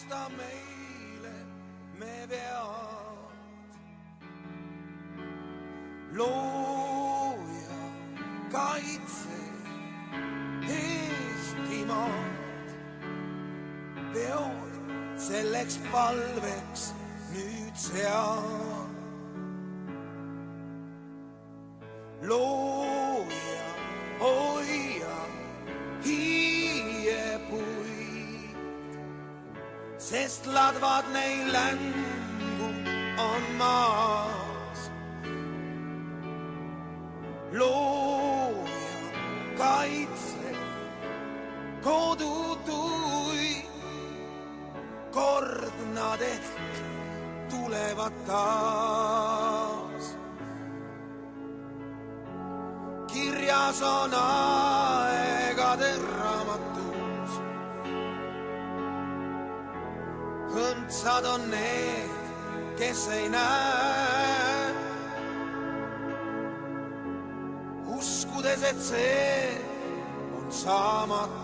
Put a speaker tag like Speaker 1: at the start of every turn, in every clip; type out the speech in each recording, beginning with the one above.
Speaker 1: kasta meile me vead. looja kaitse Eestimaad, peod selleks palveks nüüd seal. Sest ladvad neil längu on maas. looja kaitse kodutuid, kord nad ehk tulevad taas. kirjas on aegade õndsad on need, kes ei näe. uskudes, et see on saamatus,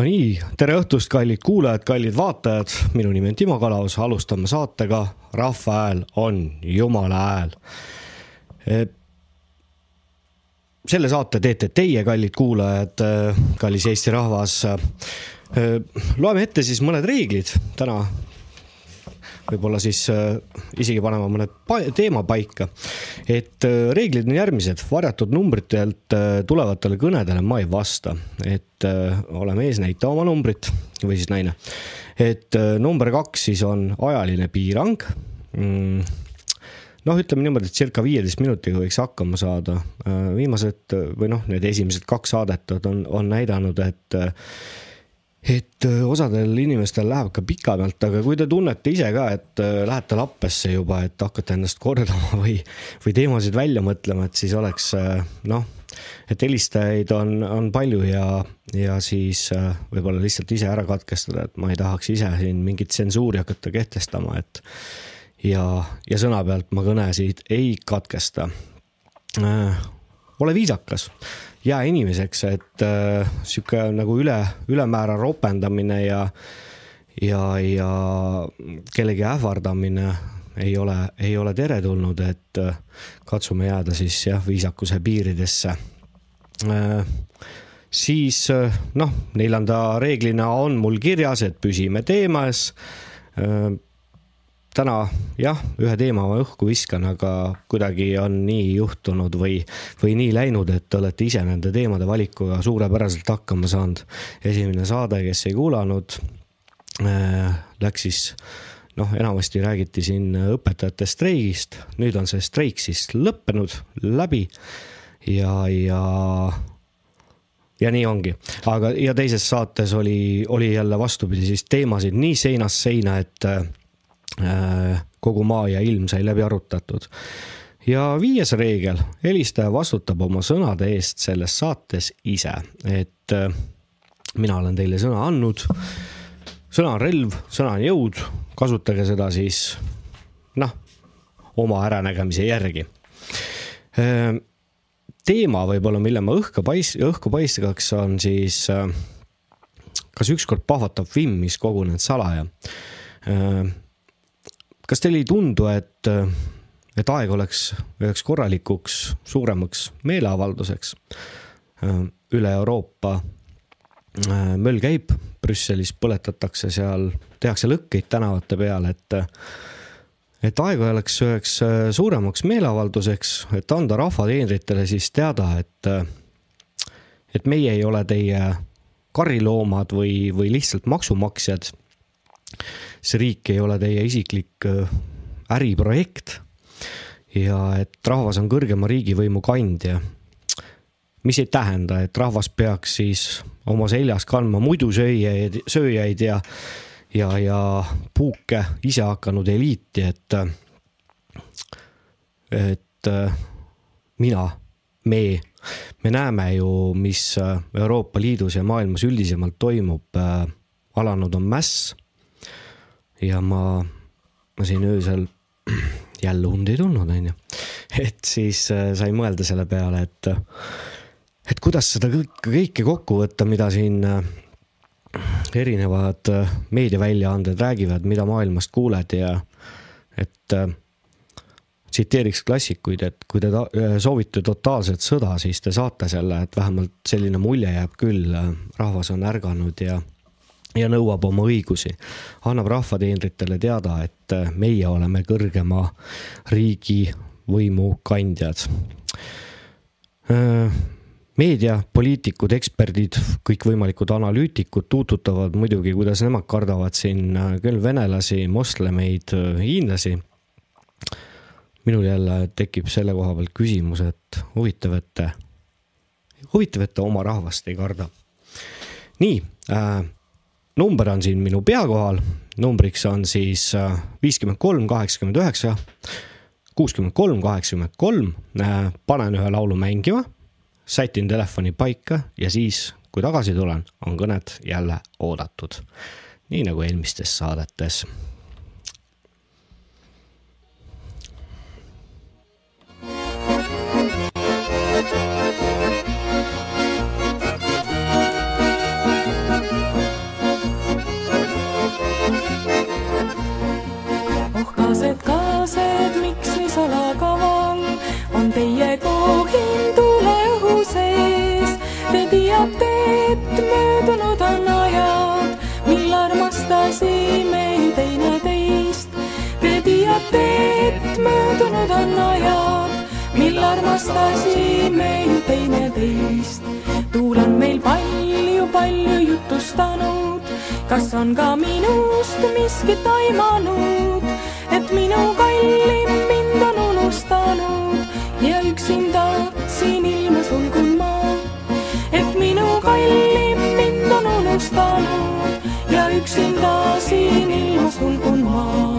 Speaker 2: no nii, tere õhtust, kallid kuulajad, kallid vaatajad, minu nimi on Timo Kalaus, alustame saatega Rahva hääl on Jumala hääl. selle saate teete teie, kallid kuulajad, kallis Eesti rahvas. loeme ette siis mõned reeglid täna. Võib-olla siis äh, isegi panema mõned pa teema paika. et äh, reeglid on järgmised, varjatud numbritelt äh, tulevatele kõnedele ma ei vasta, et ole mees, näita oma numbrit või siis naine. et number kaks siis on ajaline piirang mm noh, ütleme niimoodi, et circa viieteist minutiga võiks hakkama saada. viimased või noh, need esimesed kaks saadet on, on näidanud, et et osadel inimestel läheb ka pikemalt, aga kui te tunnete ise ka, et lähete lappesse juba, et hakkate ennast kordama või, või teemasid välja mõtlema, et siis oleks noh, et helistajaid on, on palju ja, ja siis võib-olla lihtsalt ise ära katkestada, et ma ei tahaks ise siin mingit tsensuuri hakata kehtestama, et ja, ja sõna pealt ma kõnesid ei katkesta äh,. ole viisakas, jää inimeseks, et äh, sihuke nagu üle, ülemäära ropendamine ja, ja, ja kellegi ähvardamine ei ole, ei ole teretulnud, et äh, katsume jääda siis jah, viisakuse piiridesse. Äh, siis äh, noh, neljanda reeglina on mul kirjas, et püsime teemas. Äh, täna jah, ühe teema ma õhku viskan, aga kuidagi on nii juhtunud või, või nii läinud, et te olete ise nende teemade valikuga suurepäraselt hakkama saanud. esimene saade, kes ei kuulanud äh,, läks siis noh, enamasti räägiti siin õpetajate streigist, nüüd on see streik siis lõppenud, läbi ja, ja ja nii ongi, aga, ja teises saates oli, oli jälle vastupidi siis teemasid nii seinast seina, et äh, kogu maa ja ilm sai läbi arutatud. ja viies reegel, helistaja vastutab oma sõnade eest selles saates ise, et äh, mina olen teile sõna andnud. sõna on relv, sõna on jõud, kasutage seda siis noh, oma äranägemise järgi äh, teema võib-olla, mille ma õhku pais-, õhku paiskaks, on siis äh, kas ükskord pahvatab vimmis kogunenud salaja. Kas teile ei tundu, et, et aeg oleks üheks korralikuks suuremaks meeleavalduseks? üle Euroopa möll käib, Brüsselis põletatakse seal, tehakse lõkkeid tänavate peal, et et aeg oleks üheks suuremaks meeleavalduseks, et anda rahva teenritele siis teada, et et meie ei ole teie kariloomad või, või lihtsalt maksumaksjad. See riik ei ole teie isiklik äriprojekt ja et rahvas on kõrgema riigivõimu kandja. mis ei tähenda, et rahvas peaks siis oma seljas kandma muidusööjaid, sööjaid ja, ja, ja puuke ise hakanud eliiti, et, et mina, me, me näeme ju, mis Euroopa Liidus ja maailmas üldisemalt toimub. alanud on mäss. Ja ma, ma siin öösel jälle und ei tulnud, onju. et siis äh, sai mõelda selle peale, et, et kuidas seda kõike, kõike kokku võtta, mida siin äh, erinevad äh, meediaväljaanded räägivad, mida maailmast kuuled ja et tsiteeriks klassikuid, et kui te soovite totaalset sõda, siis te saate selle, et vähemalt selline mulje jääb küll, rahvas on ärganud ja ja nõuab oma õigusi. annab rahvateenritele teada, et meie oleme kõrgema riigivõimu kandjad. meedia, poliitikud, eksperdid, kõikvõimalikud analüütikud tuututavad muidugi, kuidas nemad kardavad siin küll venelasi, moslemeid, hiinlasi. minul jälle tekib selle koha pealt küsimus, et huvitav, et, huvitav, et ta oma rahvast ei karda. nii äh, number on siin minu pea kohal, numbriks on siis äh, viiskümmend kolm, kaheksakümmend üheksa, kuuskümmend kolm, kaheksakümmend kolm. Äh, panen ühe laulu mängima, sätin telefoni paika ja siis, kui tagasi tulen, on kõned jälle oodatud. nii nagu eelmistes saadetes
Speaker 3: möödunud on ajad, mil armastasime ju teineteist. tuul on meil palju-palju jutustanud, kas on ka minust miskit aimanud, et minu kallim mind on unustanud ja üksinda siin ilma sulgun ma. et minu kallim mind on unustanud ja üksinda siin ilma sulgun ma.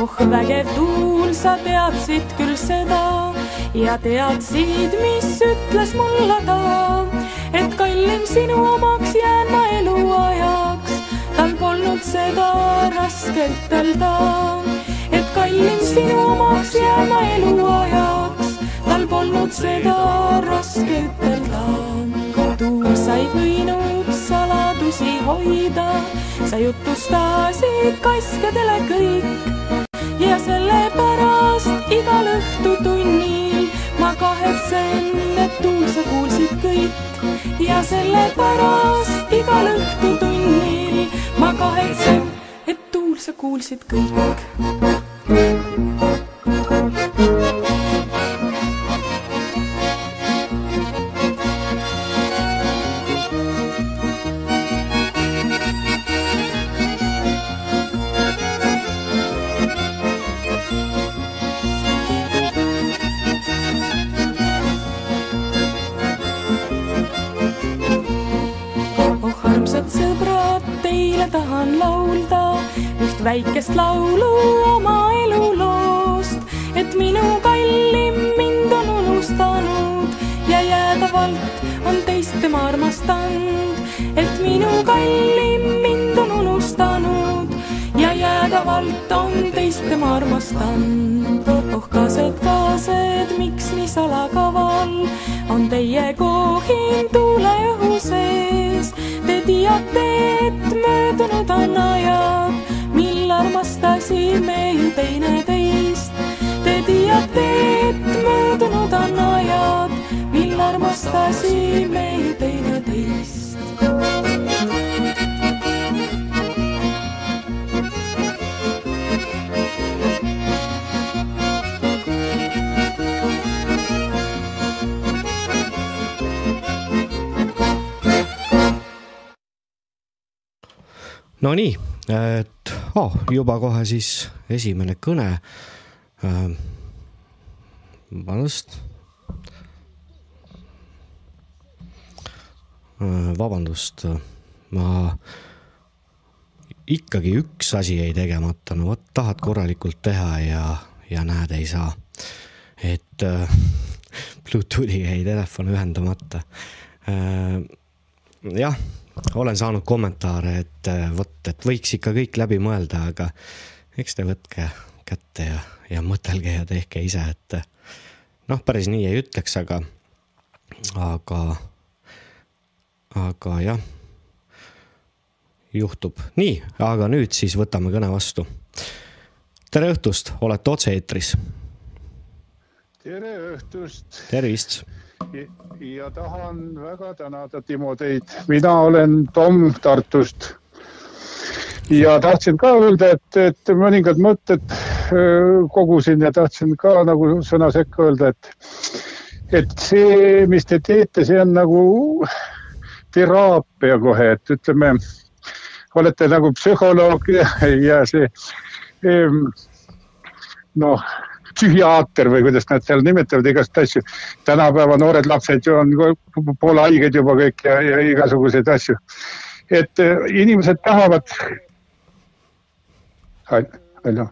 Speaker 3: Oh vägev tuul, sa teadsid küll seda ja teadsid, mis ütles mulle ta, et kallim sinu omaks jään ma eluajaks. tal polnud seda raske ütelda, et kallim sinu omaks jään ma eluajaks. tal polnud seda raske ütelda. tuul sai võinud saladusi hoida, sa jutustasid kaskadele kõik ja sellepärast igal õhtutunnil ma kahetsen, et tuul sa kuulsid kõik ja sellepärast igal õhtutunnil ma kahetsen, et tuul sa kuulsid kõik. Tahan laulda üht väikest laulu oma eluloost, et minu kallim mind on unustanud ja jäädavalt on teist tema armastanud, et minu kallim ja jäädavalt on teist tema armastanud. oh kaased, kaased, miks nii salakaval on teie kohin tuuleõhu sees, te teate, et möödunud on ajad, mil armastasime ju teineteist. Te teate, et möödunud on ajad, mil armastasime teineteist.
Speaker 2: Nonii, et oh, juba kohe siis esimene kõne äh,. vabandust äh,. vabandust, ma ikkagi üks asi jäi tegemata, no vot tahad korralikult teha ja, ja näed, ei saa. et äh, Bluetoothi jäi telefon ühendamata äh,. jah olen saanud kommentaare, et äh, vot, et võiks ikka kõik läbi mõelda, aga eks te võtke kätte ja, ja mõtelge ja tehke ise, et äh, noh, päris nii ei ütleks, aga, aga, aga jah, juhtub. nii, aga nüüd siis võtame kõne vastu. tere õhtust, olete otse-eetris.
Speaker 4: tere õhtust.
Speaker 2: tervist
Speaker 4: ja tahan väga tänada, Timo, teid. mina olen Tom Tartust. ja tahtsin ka öelda, et, et mõningad mõtted kogusin ja tahtsin ka nagu sõna sekka öelda, et, et see, mis te teete, see on nagu teraapia kohe, et ütleme, olete nagu psühholoog ja, ja see noh psühhiaater või kuidas nad seal nimetavad igast asju. tänapäeva noored lapsed ju on poole haiged juba kõik ja, ja igasuguseid asju. et äh, inimesed tahavad. Aljo.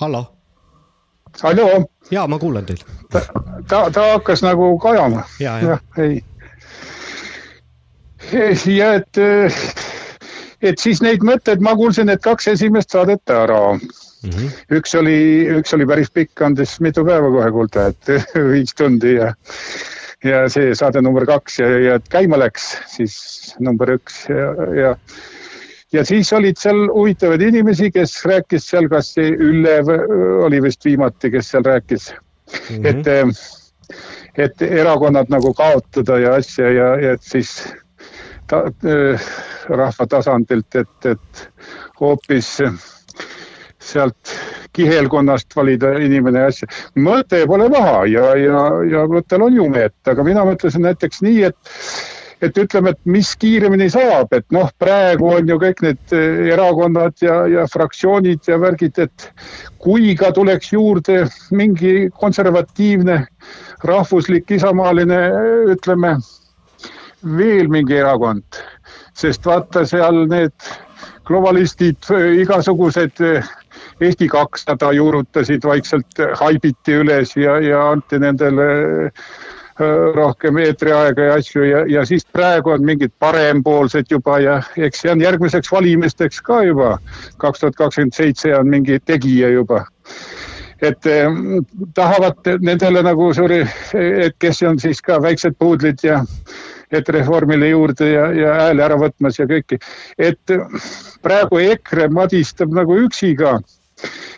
Speaker 2: hallo.
Speaker 4: hallo
Speaker 2: ja ma kuulan teid.
Speaker 4: Ta, ta, ta hakkas nagu kajama.
Speaker 2: ja, ja,
Speaker 4: ja, ei. ja et, et siis neid mõtteid ma kuulsin, et kaks esimest saadet ära mm. -hmm. üks oli, üks oli päris pikk, andis mitu päeva kohe kuulda, et viis tundi ja ja see saade number kaks ja, ja käima läks siis number üks ja, ja ja siis olid seal huvitavaid inimesi, kes rääkis seal, kas see Ülle oli vist viimati, kes seal rääkis mm, -hmm. et, et erakonnad nagu kaotada ja asja ja, ja et siis ta, äh, rahva tasandilt, et, et hoopis sealt kihelkonnast valida inimene ja asja. mõte pole paha ja, ja, ja mõttel on jumet, aga mina mõtlesin näiteks nii, et et ütleme, et mis kiiremini saab, et noh, praegu on ju kõik need eh, erakonnad ja, ja fraktsioonid ja värgid, et kui ka tuleks juurde mingi konservatiivne, rahvuslik, isamaaline, ütleme, veel mingi erakond, sest vaata seal need globalistid, igasugused eh, Eesti kakssada juurutasid vaikselt, haibiti üles ja, ja anti nendele rohkem eetriaega ja asju ja, ja siis praegu on mingid parempoolsed juba ja eks see on järgmiseks valimisteks ka juba. kaks tuhat kakskümmend seitse on mingi tegija juba. et eh, tahavad nendele nagu suuri, et kes on siis ka väiksed puudlid ja et reformile juurde ja, ja hääle ära võtmas ja kõiki. et praegu EKRE madistab nagu üksi ka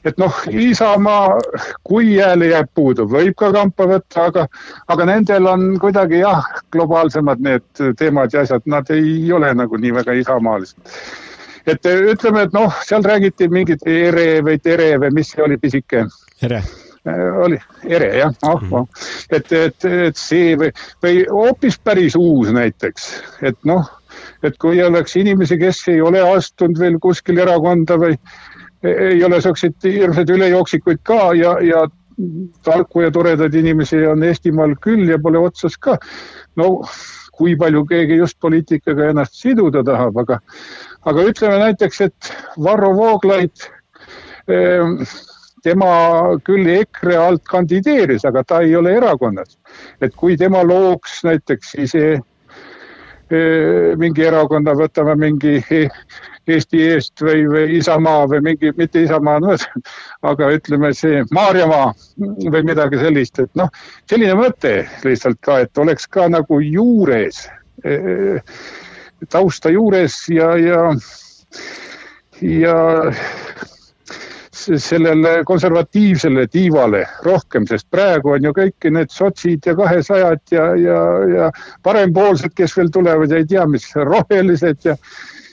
Speaker 4: et noh, Isamaa, kui hääli jääb puudu, võib ka kampa võtta, aga, aga nendel on kuidagi jah, globaalsemad need teemad ja asjad, nad ei ole nagu nii väga isamaalised. et ütleme, et noh, seal räägiti mingit ere või tere või mis see oli, pisike?
Speaker 2: ere
Speaker 4: äh, oli ere jah, ah mm, -hmm. et, et, et see või, või hoopis päris uus näiteks, et noh, et kui oleks inimesi, kes ei ole astunud veel kuskil erakonda või, ei ole siukseid hirmsaid ülejooksikuid ka ja, ja tarku ja toredaid inimesi on Eestimaal küll ja pole otsas ka. no kui palju keegi just poliitikaga ennast siduda tahab, aga, aga ütleme näiteks, et Varro Vooglaid, ehm, tema küll EKRE alt kandideeris, aga ta ei ole erakonnas. et kui tema looks näiteks ise ehm, mingi erakonna, võtame mingi Eesti eest või, või Isamaa või mingi, mitte Isamaa, no aga ütleme see Maarjamaa või midagi sellist, et noh, selline mõte lihtsalt ka, et oleks ka nagu juures tausta juures ja, ja, ja sellele konservatiivsele tiivale rohkem, sest praegu on ju kõik need sotsid ja kahesajad ja, ja, ja parempoolsed, kes veel tulevad ja ei tea, mis rohelised ja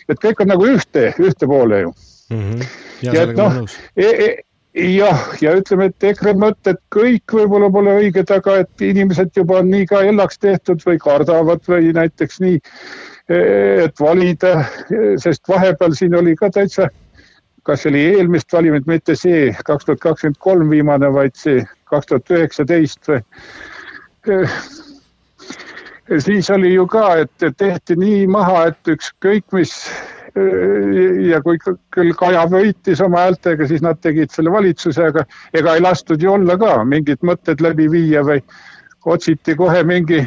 Speaker 4: et kõik on nagu ühte, ühte poole ju
Speaker 2: mm. -hmm.
Speaker 4: ja, ja et noh, e, e, jah, ja ütleme, et EKRE mõtted kõik võib-olla pole õiged, aga et inimesed juba on nii ka ellaks tehtud või kardavad või näiteks nii, e, et valida, sest vahepeal siin oli ka täitsa kas oli eelmist valimit, mitte see kaks tuhat kakskümmend kolm viimane, vaid see kaks tuhat üheksateist või. Siis oli ju ka, et tehti nii maha, et ükskõik mis ja kui küll Kaja võitis oma häältega, siis nad tegid selle valitsuse, aga ega ei lastud ju olla ka mingid mõtted läbi viia või otsiti kohe mingi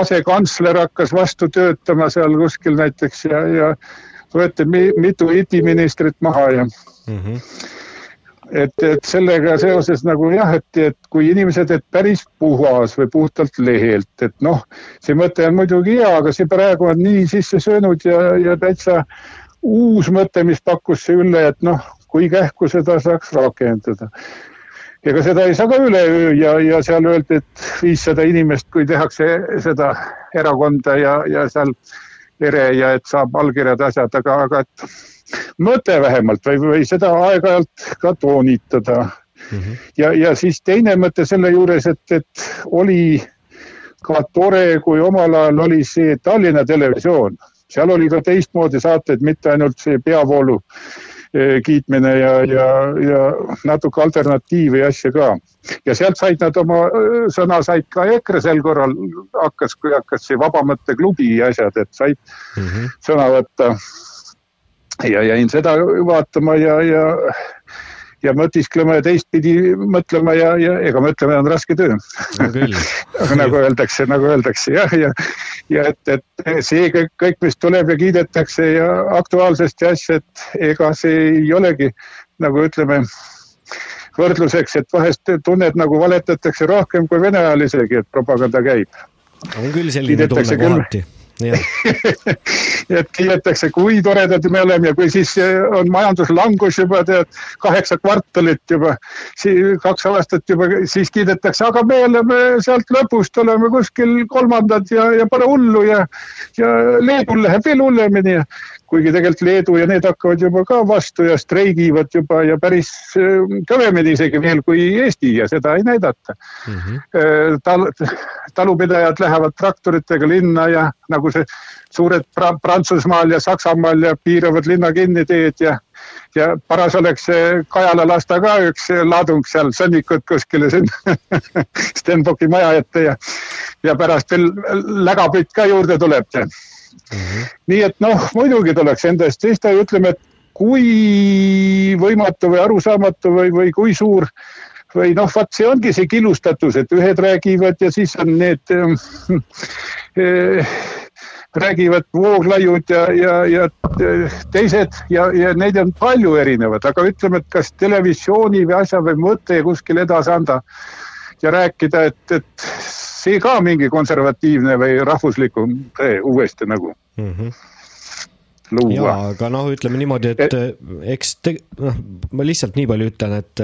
Speaker 4: asekantsler hakkas vastu töötama seal kuskil näiteks ja, ja võeti mitu itiministrit maha ja mm. -hmm. Et, et sellega seoses nagu jah, et, et kui inimesed, et päris puhas või puhtalt lehelt, et noh, see mõte on muidugi hea, aga see praegu on nii sisse söönud ja, ja täitsa uus mõte, mis pakkus see Ülle, et noh, kui kähku seda saaks rakendada. Ega seda ei saa ka üleöö ja, ja seal öeldi, et viissada inimest, kui tehakse seda erakonda ja, ja seal ere ja et saab allkirjad, asjad, aga, aga et mõte vähemalt või, või seda aeg-ajalt ka toonitada mm. -hmm. ja, ja siis teine mõte selle juures, et, et oli ka tore, kui omal ajal oli see Tallinna Televisioon, seal oli ka teistmoodi saateid, mitte ainult see peavoolu Eh, kiitmine ja, ja, ja natuke alternatiivi ja asja ka. ja sealt said nad oma eh, sõna said ka EKRE sel korral hakkas, kui hakkas see Vaba Mõtte klubi asjad, et said mm -hmm. sõna võtta. Ja jäin seda vaatama ja, ja ja mõtisklema ja teistpidi mõtlema ja, ja ega mõtlemine on raske töö no. nagu öeldakse, nagu öeldakse jah, ja, ja et, et see kõik, kõik, mis tuleb ja kiidetakse ja aktuaalsest ja asja, et ega see ei olegi nagu ütleme võrdluseks, et vahest tunned nagu valetatakse rohkem kui Vene ajal isegi, et propaganda käib.
Speaker 2: on küll selline tunne kohati
Speaker 4: et kiidetakse, kui toredad me oleme ja kui siis on majanduslangus juba tead kaheksa kvartalit juba, kaks aastat juba, siis kiidetakse, aga me oleme sealt lõpust oleme kuskil kolmandad ja, ja pole hullu ja, ja Leedul läheb veel hullemini ja kuigi tegelikult Leedu ja need hakkavad juba ka vastu ja streigivad juba ja päris äh, kõvemini isegi veel kui Eesti ja seda ei näidata mm. -hmm. Tal, talupidajad lähevad traktoritega linna ja nagu see suured pra Prantsusmaal ja Saksamaal ja piiravad linna kinniteed ja ja paras oleks Kajala lasta ka üks laadung seal sõnnikut kuskile sinna Stenbocki maja ette ja, ja pärast veel lägapütt ka juurde tuleb Mm -hmm. nii et noh, muidugi tuleks enda eest seista ja ütleme, et kui võimatu või arusaamatu või, või kui suur või noh, vot see ongi see killustatus, et ühed räägivad ja siis on need äh, räägivad Vooglaiud ja, ja, ja teised ja, ja neid on palju erinevaid, aga ütleme, et kas televisiooni või asja või mõte kuskil edasi anda ja rääkida, et, et see ka mingi konservatiivne või rahvuslikum tee uuesti nagu mm. -hmm luua.
Speaker 2: jaa, aga noh, ütleme niimoodi, et, et eks te, noh, ma lihtsalt nii palju ütlen, et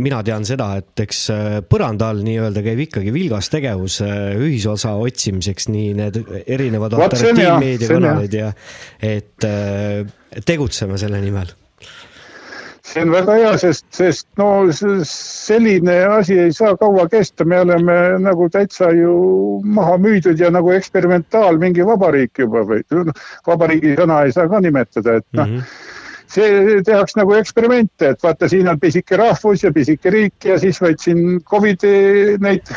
Speaker 2: mina tean seda, et eks põranda all nii-öelda käib ikkagi vilgas tegevus ühisosa otsimiseks, nii need erinevad alternatiivmeediakanalid ja et tegutseme selle nimel
Speaker 4: see on väga hea, sest, sest no selline asi ei saa kaua kesta, me oleme nagu täitsa ju maha müüdud ja nagu eksperimentaal mingi vabariik juba või noh, vabariigi sõna ei saa ka nimetada, et noh mm -hmm see tehakse nagu eksperimente, et vaata, siin on pisike rahvus ja pisike riik ja siis võid siin Covidi neid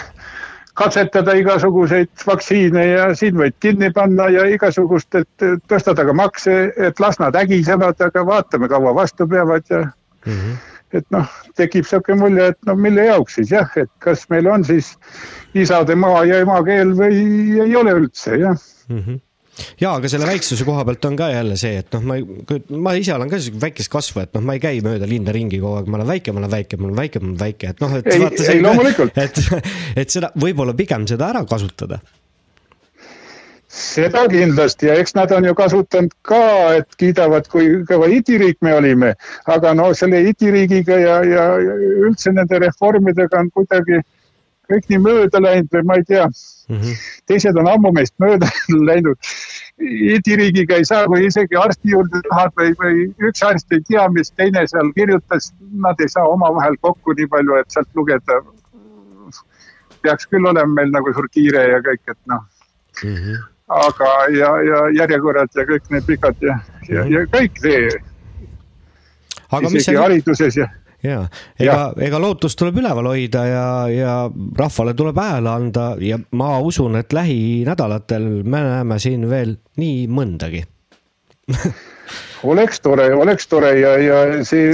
Speaker 4: katsetada igasuguseid vaktsiine ja siin võid kinni panna ja igasugust, et tõstad aga makse, et las nad ägisevad, aga vaatame, kaua vastu peavad ja mm. -hmm. et noh, tekib niisugune mulje, et no mille jaoks siis jah, et kas meil on siis isade maa ja emakeel või ei ole üldse jah mm.
Speaker 2: -hmm ja aga selle väiksuse koha pealt on ka jälle see, et noh, ma, ma ise olen ka siuke väikest kasvu, et noh, ma ei käi mööda linna ringi kogu aeg, ma olen väike, ma olen väike, ma olen väike, ma olen väike, et noh, et
Speaker 4: ei, vaata see, et,
Speaker 2: et seda võib-olla pigem seda ära kasutada
Speaker 4: seda kindlasti ja eks nad on ju kasutanud ka, et kiidavad, kui kõva idiriik me olime, aga no selle idiriigiga ja, ja üldse nende reformidega on kuidagi kõik nii mööda läinud või ma ei tea mm. -hmm. teised on ammu meist mööda läinud. idiriigiga ei saa, kui isegi arsti juurde tahad või, või üks arst ei tea, mis teine seal kirjutas, nad ei saa omavahel kokku nii palju, et sealt lugeda. peaks küll olema meil nagu suur kiire ja kõik, et noh mm. -hmm aga, ja, ja järjekorrad ja kõik need pikad ja, ja, ja kõik see. isegi see... hariduses ja
Speaker 2: ja ega, ega lootust tuleb üleval hoida ja, ja rahvale tuleb hääle anda ja ma usun, et lähinädalatel me näeme siin veel nii mõndagi.
Speaker 4: Oleks tore, oleks tore ja, ja see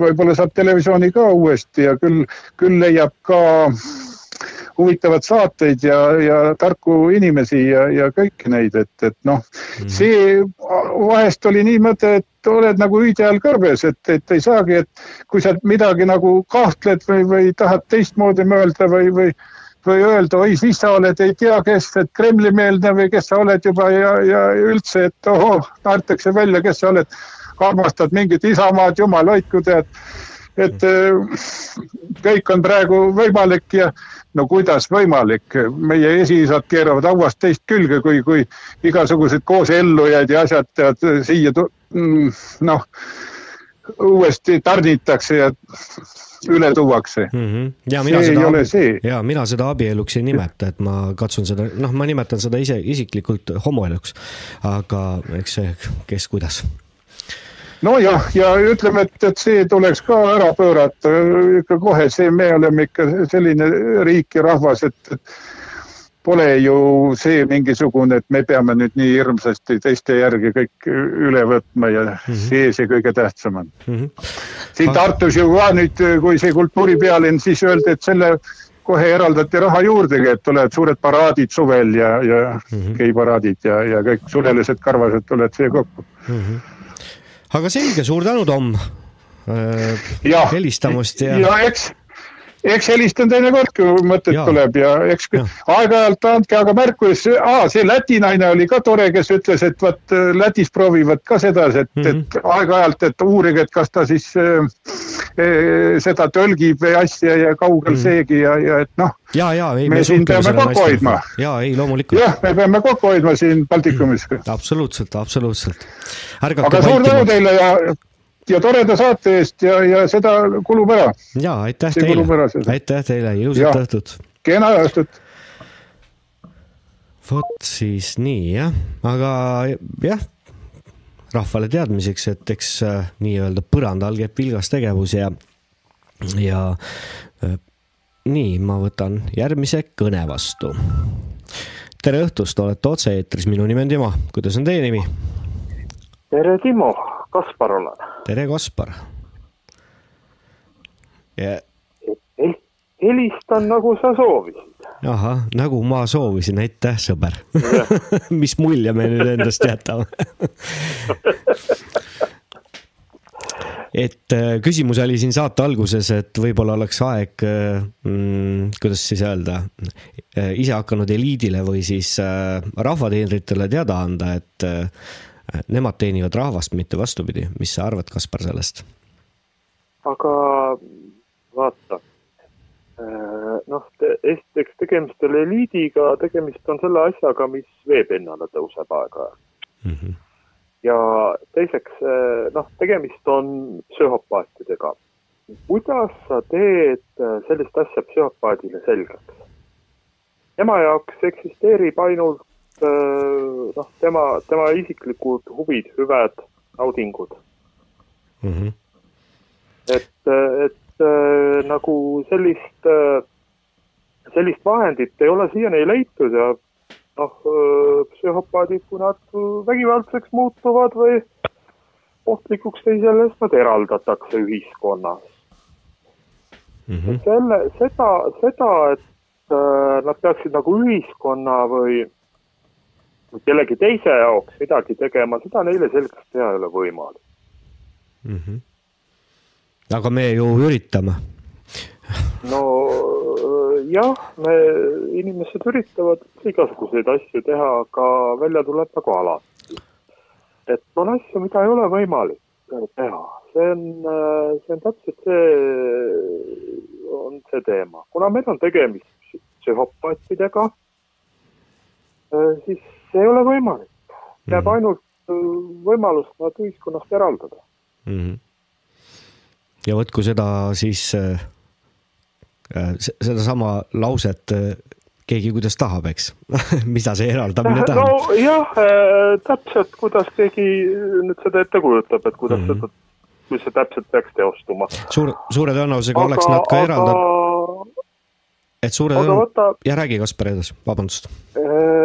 Speaker 4: võib-olla saab televisiooni ka uuesti ja küll, küll leiab ka huvitavad saateid ja, ja tarku inimesi ja, ja kõiki neid, et, et noh mm., see vahest oli nii mõte, et oled nagu hüüde all kõrbes, et, et ei saagi, et kui sa midagi nagu kahtled või, või tahad teistmoodi mõelda või, või või öelda, oi, siis sa oled, ei tea, kes, et Kremli-meelne või kes sa oled juba ja, ja üldse, et ohoh, naertakse välja, kes sa oled, armastad mingit Isamaad, jumal hoidku, tead. et kõik on praegu võimalik ja no kuidas võimalik, meie esiisad keeravad hauast teist külge, kui, kui igasugused koosellujaid ja asjad tead siia mm, noh, uuesti tarnitakse ja üle tuuakse mm.
Speaker 2: -hmm. ja mina see seda, ja mina seda abieluks ei nimeta, et ma katsun seda, noh, ma nimetan seda ise isiklikult homoeluks. aga eks see, kes kuidas
Speaker 4: nojah, ja ütleme, et, et see tuleks ka ära pöörata ikka kohe, see, me oleme ikka selline riik ja rahvas, et, et pole ju see mingisugune, et me peame nüüd nii hirmsasti teiste järgi kõik üle võtma ja mm -hmm. see see kõige tähtsam on mm. -hmm. siin Tartus ju ka nüüd, kui see kultuuripealinn, siis öeldi, et selle kohe eraldati raha juurdegi, et tulevad suured paraadid suvel ja, ja mm -hmm. geiparaadid ja, ja kõik sulelised karvased tulevad siia kokku mm. -hmm
Speaker 2: aga selge, suur tänu, Tom
Speaker 4: äh,.
Speaker 2: helistamast
Speaker 4: ja. ja eks eks helistan teinekord, kui mõtet ja. tuleb ja eks aeg-ajalt andke aga märku, see Läti naine oli ka tore, kes ütles, et vot Lätis proovivad ka sedasi, et mm, -hmm. et aeg-ajalt, et uurige, et kas ta siis äh, seda tõlgib või asja ja kaugel mm -hmm. seegi ja, ja et noh.
Speaker 2: ja, ja ei,
Speaker 4: me, me siin peame kokku hoidma.
Speaker 2: ja ei, loomulikult.
Speaker 4: jah, me peame kokku hoidma siin Baltikumis mm.
Speaker 2: -hmm. absoluutselt, absoluutselt.
Speaker 4: aga suur tänu teile ja ja toreda saate eest ja, ja seda kulub ära.
Speaker 2: ja aitäh See teile, aitäh teile, ilusat õhtut.
Speaker 4: kena õhtut.
Speaker 2: vot siis nii jah, aga jah, rahvale teadmiseks, et eks äh, nii-öelda põranda all käib vilgas tegevus ja, ja äh, nii, ma võtan järgmise kõne vastu. tere õhtust, olete otse-eetris, minu nimi on Timo, kuidas on teie nimi?
Speaker 5: tere, Timo Kaspar olen.
Speaker 2: tere, Kaspar.
Speaker 5: Ja.... helistan nagu sa soovisid.
Speaker 2: ahah, nagu ma soovisin, aitäh, sõber. Mis mulje me nüüd endast jätame? Et äh, küsimus oli siin saate alguses, et võib-olla oleks aeg äh, mm,, kuidas siis öelda, äh, ise hakanud eliidile või siis rahvateenritele teada anda, et nemad teenivad rahvast, mitte vastupidi, mis sa arvad, Kaspar, sellest?
Speaker 5: aga vaata, äh, noh, esiteks tegemist ei ole eliidiga, tegemist on selle asjaga, mis veepinnale tõuseb aeg-ajalt mm. -hmm. ja teiseks, äh, noh, tegemist on psühhopaatidega. kuidas sa teed äh, sellist asja psühhopaadile selgeks? tema jaoks eksisteerib ainult Äh, noh, tema, tema isiklikud huvid, hüved, naudingud mm. -hmm. et, et äh, nagu sellist, äh, sellist vahendit ei ole siiani leitud ja noh, psühhopaadid, kui nad vägivaldseks muutuvad või ohtlikuks teisele, siis nad eraldatakse ühiskonnas mm. -hmm. selle, seda, seda, et nad peaksid nagu ühiskonna või kellegi teise jaoks midagi tegema, seda neile selgeks teha ei ole võimalik mm.
Speaker 2: -hmm. aga me ju üritame.
Speaker 5: no jah, me, inimesed üritavad igasuguseid asju teha, aga välja tuleb nagu alati. et on asju, mida ei ole võimalik teha, see on, see on täpselt see, on see teema, kuna meil on tegemist psühhopaatidega, siis see ei ole võimalik, jääb
Speaker 2: Mhm.
Speaker 5: ainult äh, võimalus nad ühiskonnast eraldada.
Speaker 2: mm. -hmm. ja vot, kui seda siis äh,, sedasama lauset äh, keegi kuidas tahab, eks, mida see eraldamine tähendab no..
Speaker 5: nojah, täpselt, kuidas keegi nüüd seda ette kujutab, et kuidas mm -hmm. seda, kui see täpselt peaks teostuma.
Speaker 2: suur, suure tõenäosusega oleks nad ka eraldatud, et suure tõenäosusega,
Speaker 5: vaata,
Speaker 2: ja räägi Kaspar edasi, vabandust.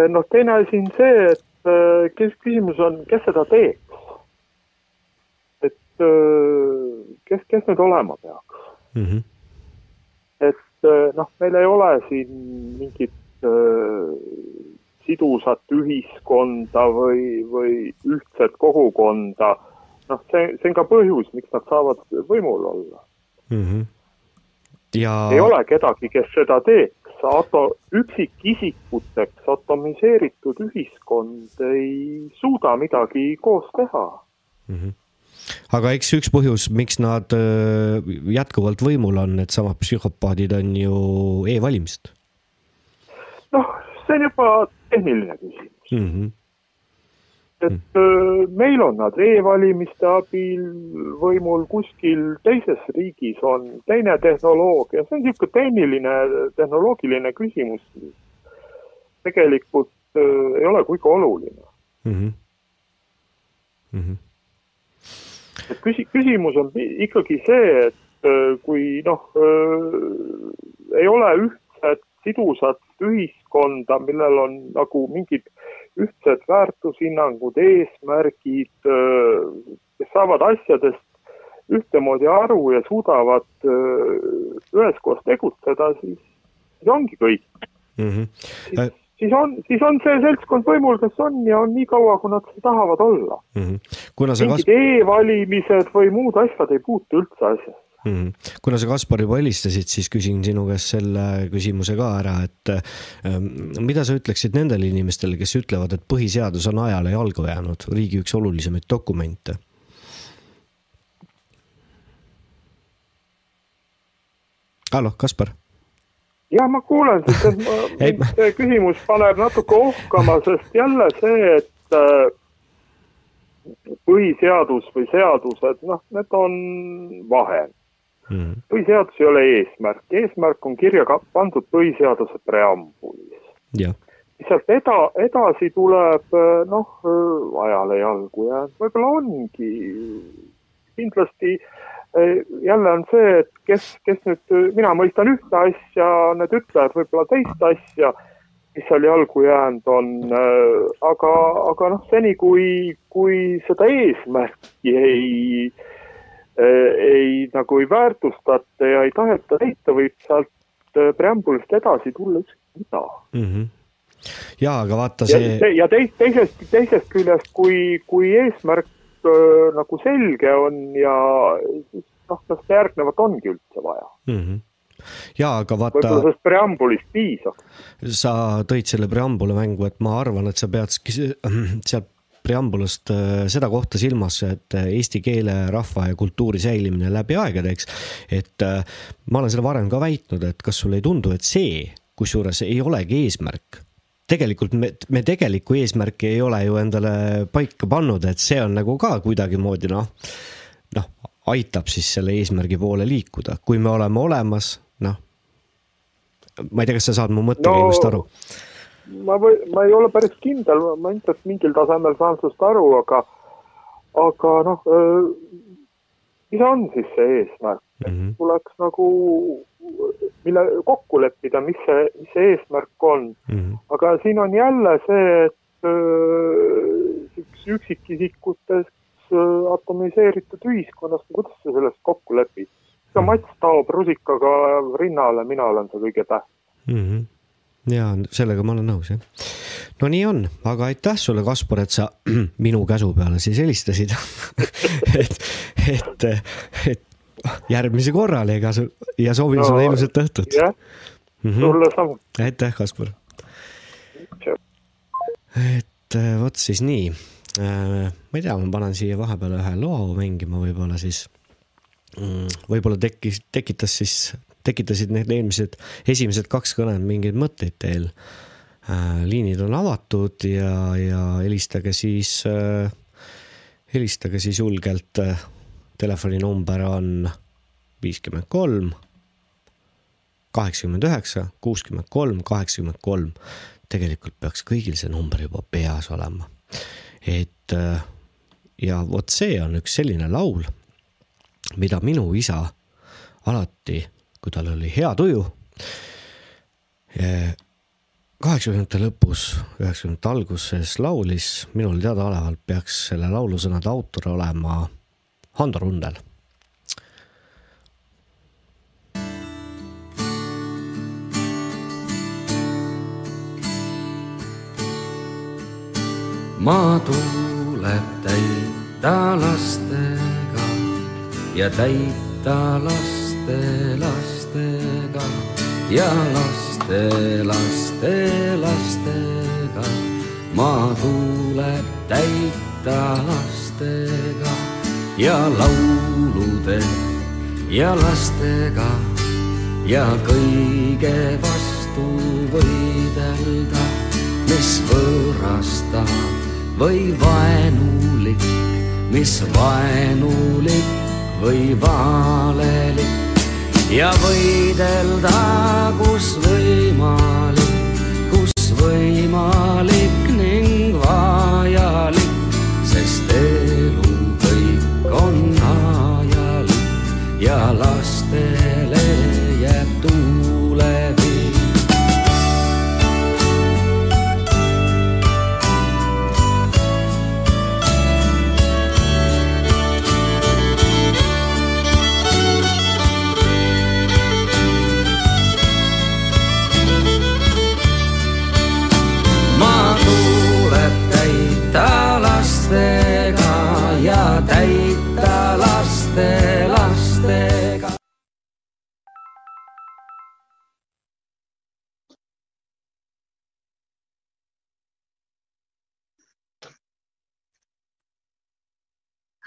Speaker 5: noh, teine asi on see, et äh, kes, küsimus on, kes seda teeks. et äh, kes, kes nüüd olema peaks,
Speaker 2: Mm -hmm.
Speaker 5: et äh, noh, meil ei ole siin mingit äh, sidusat ühiskonda või, või ühtset kogukonda. noh, see, see on ka põhjus, miks nad saavad võimul olla.
Speaker 2: Mm -hmm. Ja
Speaker 5: ei ole kedagi, kes seda teeks. Ato-, üksikisikuteks atomiseeritud ühiskond ei suuda midagi koos teha.
Speaker 2: aga eks üks põhjus, miks nad öö, jätkuvalt võimul on, needsamad psühhopaadid on ju e-valimised
Speaker 5: noh, see on juba tehniline küsimus.
Speaker 2: mm. -hmm.
Speaker 5: Et öö, meil on nad e-valimiste abil võimul, kuskil teises riigis on teine tehnoloogia, see on niisugune tehniline, tehnoloogiline küsimus. tegelikult öö, ei ole kuigi oluline.
Speaker 2: Mm -hmm. Mm -hmm.
Speaker 5: et küsi-, küsimus on ikkagi see, et öö, kui noh, ei ole ühtset sidusat ühiskonda, millel on nagu mingid ühtsed väärtushinnangud, eesmärgid, kes saavad asjadest ühtemoodi aru ja suudavad öö, üheskoos tegutseda, siis, siis ongi kõik.
Speaker 2: Mm -hmm.
Speaker 5: siis, siis on, siis on see seltskond võimul, kes on ja on nii kaua, kui nad tahavad olla.
Speaker 2: Mm -hmm.
Speaker 5: mingid
Speaker 2: Kas-,
Speaker 5: e-valimised või muud asjad ei puutu üldse asjasse.
Speaker 2: Mm -hmm. kuna sa Kaspar juba helistasid, siis küsin sinu käest selle küsimuse ka ära, et ähm, mida sa ütleksid nendele inimestele, kes ütlevad, et põhiseadus on ajale jalgu jäänud, riigi üks olulisemaid dokumente? hallo, Kaspar
Speaker 5: jah, ma kuulen, sest ma- mind see küsimus paneb natuke ohkama, sest jälle see, et äh, põhiseadus või seadused, noh, need on vahend.
Speaker 2: mm.
Speaker 5: põhiseadus ei ole eesmärk, eesmärk on kirja pandud põhiseaduse preambulis.
Speaker 2: jah,
Speaker 5: sealt eda-, edasi tuleb äh, noh, ajale jalgu jäänud, võib-olla ongi kindlasti äh, jälle on see, et kes, kes nüüd, mina mõistan ühte asja, need ütlejad võib-olla teist asja, mis seal jalgu jäänud on, aga, aga noh, seni kui, kui seda eesmärki ei, ei nagu ei väärtustata ja ei taheta täita, võib sealt äh, preambulist edasi tulla ükskõik mida
Speaker 2: mm. -hmm. ja aga vaata see,
Speaker 5: ja teist, teisest, teisest küljest, kui, kui eesmärk öö, nagu selge on ja siis noh, kas järgnevat ongi üldse vaja?
Speaker 2: mm -hmm. ja aga
Speaker 5: võib-olla
Speaker 2: vaata,
Speaker 5: sellest preambulist piisab.
Speaker 2: sa tõid selle preambuli mängu, et ma arvan, et sa pead sk- sealt preambulast äh, seda kohta silmas, et äh, eesti keele, rahva ja kultuuri säilimine läbi aegade, eks. et äh, ma olen seda varem ka väitnud, et kas sulle ei tundu, et see, kusjuures ei olegi eesmärk tegelikult me, me tegelikku eesmärki ei ole ju endale paika pannud, et see on nagu ka kuidagimoodi noh, noh, aitab siis selle eesmärgi poole liikuda, kui me oleme olemas, noh. ma ei tea, kas sa saad mu mõttekäigust
Speaker 5: No-
Speaker 2: aru?
Speaker 5: Ma või, ma ei ole päris kindel, ma ilmselt mingil tasemel saan sinust aru, aga, aga noh, mis on siis see eesmärk?
Speaker 2: Mhm.
Speaker 5: tuleks nagu, mille kokku leppida, mis see, mis see eesmärk on.
Speaker 2: Mhm.
Speaker 5: aga siin on jälle see, et üks üksikisikutest atomiseeritud ühiskonnast, kuidas sa sellest kokku lepid? ega Mats taob rusikaga rinnale, mina olen see kõige tähtsam.
Speaker 2: Mhm. Ja sellega ma olen nõus jah. no nii on, aga aitäh sulle, Kaspar, et sa minu käsu peale siis helistasid et, et, et järgmise korrani, ega su ja soovin no, sulle ilusat õhtut.
Speaker 5: jah,
Speaker 2: Mhm.
Speaker 5: sulle samuti.
Speaker 2: aitäh, Kaspar. et äh, vot siis nii. ma ei tea, ma panen siia vahepeale ühe loo mängima, võib-olla siis. võib-olla tekkis, tekitas siis, tekitasid need eelmised, esimesed kaks kõnet mingeid mõtteid teil. liinid on avatud ja, ja helistage siis, helistage siis julgelt. telefoninumber on viiskümmend kolm kaheksakümmend üheksa, kuuskümmend kolm, kaheksakümmend kolm. tegelikult peaks kõigil see number juba peas olema. et äh, ja vot see on üks selline laul, mida minu isa alati, kui tal oli hea tuju, kaheksakümnendate lõpus, üheksakümnendate alguses laulis, minul teadaolevalt peaks selle laulu sõnade autor olema Hando Rundel.
Speaker 6: Maa tuleb täita lastega ja täita laste lastega ja laste laste lastega. maa tuleb täita lastega ja laulude ja lastega ja kõige vastu võidelda, mis võõrastab või vaenulik, mis vaenulik või valelik ja võidelda, kus võimalik, kus võimalik ning vajalik, sest elu kõik on ajalik ja lastele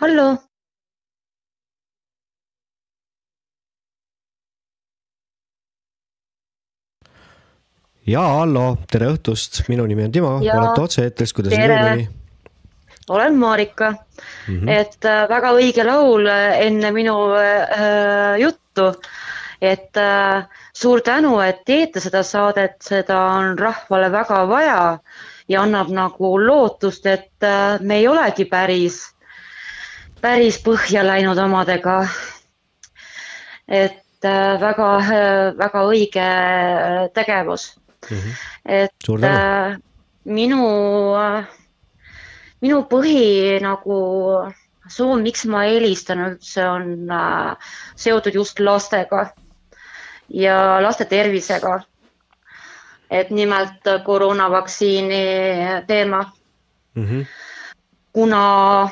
Speaker 7: hallo,
Speaker 2: ja hallo, tere õhtust, minu nimi on Timo, olete otse-eetris, kuidas
Speaker 7: Tere.
Speaker 2: nimi?
Speaker 7: olen Marika mm. -hmm. et äh, väga õige laul äh, enne minu äh, juttu. et äh, suur tänu, et teete seda saadet, seda on rahvale väga vaja ja annab nagu lootust, et äh, me ei olegi päris, päris põhja läinud omadega. et äh, väga, väga õige äh, tegevus et
Speaker 2: Suur tänu.
Speaker 7: äh, minu, minu põhi nagu soov, miks ma helistan üldse, on äh, seotud just lastega ja laste tervisega. et nimelt äh, koroonavaktsiini teema,
Speaker 2: Mhm.
Speaker 7: kuna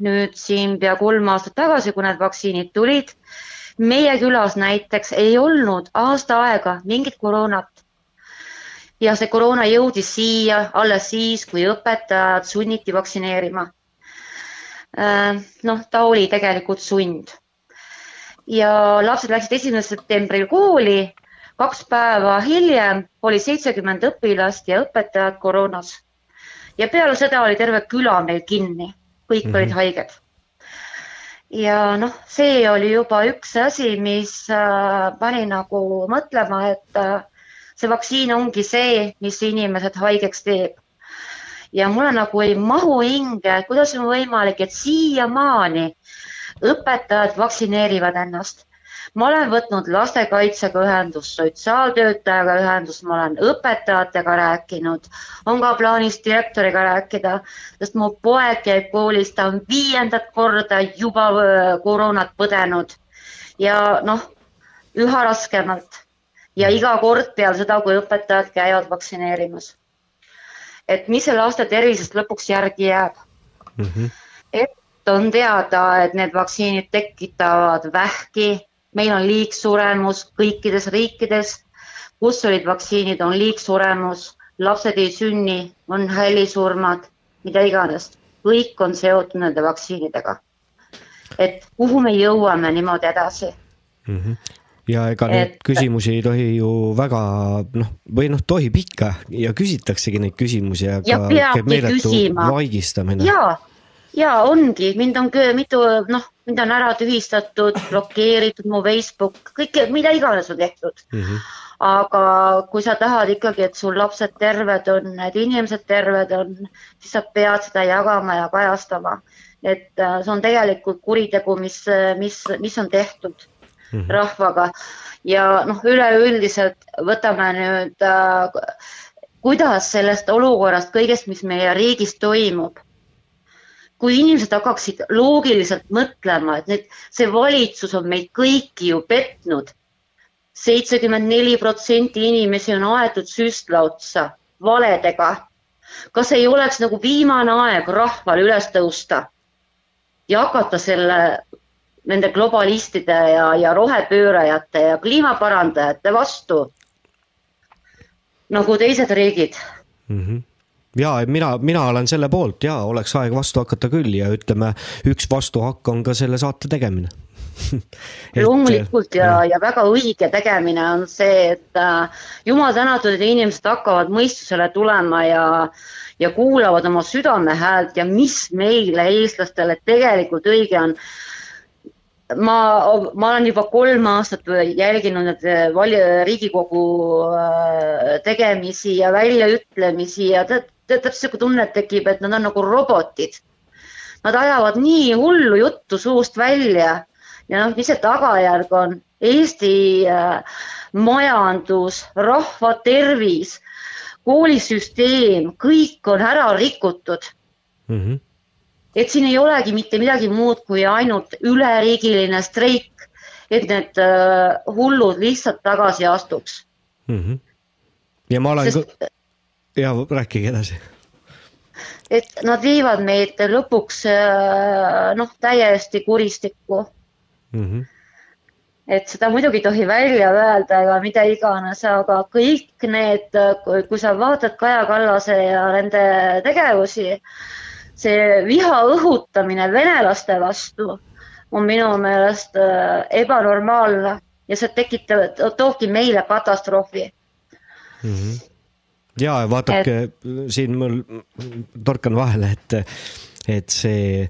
Speaker 7: nüüd siin pea kolm aastat tagasi, kui need vaktsiinid tulid, meie külas näiteks ei olnud aasta aega mingit koroonat ja see koroona jõudis siia alles siis, kui õpetajad sunniti vaktsineerima. noh, ta oli tegelikult sund. ja lapsed läksid esimesel septembril kooli, kaks päeva hiljem oli seitsekümmend õpilast ja õpetajad koroonas. ja peale seda oli terve küla meil kinni, kõik mm -hmm. olid haiged. ja noh, see oli juba üks asi, mis äh, pani nagu mõtlema, et äh, see vaktsiin ongi see, mis inimesed haigeks teeb. ja mulle nagu ei mahu hinge, kuidas on võimalik, et siiamaani õpetajad vaktsineerivad ennast. Ma olen võtnud lastekaitsega ühendust, sotsiaaltöötajaga ühendust, ma olen õpetajatega rääkinud, on ka plaanis direktoriga rääkida, sest mu poeg käib koolis, ta on viiendat korda juba koroonat põdenud ja noh, üha raskemalt ja iga kord peale seda, kui õpetajad käivad vaktsineerimas. et mis selle laste tervisest lõpuks järgi jääb? et on teada, et need vaktsiinid tekitavad vähki, meil on liigsuremus kõikides riikides. kus olid vaktsiinid, on liigsuremus, lapsed ei sünni, on hällisurmad, mida iganes, kõik on seotud nende vaktsiinidega. et kuhu me jõuame niimoodi edasi
Speaker 2: ja ega neid
Speaker 7: Et-
Speaker 2: küsimusi ei tohi ju väga noh, või noh, tohib ikka ja küsitaksegi neid küsimusi, aga käib meeletu
Speaker 7: küsima.
Speaker 2: vaigistamine.
Speaker 7: ja, ja ongi, mind on mitu, noh, mind on ära tühistatud, blokeeritud mu Facebook, kõike, mida iganes on tehtud.
Speaker 2: Mhm.
Speaker 7: aga kui sa tahad ikkagi, et sul lapsed terved on, et inimesed terved on, siis sa pead seda jagama ja kajastama. et äh, see on tegelikult kuritegu, mis, mis, mis on tehtud
Speaker 2: Mhm.
Speaker 7: rahvaga ja noh, üleüldiselt võtame nüüd äh,, kuidas sellest olukorrast, kõigest, mis meie riigis toimub, kui inimesed hakkaksid loogiliselt mõtlema, et nüüd see valitsus on meid kõiki ju petnud. seitsekümmend neli protsenti inimesi on aetud süstla otsa valedega. kas ei oleks nagu viimane aeg rahval üles tõusta ja hakata selle, nende globalistide ja, ja rohepöörajate ja kliimaparandajate vastu nagu teised riigid
Speaker 2: ja et mina, mina olen selle poolt ja oleks aeg vastu hakata küll ja ütleme, üks vastuhakk on ka selle saate tegemine.
Speaker 7: loomulikult ja, ja väga õige tegemine on see, et äh, jumal tänatud, et inimesed hakkavad mõistusele tulema ja, ja kuulavad oma südame häält ja mis meile, eestlastele tegelikult õige on. ma, ma olen juba kolm aastat jälginud need vali-, Riigikogu äh, tegemisi ja väljaütlemisi ja tead, täpselt sihuke tunne tekib, et nad on nagu robotid Nad ajavad nii hullu juttu suust välja ja noh, mis see tagajärg on? Eesti äh, majandus, rahva tervis, koolisüsteem, kõik on ära rikutud.
Speaker 2: Mhm.
Speaker 7: et siin ei olegi mitte midagi muud kui ainult üleriigiline streik, et need äh, hullud lihtsalt tagasi astuks.
Speaker 2: Mhm. ja ma olen
Speaker 7: Sest-
Speaker 2: ja rääkige edasi.
Speaker 7: et nad viivad meid lõpuks äh, noh, täiesti kuristikku
Speaker 2: Mhm.
Speaker 7: et seda muidugi ei tohi välja öelda ega mida iganes, aga kõik need, kui sa vaatad Kaja Kallase ja nende tegevusi, see viha õhutamine venelaste vastu on minu meelest äh, ebanormaalne ja see tekitab, toobki meile katastroofi.
Speaker 2: Ja vaadake et... siin mul torkan vahele, et, et see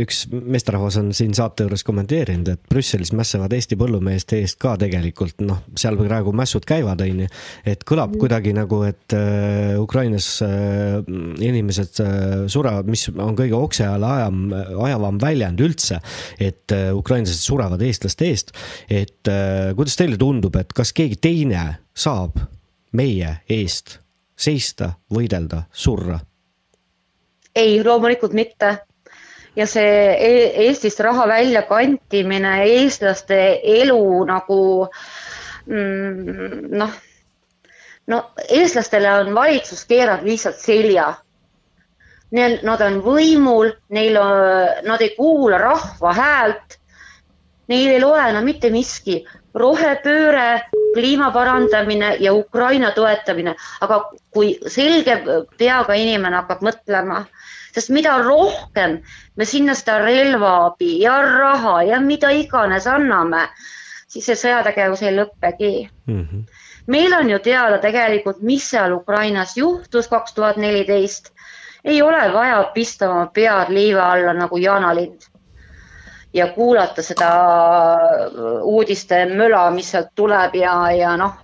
Speaker 2: üks meesterahvas on siin saate juures kommenteerinud, et Brüsselis mässavad Eesti põllumeeste eest ka tegelikult noh, seal praegu mässud käivad, onju. et kõlab kuidagi nagu, et äh, Ukrainas äh, inimesed äh, surevad, mis on kõige okse ajal ajam, ajavam väljend üldse, et äh, ukrainlased surevad eestlaste eest. et äh, kuidas teile tundub, et kas keegi teine saab meie eest seista, võidelda, surra?
Speaker 7: ei, loomulikult mitte. ja see e Eestist raha väljakantimine, eestlaste elu nagu mm, noh, no eestlastele on valitsus keeranud lihtsalt selja. Neil, nad on võimul, neil on, nad ei kuula rahva häält. Neil ei loe enam mitte miski, rohepööre, kliima parandamine ja Ukraina toetamine, aga kui selge peaga inimene hakkab mõtlema, sest mida rohkem me sinna seda relvaabi ja raha ja mida iganes anname, siis see sõjategevus ei lõppegi
Speaker 2: Mhm.
Speaker 7: meil on ju teada tegelikult, mis seal Ukrainas juhtus kaks tuhat neliteist. ei ole vaja pista oma pead liiva alla nagu jaanalind ja kuulata seda uudiste möla, mis sealt tuleb ja, ja noh,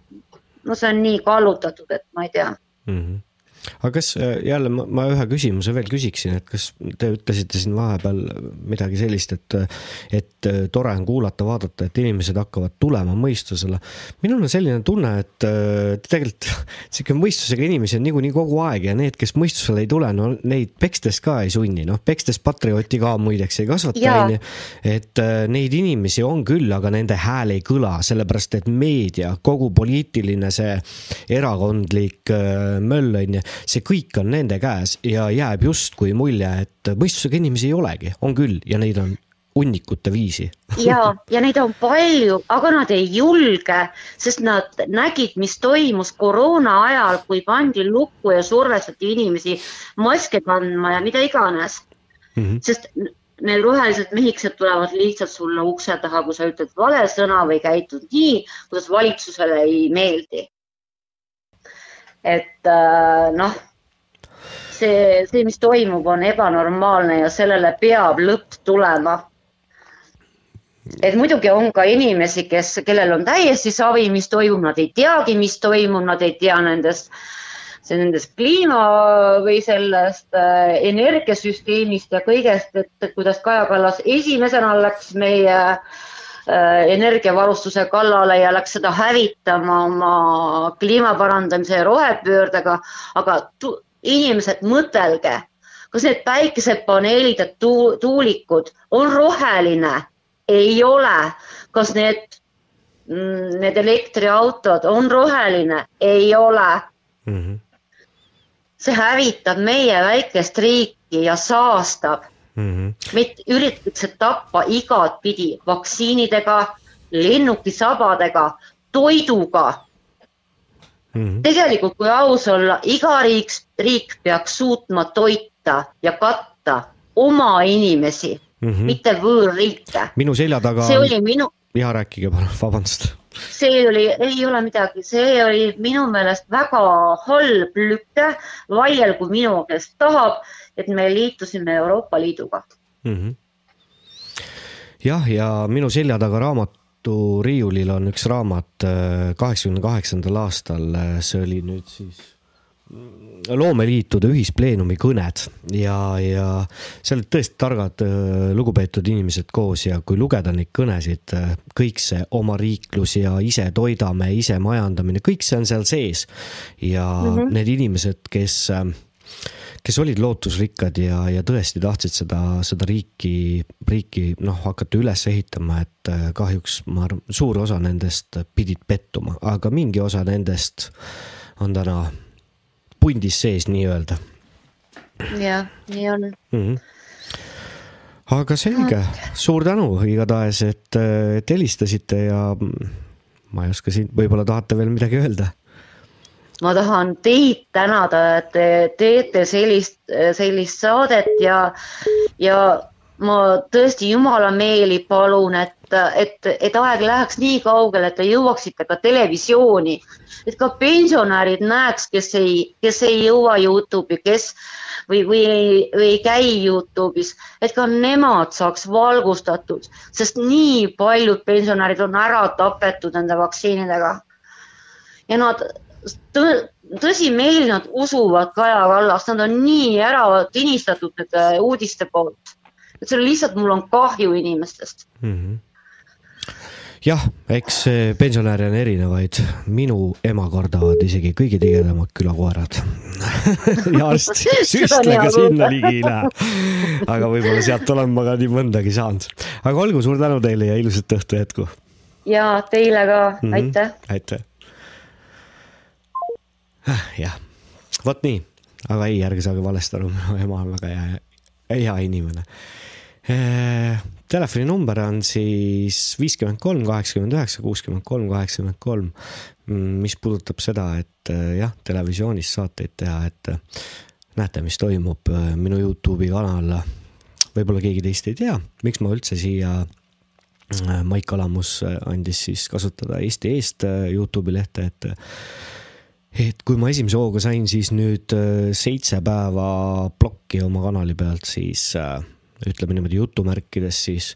Speaker 7: no see on nii kallutatud, et ma ei tea.
Speaker 2: Mhm. Aga kas äh, jälle ma, ma ühe küsimuse veel küsiksin, et kas te ütlesite siin vahepeal midagi sellist, et, et äh, tore on kuulata, vaadata, et inimesed hakkavad tulema mõistusele. minul on selline tunne, et äh, tegelikult sihuke mõistusega inimesi on niikuinii kogu aeg ja need, kes mõistusele ei tule, no neid pekstes ka ei sunni, noh pekstes patriooti ka muideks ei kasvata, onju. et neid inimesi on küll, aga nende hääl ei kõla, sellepärast et meedia, kogu poliitiline see erakondlik möll on ju, see kõik on nende käes ja jääb justkui mulje, et mõistusega inimesi ei olegi, on küll ja neid on hunnikute viisi
Speaker 7: ja, ja neid on palju, aga nad ei julge, sest nad nägid, mis toimus koroona ajal, kui pandi lukku ja survestati inimesi maske kandma ja mida iganes mm. -hmm. sest need rohelised mehikesed tulevad lihtsalt sulle ukse taha, kui sa ütled vale sõna või käitud nii, kuidas valitsusele ei meeldi. Et äh, noh, see, see, mis toimub, on ebanormaalne ja sellele peab lõpp tulema. Et muidugi on ka inimesi, kes, kellel on täiesti savi, mis toimub, nad ei teagi, mis toimub, nad ei tea nendest, nendest kliima või sellest äh, energiasüsteemist ja kõigest, et kuidas Kaja Kallas esimesena läks meie äh, energiavarustuse kallale ja läks seda hävitama oma kliima parandamise ja rohepöördega, aga inimesed, mõtelge, kas need päikesepaneelid ja tuulikud on roheline ei ole. kas need, mm, need elektriautod on roheline? ei ole mm. -hmm. see hävitab meie väikest riiki ja saastab mm. -hmm. meid üritatakse tappa igatpidi vaktsiinidega, lennukisabadega, toiduga mm. -hmm. tegelikult, kui aus olla, iga riik, riik peaks suutma toita ja katta oma inimesi mm, -hmm. mitte võõrriike.
Speaker 2: minu selja taga.
Speaker 7: see oli minu.
Speaker 2: ja rääkige palun, vabandust.
Speaker 7: see oli, ei ole midagi, see oli minu meelest väga halb lüke, vaielgu minu, kes tahab, et me liitusime Euroopa Liiduga mm. -hmm.
Speaker 2: jah, ja minu selja taga raamatu riiulil on üks raamat äh, kaheksakümne kaheksandal aastal, see oli nüüd siis loomeliitude ühispleenumi kõned ja, ja seal olid tõesti targad, lugupeetud inimesed koos ja kui lugeda neid kõnesid, kõik see omariiklus ja ise toidame, ise majandamine, kõik see on seal sees. ja mm -hmm. need inimesed, kes, kes olid lootusrikkad ja, ja tõesti tahtsid seda, seda riiki, riiki noh, hakata üles ehitama, et kahjuks ma arvan, suur osa nendest pidid pettuma, aga mingi osa nendest on täna pundis sees nii-öelda.
Speaker 7: jah, nii on mm.
Speaker 2: -hmm aga selge, suur tänu igatahes, et, et helistasite ja ma ei oska siin, võib-olla tahate veel midagi öelda?
Speaker 7: Ma tahan teid tänada, et te teete sellist, sellist saadet ja, ja ma tõesti jumala meeli palun, et, et, et aeg läheks nii kaugele, et te jõuaksite ka televisiooni et ka pensionärid näeks, kes ei, kes ei jõua Youtube'i, kes või, või või ei käi Youtube'is, et ka nemad saaks valgustatud, sest nii paljud pensionärid on ära tapetud nende vaktsiinidega. ja nad tõsimeeli nad usuvad Kaja Kallast, nad on nii ära tinistatud nende uudiste poolt, et see on lihtsalt, mul on kahju inimestest mm. -hmm
Speaker 2: jah, eks pensionäre on erinevaid, minu ema kardavad isegi kõige tigedamad külakoerad ja arst süstlega sinna ligi ei lähe. aga võib-olla sealt olen ma ka nii mõndagi saanud. aga olgu, suur tänu teile ja ilusat õhtu jätku.
Speaker 7: ja teile ka mm, -hmm. aitäh.
Speaker 2: aitäh. Ah, jah, vot nii, aga ei, ärge saage valesti aru, minu ema on väga hea, hea inimene eh, telefoninumber on siis viiskümmend kolm, kaheksakümmend üheksa, kuuskümmend kolm, kaheksakümmend kolm. Mm, mis puudutab seda, et äh, jah, televisioonis saateid teha, et äh, näete, mis toimub äh, minu Youtube'i kanal. võib-olla keegi teist ei tea, miks ma üldse siia Maik Kalamus andis siis kasutada Eesti Eest Youtube'i lehte, et et kui ma esimese hooga sain siis nüüd seitse päeva plokki oma kanali pealt, siis ütleme niimoodi jutumärkides, siis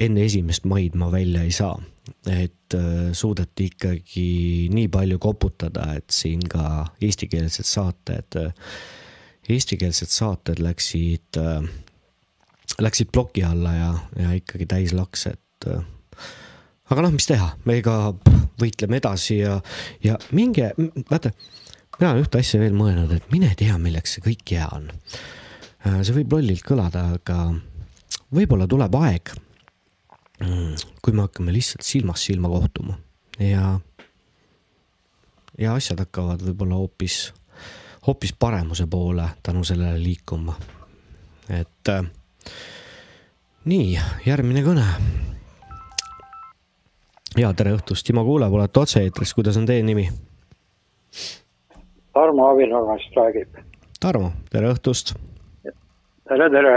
Speaker 2: enne esimest maid ma välja ei saa. et äh, suudeti ikkagi nii palju koputada, et siin ka eestikeelsed saated, äh, eestikeelsed saated läksid, äh, läksid ploki alla ja, ja ikkagi täis laks, et aga noh, mis teha, me ka võitleme edasi ja, ja minge, vaata, mina olen ühte asja veel mõelnud, et mine tea, milleks see kõik hea on Äh, see võib lollilt kõlada, aga võib-olla tuleb aeg, mm, kui me hakkame lihtsalt silmast silma kohtuma ja, ja asjad hakkavad võib-olla hoopis, hoopis paremuse poole tänu sellele liikuma. et äh, nii, järgmine kõne. Ja tere õhtust, Timo Kuulev, olete otse-eetris, kuidas on teie nimi?
Speaker 8: Tarmo Avinurgast räägib.
Speaker 2: Tarmo, tere õhtust.
Speaker 8: tere, tere.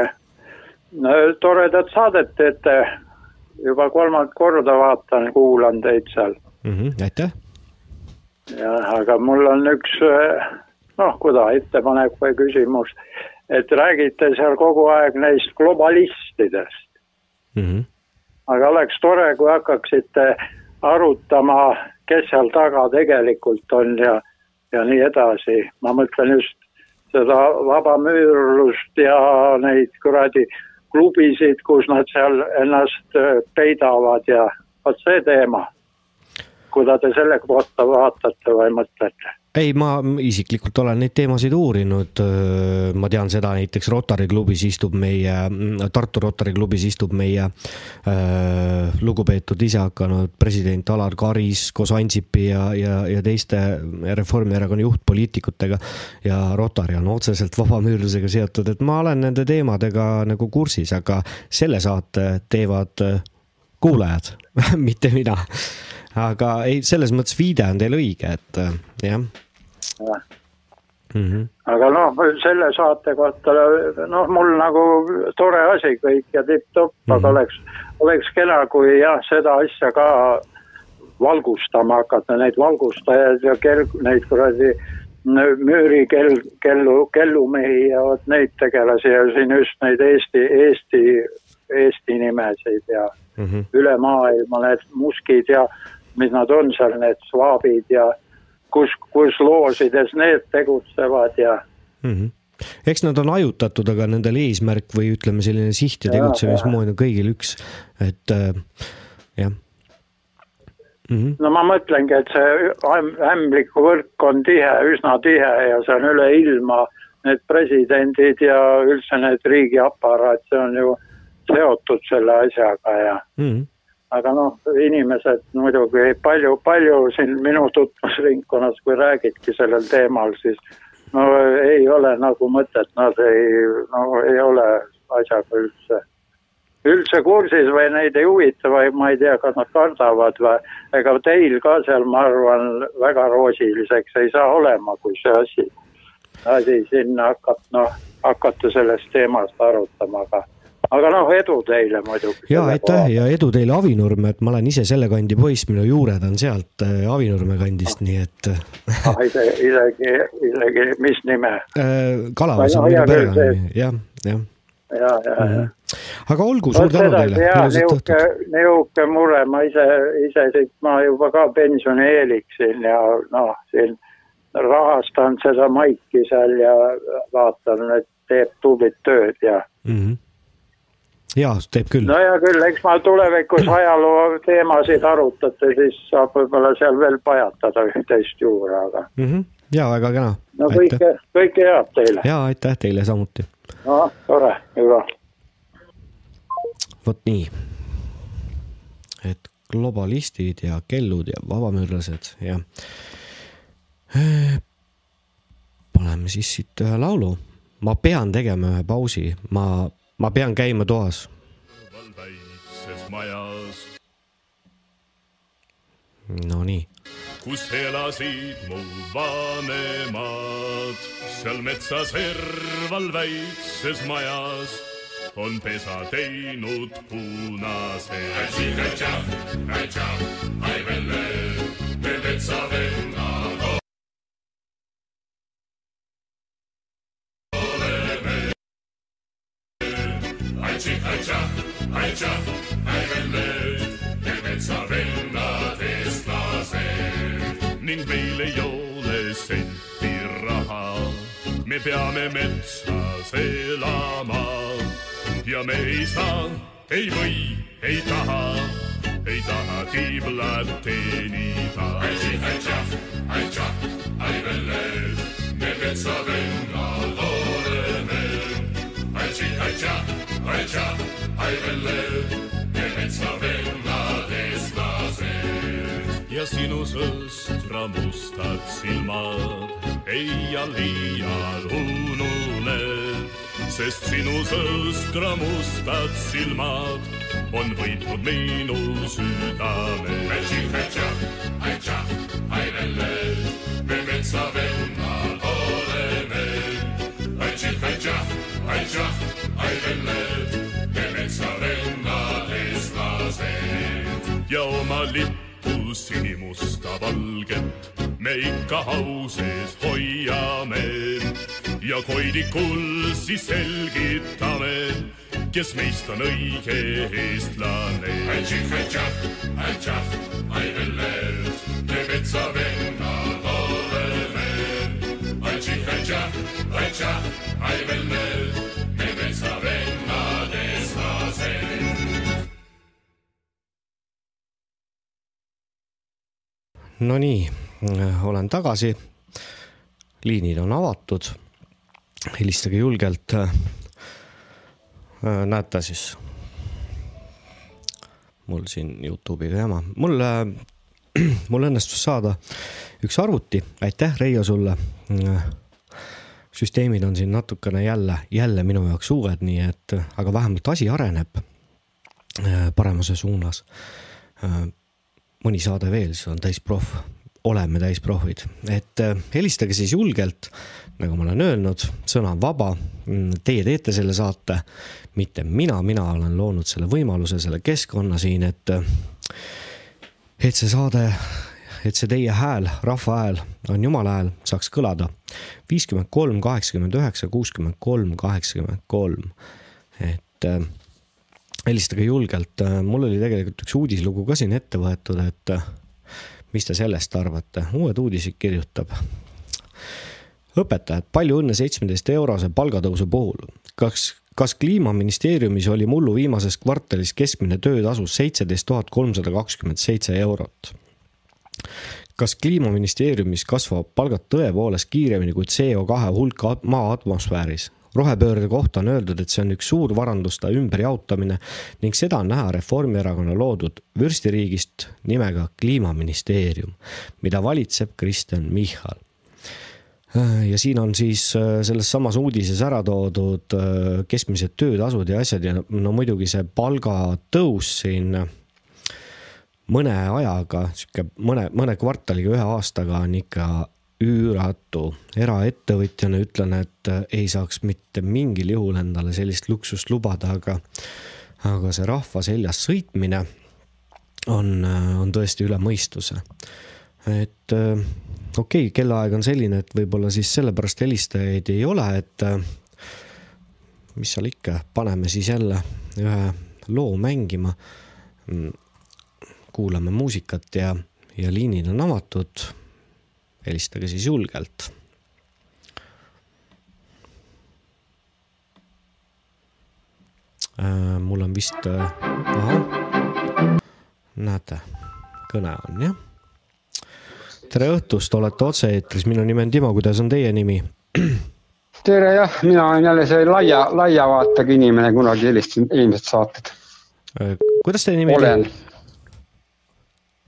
Speaker 8: toredat saadet teete. juba kolmandat korda vaatan, kuulan teid seal.
Speaker 2: Mhm, aitäh.
Speaker 8: jah, aga mul on üks noh, kuida ettepanek või küsimus, et räägite seal kogu aeg neist globalistidest,
Speaker 2: Mhm.
Speaker 8: Aga oleks tore, kui hakkaksite arutama, kes seal taga tegelikult on ja, ja nii edasi. ma mõtlen just seda vabamüürlust ja neid kuradi klubisid, kus nad seal ennast äh, peidavad ja vot see teema. Kuidas te selle kohta vaatate või mõtlete?
Speaker 2: ei, ma isiklikult olen neid teemasid uurinud. ma tean seda näiteks Rotary klubis istub meie, Tartu Rotary klubis istub meie äh, lugupeetud isehakanud president Alar Karis koos Ansipi ja, ja, ja teiste Reformierakonna juhtpoliitikutega. ja Rotary on otseselt vabamüürlusega seotud, et ma olen nende teemadega nagu kursis, aga selle saate teevad kuulajad, mitte mina aga ei, selles mõttes viide on teil õige, et äh, jah
Speaker 8: Jah.
Speaker 2: mm. -hmm.
Speaker 8: aga noh, selle saate kohta noh, mul nagu tore asi kõik ja tipp-topp mm, -hmm. aga oleks, oleks kena, kui jah, seda asja ka valgustama hakata, neid valgustajaid ja kell, neid kuradi müürikell, kellu, kellumehi ja vot neid tegelasi ja siin just neid Eesti, Eesti, Eesti nimesid ja
Speaker 2: Mm -hmm.
Speaker 8: üle maailma need muskid ja mis nad on seal, need svaabid ja kus, kus loosides need tegutsevad ja
Speaker 2: Mm -hmm. eks nad on hajutatud, aga nendel eesmärk või ütleme, selline siht ja tegutsemismood on kõigil üks, et äh, jah mm. -hmm.
Speaker 8: no ma mõtlengi, et see äm- ämbliku võrk on tihe, üsna tihe ja see on üle ilma. Need presidendid ja üldse need riigiaparaat, see on ju seotud selle asjaga ja
Speaker 2: Mm -hmm.
Speaker 8: Aga noh, inimesed muidugi palju, palju siin minu tutvusringkonnas, kui räägidki sellel teemal, siis no ei ole nagu mõtet, nad ei, no ei ole asjaga üldse, üldse kursis või neid ei huvita või ma ei tea, kas nad kardavad või ega teil ka seal, ma arvan, väga roosiliseks ei saa olema, kui see asi, asi sinna hakkab, noh, hakata sellest teemast arutama, aga aga noh, edu teile muidugi.
Speaker 2: ja aitäh ja edu teile Avinurme, et ma olen ise selle kandi poiss, minu juured on sealt äh, Avinurme kandist, nii et
Speaker 8: ah,. isegi, isegi, isegi, mis nime
Speaker 2: äh, Kalavas on minu perekond, jah, jah.
Speaker 8: ja, ja, ja.
Speaker 2: aga olgu, suur tänu teile,
Speaker 8: ja
Speaker 2: ilusat
Speaker 8: niisugune
Speaker 2: õhtut.,
Speaker 8: niisugune mure, ma ise, ise siit, ma juba ka pensionieeliksin ja noh, siin rahastan seda maiki seal ja vaatan, et teeb tublit tööd ja
Speaker 2: mm. -hmm. Ja teeb küll
Speaker 8: no hea küll, eks ma tulevikus ajaloo teemasid arutate, siis saab võib-olla seal veel pajatada üht-teist juurde, aga
Speaker 2: mm. -hmm. ja väga kena.
Speaker 8: no kõike, kõike head teile.
Speaker 2: ja aitäh teile samuti.
Speaker 8: noh, tore, hüva.
Speaker 2: vot nii. et globalistid ja kellud ja vabamüürlased ja. paneme siis siit ühe laulu. ma pean tegema ühe pausi, ma, ma pean käima toas. Nonii,
Speaker 9: kus elasid mu vanemad, seal metsa serval väikses majas on pesa teinud punase. me metsavennad ning meil ei ole senti raha. me peame metsas elama ja me ei saa, ei või, ei taha, ei taha tiiblat teenida. me metsavennad oleme, me metsavennad eestlased ja sinu sõstra mustad silmad ei iial iial unune. sest sinu sõskra mustad silmad on võitnud minu südame. ai velle, me metsavennad lippu sinimusta valget me ikka au sees hoiame ja Koidikul siis selgitame, kes meist on õige eestlane. Ai-tših, ai-tšah, ai-tšah, ai-velled, me metsavennad oleme. Ai-tših, ai-tšah, ai-tšah, ai-velled, me
Speaker 2: Nonii, olen tagasi. liinid on avatud. helistage julgelt. näete siis. mul siin Youtube'iga jama, mul, mul õnnestus saada üks arvuti, aitäh, Reio sulle. süsteemid on siin natukene jälle, jälle minu jaoks uued, nii et, aga vähemalt asi areneb paremuse suunas mõni saade veel, siis on täisproff, oleme täisproffid, et äh, helistage siis julgelt, nagu ma olen öelnud, sõna on vaba. Teie teete selle saate, mitte mina, mina olen loonud selle võimaluse, selle keskkonna siin, et, äh, et see saade, et see teie hääl, rahva hääl on jumala hääl, saaks kõlada. viiskümmend kolm, kaheksakümmend üheksa, kuuskümmend kolm, kaheksakümmend kolm, et äh, helistage julgelt, mul oli tegelikult üks uudislugu ka siin ette võetud, et mis te sellest arvate, Uued Uudised kirjutab. õpetajad, palju õnne seitsmeteist eurose palgatõusu puhul. kas, kas kliimaministeeriumis oli mullu viimases kvartalis keskmine töötasu seitseteist tuhat kolmsada kakskümmend seitse eurot? kas kliimaministeeriumis kasvavad palgad tõepoolest kiiremini kui CO2 hulk maa atmosfääris? Rohepöörde kohta on öeldud, et see on üks suur varanduste ümberjaotamine ning seda on näha Reformierakonna loodud vürstiriigist nimega Kliimaministeerium, mida valitseb Kristen Michal. Ja siin on siis selles samas uudises ära toodud keskmised töötasud ja asjad ja no muidugi see palgatõus siin mõne ajaga, sihuke mõne, mõne kvartaliga, ühe aastaga on ikka üüratu. eraettevõtjana ütlen, et ei saaks mitte mingil juhul endale sellist luksust lubada, aga, aga see rahva seljas sõitmine on, on tõesti üle mõistuse. et okei okay,, kellaaeg on selline, et võib-olla siis sellepärast helistajaid ei ole, et mis seal ikka, paneme siis jälle ühe loo mängima. kuulame muusikat ja, ja liinid on avatud helistage siis julgelt. Äh, mul on vist, äh, ahah, näete, kõne on jah. tere õhtust, olete otse-eetris, minu nimi on Timo, kuidas on teie nimi?
Speaker 10: tere jah, mina olen jälle see laia, laia vaatega inimene, kunagi helistasin eelmised saated.
Speaker 2: Äh, kuidas teie nimi oli?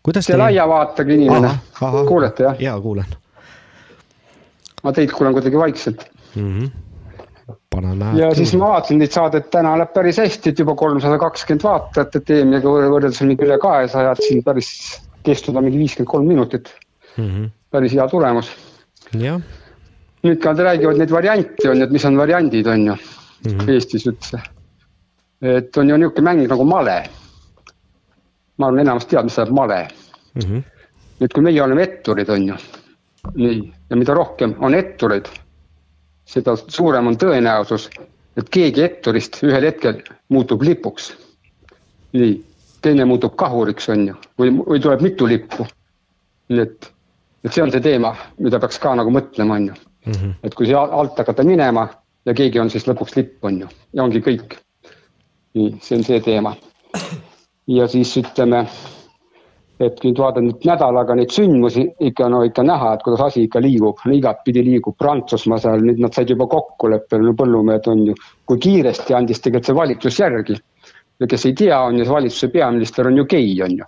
Speaker 2: Kuidas
Speaker 10: see
Speaker 2: teie...
Speaker 10: laia vaatega inimene, kuulete jah?
Speaker 2: jaa, kuulen.
Speaker 10: ma teid kuulen kuidagi vaikselt
Speaker 2: mm. -hmm. paneme
Speaker 10: ja siis ma vaatasin teid saadet, täna läheb päris hästi, et juba kolmsada kakskümmend vaatajat, et eelmisega võrreldes on ikka üle kahesaja, et siin päris kestud on mingi viiskümmend kolm minutit
Speaker 2: mm. -hmm.
Speaker 10: päris hea tulemus.
Speaker 2: jah.
Speaker 10: nüüd ka nad räägivad neid variante on ju, et mis on variandid, on ju
Speaker 2: mm -hmm.
Speaker 10: Eestis üldse. et on ju niisugune mäng nagu male ma arvan, enamus teab, mis tähendab male
Speaker 2: mm. -hmm.
Speaker 10: nüüd, kui meie oleme etturid, on ju, nii, ja mida rohkem on ettureid, seda suurem on tõenäosus, et keegi etturist ühel hetkel muutub lipuks. nii, teine muutub kahuriks, on ju, või, või tuleb mitu lippu. nii et, et see on see teema, mida peaks ka nagu mõtlema, on ju
Speaker 2: mm. -hmm.
Speaker 10: et kui siia alt hakata minema ja keegi on siis lõpuks lipp, on ju, ja ongi kõik. nii, see on see teema ja siis ütleme, et nüüd vaatan nüüd nädalaga neid sündmusi ikka no ikka näha, et kuidas asi ikka liigub, igatpidi liigub Prantsusmaa seal, nüüd nad said juba kokkuleppele, no põllumehed on ju, kui kiiresti andis tegelikult see valitsus järgi. ja kes ei tea, on ju, valitsuse peaminister on ju gei, on ju.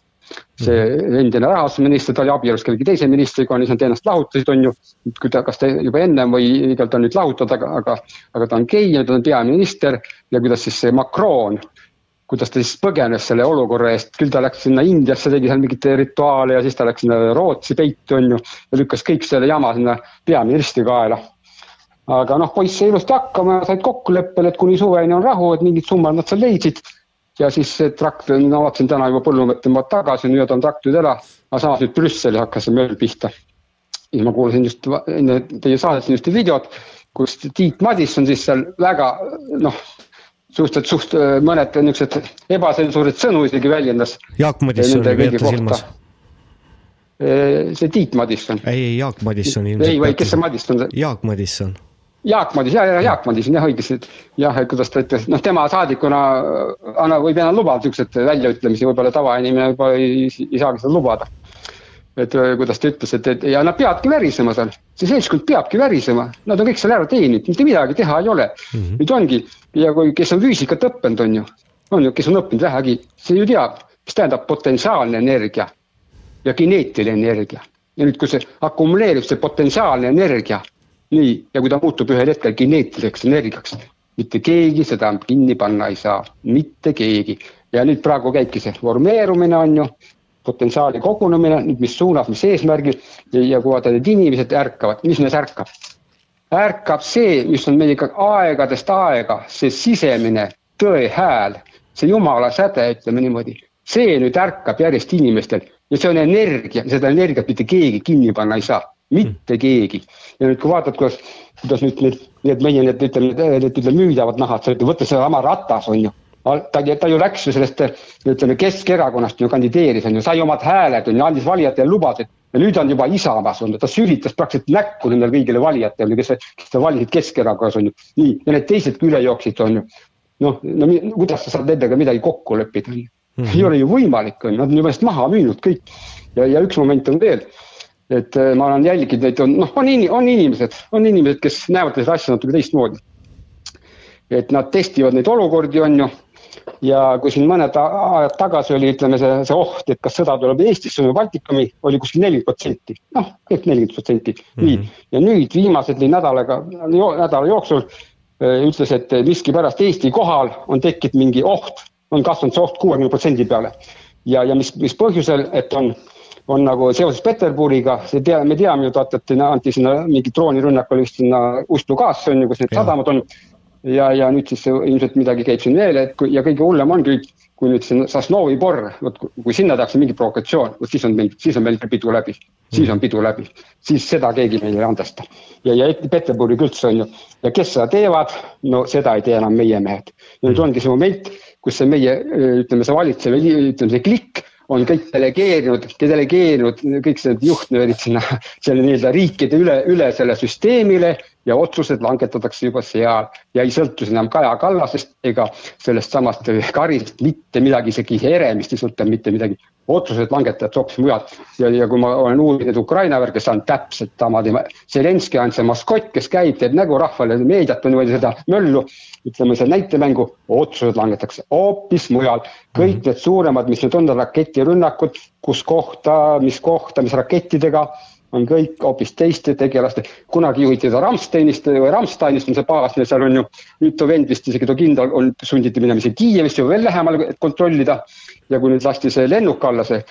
Speaker 10: see endine rahandusminister, ta oli abielus kellegi teise ministriga, on nad ennast lahutasid, on ju. kui ta, kas ta juba ennem või igal ta nüüd lahutada, aga, aga, aga ta on gei ja ta on peaminister ja kuidas siis see Macron kuidas ta siis põgenes selle olukorra eest, küll ta läks sinna Indiasse, tegi seal mingeid rituaale ja siis ta läks sinna Rootsi peitu, on ju, ja lükkas kõik selle jama sinna peaministri kaela. aga noh, poiss sai ilusti hakkama, said kokkuleppele, et kuni suveni on rahu, et mingid summad nad seal leidsid. ja siis see traktor, no vaatasin täna juba põllumehed tõmbavad tagasi, nüüd on traktorid ära, aga samas nüüd Brüsselis hakkas see möll pihta. ja ma kuulasin just enne teie saadet just videot, kus Tiit Madisson siis seal väga noh suhteliselt suht mõned niisugused ebatsensuurid sõnu isegi väljendas.
Speaker 2: Jaak Madissoni peate silmas?
Speaker 10: see Tiit Madisson.
Speaker 2: ei, ei Jaak Madisson
Speaker 10: ilmselt. ei, või kes see Madisson?
Speaker 2: Jaak Madisson.
Speaker 10: Jaak Madisson, ja, ja Jaak Madisson jah, õigesti. jah, et kuidas ta ütles, noh, tema saadikuna anna, võib enam lubada niisuguseid väljaütlemisi, võib-olla tavainimene võib-olla ei, ei saagi seda lubada et kuidas ta ütles, et, et ja nad peavadki värisema seal, see seltskond peabki värisema, nad on kõik seal ära teeninud, mitte midagi teha ei ole mm. -hmm. nüüd ongi ja kui, kes on füüsikat õppinud, on ju, on ju, kes on õppinud vähegi, see ju teab, mis tähendab potentsiaalne energia ja kineetiline energia. ja nüüd, kui see akumuleerib, see potentsiaalne energia, nii, ja kui ta muutub ühel hetkel kineetiliseks energiaks, mitte keegi seda kinni panna ei saa, mitte keegi. ja nüüd praegu käibki see formeerumine, on ju potentsiaali kogunemine, mis suunas, mis eesmärgil ja, ja kui vaata need inimesed ärkavad, mis neis ärkab? ärkab see, mis on meiega aegadest aega, see sisemine tõe hääl, see jumala säde, ütleme niimoodi. see nüüd ärkab järjest inimestel ja see on energia, seda energiat mitte keegi kinni panna ei saa, mitte keegi. ja nüüd, kui vaatad, kuidas, kuidas nüüd need, need meie need ütleme, need ütleme müüdavad nahad, võtta sedasama ratas on ju ta, ta ju läks ju sellest, ütleme Keskerakonnast ju kandideeris, on ju, sai omad hääled, on ju, andis valijatele lubadused ja nüüd on juba Isamaas olnud, ta sülitas praktiliselt näkku nendele kõigile valijatele, kes, kes ta valisid Keskerakonnas, on ju. nii, ja need teisedki üle jooksid, on ju. noh, no kuidas sa saad nendega midagi kokku leppida, on ju. Mhm. ei ole ju võimalik, on ju, nad on juba ennast maha müünud kõik. ja, ja üks moment on veel, et äh, ma olen jälginud neid, on noh, on, on inimesed, on inimesed, kes näevad seda asja natuke teistmoodi. et nad testivad neid olukordi, on ju ja kui siin mõned ajad tagasi oli, ütleme see, see oht, et kas sõda tuleb Eestisse või Baltikumi, oli kuskil nelikümmend protsenti, noh, kõik nelikümmend protsenti, nii mm. -hmm. ja nüüd viimased nädalaga, nädala jooksul ütles, et miskipärast Eesti kohal on tekkinud mingi oht, on kasvanud see oht kuuekümne protsendi peale. ja, ja mis, mis põhjusel, et on, on nagu seoses Peterburiga, see tea, me teame ju, et, et anti sinna mingi droonirünnak oli vist sinna Ust-Lugaasse on ju, kus need sadamad on ja, ja nüüd siis ilmselt midagi käib siin veel, et kui ja kõige hullem ongi, kui nüüd see Sosnovi porr, vot kui sinna tehakse mingi provokatsioon, vot siis on meil, siis on meil pidu läbi, siis on pidu läbi, siis seda keegi meile ei andesta. ja, ja Peterburig üldse on ju, ja kes seda teevad, no seda ei tee enam meie mehed. ja nüüd ongi see moment, kus see meie, ütleme, see valitsev, ütleme see klikk on kõik delegeerinud, delegeerinud kõik need juhtnöörid sinna, selle nii-öelda riikide üle, üle selle süsteemile ja otsused langetatakse juba seal ja ei sõltu enam Kaja Kallasest ega sellest samast Karisest mitte midagi, isegi Heremist ei sõltu mitte midagi. Otsused langetatakse hoopis mujal ja, ja kui ma olen uurinud Ukraina värki, see on täpselt sama teema. Zelenskõi on see maskott, kes käib, teeb nägu rahvale, meediat on niimoodi seda möllu, ütleme seda näitemängu, otsused langetatakse hoopis mujal. kõik need suuremad, mis nüüd on, raketirünnakud, kus kohta, mis kohta, mis rakettidega on kõik hoopis teiste tegelaste, kunagi juhiti seda Ramsteinist või Ramsteinist on see baas, seal on ju, nüüd too vend vist isegi too kindral on, sunditi minema isegi Kiievisse veel lähemale, et kontrollida. ja kui nüüd lasti see lennuk alla, see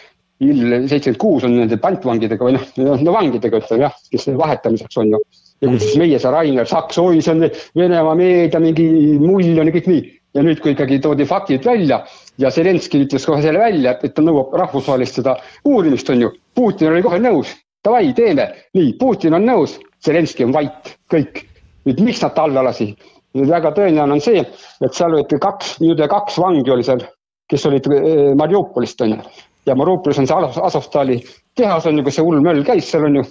Speaker 10: Il seitsekümmend kuus on nende pantvangidega või noh, no vangidega ütleme jah, kes vahetamiseks on ju. ja kui siis meie see Rainer Saks, oi, see on Venemaa meedia mingi mull on ja kõik nii. ja nüüd, kui ikkagi toodi faktid välja ja Zelenskõi ütles kohe selle välja, et ta nõuab rahvusvahelist seda uurimist, on ju. Putin oli kohe nõus davai, teeme. nii, Putin on nõus, Zelenskõi on vait, kõik. nüüd miks nad ta alla lasi? nüüd väga tõenäoline on see, et seal olid kaks, nüüd kaks vangi oli seal, kes olid eh, Mariupolist on ju. ja Mariupolis on see Azovstali tehas on ju, kus see hull möll käis seal on ju.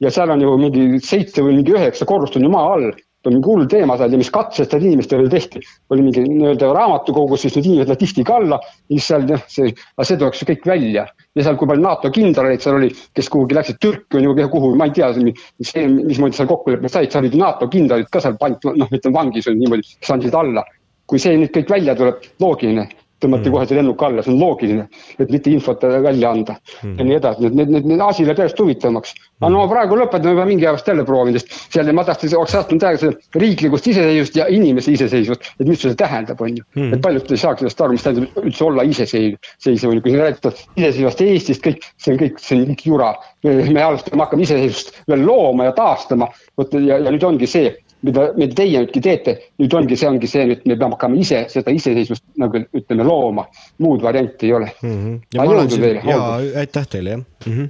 Speaker 10: ja seal on ju mingi seitse või mingi üheksa korrust on ju maa all mingi hull teema seal ja mis katsed seal inimestele tehti. oli mingi nii-öelda raamatukogus, siis need inimesed lähed tihti ka alla, siis seal noh, see, aga see tuleks ju kõik välja. ja seal, kui palju NATO kindraleid seal oli, kes kuhugi läksid Türki on ju, kuhu, ma ei tea, see, mismoodi seal kokkuleppe said, seal olid NATO kindralid ka seal pandi, noh, ütleme vangis oli niimoodi, kes andsid alla. kui see nüüd kõik välja tuleb, loogiline, tõmmati mm. kohe see lennuk alla, see on loogiline, et mitte infot välja anda mm. ja nii edasi, need, need, need, need asi läheb järjest huvitavamaks. aga no praegu lõpetame juba mingi pärast jälle proovin, sest seal ma tahtsin, oleks tahtnud seda riiklikust iseseisvust ja inimese iseseisvust, et mis see tähendab, on ju mm.. et paljud ei saaks sellest aru, mis tähendab üldse olla iseseisev, seisev, kui siin räägitakse iseseisvast Eestist, kõik, see on kõik, see on kõik jura. me alles peame hakkama iseseisvust veel looma ja taastama, vot ja, ja nüüd ongi see mida, mida teie nüüdki teete, nüüd ongi, see ongi see, nüüd me peame hakkama ise seda iseseisvust nagu ütleme looma, muud varianti ei ole mm.
Speaker 2: -hmm. ja, jõudu teile. ja aitäh teile jah mm. -hmm.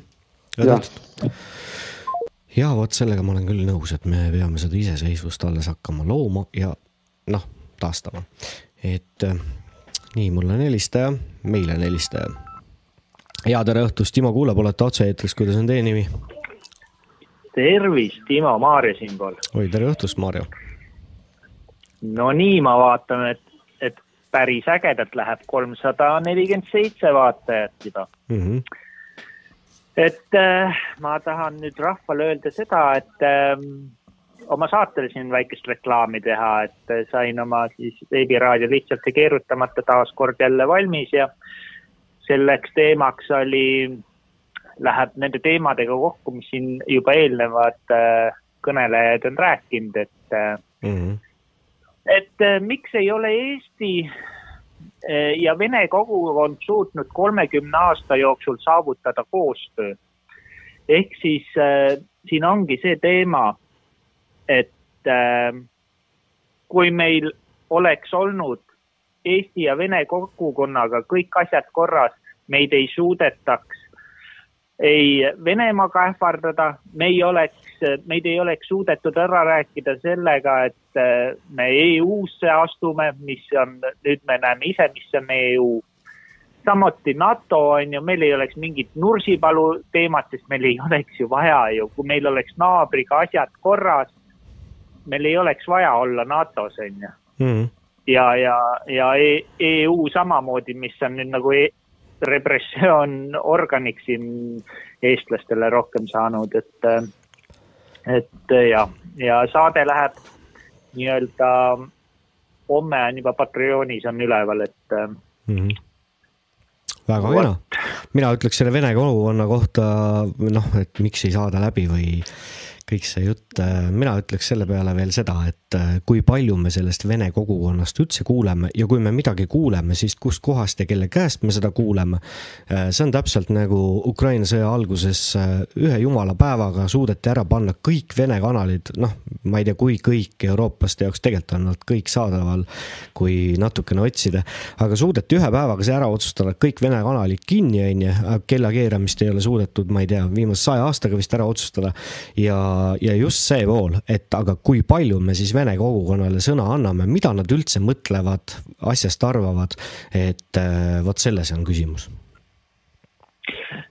Speaker 2: ja, ja. ja vot sellega ma olen küll nõus, et me peame seda iseseisvust alles hakkama looma ja noh, taastama. et äh, nii, mul on helistaja, meil on helistaja. ja tere õhtust, Timo kuulab, olete otse-eetris, kuidas on teie nimi?
Speaker 11: Tervist, Timo, Maarja siinpool.
Speaker 2: oi, tere õhtust, Maarja.
Speaker 11: no nii, ma vaatan, et, et päris ägedalt läheb kolmsada nelikümmend seitse vaatajat juba mm. -hmm. et äh, ma tahan nüüd rahvale öelda seda, et äh, oma saatele siin väikest reklaami teha, et äh, sain oma siis veebiraadio lihtsalt ja keerutamata taas kord jälle valmis ja selleks teemaks oli läheb nende teemadega kokku, mis siin juba eelnevad äh, kõnelejad on rääkinud, et mm, -hmm. et äh, miks ei ole Eesti ja Vene kogukond suutnud kolmekümne aasta jooksul saavutada koostöö. ehk siis äh, siin ongi see teema, et äh, kui meil oleks olnud Eesti ja Vene kogukonnaga kõik asjad korras, meid ei suudetaks ei Venemaaga ähvardada, me ei oleks, meid ei oleks suudetud ära rääkida sellega, et äh, me EU-sse astume, mis on, nüüd me näeme ise, mis on EU. samuti NATO on ju, meil ei oleks mingit Nursipalu teemat, sest meil ei oleks ju vaja ju, kui meil oleks naabriga asjad korras, meil ei oleks vaja olla NATO-s on ju mm. ja, ja, ja e EU samamoodi, mis on nüüd nagu e repressioon-organiks siin eestlastele rohkem saanud, et, et ja, ja saade läheb nii-öelda homme on juba Patreonis on üleval, et mm. -hmm
Speaker 2: väga kena, mina ütleks selle vene kogukonna kohta noh, et miks ei saada läbi või kõik see jutt, äh, mina ütleks selle peale veel seda, et äh, kui palju me sellest vene kogukonnast üldse kuuleme ja kui me midagi kuuleme, siis kustkohast ja kelle käest me seda kuuleme. Äh, see on täpselt nagu Ukraina sõja alguses ühe jumala päevaga suudeti ära panna kõik vene kanalid, noh, ma ei tea, kui kõik eurooplaste jaoks tegelikult on nad kõik saadaval, kui natukene otsida, aga suudeti ühe päevaga see ära otsustada, kõik vene kanalid kinni, on ju, kella keeramist ei ole suudetud, ma ei tea, viimase saja aastaga vist ära otsustada. Ja ja just see pool, et aga kui palju me siis vene kogukonnale sõna anname, mida nad üldse mõtlevad, asjast arvavad, et äh, vot selles on küsimus.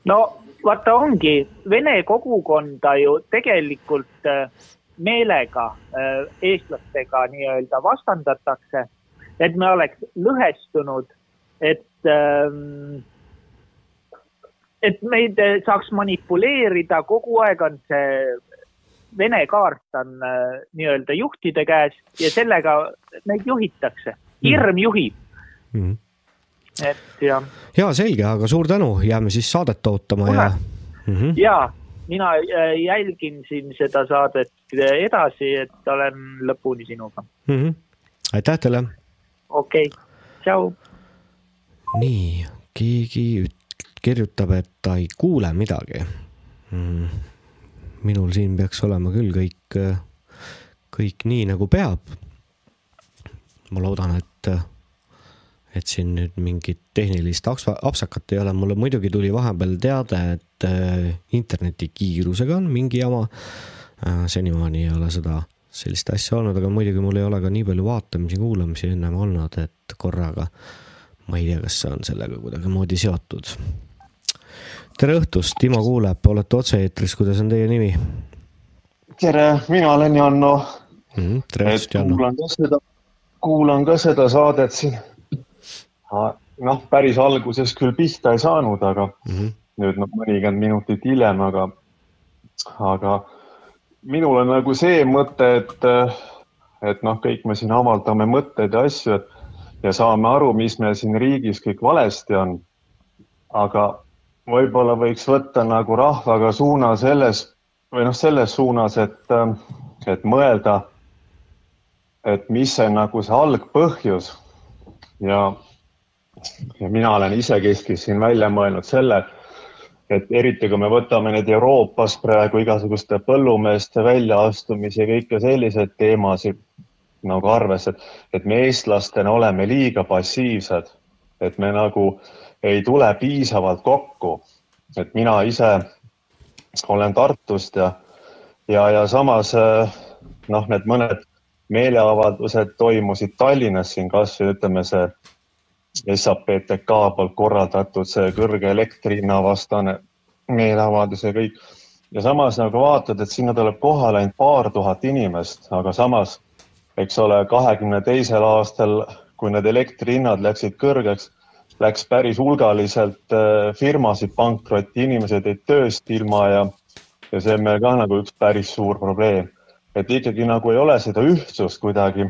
Speaker 11: no vaata, ongi vene kogukonda ju tegelikult äh, meelega äh, eestlastega nii-öelda vastandatakse, et me oleks lõhestunud, et ähm, et meid saaks manipuleerida, kogu aeg on see Vene kaart on äh, nii-öelda juhtide käes ja sellega neid juhitakse, hirm mm. juhib mm. -hmm. et jah.
Speaker 2: ja selge, aga suur tänu, jääme siis saadet ootama Kule. ja
Speaker 11: mm. -hmm. ja mina äh, jälgin siin seda saadet edasi, et olen lõpuni sinuga
Speaker 2: mm. -hmm. aitäh teile.
Speaker 11: okei okay., tšau.
Speaker 2: nii, keegi kirjutab, et ta ei kuule midagi mm minul siin peaks olema küll kõik, kõik nii nagu peab. ma loodan, et, et siin nüüd mingit tehnilist apsakat ei ole, mulle muidugi tuli vahepeal teade, et äh, internetikiirusega on mingi jama. Äh, senimaani ei ole seda, sellist asja olnud, aga muidugi mul ei ole ka nii palju vaatamisi, kuulamisi ennem olnud, et korraga ma ei tea, kas see on sellega kuidagimoodi seotud tere õhtust, Timo kuuleb, olete otse-eetris, kuidas on teie nimi?
Speaker 12: tere, mina olen Janno
Speaker 2: mm. -hmm, tere õhtust, Janno.
Speaker 12: kuulan ka seda, kuulan ka seda saadet siin. noh, päris alguses küll pihta ei saanud, aga mm -hmm. nüüd noh, mõnikümmend minutit hiljem, aga, aga minul on nagu see mõte, et, et noh, kõik me siin avaldame mõtteid ja asju, et ja saame aru, mis meil siin riigis kõik valesti on. aga võib-olla võiks võtta nagu rahvaga suuna selles või noh, selles suunas, et, et mõelda, et mis see nagu see algpõhjus ja, ja mina olen isegi siin välja mõelnud selle, et eriti kui me võtame nüüd Euroopas praegu igasuguste põllumeeste väljaastumisi ja kõike selliseid teemasid nagu arvesse, et, me eestlastena oleme liiga passiivsed, et me nagu ei tule piisavalt kokku. et mina ise olen Tartust ja, ja, ja samas noh, need mõned meeleavaldused toimusid Tallinnas siin kasvõi ütleme see SAPTK poolt korraldatud see kõrge elektri hinna vastane meeleavaldus ja kõik. ja samas nagu vaatad, et sinna tuleb kohale ainult paar tuhat inimest, aga samas eks ole, kahekümne teisel aastal, kui need elektrihinnad läksid kõrgeks, läks päris hulgaliselt äh, firmasid pankrotti, inimesed jäid tööst ilma ja, ja see on meil ka nagu üks päris suur probleem. et ikkagi nagu ei ole seda ühtsust kuidagi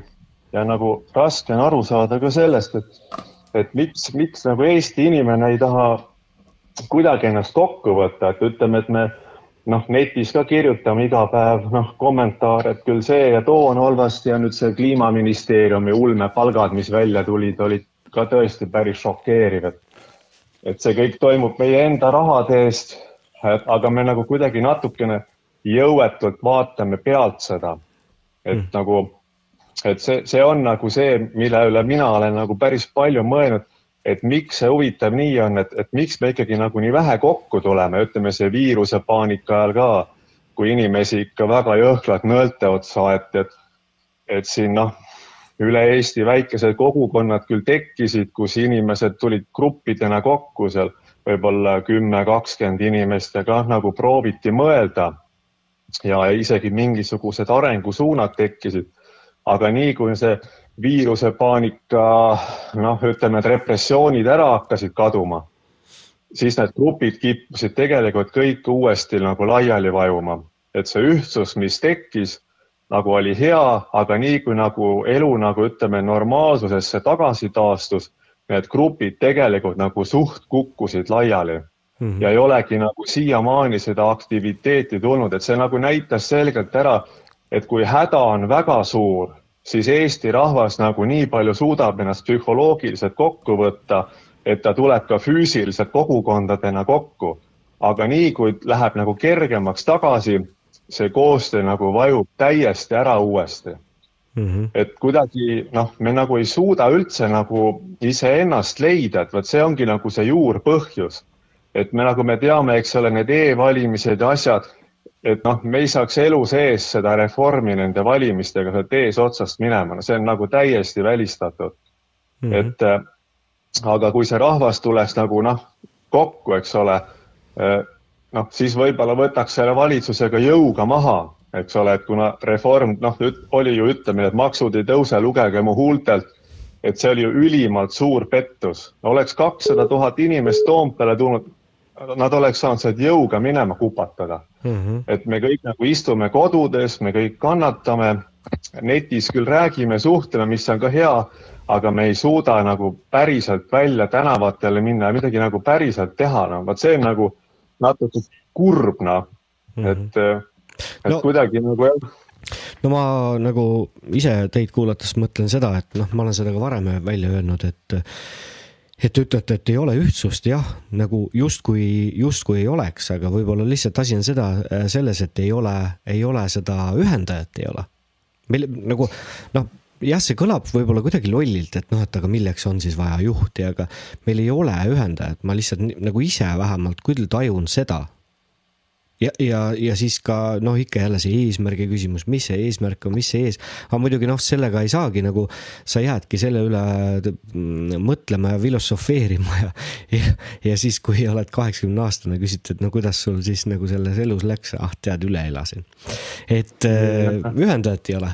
Speaker 12: ja nagu raske on aru saada ka sellest, et, et miks, miks nagu Eesti inimene ei taha kuidagi ennast kokku võtta, et ütleme, et me noh, netis ka kirjutame iga päev noh, kommentaare, et küll see ja too on halvasti ja nüüd see kliimaministeeriumi ulmepalgad, mis välja tulid, olid ka tõesti päris šokeeriv, et et see kõik toimub meie enda rahade eest, aga me nagu kuidagi natukene jõuetult vaatame pealt seda, et mm. nagu, et see, see on nagu see, mille üle mina olen nagu päris palju mõelnud et miks see huvitav nii on, et, et miks me ikkagi nagu nii vähe kokku tuleme, ütleme see viiruse paanika ajal ka, kui inimesi ikka väga jõhkralt nõelte otsa aeti, et, et siin noh, üle Eesti väikesed kogukonnad küll tekkisid, kus inimesed tulid gruppidena kokku seal võib-olla kümme, kakskümmend inimest ja kah nagu prooviti mõelda ja isegi mingisugused arengusuunad tekkisid. aga nii kui see viirusepaanika, noh, ütleme, et repressioonid ära hakkasid kaduma, siis need grupid kippusid tegelikult kõik uuesti nagu laiali vajuma, et see ühtsus, mis tekkis, nagu oli hea, aga nii kui nagu elu nagu ütleme normaalsusesse tagasi taastus, need grupid tegelikult nagu suht kukkusid laiali mm -hmm. ja ei olegi nagu siiamaani seda aktiviteeti tulnud, et see nagu näitas selgelt ära, et kui häda on väga suur siis Eesti rahvas nagu nii palju suudab ennast psühholoogiliselt kokku võtta, et ta tuleb ka füüsiliselt kogukondadena kokku. aga nii, kui läheb nagu kergemaks tagasi, see koostöö nagu vajub täiesti ära uuesti mm. -hmm. et kuidagi noh, me nagu ei suuda üldse nagu iseennast leida, et vot see ongi nagu see juurpõhjus. et me nagu me teame, eks ole, need e-valimised ja asjad et noh, me ei saaks elu sees seda reformi nende valimistega sealt eesotsast minema, no see on nagu täiesti välistatud mm. -hmm. et äh, aga kui see rahvas tuleks nagu noh, kokku, eks ole, äh, noh, siis võib-olla võtaks selle valitsusega jõuga maha, eks ole, et kuna reform, noh, oli ju ütlemine, et maksud ei tõuse, lugege mu huultelt, et see oli ju ülimalt suur pettus. oleks kakssada tuhat inimest Toompeale tulnud, nad oleks saanud sealt jõuga minema kupatada mm. -hmm. et me kõik nagu istume kodudes, me kõik kannatame, netis küll räägime, suhtleme, mis on ka hea, aga me ei suuda nagu päriselt välja tänavatele minna ja midagi nagu päriselt teha, no vot see on nagu natuke kurb, noh mm -hmm., et, et no. kuidagi nagu jah
Speaker 2: no ma nagu ise teid kuulates mõtlen seda, et noh, ma olen seda ka varem välja öelnud, et et te ütlete, et ei ole ühtsust, jah, nagu justkui, justkui ei oleks, aga võib-olla lihtsalt asi on seda, selles, et ei ole, ei ole seda ühendajat ei ole. meil nagu noh, jah, see kõlab võib-olla kuidagi lollilt, et noh, et aga milleks on siis vaja juhti, aga meil ei ole ühendajat, ma lihtsalt nagu ise vähemalt küll tajun seda. Ja, ja, ja siis ka noh, ikka jälle see eesmärgi küsimus, mis see eesmärk on, mis see ees, aga muidugi noh, sellega ei saagi nagu, sa jäädki selle üle mm, mõtlema ja filosofeerima ja, ja, ja siis, kui oled kaheksakümne aastane, küsid, et no kuidas sul siis nagu selles elus läks, ah tead, üle elasin. et äh, ühendajat ei ole.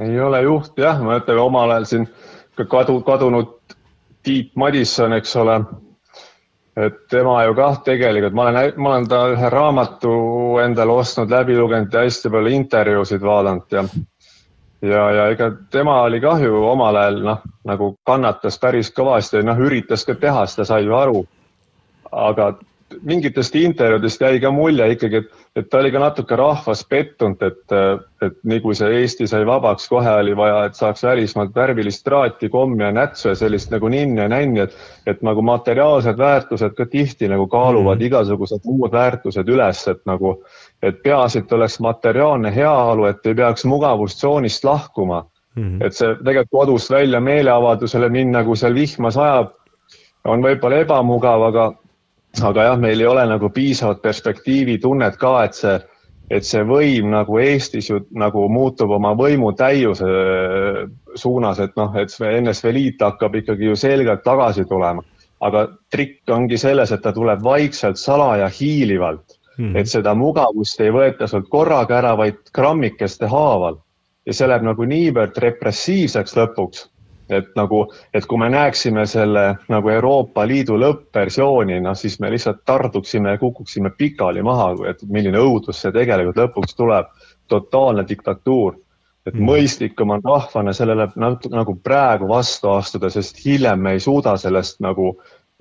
Speaker 12: Ei ole juhti jah, ma ütlen omal ajal siin ka kadu, kadunud Tiit Madisson, eks ole et tema ju kah tegelikult, ma olen, ma olen ta ühe raamatu endale ostnud, läbi lugenud ja hästi palju intervjuusid vaadanud ja ja, ja ega tema oli kahju omal ajal noh, nagu kannatas päris kõvasti, noh üritas ka teha, seda sai ju aru. aga mingitest intervjuudest jäi ka mulje ikkagi, et, et ta oli ka natuke rahvas pettunud, et, et nii kui see Eesti sai vabaks, kohe oli vaja, et saaks välismaalt värvilist traati, kommi ja nätsu ja sellist nagu ninni ja nänni, et, et nagu materiaalsed väärtused ka tihti nagu kaaluvad mm. igasugused muud väärtused üles, et nagu, et peaasi, et oleks materiaalne heaolu, et ei peaks mugavustsoonist lahkuma mm. -hmm. et see tegelikult kodust välja meeleavaldusele minna, kui seal vihma sajab, on võib-olla ebamugav, aga aga jah, meil ei ole nagu piisavat perspektiivitunnet ka, et see, et see võim nagu Eestis ju nagu muutub oma võimu täiuse äh, suunas, et noh, et NSV Liit hakkab ikkagi ju selgelt tagasi tulema. aga trikk ongi selles, et ta tuleb vaikselt, salaja, hiilivalt. Mm, et seda mugavust ei võeta sult korraga ära, vaid grammikeste haaval. Ja see läheb nagu niivõrd repressiivseks lõpuks et nagu, et kui me näeksime selle nagu Euroopa Liidu lõppversiooni, noh siis me lihtsalt tarduksime ja kukuksime pikali maha, et milline õudus see tegelikult lõpuks tuleb. totaalne diktatuur, et mm. mõistlikum on rahvana sellele nagu, nagu praegu vastu astuda, sest hiljem me ei suuda sellest nagu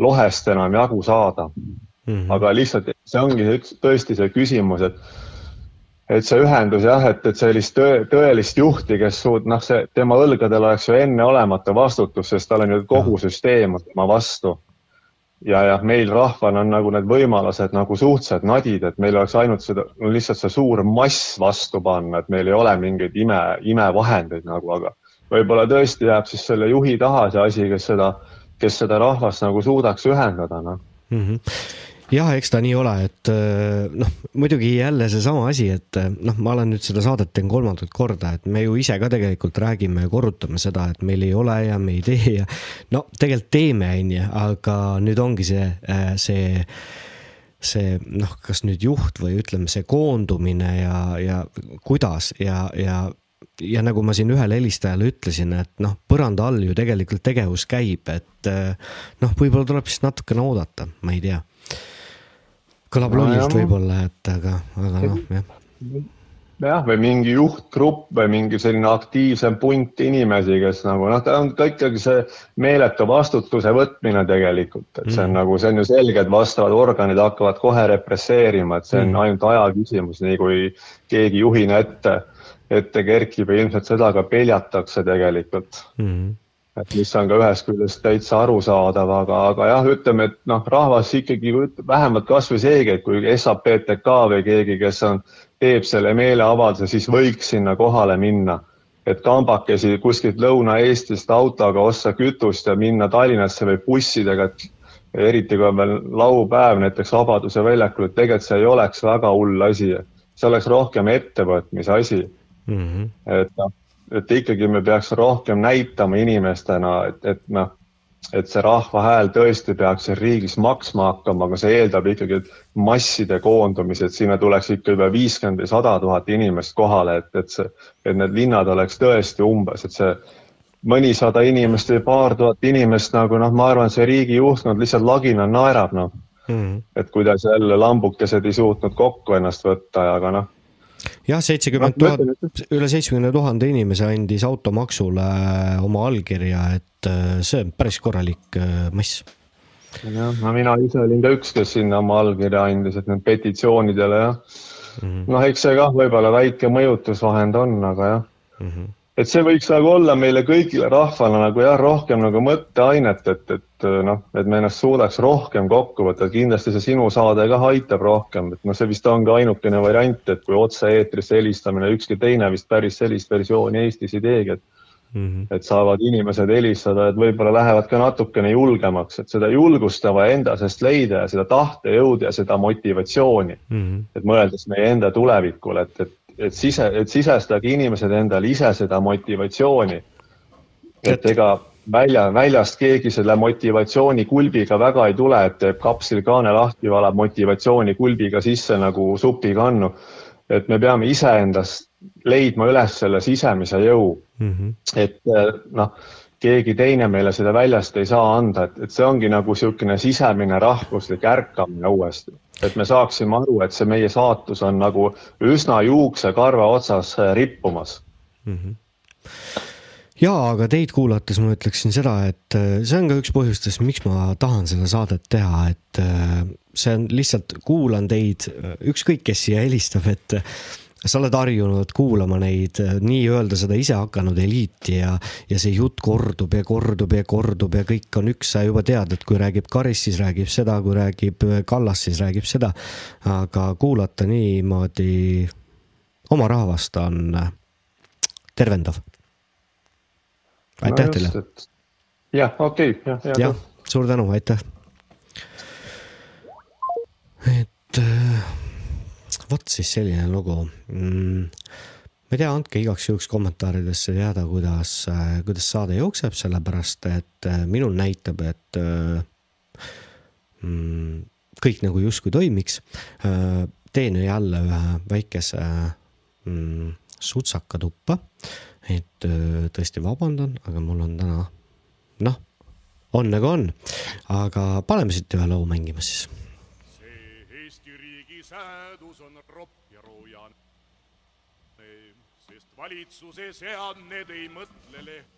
Speaker 12: lohest enam jagu saada mm. -hmm. aga lihtsalt see ongi üks, tõesti see küsimus, et et see ühendus jah, et, et sellist tõe, tõelist juhti, kes suud-, noh, see tema õlgadel oleks ju enneolematu vastutus, sest tal on ju kogu süsteem tema vastu. ja, jah, meil rahvana on nagu need võimalused nagu suhteliselt nadid, et meil oleks ainult seda no, lihtsalt see suur mass vastu panna, et meil ei ole mingeid ime, imevahendeid nagu, aga võib-olla tõesti jääb siis selle juhi taha see asi, kes seda, kes seda rahvast nagu suudaks ühendada, noh.
Speaker 2: Mm -hmm jah, eks ta nii ole, et äh, noh, muidugi jälle seesama asi, et äh, noh, ma olen nüüd seda saadet teen kolmandat korda, et me ju ise ka tegelikult räägime ja korrutame seda, et meil ei ole ja me ei tee ja no tegelikult teeme, on ju, aga nüüd ongi see, äh, see see noh, kas nüüd juht või ütleme, see koondumine ja, ja kuidas ja, ja ja nagu ma siin ühele helistajale ütlesin, et noh, põranda all ju tegelikult tegevus käib, et noh, võib-olla tuleb siis natukene oodata, ma ei tea kõlab no, lollilt võib-olla, et aga, aga noh, jah.
Speaker 12: jah, või mingi juhtgrupp või mingi selline aktiivsem punt inimesi, kes nagu noh, ta on ka ikkagi see meeletu vastutuse võtmine tegelikult, et see on mm. nagu, see on ju selge, et vastavad organid hakkavad kohe represseerima, et see on mm. ainult aja küsimus, nii kui keegi juhina ette, ette kerkib ja ilmselt seda ka peljatakse tegelikult mm et mis on ka ühest küljest täitsa arusaadav, aga, aga jah, ütleme, et noh, rahvas ikkagi vähemalt kasvõi seegi, et kui SAPTK või keegi, kes on, teeb selle meeleavalduse, siis võiks sinna kohale minna. et kambakesi kuskilt Lõuna-Eestist autoga osta kütust ja minna Tallinnasse või bussidega, et eriti kui on veel laupäev näiteks Vabaduse väljakul, et tegelikult see ei oleks väga hull asi, see oleks rohkem ettevõtmise asi mm. -hmm. et noh et ikkagi me peaks rohkem näitama inimestena, et, et noh, et see rahva hääl tõesti peaks siin riigis maksma hakkama, aga see eeldab ikkagi masside koondumisi, et sinna tuleks ikka juba viiskümmend või sada tuhat inimest kohale, et, et see, et need linnad oleks tõesti umbes, et see mõnisada inimest või paar tuhat inimest nagu noh, ma arvan, see riigi juhtkond lihtsalt lagina naerab, noh. Mm.. et kuidas jälle lambukesed ei suutnud kokku ennast võtta, aga noh
Speaker 2: jah, seitsekümmend tuhat, üle seitsmekümne tuhande inimese andis automaksule oma allkirja, et äh, see on päris korralik äh, mass.
Speaker 12: jah, no mina ise olin ka üks, kes sinna oma allkirja andis, et need petitsioonidele jah mm -hmm.. noh, eks see kah võib-olla väike mõjutusvahend on, aga jah mm. -hmm et see võiks nagu olla meile kõigile rahvale nagu jah, rohkem nagu mõtteainet, et, et noh, et me ennast suudaks rohkem kokku võtta, kindlasti see sinu saade ka aitab rohkem, et noh, see vist on ka ainukene variant, et kui otse-eetrisse helistamine, ükski teine vist päris sellist versiooni Eestis ei teegi, et mm -hmm. et saavad inimesed helistada, et võib-olla lähevad ka natukene julgemaks, et seda julgustava enda seest leida ja seda tahtejõudu ja seda motivatsiooni mm, -hmm. et mõeldes meie enda tulevikule, et, et et sise, et sisestage inimesed endale ise seda motivatsiooni. et ega välja, väljast keegi selle motivatsiooni kulbiga väga ei tule, et teeb kapslil kaane lahti, valab motivatsiooni kulbiga sisse nagu supikannu. et me peame iseendast leidma üles selle sisemise jõu mm. -hmm. et noh, keegi teine meile seda väljast ei saa anda, et, et see ongi nagu niisugune sisemine rahvuslik ärkamine uuesti et me saaksime aru, et see meie saatus on nagu üsna juuksekarva otsas äh, rippumas mm. -hmm
Speaker 2: jaa, aga teid kuulates ma ütleksin seda, et äh, see on ka üks põhjustest, miks ma tahan seda saadet teha, et äh, see on lihtsalt, kuulan teid, ükskõik, kes siia helistab, et sa oled harjunud kuulama neid nii-öelda seda isehakanud eliiti ja, ja see jutt kordub ja kordub ja kordub ja kõik on üks, sa juba tead, et kui räägib Karis, siis räägib seda, kui räägib Kallas, siis räägib seda. aga kuulata niimoodi oma rahvast on tervendav. aitäh no teile.
Speaker 12: jah, okei okay,, jah,
Speaker 2: jah. jah, suur tänu, aitäh. et äh, vot siis selline lugu mm,. ma ei tea, andke igaks juhuks kommentaaridesse teada, kuidas, äh, kuidas saade jookseb, sellepärast et äh, minul näitab, et äh, mm, kõik nagu justkui toimiks. teen jälle ühe väikese mm, sutsaka tuppa. et tõesti vabandan, aga mul on täna noh, on nagu on, aga paneme siit ühe loo mängima siis
Speaker 9: säädus on ropp ja roojane, valitsuse seadmed ei mõtle lehmale.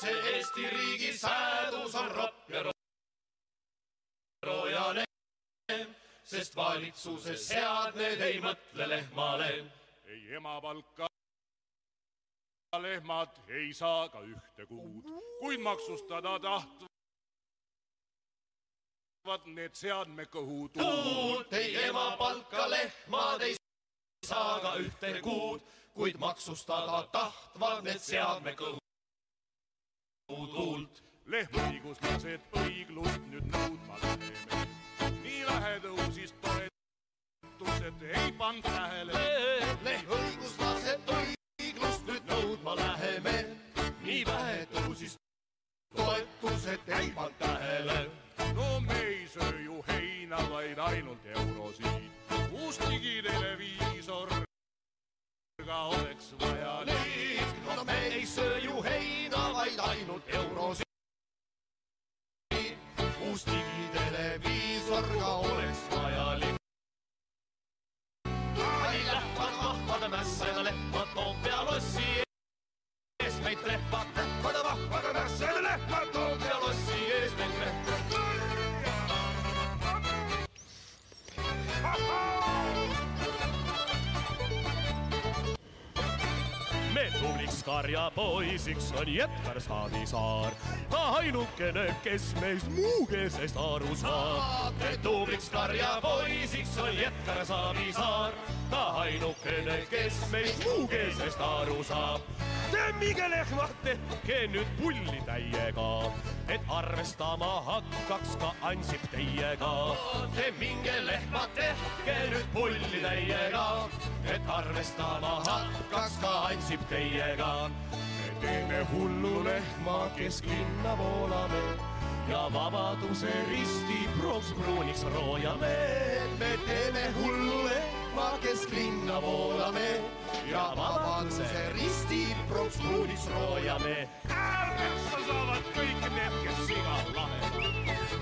Speaker 13: see Eesti riigi säädus on ropp ja roojane, sest valitsuse seadmed ei mõtle lehmale.
Speaker 9: ei emapalka lehmad ei saa ka ühte kuud, kuid maksustada tahtvad saavad need seadmekõhud
Speaker 13: tuult. ei emapalka lehmad ei ka ühte kuud, kuid maksustada tahtvad need seadmekõhud tuult.
Speaker 9: lehmaõiguslased õiglust nüüd nõudma läheme. nii vähe tõusis toetused, ei pannud tähele.
Speaker 13: lehmaõiguslased õiglust nüüd nõudma läheme. nii vähe tõusis toetused, ei pannud tähele
Speaker 9: no me ei söö ju heina, vaid ainult eurosid. uus digiteleviisor ka oleks vajalik.
Speaker 13: no me ei söö ju heina, vaid ainult eurosid. uus digiteleviisor ka oleks
Speaker 14: karjapoisiks on Jetkar Savisaar. ta ainukene, kes meist muukeelsest aru saab.
Speaker 13: tubliks karjapoisiks on Jetkar Savisaar.
Speaker 14: Ta ainukene, kes meist muukeelsest aru saab. temmige lehmad, tehke nüüd pulli täiega, et arvestama hakkaks ka Ansip teiega.
Speaker 13: temminge lehmad, tehke nüüd pulli täiega, et arvestama hakkaks ka Ansip teiega.
Speaker 14: me teeme hullu lehma, kesklinna voolame ja Vabaduse risti pronks pruuniks roojame.
Speaker 13: me teeme hullu lehma, kesklinna voolame ja Vabaduse risti pronks pruuniks roojame.
Speaker 9: ärmeksa saavad kõik need, kes siga lahendavad.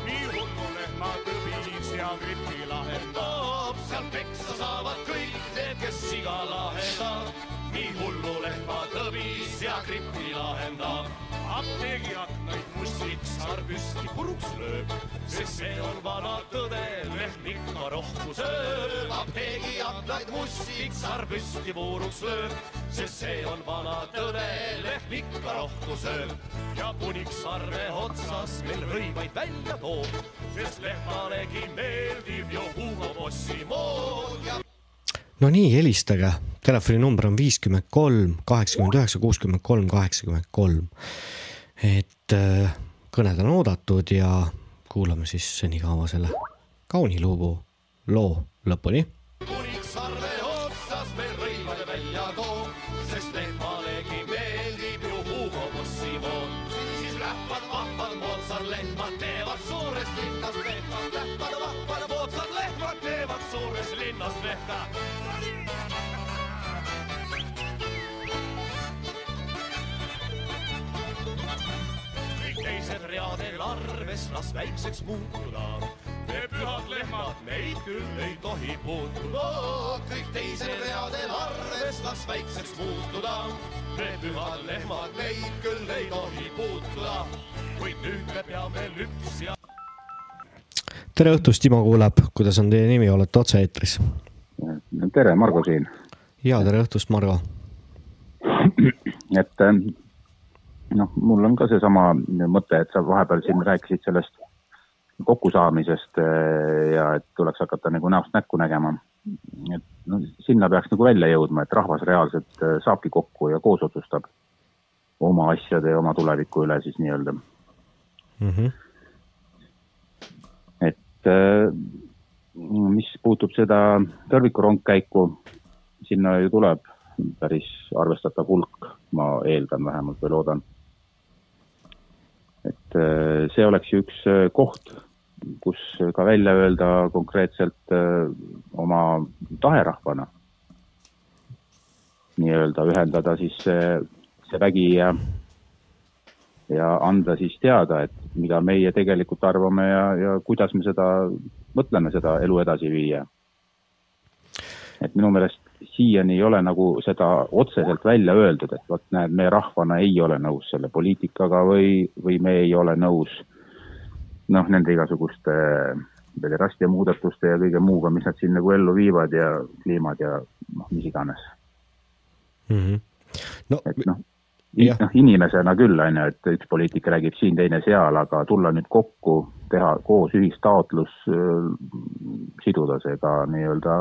Speaker 9: nii hullu lehma tõbis ja gripi lahendab.
Speaker 13: seal peksa saavad kõik need, kes siga lahendab nii hullu lehma tõbis ja gripi lahendab.
Speaker 9: Apteegi aknaid mustiks
Speaker 13: sarpüsti puruks lööb, sest see on vana tõde, lehm ikka rohku sööb. apteegi aknaid mustiks sarpüsti puruks lööb, sest see on vana tõde, lehm ikka rohku sööb.
Speaker 14: ja kuniks sarve otsas meil rõivaid välja toob,
Speaker 13: sest lehmalegi meeldib ju Hugo Bossi mood ja
Speaker 2: no nii, helistage, telefoninumber on viiskümmend kolm, kaheksakümmend üheksa, kuuskümmend kolm, kaheksakümmend kolm. Et äh, kõned on oodatud ja kuulame siis senikaua selle kauni lugu, loo lõpuni.
Speaker 13: kuniks sarve otsas meil rõivade välja toob, sest lehmalegi meeldib ju Hugo Bossi mood. siis lähvad vahvad moodsad lehmad teevad suurest linnast lehmad, lähvad vahvad moodsad lehmad teevad suurest linnast lehma.
Speaker 14: Kõik teised readel arves las väikseks muutuda.
Speaker 13: me pühad lehmad neid küll ei tohi puutuda. kõik teised readel arves las väikseks muutuda. me pühad lehmad neid küll ei tohi puutuda, kuid nüüd me peame lüpsja
Speaker 2: tere õhtust, Timo kuuleb, kuidas on teie nimi, olete otse-eetris?
Speaker 15: tere, Margo siin.
Speaker 2: ja tere õhtust, Margo.
Speaker 15: et noh, mul on ka seesama mõte, et sa vahepeal siin rääkisid sellest kokkusaamisest eh, ja et tuleks hakata nagu näost näkku nägema. et no sinna peaks nagu välja jõudma, et rahvas reaalselt eh, saabki kokku ja koos otsustab oma asjade ja oma tuleviku üle siis nii-öelda mm. -hmm. et eh, mis puutub seda tõrvikurongkäiku, sinna ju tuleb päris arvestatav hulk, ma eeldan vähemalt või loodan et äh, see oleks ju üks äh, koht, kus ka välja öelda konkreetselt äh, oma tahe rahvana. nii-öelda ühendada siis see, see vägi ja, ja anda siis teada, et mida meie tegelikult arvame ja, ja kuidas me seda mõtleme, seda elu edasi viia. et minu meelest siiani ei ole nagu seda otseselt välja öeldud, et vot näed, me rahvana ei ole nõus selle poliitikaga või, või me ei ole nõus noh, nende igasuguste pederastia muudatuste ja kõige muuga, mis nad siin nagu ellu viivad ja kliimad ja noh, mis iganes
Speaker 2: mm. -hmm. No,
Speaker 15: et noh, noh inimesena küll, on ju, et üks poliitik räägib siin, teine seal, aga tulla nüüd kokku, teha koos ühistaotlus, siduda see ka nii-öelda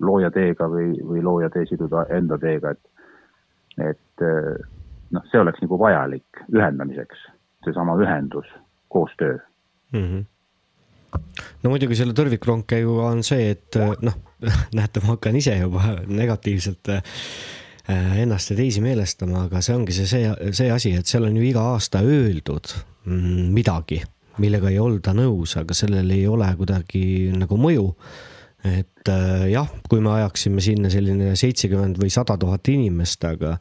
Speaker 15: looja teega või, või looja tee siduda enda teega, et, et noh, see oleks nagu vajalik ühendamiseks, seesama ühendus, koostöö mm.
Speaker 2: -hmm no muidugi selle tõrvikrongkäiguga on see, et noh, näete, ma hakkan ise juba negatiivselt äh, ennast ja teisi meelestama, aga see ongi see, see, see asi, et seal on ju iga aasta öeldud mm, midagi, millega ei olda nõus, aga sellel ei ole kuidagi nagu mõju et äh, jah, kui me ajaksime sinna selline seitsekümmend või sada tuhat inimest, aga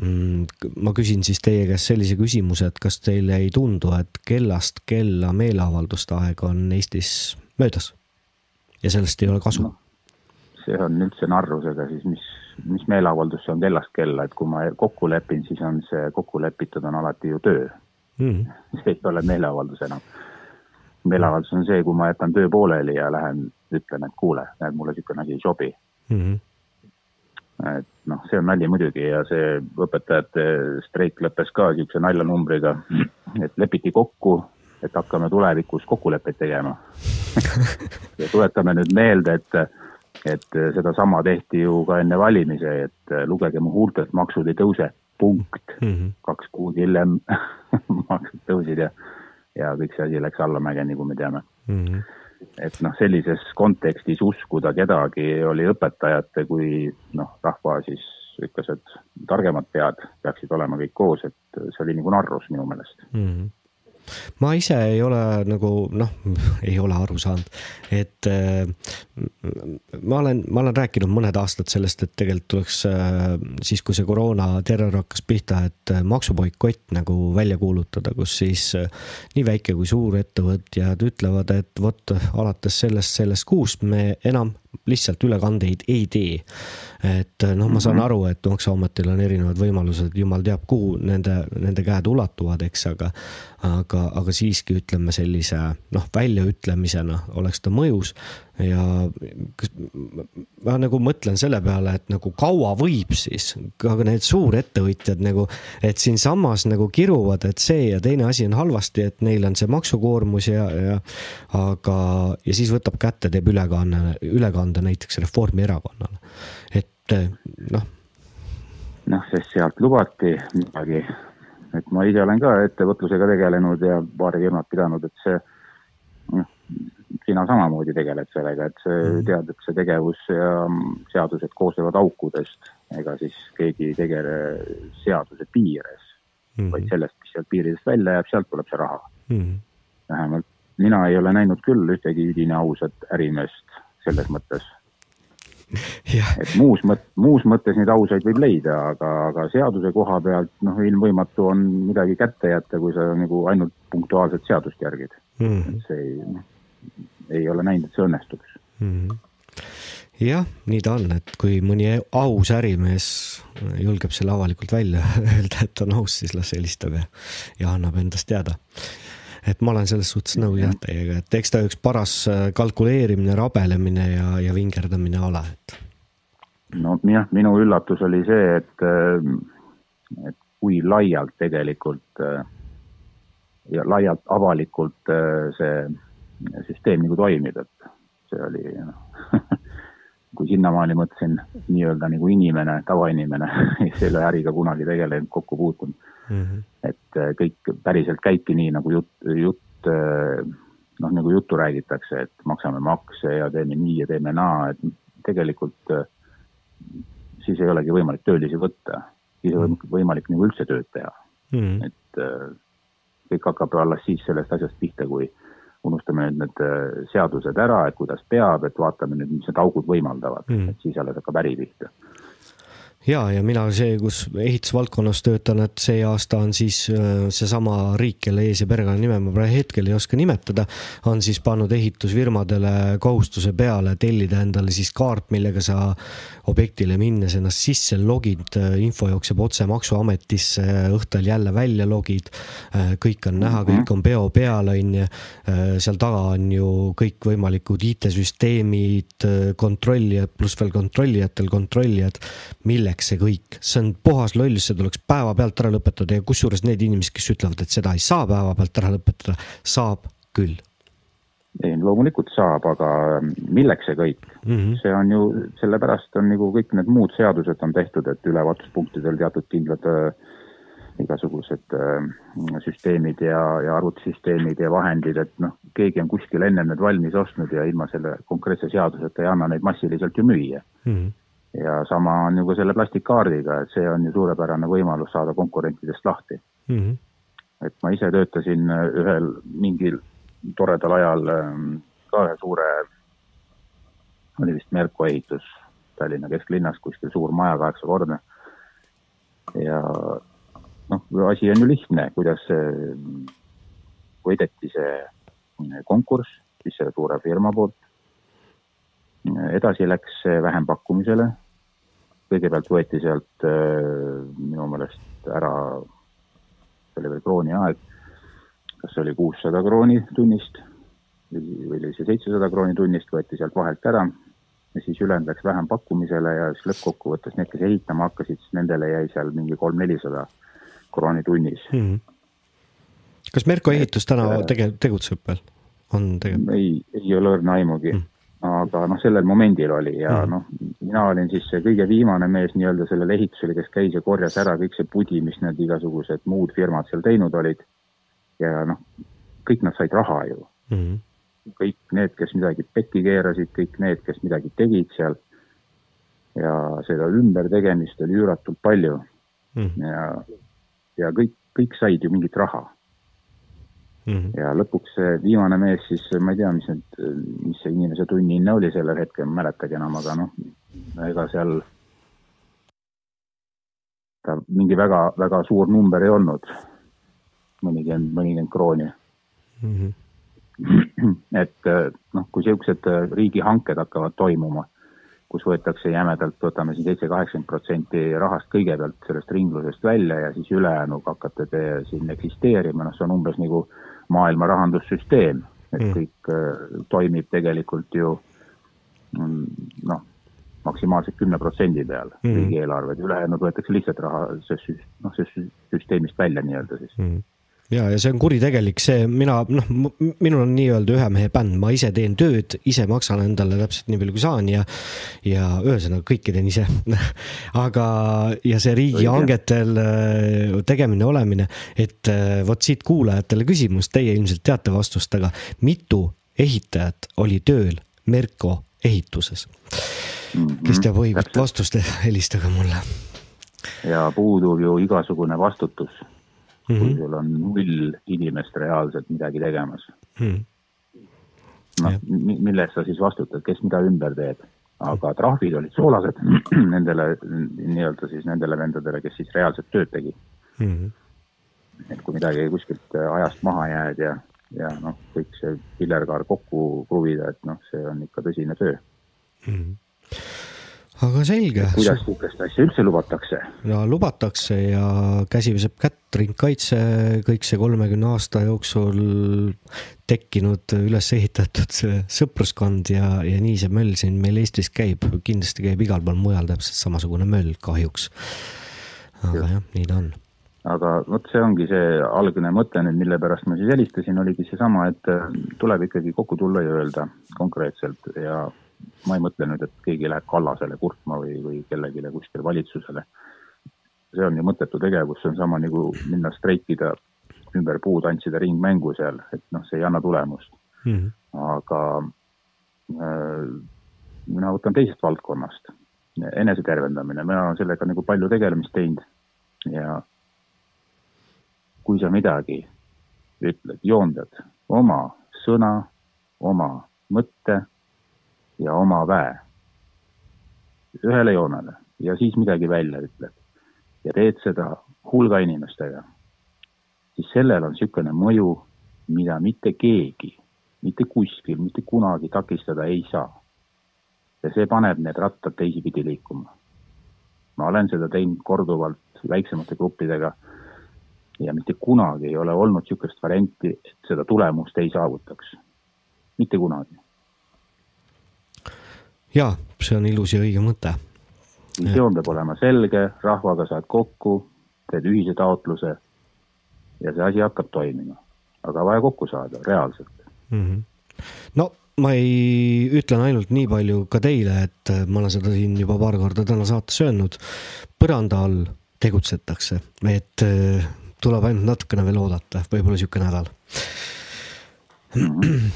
Speaker 2: mm, ma küsin siis teie käest sellise küsimuse, et kas teile ei tundu, et kellast kella meeleavalduste aeg on Eestis möödas? Ja sellest ei ole kasu. No,?
Speaker 15: see on üldse narrusega siis, mis, mis meeleavaldus see on kellast kella, et kui ma kokku lepin, siis on see kokku lepitud on alati ju töö. Mm.. see ei ole meeleavaldus enam. Meeleavaldus on see, kui ma jätan töö pooleli ja lähen ütlen, et kuule, näed, mulle niisugune asi ei sobi mm. -hmm et noh, see on nali muidugi ja see õpetajate streik lõppes ka niisuguse naljanumbriga, et lepiti kokku, et hakkame tulevikus kokkuleppeid tegema ja tuletame nüüd meelde, et, et sedasama tehti ju ka enne valimisi, et lugege mu huultelt, maksud ei tõuse, punkt mm. -hmm. kaks kuud hiljem maksud tõusid ja, ja kõik see asi läks allamäge, nagu me teame mm. -hmm et noh, sellises kontekstis uskuda kedagi oli õpetajate kui noh, rahva siis et targemad pead peaksid olema kõik koos, et see oli nagu narrus minu meelest mm. -hmm
Speaker 2: ma ise ei ole nagu noh, ei ole aru saanud, et äh, ma olen, ma olen rääkinud mõned aastad sellest, et tegelikult tuleks äh, siis, kui see koroona terror hakkas pihta, et äh, maksuboikott nagu välja kuulutada, kus siis nii väike kui suur ettevõtjad ütlevad, et vot alates sellest, sellest kuust me enam lihtsalt ülekandeid ei tee. et noh, ma saan mhm. aru, et maksuametil on erinevad võimalused, jumal teab, kuhu nende, nende käed ulatuvad, eks, aga aga, aga siiski ütleme sellise noh, väljaütlemisena oleks ta mõjus ja kas ma nagu mõtlen selle peale, et nagu kaua võib siis ka need suurettevõtjad nagu, et siinsamas nagu kiruvad, et see ja teine asi on halvasti, et neil on see maksukoormus ja, ja aga, ja siis võtab kätte, teeb ülekanne, ülekande näiteks Reformierakonnale, et noh.
Speaker 15: noh, sest sealt lubati midagi et ma ise olen ka ettevõtlusega tegelenud ja paari firmat pidanud, et see, noh, sina samamoodi tegeled sellega, et see mm. tead, et see tegevus ja seadused koosnevad aukudest, ega siis keegi ei tegele seaduse piires mm., vaid sellest, mis sealt piiridest välja jääb, sealt tuleb see raha. Mm.. vähemalt mina ei ole näinud küll ühtegi üdini ausat ärimeest selles mõttes. Et muus mõt-, muus mõttes neid ausaid võib leida, aga, aga seaduse koha pealt noh, ilmvõimatu on midagi kätte jätta, kui sa nagu ainult punktuaalselt seadust järgid. Mm.. et see ei, ei ole näinud, et see õnnestuks
Speaker 2: mm. -hmm jah, nii ta on, et kui mõni aus ärimees julgeb selle avalikult välja öelda, et on aus, siis las helistab ja, ja annab endast teada. et ma olen selles suhtes nõus jah teiega, et eks ta üks paras äh, kalkuleerimine, rabelemine ja, ja vingerdamine ole, et.
Speaker 15: no jah, minu üllatus oli see, et, äh, et kui laialt tegelikult äh, ja laialt avalikult see süsteem nagu toimib, et see oli noh kui sinnamaani mõtlesin nii-öelda nagu inimene, tavainimene, kes ei ole äriga kunagi tegelenud, kokku puutunud mm. -hmm. et äh, kõik päriselt käibki nii, nagu jutt, jutt äh, noh, nagu juttu räägitakse, et maksame makse ja teeme nii ja teeme naa, et tegelikult äh, siis ei olegi võimalik töölisi võtta, siis ei ole võimalik nagu üldse tööd teha mm. -hmm. et kõik hakkab alles siis sellest asjast pihta, kui unustame nüüd need äh, seadused ära, et kuidas peab, et vaatame nüüd, mis need augud võimaldavad mm., et siis alles hakkab äri pihta
Speaker 2: ja, ja mina see, kus ehitusvaldkonnas töötan, et see aasta on siis äh, seesama riik, kelle ees- ja perekonnanime ma praegu hetkel ei oska nimetada, on siis pannud ehitusfirmadele kohustuse peale tellida endale siis kaart, millega sa objektile minnes ennast sisse logid, äh, info jookseb otse maksuametisse, õhtul jälle välja logid. Äh, kõik on näha, kõik on peo peal, on ju. seal taga on ju kõikvõimalikud IT-süsteemid, kontrollijad pluss veel kontrollijatel kontrollijad, mille milleks see kõik, see on puhas lollus, see tuleks päevapealt ära lõpetada ja kusjuures need inimesed, kes ütlevad, et seda ei saa päevapealt ära lõpetada, saab küll.
Speaker 15: ei, loomulikult saab, aga milleks see kõik mm? -hmm. see on ju, sellepärast on nagu kõik need muud seadused on tehtud, et ülevaatuspunktidel teatud kindlad äh, igasugused äh, süsteemid ja, ja arvutisüsteemid ja vahendid, et noh, keegi on kuskil ennem need valmis ostnud ja ilma selle konkreetse seaduseta ei anna neid massiliselt ju müüa mm. -hmm ja sama on ju ka selle plastikkaardiga, et see on ju suurepärane võimalus saada konkurentidest lahti mm. -hmm. et ma ise töötasin äh, ühel mingil toredal ajal ähm, ka ühe suure, oli vist Merko ehitus Tallinna kesklinnas, kuskil suur maja, kaheksakordne. ja noh, asi on ju lihtne, kuidas võideti see konkurss siis selle suure firma poolt edasi läks vähempakkumisele. Kõigepealt võeti sealt äh, minu meelest ära, see oli veel krooni aeg, kas see oli kuussada krooni tunnist või oli see seitsesada krooni tunnist, võeti sealt vahelt ära ja siis ülejäänud läks vähempakkumisele ja siis lõppkokkuvõttes need, kes ehitama hakkasid, siis nendele jäi seal mingi kolm-nelisada krooni tunnis mm. -hmm.
Speaker 2: kas Merko ehitus täna tege-, tegutseb veel? on
Speaker 15: tegelikult? ei, ei ole õrna aimugi mm aga noh, sellel momendil oli ja mm. noh, mina olin siis see kõige viimane mees nii-öelda sellel ehitusel, kes käis ja korjas ära kõik see pudi, mis need igasugused muud firmad seal teinud olid. ja noh, kõik nad said raha ju mm. kõik need, kes midagi pekki keerasid, kõik need, kes midagi tegid seal. ja seda ümbertegemist oli üüratult palju mm. ja, ja kõik, kõik said ju mingit raha Mm -hmm. ja lõpuks see viimane mees siis, ma ei tea, mis need, mis see inimese tunnihinne oli sellel hetkel, ma ei mäletagi enam, aga noh, ega seal ta mingi väga, väga suur number ei olnud. mõnikümmend, mõnikümmend krooni mm. -hmm. et noh, kui siuksed riigihanked hakkavad toimuma, kus võetakse jämedalt, võtame siin seitse, kaheksakümmend protsenti rahast kõigepealt sellest ringlusest välja ja siis ülejäänu hakkate te siin eksisteerima, noh, see on umbes nagu maailma rahandussüsteem, et mm. kõik äh, toimib tegelikult ju mm, noh, maksimaalselt kümne protsendi peal mm. riigieelarved, ülejäänud võetakse lihtsalt raha, see, noh, see süsteemist välja nii-öelda siis mm
Speaker 2: ja, ja see on kuritegelik, see mina noh, minul on nii-öelda ühe mehe bänd, ma ise teen tööd, ise maksan endale täpselt nii palju, kui saan ja. ja ühesõnaga kõike teen ise aga, ja see riigihangetel äh, tegemine, olemine, et äh, vot siit kuulajatele küsimus, teie ilmselt teate vastust, aga mitu ehitajat oli tööl Merko ehituses? kes teab õiget vastust, helistage mulle.
Speaker 15: ja puudub ju igasugune vastutus mm, -hmm. kui sul on null inimest reaalselt midagi tegemas mm. -hmm. noh, mille eest sa siis vastutad, kes mida ümber teeb? aga trahvid olid soolased nendele nii-öelda siis nendele vendadele, kes siis reaalselt tööd tegid mm. -hmm. et kui midagi kuskilt ajast maha jääd ja ja noh, kõik see pillerkaar kokku kruvida, et noh, see on ikka tõsine töö
Speaker 2: mm. -hmm aga selge.
Speaker 15: kuidas sihukest asja üldse lubatakse?
Speaker 2: ja lubatakse ja käsi peseb kätt, ringkaitse, kõik see kolmekümne aasta jooksul tekkinud, üles ehitatud sõpruskond ja, ja nii see möll siin meil Eestis käib, kindlasti käib igal pool mujal täpselt samasugune möll kahjuks. aga jah, nii ta on
Speaker 15: aga vot see ongi see algne mõte nüüd, mille pärast ma siis helistasin, oligi seesama, et tuleb ikkagi kokku tulla ja öelda konkreetselt ja ma ei mõtle nüüd, et keegi läheb Kallasele kurtma või, või kellelegi kuskile valitsusele. see on ju mõttetu tegevus, see on sama nagu minna streikida ümber puu, tantsida ringmängu seal, et noh, see ei anna tulemust mm. -hmm. aga äh, mina võtan teisest valdkonnast, enesetervendamine, mina olen sellega nagu palju tegelemist teinud ja kui sa midagi ütled, joondad oma sõna, oma mõtte ja oma väe ühele joonele ja siis midagi välja ütled ja teed seda hulga inimestega, siis sellel on niisugune mõju, mida mitte keegi, mitte kuskil, mitte kunagi takistada ei saa. ja see paneb need rattad teisipidi liikuma. ma olen seda teinud korduvalt väiksemate gruppidega ja mitte kunagi ei ole olnud niisugust varianti, et seda tulemust ei saavutaks. mitte kunagi
Speaker 2: ja see on ilus ja õige mõte.
Speaker 15: visioon peab olema selge, rahvaga saad kokku, teed ühise taotluse ja see asi hakkab toimima. aga vaja kokku saada reaalselt
Speaker 2: mm. -hmm. no ma ei, ütlen ainult nii palju ka teile, et ma olen seda siin juba paar korda täna saates öelnud. põranda all tegutsetakse, et äh, tuleb ainult natukene veel oodata, võib-olla sihuke nädal mm. -hmm.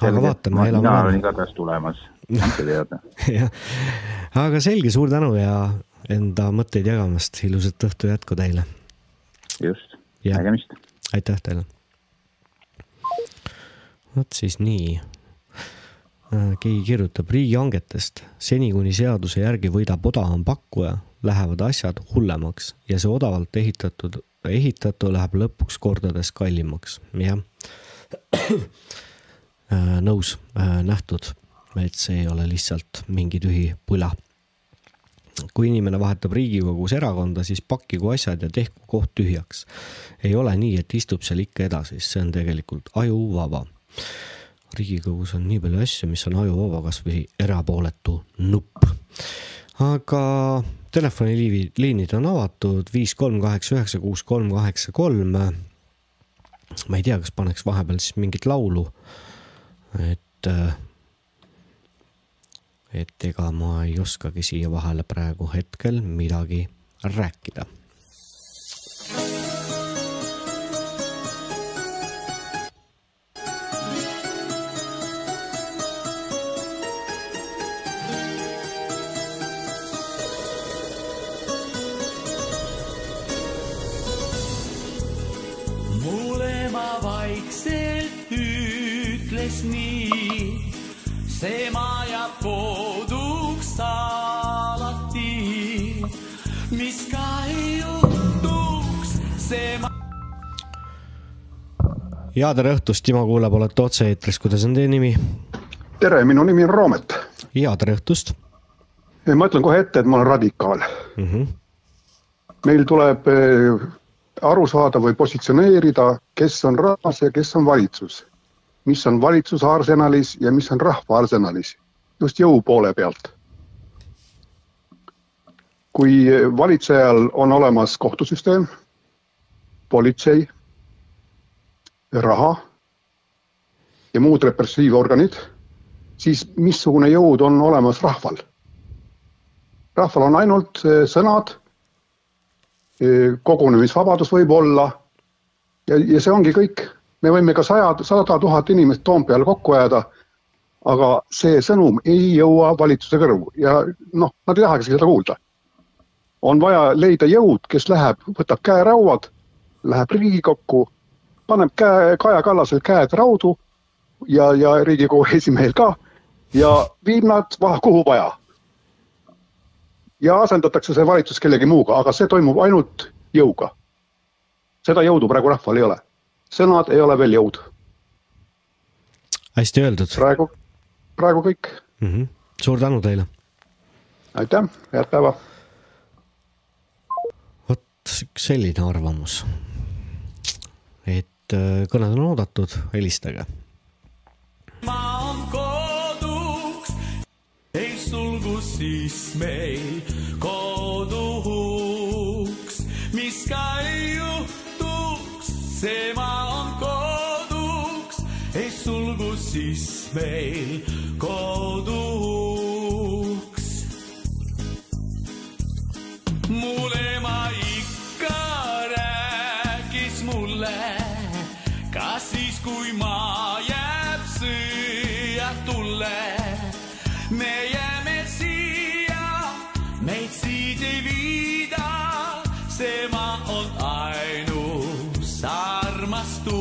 Speaker 2: aga vaatame, elame.
Speaker 15: mina olen igatahes tulemas andke teada.
Speaker 2: jah, aga selge, suur tänu ja enda mõtteid jagamast, ilusat õhtu jätku teile.
Speaker 15: just, nägemist.
Speaker 2: aitäh teile. vot siis nii. Äh, keegi kirjutab riigihangetest, seni kuni seaduse järgi võidab odavam pakkuja, lähevad asjad hullemaks ja see odavalt ehitatud, ehitatu läheb lõpuks kordades kallimaks, jah äh, nõus, äh, nähtud et see ei ole lihtsalt mingi tühi pula. kui inimene vahetab Riigikogus erakonda, siis pakkigu asjad ja tehku koht tühjaks. ei ole nii, et istub seal ikka edasi, see on tegelikult ajuvaba. riigikogus on nii palju asju, mis on ajuvaba, kasvõi erapooletu nupp. aga telefoniliinid on avatud viis, kolm, kaheksa, üheksa, kuus, kolm, kaheksa, kolm. ma ei tea, kas paneks vahepeal siis mingit laulu, et et ega ma ei oskagi siia vahele praegu hetkel midagi rääkida. Ja tere õhtust, Timo kuuleb, olete otse-eetris, kuidas on teie nimi?
Speaker 16: tere, minu nimi on Roomet.
Speaker 2: ja tere õhtust.
Speaker 16: ma ütlen kohe ette, et ma olen radikaal
Speaker 2: mm. -hmm.
Speaker 16: meil tuleb eh, aru saada või positsioneerida, kes on rahvas ja kes on valitsus. mis on valitsuse arsenalis ja mis on rahva arsenalis just jõu poole pealt. kui valitsejal on olemas kohtusüsteem, politsei, raha ja muud repressiivorganid, siis missugune jõud on olemas rahval? rahval on ainult eh, sõnad, eh, kogunemisvabadus võib olla ja, ja see ongi kõik. me võime ka saja, sada tuhat inimest Toompeal kokku ajada aga see sõnum ei jõua valitsuse kõrvu ja noh, nad ei tahagi seda kuulda. on vaja leida jõud, kes läheb, võtab käerauad, läheb Riigikokku, paneb käe, Kaja Kallasel käed raudu ja, ja Riigikogu esimehel ka ja viib nad kuhu vaja. ja asendatakse see valitsus kellegi muuga, aga see toimub ainult jõuga. seda jõudu praegu rahval ei ole. sõnad ei ole veel jõud.
Speaker 2: hästi öeldud.
Speaker 4: praegu, praegu kõik
Speaker 2: mm. -hmm. suur tänu teile.
Speaker 4: aitäh, head päeva.
Speaker 2: vot selline arvamus. et äh, kõned on oodatud, helistage.
Speaker 17: maa on koduks, ei sulgu siis meil koduks, mis ka ei juhtuks, see maa on koduks, ei sulgu siis meil sõjatulle, me jääme siia, meid siit ei viida, see maa on ainus armastus.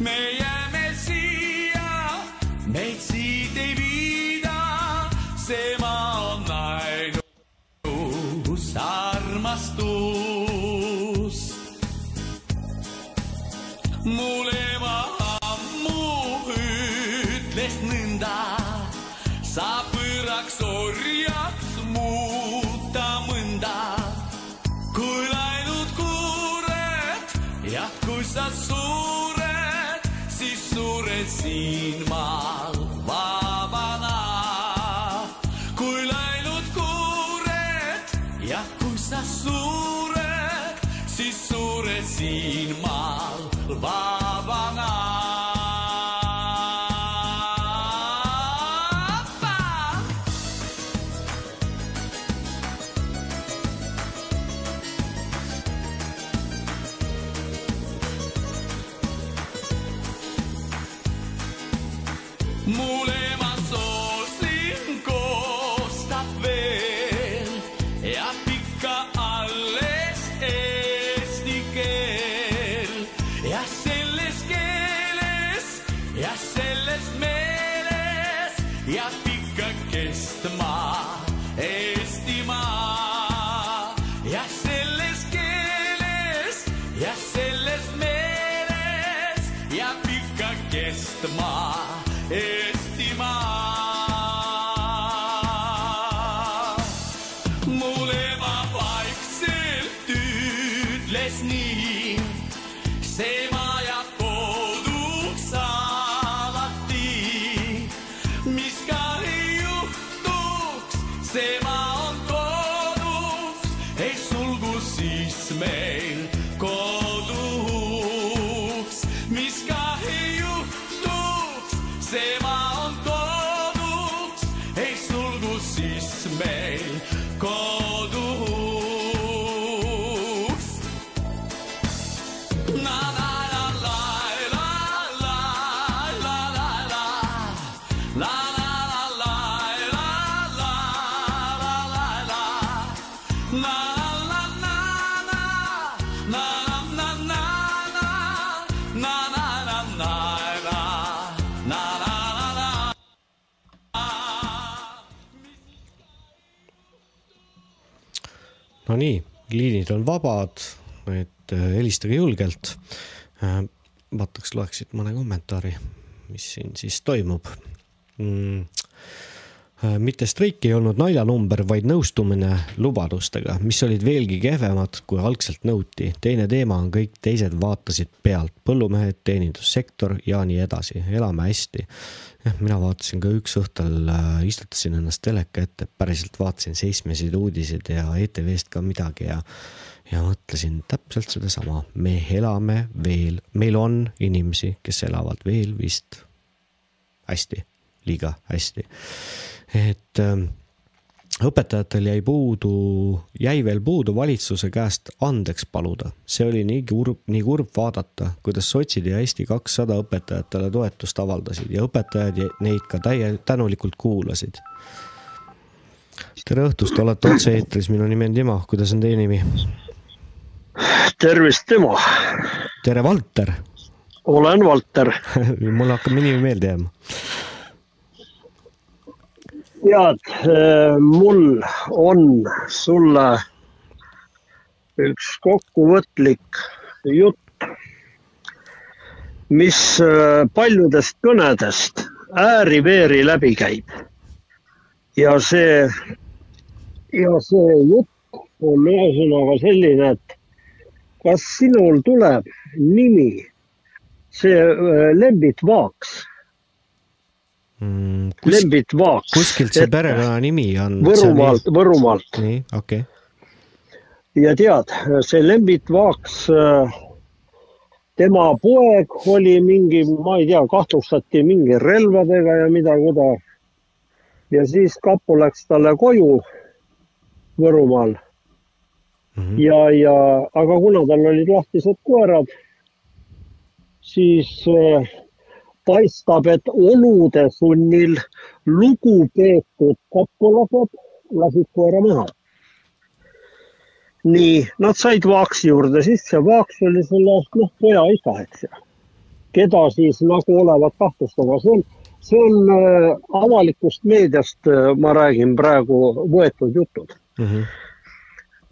Speaker 17: me jääme siia, meid siit ei viida, see maa on ainus armastus. mul ütles nõnda, saab võõraks orjaks muuta mõnda. kui läinud kuured ja kui sa suured, siis suured siin
Speaker 2: Nonii, liinid on vabad, et äh, helistage julgelt. vaataks, loeks siit mõne kommentaari, mis siin siis toimub mm mitte streik ei olnud naljanumber, vaid nõustumine lubadustega, mis olid veelgi kehvemad, kui algselt nõuti. teine teema on kõik teised vaatasid pealt, põllumehed, teenindussektor ja nii edasi, elame hästi. Jah, mina vaatasin ka üks õhtul äh,, istutasin ennast teleka ette, päriselt vaatasin seismesid uudiseid ja ETV-st ka midagi ja ja mõtlesin täpselt sedasama, me elame veel, meil on inimesi, kes elavad veel vist hästi, liiga hästi. Et ähm, õpetajatel jäi puudu, jäi veel puudu valitsuse käest andeks paluda. see oli nii kurb, nii kurb vaadata, kuidas sotsid ja Eesti kakssada õpetajatele toetust avaldasid ja õpetajad neid ka täie, tänulikult kuulasid. tere õhtust, olete otse-eetris, minu nimi on Timo, kuidas on teie nimi?
Speaker 18: tervist, Timo.
Speaker 2: tere, Valter.
Speaker 18: olen Valter
Speaker 2: mul hakkab nimi meelde jääma
Speaker 18: tead, mul on sulle üks kokkuvõtlik jutt. mis äh, paljudest kõnedest ääri-veeri läbi käib. ja see, ja see jutt on ühesõnaga selline, et kas sinul tuleb nimi, see äh, Lembit Vaaks
Speaker 2: mm,.
Speaker 18: Lembit Vaaks.
Speaker 2: kuskilt see perekonnanimi on?
Speaker 18: Võrumaalt, Võrumaalt.
Speaker 2: nii, okei okay.
Speaker 18: ja tead, see Lembit Vaaks, tema poeg oli mingi, ma ei tea, kahtlustati mingi relvadega ja mida-kuda. ja siis kapo läks talle koju Võrumaal mm. -hmm. ja, ja, aga kuna tal olid lahtised koerad, siis äh, paistab, et olude sunnil lugupeetud kapolased lasid koera maha. nii, nad said vaaksi juurde, siis see vaaks oli selle noh, poja isa, eks ju. keda siis nagu olevat kahtlustama, see on, see on äh, avalikust meediast äh,, ma räägin praegu, võetud jutud
Speaker 2: mm. -hmm.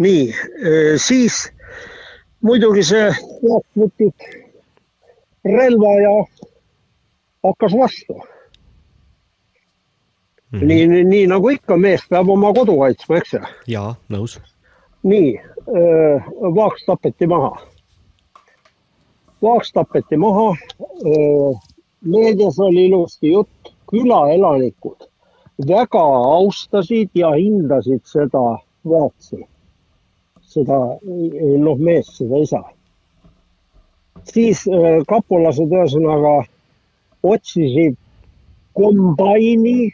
Speaker 18: nii äh,, siis muidugi see vaaks võttis relva ja hakkas vastu mm. -hmm. nii, nii, nii nagu ikka, mees peab oma kodu kaitsma, eks ju.
Speaker 2: jaa, nõus.
Speaker 18: nii, vaaks tapeti maha. vaaks tapeti maha. meedias oli ilusti jutt, külaelanikud väga austasid ja hindasid seda vaatsi, seda noh, meest, seda isa siis kapolased ühesõnaga otsisid kombaini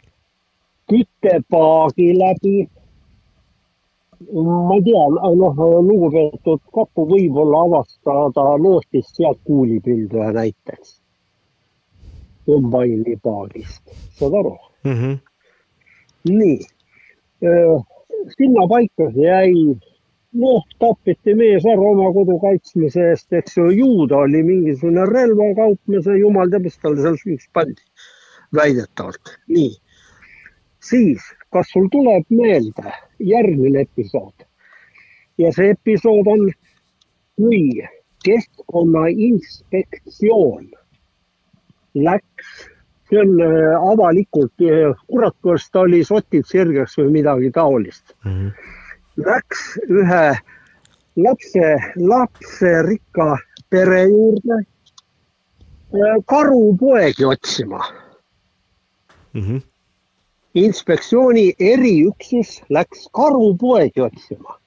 Speaker 18: küttepaagi läbi. ma ei tea, noh, lugupeetud kapo võib-olla avastada lootist sealt kuulipilduja näiteks. kombaini paagist, saad aru
Speaker 2: mm? -hmm.
Speaker 18: nii, sinna paika jäi noh, tapeti mees ära oma kodu kaitsmise eest, eks ju, ju ta oli mingisugune relvakaupmees ja jumal teab, mis talle seal süüks pandi, väidetavalt. nii, siis, kas sul tuleb meelde järgmine episood? ja see episood on, kui Keskkonnainspektsioon läks, äh, avalikult, kurat, kas ta oli sotid sirgeks või midagi taolist
Speaker 2: mm. -hmm
Speaker 18: läks ühe lapse, lapserikka pere juurde karupoegi otsima
Speaker 2: mm. -hmm.
Speaker 18: inspektsiooni eriüksus läks karupoegi otsima.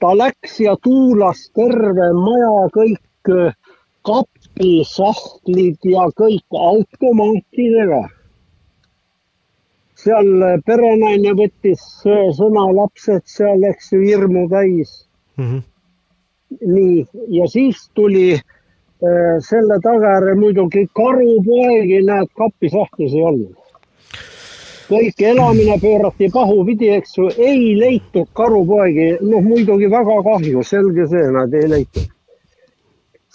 Speaker 18: ta läks ja tuulas terve maja kõik kapisahtlid ja kõik automaatidega seal perenaine võttis sõna, lapsed seal, eks ju, hirmu täis
Speaker 2: mm. -hmm.
Speaker 18: nii, ja siis tuli äh, selle tagajärjel muidugi karupoegi, näed, kapisahtlis ei olnud. kõik elamine pöörati pahupidi, eks ju, ei leitud karupoegi, noh muidugi väga kahju, selge see, nad ei leitud.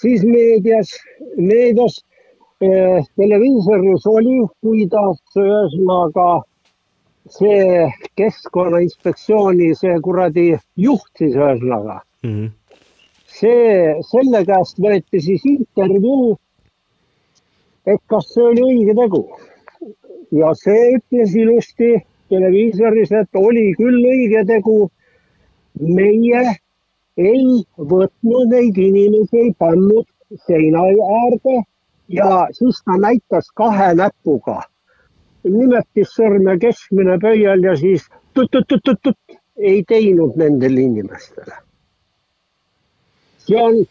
Speaker 18: siis meedias, meedias äh, televiisoris oli, kuidas ühesõnaga see Keskkonnainspektsiooni see kuradi juht siis ühesõnaga
Speaker 2: mm. -hmm.
Speaker 18: see, selle käest võeti siis intervjuu, et kas see oli õige tegu. ja see ütles ilusti televiisoris, et oli küll õige tegu. meie ei võtnud neid inimesi, ei pannud seina äärde ja siis ta näitas kahe näpuga nimetissõrme keskmine pöial ja siis tut-tut-tut-tut ei teinud nendele inimestele. see on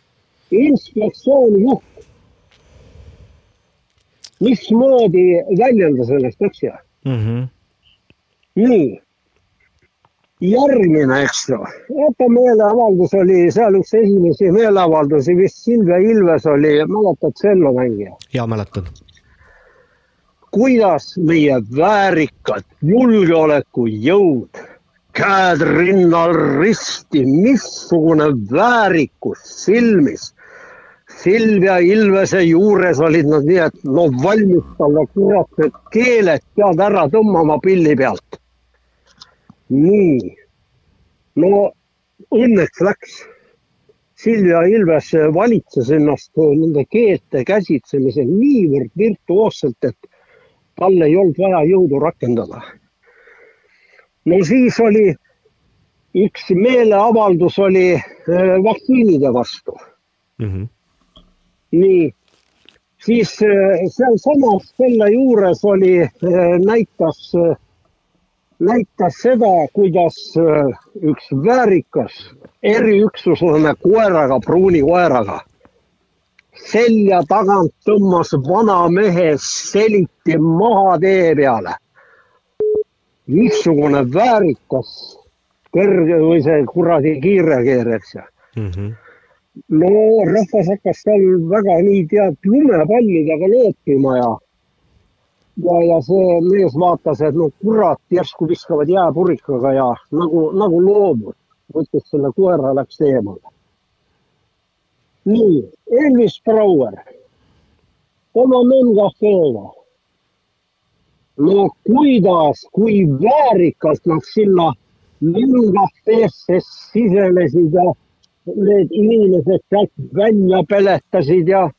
Speaker 18: inspektsiooni juht. mismoodi väljendas ennast, eks ju
Speaker 2: mm. -hmm.
Speaker 18: nii, järgmine, eks ju, vaata meeleavaldus oli seal üks esimesi meeleavaldusi, vist Silvia Ilves oli, mäletad cellomängija?
Speaker 2: ja mäletan
Speaker 18: kuidas meie väärikad julgeolekujõud, käed rinnal risti, missugune väärikus silmis. Silvia Ilvese juures olid nad nii, et no valmis talle kurat need keeled pead ära tõmbama pilli pealt. nii, no õnneks läks. Silvia Ilves valitses ennast nende keelte käsitsemisel niivõrd virtuoosselt, et tal ei olnud vaja jõudu rakendada. no siis oli üks meeleavaldus oli äh, vaktsiinide vastu. nii, siis äh, sealsamas selle juures oli, näitas, näitas seda, kuidas äh, üks väärikas eriüksuslane koeraga, pruuni koeraga, selja tagant tõmbas vana mehe seliti maha tee peale. missugune väärikas kõrge või see kuradi kiirreageerija
Speaker 2: mm. -hmm.
Speaker 18: no rahvas hakkas seal väga nii tead lumepallidega loopima ja ja, ja see mees vaatas, et no kurat, järsku viskavad jääpurikaga ja nagu, nagu loomud, võttis selle koera, läks eemale. nii, Elvis Brouer oma memkafeega. no kuidas, kui väärikalt nad sinna memkafeesse sisenesid ja need inimesed sealt välja peletasid ja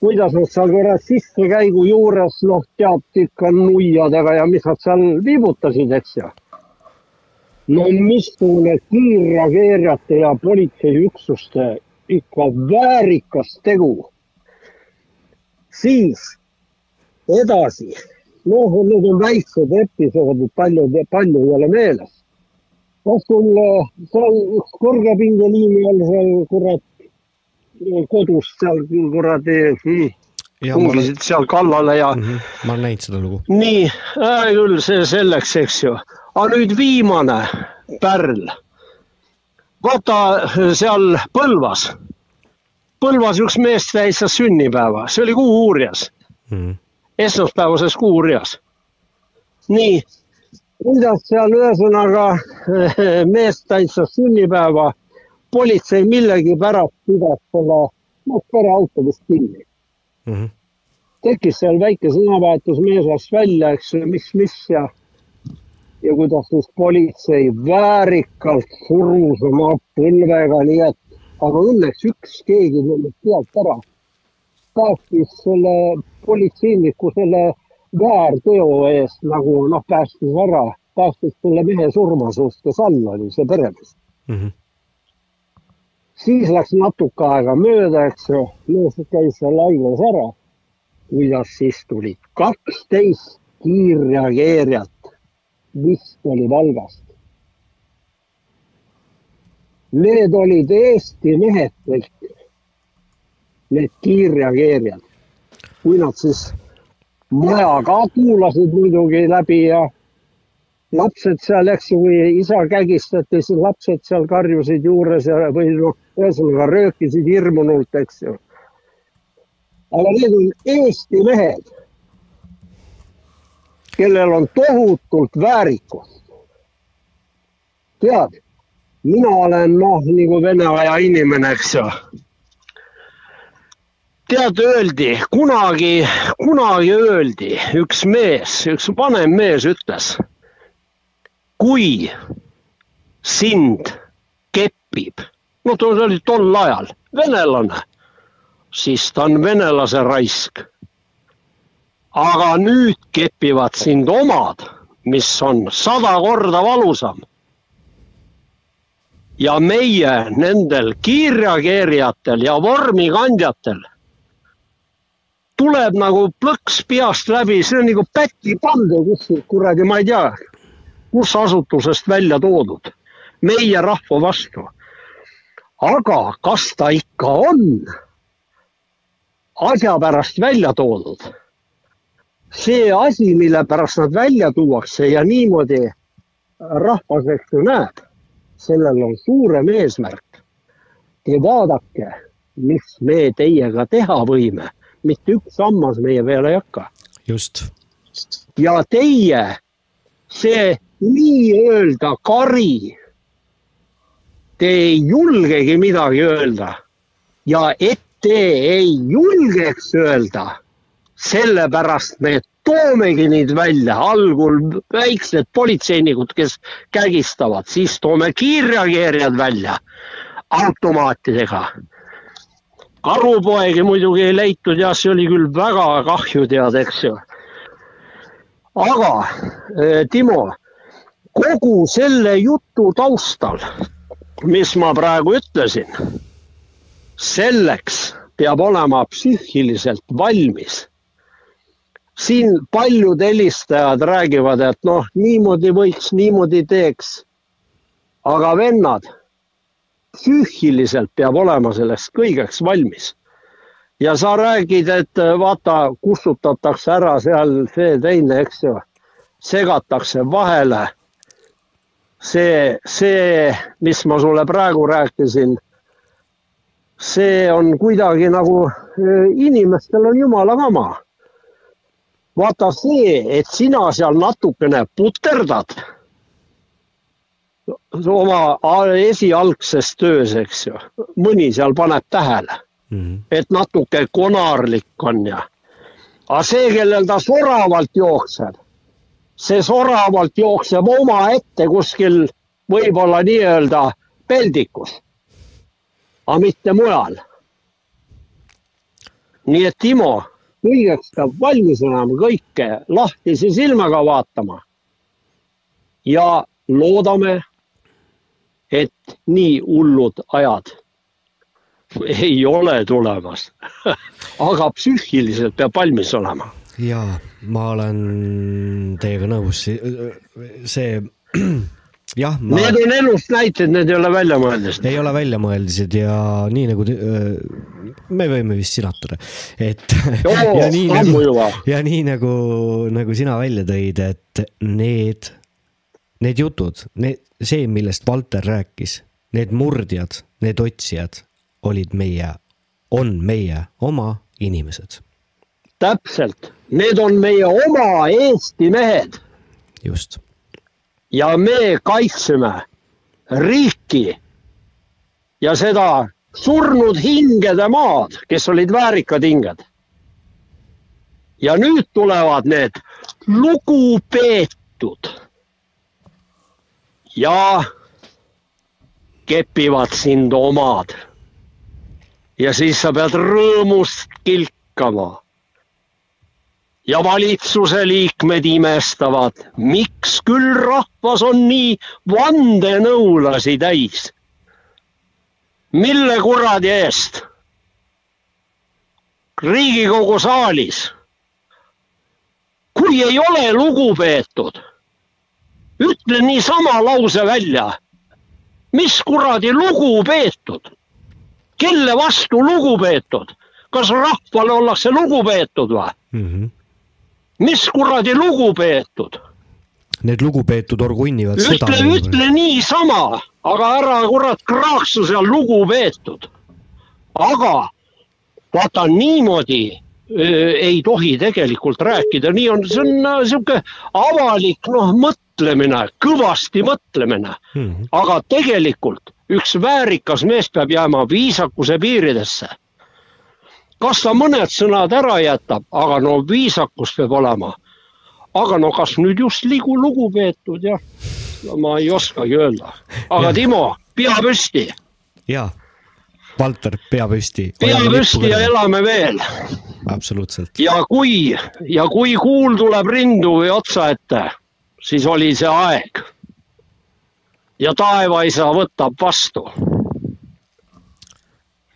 Speaker 18: kuidas nad seal kurat sissekäigu juures, noh, tead ikka nuiadega ja mis nad seal viibutasid, eks ju. no missugune kiirreageerijate ja politseiüksuste ikka väärikas tegu. siis edasi, noh, need on väiksed episoodid, palju, palju ei ole meeles. kas sul äh, seal üks kõrgepingeliini all seal kurat kodus seal kuradi hmm, tungisid seal kallale ja
Speaker 2: mm. -hmm. ma olen näinud seda lugu.
Speaker 18: nii äh,, küll see selleks, eks ju. aga nüüd viimane pärl. Vaata seal Põlvas, Põlvas üks mees tähistas sünnipäeva, see oli Kuuurjas
Speaker 2: mm.
Speaker 18: esmaspäevases Kuuurjas. nii, kuidas seal ühesõnaga mees tähistas sünnipäeva, politsei millegipärast pidas selle, noh, pereautodest kinni
Speaker 2: mm. -hmm.
Speaker 18: tekkis seal väike sõnavahetus, mees lasti välja, eks ju, mis, mis ja ja kuidas siis politsei väärikalt surus oma põlvega, nii et, aga õnneks üks keegi nendest pealt ära päästis selle politseiniku selle väärteo eest nagu noh, päästis ära, päästis selle mehe surmasuust, kes all oli, see peremees.
Speaker 2: Mm -hmm.
Speaker 18: siis läks natuke aega mööda, eks ju, mees käis seal haiglas ära. kuidas siis tulid kaksteist kiirreageerijat, vist oli Valgast. Need olid Eesti mehed kõik, need kiirreageerijad. kui nad siis maja ka kuulasid muidugi läbi ja lapsed seal, eks ju, kui isa kägistati, siis lapsed seal karjusid juures ja, või noh, ühesõnaga röökisid hirmunult, eks ju. aga need on Eesti mehed, kellel on tohutult väärikust. tead, mina olen noh, nagu vene aja inimene, eks ju tead, öeldi kunagi, kunagi öeldi, üks mees, üks vanem mees ütles. kui sind kepib, no ta oli tol ajal venelane, siis ta on venelase raisk. Aga nüüd kepivad sind omad, mis on sada korda valusam. ja meie nendel kiirreageerijatel ja vormikandjatel tuleb nagu plõks peast läbi, see on nagu pätipande kuskil kuradi, ma ei tea, kus asutusest välja toodud, meie rahva vastu. aga kas ta ikka on asja pärast välja toodud? See asi, mille pärast nad välja tuuakse ja niimoodi rahvas, eks ju näeb, sellel on suurem eesmärk. ja vaadake, mis me teiega teha võime mitte üks sammas meie peale ei hakka.
Speaker 2: just.
Speaker 18: ja teie, see nii-öelda kari, te ei julgegi midagi öelda ja et te ei julgeks öelda, sellepärast me toomegi neid välja, algul väiksed politseinikud, kes kägistavad, siis toome kiirreageerijad välja. automaatidega. karupoegi muidugi ei leitud ja see oli küll väga kahju tead, eks ju. aga eh, Timo, kogu selle jutu taustal, mis ma praegu ütlesin, selleks peab olema psüühiliselt valmis siin paljud helistajad räägivad, et noh, niimoodi võiks, niimoodi teeks. aga vennad, psüühiliselt peab olema selleks kõigeks valmis. ja sa räägid, et vaata, kustutatakse ära seal see teine, eks ju, segatakse vahele. see, see, mis ma sulle praegu rääkisin, see on kuidagi nagu eh, inimestel on jumala kama vaata see, et sina seal natukene puterdad oma esialgses töös, eks ju, mõni seal paneb tähele, et natuke konarlik on ja, aga see, kellel ta soravalt jookseb, see soravalt jookseb omaette kuskil võib-olla nii-öelda peldikus, aga mitte mujal. nii et Timo kõigeks peab valmis olema, kõike lahtise silmaga vaatama. ja loodame, et nii hullud ajad ei ole tulemas. aga psüühiliselt peab valmis olema.
Speaker 2: jaa, ma olen teiega nõus, see jah.
Speaker 18: Need on elust näited, need ei ole väljamõeldised.
Speaker 2: ei ole väljamõeldised ja nii nagu me võime vist sinatada, et ja nii nagu ja nii nagu, nagu sina välja tõid, et need, need jutud, need, see, millest Valter rääkis, need murdjad, need otsijad olid meie, on meie oma inimesed.
Speaker 18: täpselt, need on meie oma Eesti mehed
Speaker 2: just.
Speaker 18: Ja me kaitseme riiki ja seda surnud hingede maad, kes olid väärikad hinged. ja nüüd tulevad need lugupeetud ja kepivad sind omad. ja siis sa pead rõõmust kilkama ja valitsuse liikmed imestavad, miks küll rahvas on nii vandenõulasi täis. mille kuradi eest? riigikogu saalis. kui ei ole lugupeetud, ütle niisama lause välja. mis kuradi lugupeetud? kelle vastu lugupeetud? kas rahvale ollakse lugupeetud või? Mis kuradi lugupeetud?
Speaker 2: Need lugupeetud orgunnivad
Speaker 18: ütle,
Speaker 2: sõda.
Speaker 18: ütle niisama, aga ära kurat kraaksu seal lugupeetud. aga vaata niimoodi ei tohi tegelikult rääkida, nii on, see on äh, sihuke avalik noh, mõtlemine, kõvasti mõtlemine, aga tegelikult üks väärikas mees peab jääma viisakuse piiridesse. Kas ta mõned sõnad ära jätab, aga no viisakus peab olema aga no kas nüüd just ligu lugupeetud jah, ma ei oskagi öelda, aga Timo, pea püsti,
Speaker 2: jaa, Valter, pea püsti.
Speaker 18: pea püsti ja. elame veel
Speaker 2: absoluutselt.
Speaker 18: ja kui, ja kui kuul tuleb rindu või otsa ette, siis oli see aeg. ja taevaisa võtab vastu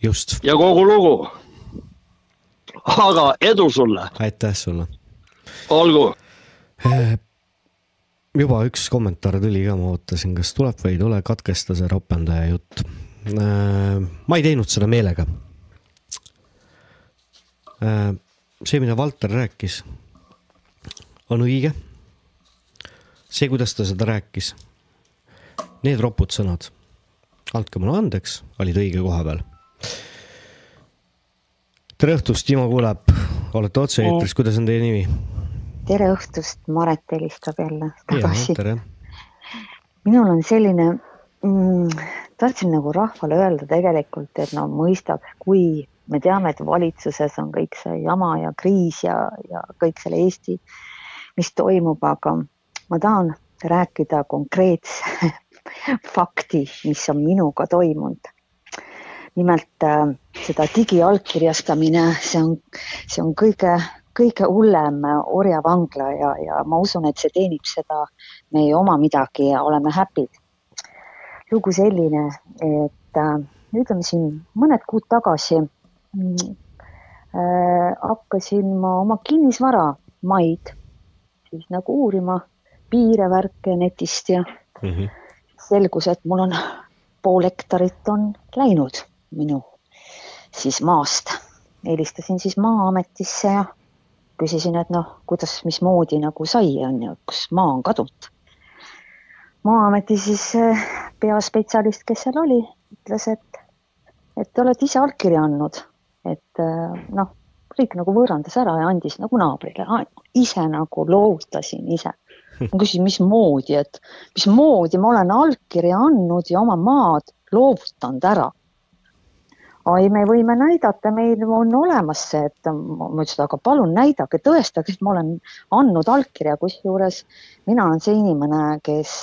Speaker 2: just.
Speaker 18: ja kogu lugu. Aga edu sulle,
Speaker 2: aitäh sulle.
Speaker 18: olgu.
Speaker 2: juba üks kommentaar tuli ka, ma ootasin, kas tuleb või ei tule, katkesta see ropendaja jutt. ma ei teinud seda meelega. see, mida Valter rääkis, on õige. see, kuidas ta seda rääkis, need ropud sõnad, andke mulle andeks, olid õige koha peal. Tere õhtust, Timo kuuleb, olete otse-eetris, kuidas on teie nimi?
Speaker 19: tere õhtust, Maret helistab jälle tagasi. minul on selline mm,, tahtsin nagu rahvale öelda tegelikult, et no mõistab, kui me teame, et valitsuses on kõik see jama ja kriis ja, ja kõik selle Eesti, mis toimub, aga ma tahan rääkida konkreetse fakti, mis on minuga toimunud. Nimelt äh, seda digiallkirjastamine, see on, see on kõige, kõige hullem orjavangla ja, ja ma usun, et see teenib seda meie oma midagi ja oleme happy'd. lugu selline, et äh, ütleme siin mõned kuud tagasi mm, äh, hakkasin ma oma kinnisvara maid siis nagu uurima, piire, värke netist ja
Speaker 2: mm -hmm.
Speaker 19: selgus, et mul on pool hektarit on läinud minu siis maast. helistasin siis Maa-ametisse ja küsisin, et noh, kuidas, mismoodi nagu sai, on ju, kus maa on kadunud. maa-ameti siis eh, peaspetsialist, kes seal oli, ütles, et, et te olete ise allkirja andnud, et eh, noh, riik nagu võõrandas ära ja andis nagu naabrile, ise nagu loovutasin ise. ma küsisin, mismoodi, et mismoodi ma olen allkirja andnud ja oma maad loovutanud ära ai, me võime näidata, meil on olemas see, et ma ütlesin, aga palun näidake, tõestage, et ma olen andnud allkirja, kusjuures mina olen see inimene, kes,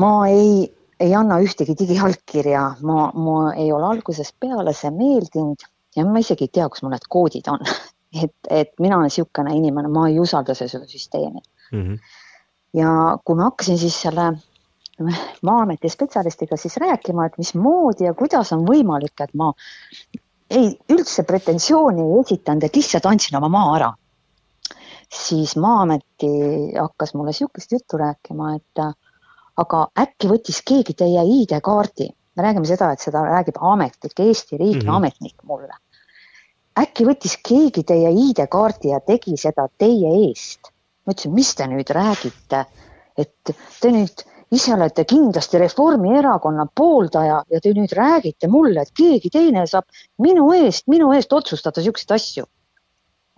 Speaker 19: ma ei, ei anna ühtegi digiallkirja, ma, ma ei ole algusest peale see meeldinud ja ma isegi ei tea, kus mul need koodid on. et, et mina olen niisugune inimene, ma ei usalda seda süsteemi mm. -hmm. ja kui ma hakkasin siis selle Maa-ameti spetsialistiga siis rääkima, et mismoodi ja kuidas on võimalik, et ma ei, üldse pretensiooni ei esitanud, et lihtsalt andsin oma maa ära. siis Maa-ameti hakkas mulle niisugust juttu rääkima, et aga äkki võttis keegi teie ID-kaardi, me räägime seda, et seda räägib ametnik, Eesti riigi mm -hmm. ametnik mulle. äkki võttis keegi teie ID-kaardi ja tegi seda teie eest? ma ütlesin, mis te nüüd räägite, et te nüüd ise olete kindlasti Reformierakonna pooldaja ja te nüüd räägite mulle, et keegi teine saab minu eest, minu eest otsustada niisuguseid asju.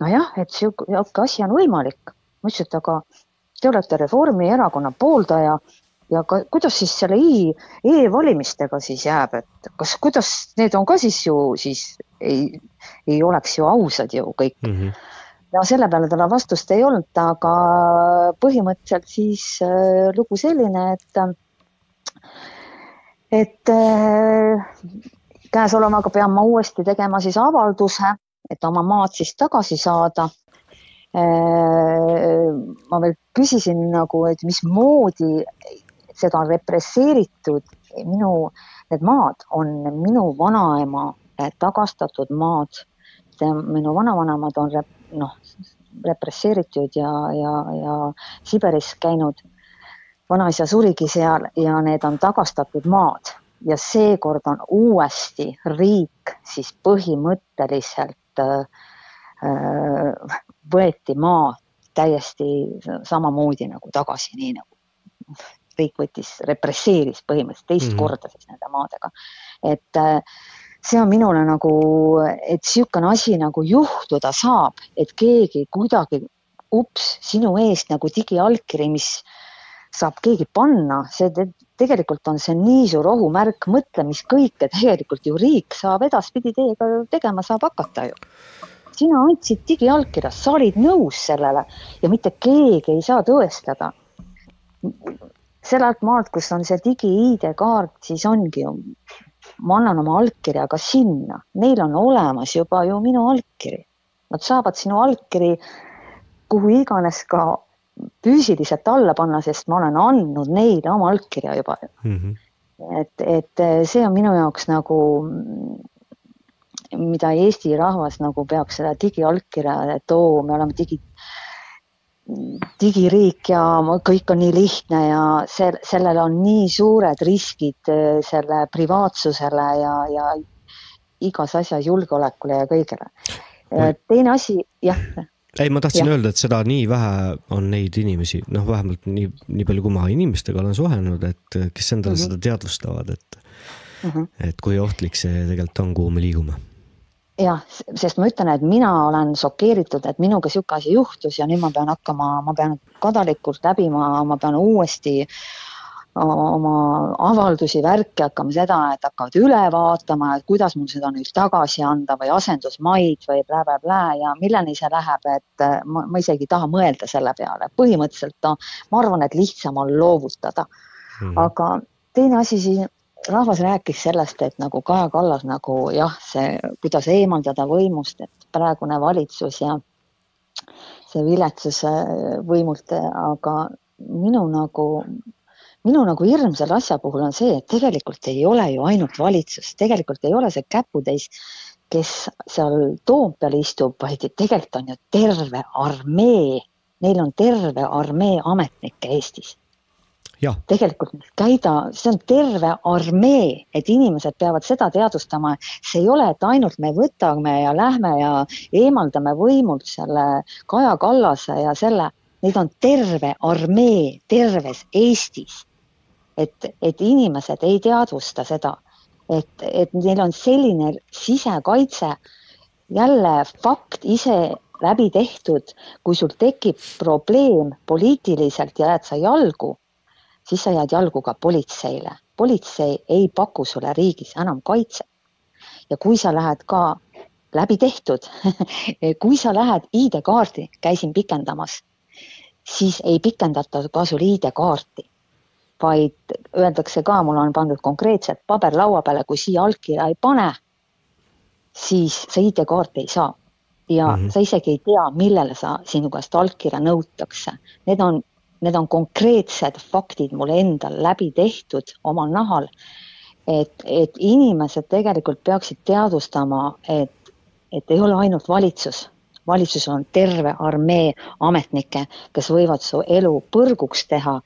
Speaker 19: nojah, et sihuke asi on võimalik. ma ütlesin, et aga te olete Reformierakonna pooldaja ja ka, kuidas siis selle e-valimistega siis jääb, et kas, kuidas need on ka siis ju siis ei, ei oleks ju ausad ju kõik mm. -hmm ja selle peale tal vastust ei olnud, aga põhimõtteliselt siis äh, lugu selline, et, et äh, käesolevaga pean ma uuesti tegema siis avalduse, et oma maad siis tagasi saada äh,. ma veel küsisin nagu, et mismoodi seda on represseeritud, minu, need maad on minu vanaema tagastatud maad. minu vanavanemad on rep, noh, represseeritud ja, ja, ja Siberis käinud. vanaisa surigi seal ja need on tagastatud maad ja seekord on uuesti riik siis põhimõtteliselt äh, võeti maa täiesti samamoodi nagu tagasi, nii nagu riik võttis, represseeris põhimõtteliselt teist mm -hmm. korda siis nende maadega. et äh, see on minule nagu, et niisugune asi nagu juhtuda saab, et keegi kuidagi, ups, sinu eest nagu digiallkiri, mis saab keegi panna, see te, tegelikult on see nii suur ohumärk, mõtle, mis kõike tegelikult ju riik saab edaspidi teiega tegema saab hakata ju. sina andsid digiallkirja, sa olid nõus sellele ja mitte keegi ei saa tõestada. sellelt maalt, kus on see digi-ID kaart, siis ongi ju ma annan oma allkirja ka sinna, neil on olemas juba ju minu allkiri. Nad saavad sinu allkiri kuhu iganes ka füüsiliselt alla panna, sest ma olen andnud neile oma allkirja juba mm. -hmm. et, et see on minu jaoks nagu, mida Eesti rahvas nagu peaks seda digiallkirja, et oo, me oleme digi, digiriik ja kõik on nii lihtne ja see, sellel on nii suured riskid äh, selle privaatsusele ja, ja igas asjas julgeolekule ja kõigele. teine asi, jah.
Speaker 2: ei, ma tahtsin ja. öelda, et seda nii vähe on neid inimesi, noh, vähemalt nii, nii palju, kui ma inimestega olen suhelnud, et kes endale mm -hmm. seda teadvustavad, et mm, -hmm. et kui ohtlik see tegelikult on, kuhu me liigume
Speaker 19: jah, sest ma ütlen, et mina olen šokeeritud, et minuga niisugune asi juhtus ja nüüd ma pean hakkama, ma pean kadalikult läbima, ma pean uuesti oma avaldusi, värki hakkama seda, et hakkavad üle vaatama, et kuidas mul seda nüüd tagasi anda või asendusmaid või blä-blä-blä ja milleni see läheb, et ma, ma isegi ei taha mõelda selle peale. põhimõtteliselt no, ma arvan, et lihtsam on loovutada mm.. aga teine asi siin rahvas rääkis sellest, et nagu Kaja Kallas nagu jah, see, kuidas eemaldada võimust, et praegune valitsus ja see viletsus äh, võimult, aga minu nagu, minu nagu hirm selle asja puhul on see, et tegelikult ei ole ju ainult valitsus, tegelikult ei ole see käputäis, kes seal Toompeal istub, vaid tegelikult on ju terve armee, neil on terve armee ametnikke Eestis tegelikult käida, see on terve armee, et inimesed peavad seda teadvustama. see ei ole, et ainult me võtame ja lähme ja eemaldame võimult selle Kaja Kallase ja selle, neid on terve armee terves Eestis. et, et inimesed ei teadvusta seda, et, et neil on selline sisekaitse, jälle fakt ise läbi tehtud, kui sul tekib probleem poliitiliselt ja jääd sa jalgu siis sa jääd jalgu ka politseile. politsei ei paku sulle riigis enam kaitset. ja kui sa lähed ka läbi tehtud kui sa lähed ID-kaardi, käisin pikendamas, siis ei pikendata ka sul ID-kaarti, vaid öeldakse ka, mul on pandud konkreetselt paber laua peale, kui siia allkirja ei pane, siis sa ID-kaarti ei saa ja mm -hmm. sa isegi ei tea, millele sa sinu käest allkirja nõutakse. Need on need on konkreetsed faktid mul endal läbi tehtud omal nahal. et, et inimesed tegelikult peaksid teadvustama, et, et ei ole ainult valitsus, valitsusel on terve armee ametnikke, kes võivad su elu põrguks teha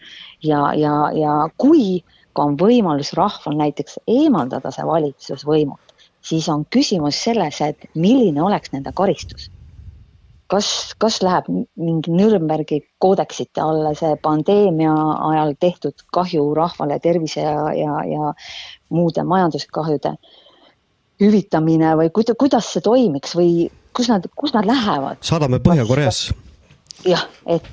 Speaker 19: ja, ja, ja kui ka on võimalus rahval näiteks eemaldada see valitsus võimult, siis on küsimus selles, et milline oleks nende karistus kas, kas läheb mingi Nürnbergi koodeksite alla see pandeemia ajal tehtud kahju rahvale, tervise ja, ja, ja muude majanduskahjude hüvitamine või kuida-, kuidas see toimiks või kus nad, kus nad lähevad?
Speaker 2: saadame Põhja-Koreasse
Speaker 19: jah, et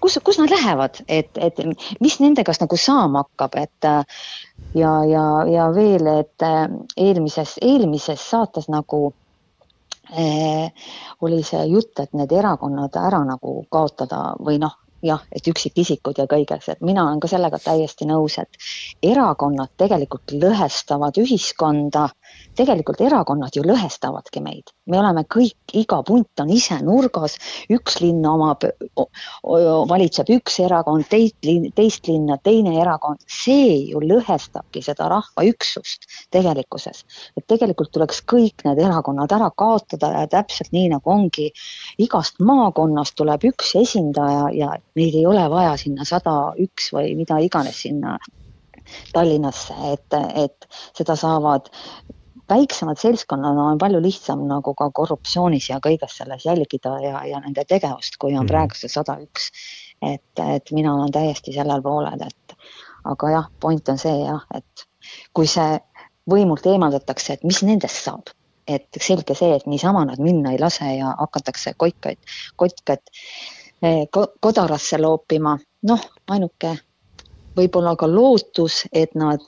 Speaker 19: kus, kus nad lähevad, et, et mis nende käest nagu saama hakkab, et ja, ja, ja veel, et eelmises, eelmises saates nagu oli see jutt, et need erakonnad ära nagu kaotada või noh, jah, et üksikisikud ja kõiges, et mina olen ka sellega täiesti nõus, et erakonnad tegelikult lõhestavad ühiskonda. Tegelikult erakonnad ju lõhestavadki meid, me oleme kõik, iga punt on ise nurgas, üks linn omab, valitseb üks erakond, teist, teist linna teine erakond, see ju lõhestabki seda rahva üksust tegelikkuses. et tegelikult tuleks kõik need erakonnad ära kaotada ja täpselt nii nagu ongi, igast maakonnast tuleb üks esindaja ja neid ei ole vaja sinna sada üks või mida iganes sinna Tallinnasse, et, et seda saavad väiksemad seltskonnad on palju lihtsam nagu ka korruptsioonis ja kõiges selles jälgida ja, ja nende tegevust, kui on mm. praegu see sada üks. et, et mina olen täiesti sellel poolel, et aga jah, point on see jah, et kui see võimult eemaldatakse, et mis nendest saab, et selge see, et niisama nad minna ei lase ja hakatakse kotkaid, kotkat Eh, kodarasse loopima, noh, ainuke võib-olla ka lootus, et nad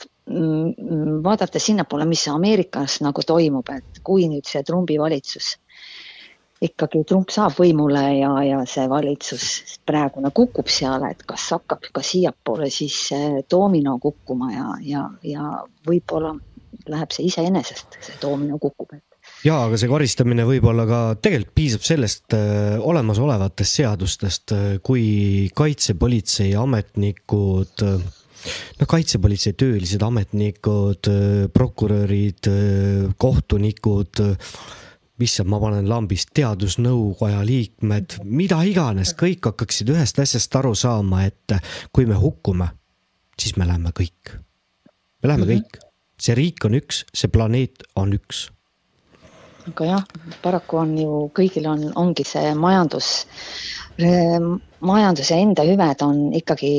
Speaker 19: vaadates sinnapoole, mis Ameerikas nagu toimub, et kui nüüd see Trumpi valitsus ikkagi Trump saab võimule ja, ja see valitsus praegune kukub seal, et kas hakkab ka siiapoole siis doomino kukkuma ja, ja, ja võib-olla läheb see iseenesest, see doomino kukub, et
Speaker 2: jaa, aga see karistamine võib olla ka, tegelikult piisab sellest äh, olemasolevatest seadustest äh,, kui kaitsepolitsei ametnikud äh, no kaitsepolitsei töölised ametnikud, äh, prokurörid, äh, kohtunikud, issand, ma panen lambist, teadusnõukoja liikmed, mida iganes, kõik hakkaksid ühest asjast aru saama, et kui me hukkume, siis me läheme kõik. me läheme mm -hmm. kõik, see riik on üks, see planeet on üks
Speaker 19: aga jah, paraku on ju kõigil on, ongi see majandus, majanduse enda hüved on ikkagi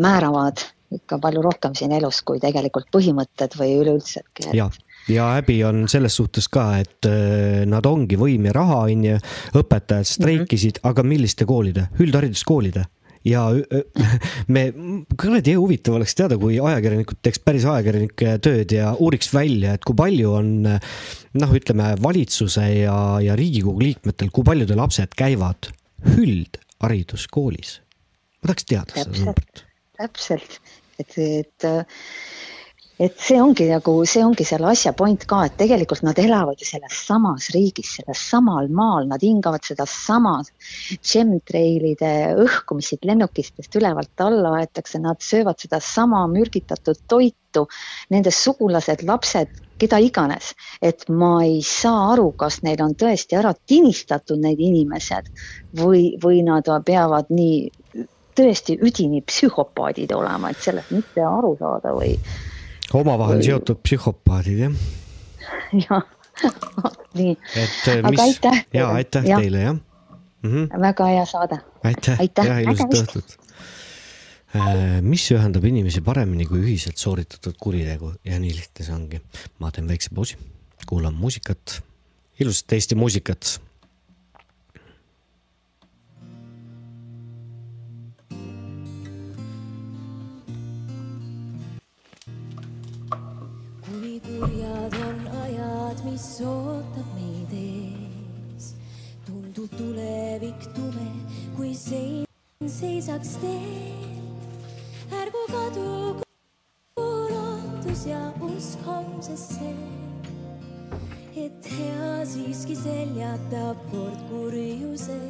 Speaker 19: määravad ikka palju rohkem siin elus kui tegelikult põhimõtted või üleüldsegi et....
Speaker 2: ja, ja häbi on selles suhtes ka, et äh, nad ongi võim ja raha, on ju, õpetajad streikisid mm, -hmm. aga milliste koolide, üldhariduskoolide ja me, kuradi huvitav oleks teada, kui ajakirjanikud teeks päris ajakirjanike tööd ja uuriks välja, et kui palju on noh, ütleme valitsuse ja, ja riigikogu liikmetel, kui paljude lapsed käivad üldhariduskoolis. ma tahaks teada
Speaker 19: seda numbrit. täpselt, et, et et see ongi nagu, see ongi selle asja point ka, et tegelikult nad elavad ju selles samas riigis, selles samal maal, nad hingavad sedasama chemtrailide õhku, mis siit lennukitest ülevalt alla aetakse, nad söövad sedasama mürgitatud toitu, nende sugulased, lapsed, keda iganes, et ma ei saa aru, kas neil on tõesti ära tinistatud need inimesed või, või nad peavad nii tõesti üdini psühhopaadid olema, et sellest mitte aru saada või
Speaker 2: omavahel seotud psühhopaadid, jah.
Speaker 19: jah, nii.
Speaker 2: et
Speaker 19: aga
Speaker 2: mis,
Speaker 19: aitäh.
Speaker 2: ja aitäh ja. teile, jah mm. -hmm.
Speaker 19: väga hea saade.
Speaker 2: aitäh, ja ilusat õhtut. mis ühendab inimesi paremini kui ühiselt sooritatud kuritegu ja nii lihtne see ongi. ma teen väikse pausi, kuulan muusikat, ilusat Eesti muusikat
Speaker 20: ootab meid ees. tundub tulevik tume, kui sein seisaks teel. ärgu kadugu lootus ja usk homsesse. et hea siiski seljatab kord kurjuse.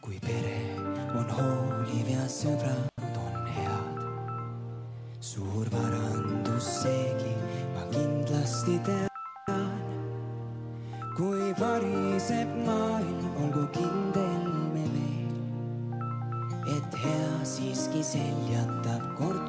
Speaker 21: kui pere on hooliv ja sõbrad on head. suur parandus seegi ma tean. kui variseb maailm, olgu kindel me veel, et hea siiski seljatab kord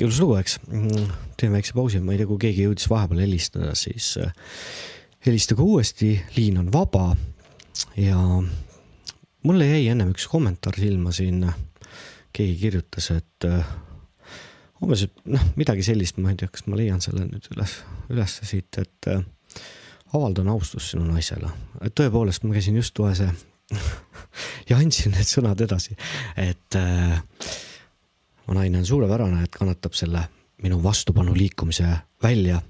Speaker 2: ilus lugu, eks. teen väikse pausi, ma ei tea, kui keegi jõudis vahepeal helistada, siis äh, helistage uuesti, liin on vaba. ja mulle jäi ennem üks kommentaar silma siin. keegi kirjutas, et äh, umbes, et noh, midagi sellist, ma ei tea, kas ma leian selle nüüd üles, ülesse siit, et avaldan austust sinu naisele. et tõepoolest, ma käisin just toas ja andsin need sõnad edasi, et äh, mu naine on suurepärane, et kannatab selle minu vastupanu liikumise välja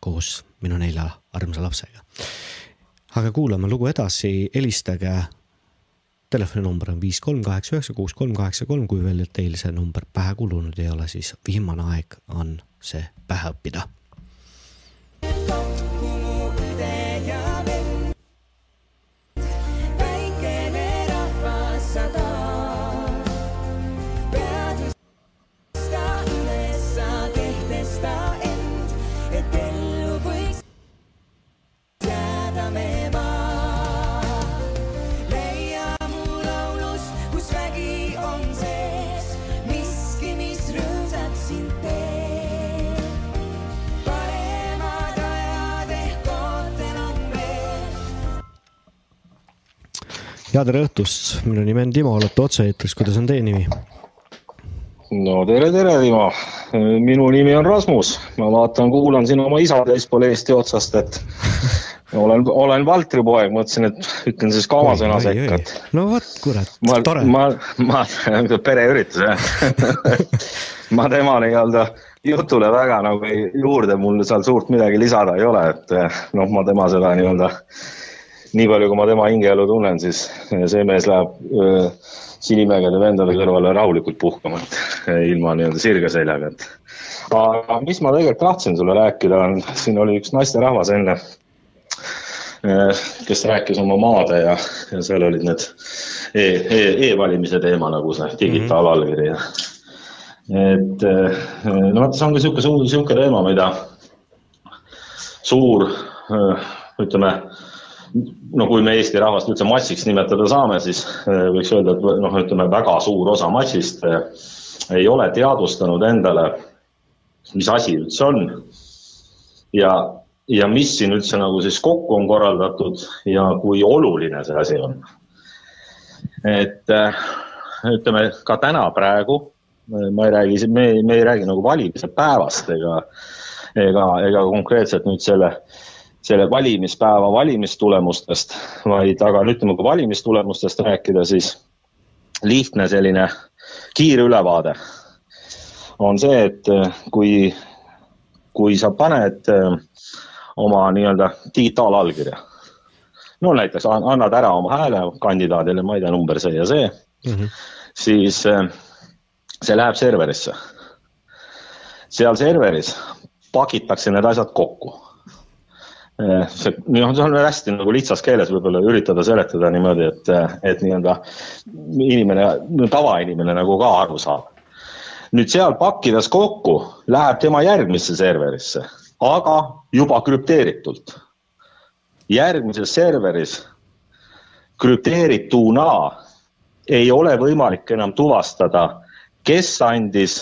Speaker 2: koos minu nelja armsa lapsega. aga kuulame lugu edasi, helistage. telefoninumber on viis kolm kaheksa üheksa kuus kolm kaheksa kolm, kui veel teil see number pähe kulunud ei ole, siis viimane aeg on see pähe õppida. Ja tere õhtust, minu nimi on Timo, olete otse-eetris, kuidas on teie nimi?
Speaker 22: no tere, tere, Timo. minu nimi on Rasmus, ma vaatan, kuulan siin oma isa teispool Eesti otsast, et olen, olen Valtri poeg, mõtlesin, et ütlen siis ka oma sõna sekka, et
Speaker 2: no vot, kurat,
Speaker 22: ma,
Speaker 2: tore.
Speaker 22: ma, ma, pereüritus jah ma tema nii-öelda jutule väga nagu juurde mul seal suurt midagi lisada ei ole, et noh, ma tema seda nii-öelda, nii palju, kui ma tema hingeelu tunnen, siis see mees läheb öö, Sinimägede vendade kõrvale rahulikult puhkama, et ilma nii-öelda sirge seljaga, et. aga mis ma tegelikult tahtsin sulle rääkida, on, siin oli üks naisterahvas enne, kes rääkis oma maade ja, ja seal olid need e- e- e-valimise teema nagu see digitaalallkiri ja et eh, no vaata, see on ka suur, sihuke teema, mida suur, ütleme, no kui me Eesti rahvast üldse massiks nimetada saame, siis eh, võiks öelda, et noh, ütleme väga suur osa massist eh, ei ole teadvustanud endale, mis asi üldse on ja, ja mis siin üldse nagu siis kokku on korraldatud ja kui oluline see asi on. et eh, ütleme ka täna praegu, ma ei räägi, me, me ei räägi nagu valimise päevast ega, ega, ega konkreetselt nüüd selle, selle valimispäeva valimistulemustest, vaid aga ütleme, kui valimistulemustest rääkida, siis lihtne selline kiirülevaade on see, et eh, kui, kui sa paned eh, oma nii-öelda digitaalallkirja, no näiteks an- annad ära oma hääle kandidaadile, ma ei tea, number see ja see, siis eh, see läheb serverisse. seal serveris pakitakse need asjad kokku. see, noh, see on hästi nagu lihtsas keeles võib-olla üritada seletada niimoodi, et, et nii-öelda inimene, tavainimene nagu ka aru saab. nüüd seal pakkides kokku läheb tema järgmisse serverisse, aga juba krüpteeritult. järgmises serveris krüpteerituna ei ole võimalik enam tuvastada, kes andis,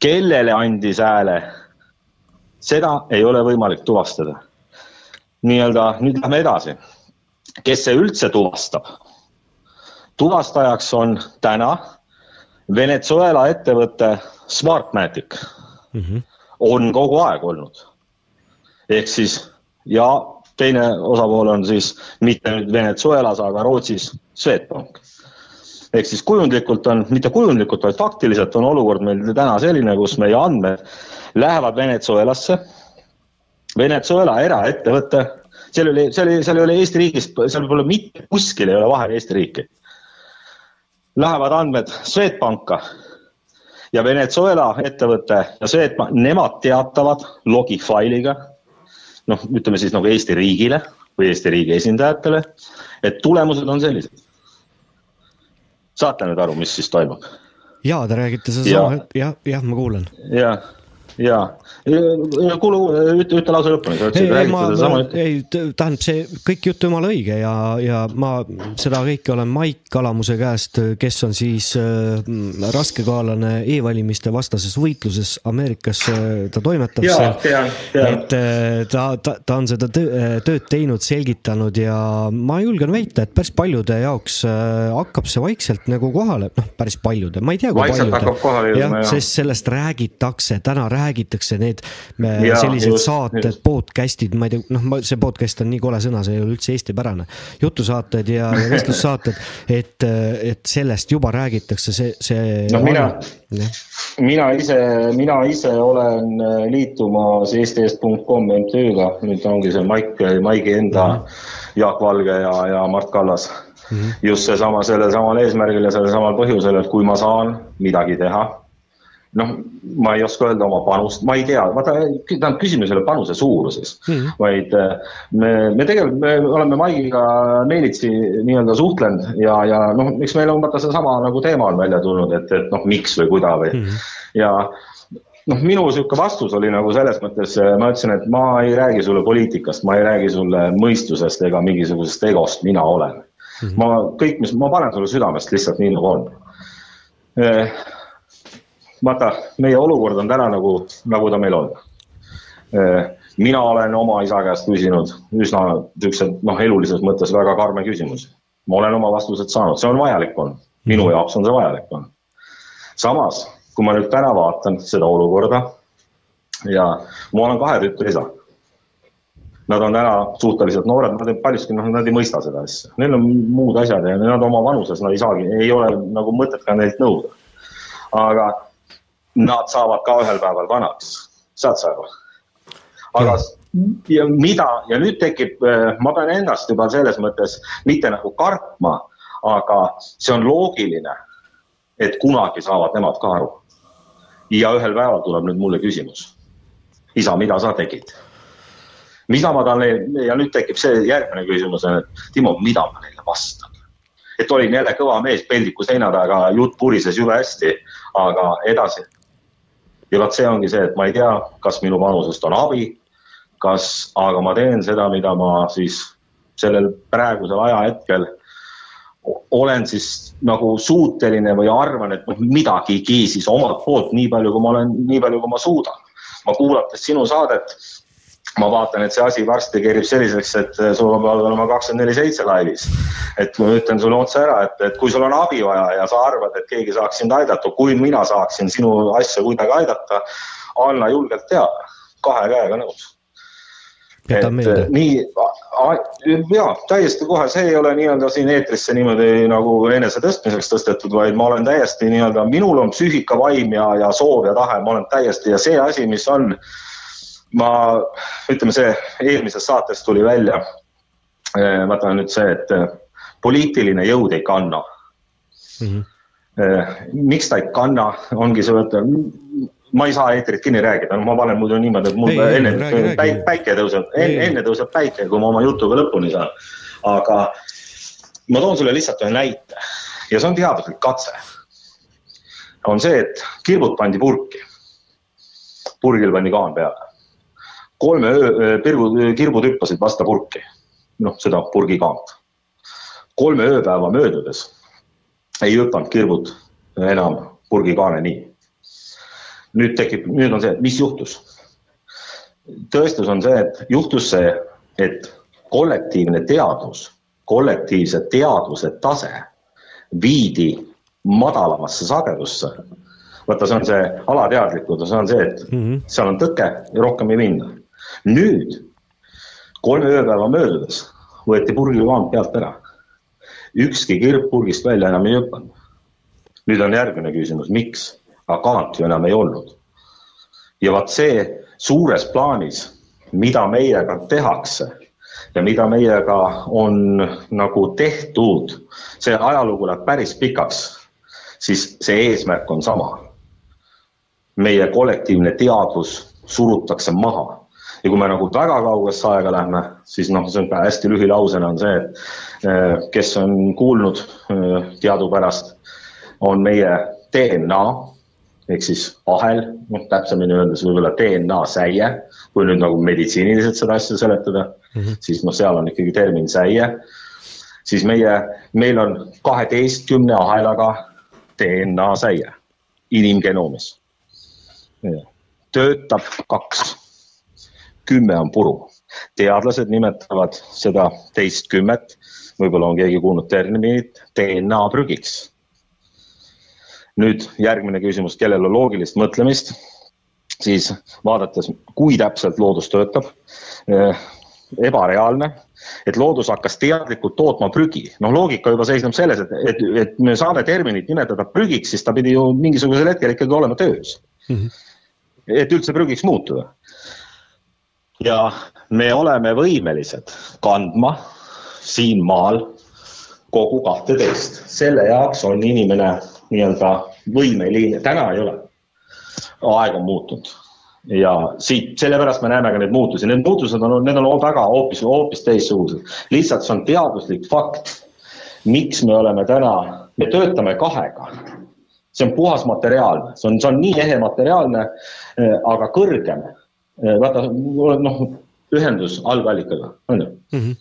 Speaker 22: kellele andis hääle. Seda ei ole võimalik tuvastada. nii-öelda nüüd lähme edasi. kes see üldse tuvastab? tuvastajaks on täna Venezuela ettevõte Smartmatic on kogu aeg olnud. ehk siis ja teine osapool on siis mitte nüüd Venezuelas, aga Rootsis Swedbank. ehk siis kujundlikult on, mitte kujundlikult, vaid faktiliselt on olukord meil täna selline, kus meie andmed lähevad Venezuelasse. Venezuela eraettevõte, seal oli, seal oli, seal ei ole Eesti riigis, seal pole mitte kuskil ei ole vahel Eesti riiki. Lähevad andmed Swedbanka ja Venezuela ettevõte ja Swedbank, nemad teatavad logifailiga, noh, ütleme siis nagu Eesti riigile või Eesti riigi esindajatele, et tulemused on sellised. saate nüüd aru, mis siis toimub?
Speaker 2: ja te räägite sedasama, jah, jah, ma kuulan.
Speaker 22: ja, ja, kuule, ütle, ütle lause lõpuni, sa ütlesid,, räägid, sedasama, et
Speaker 2: ei, tähendab see kõik jutt jumala õige ja, ja ma seda kõike olen Maik Kalamuse käest, kes on siis äh, raskekaalane e-valimiste vastases võitluses Ameerikas, ta toimetab
Speaker 22: Jaa,
Speaker 2: seal. et äh, ta, ta, ta on seda töö, tööd teinud, selgitanud ja ma julgen väita, et päris paljude jaoks äh, hakkab see vaikselt nagu kohale, noh, päris paljude, ma ei tea, kui paljude.
Speaker 22: jah.
Speaker 2: sest sellest räägitakse, täna räägitakse need me,
Speaker 22: Jaa,
Speaker 2: sellised
Speaker 22: just,
Speaker 2: saated, podcast'id, ma ei tea, noh, see podcast on nii kole sõna, see ei ole üldse eestipärane. jutusaated ja, ja vestlussaated, et, et sellest juba räägitakse, see, see.
Speaker 22: Noh, mina- mina ise, mina ise olen äh, liitumas eestieest.com MTÜ-ga, nüüd ongi see Maik, Maigi enda Jaak Valge ja, ja Mart Kallas. just seesama, sellel samal eesmärgil ja sellel samal põhjusel, et kui ma saan midagi teha, noh, ma ei oska öelda oma panust, ma ei tea, vaata, tähendab, küsimus ei ole panuse suuruses, vaid äh, me, me tegelikult, me oleme Maigiga meelitsi nii-öelda suhtlenud ja, ja noh, eks meil on vaata seesama nagu teema on välja tulnud, et, et noh, miks või kuida või ja noh, minu sihuke vastus oli nagu selles mõttes, ma ütlesin, et ma ei räägi sulle poliitikast, ma ei räägi sulle mõistusest ega mingisugusest egost, mina olen. ma kõik, mis, ma panen sulle südamest lihtsalt nii nagu on. vaata, meie olukord on täna nagu, nagu ta meil on. mina olen oma isa käest küsinud üsna siukseid noh, elulises mõttes väga karme küsimusi. ma olen oma vastused saanud, see on vajalik on, minu jaoks on see vajalik on. samas, kui ma nüüd täna vaatan seda olukorda ja ma olen kahe tütre isa. Nad on täna suhteliselt noored, nad paljuski noh, nad ei mõista seda asja, neil on muud asjad ja nad oma vanuses, nad ei saagi, ei ole nagu mõtet ka neilt nõuda. aga nad saavad ka ühel päeval vanaks, saad sa aru? aga ja mida ja nüüd tekib, ma pean ennast juba selles mõttes mitte nagu kartma, aga see on loogiline, et kunagi saavad nemad ka aru. ja ühel päeval tuleb nüüd mulle küsimus. isa, mida sa tegid? mida ma talle ja nüüd tekib see järgmine küsimus, et Timo, mida ma neile vastan? et olin jälle kõva mees peldiku seina taga, jutt purises jube hästi, aga edasi. Ja vot see ongi see, et ma ei tea, kas minu panusest on abi, kas, aga ma teen seda, mida ma siis sellel praegusel ajahetkel olen siis nagu suuteline või arvan, et noh, midagigi siis omalt poolt, nii palju, kui ma olen, nii palju, kui ma suudan. ma kuulates sinu saadet, ma vaatan, et see asi varsti kerib selliseks, et sul peavad olema kakskümmend neli seitse laivis. et ma ütlen sulle otse ära, et, et kui sul on abi vaja ja sa arvad, et keegi saaks sind aidata, kui mina saaksin sinu asja kuidagi aidata, anna julgelt teada, kahe käega nõus.
Speaker 2: jätan meelde.
Speaker 22: nii, ja täiesti kohe, see ei ole nii-öelda siin eetrisse niimoodi nagu enese tõstmiseks tõstetud, vaid ma olen täiesti nii-öelda, minul on psüühika, vaim ja, ja soov ja tahe, ma olen täiesti ja see asi, mis on, ma, ütleme, see eelmises saates tuli välja. vaata nüüd see, et eh, poliitiline jõud ei kanna. Eh, miks ta ei kanna, ongi see, et ma ei saa eetrit kinni rääkida, no ma panen muidu niimoodi, et mul
Speaker 2: Ei, ei,
Speaker 22: enne
Speaker 2: räägi, räägi.
Speaker 22: päi- päike tõuseb,
Speaker 2: Ei, ei.
Speaker 22: enne tõuseb päike, kui ma oma jutuga lõpuni saan. aga ma toon sulle lihtsalt ühe näite ja see on teaduslik katse. on see, et kirbud pandi purki. purgil pandi kaan peale. Kolme öö, pirgu, kirbud hüppasid vastu purki, noh, seda purgikaant. kolme ööpäeva möödudes ei hüpanud kirbud enam purgikaane nii. nüüd tekib, nüüd on see, et mis juhtus. tõestus on see, et juhtus see, et kollektiivne teadvus, kollektiivse teadvuse tase viidi madalamasse sagedusse. vaata, see on see alateadlikkus, see on see, et seal on tõke ja rohkem ei minna. Nüüd kolme ööpäeva möödudes võeti purgikaan pealt ära. ükski kirp purgist välja enam ei hüpanud. nüüd on järgmine küsimus, miks? aga kaant ju enam ei olnud. ja vot see suures plaanis, mida meiega tehakse ja mida meiega on nagu tehtud, see ajalugu läheb päris pikaks, siis see eesmärk on sama. meie kollektiivne teadvus surutakse maha ja kui me nagu väga kaugesse aega lähme, siis noh, see on ka hästi lühilausena on see, et eh, kes on kuulnud eh, teadupärast, on meie DNA ehk siis ahel, noh täpsemini öeldes võib-olla DNA säie, kui nüüd nagu meditsiiniliselt seda asja seletada mm, -hmm. siis noh, seal on ikkagi termin säie. siis meie, meil on kaheteistkümne ahelaga DNA säie inimgenoomis. töötab kaks, kümme on puru. teadlased nimetavad seda teist kümmet, võib-olla on keegi kuulnud terminit DNA prügiks nüüd järgmine küsimus, kellel on loogilist mõtlemist, siis vaadates, kui täpselt loodus töötab, ebareaalne, et loodus hakkas teadlikult tootma prügi. noh, loogika juba seisneb selles, et, et, et me saame terminit nimetada prügiks, siis ta pidi ju mingisugusel hetkel ikkagi olema töös. et üldse prügiks muutuda. Ja me oleme võimelised kandma siin maal kogu kahteteist, selle jaoks on inimene nii-öelda võimeline, täna ei ole. aeg on muutunud ja siit, sellepärast me näeme ka neid muutusi, need muutused on, need on väga hoopis, hoopis teistsugused. lihtsalt see on teaduslik fakt, miks me oleme täna, me töötame kahega. see on puhas materiaalne, see on, see on nii ehe materiaalne, aga kõrgem. vaata, noh, ühendus algallikaga, on ju.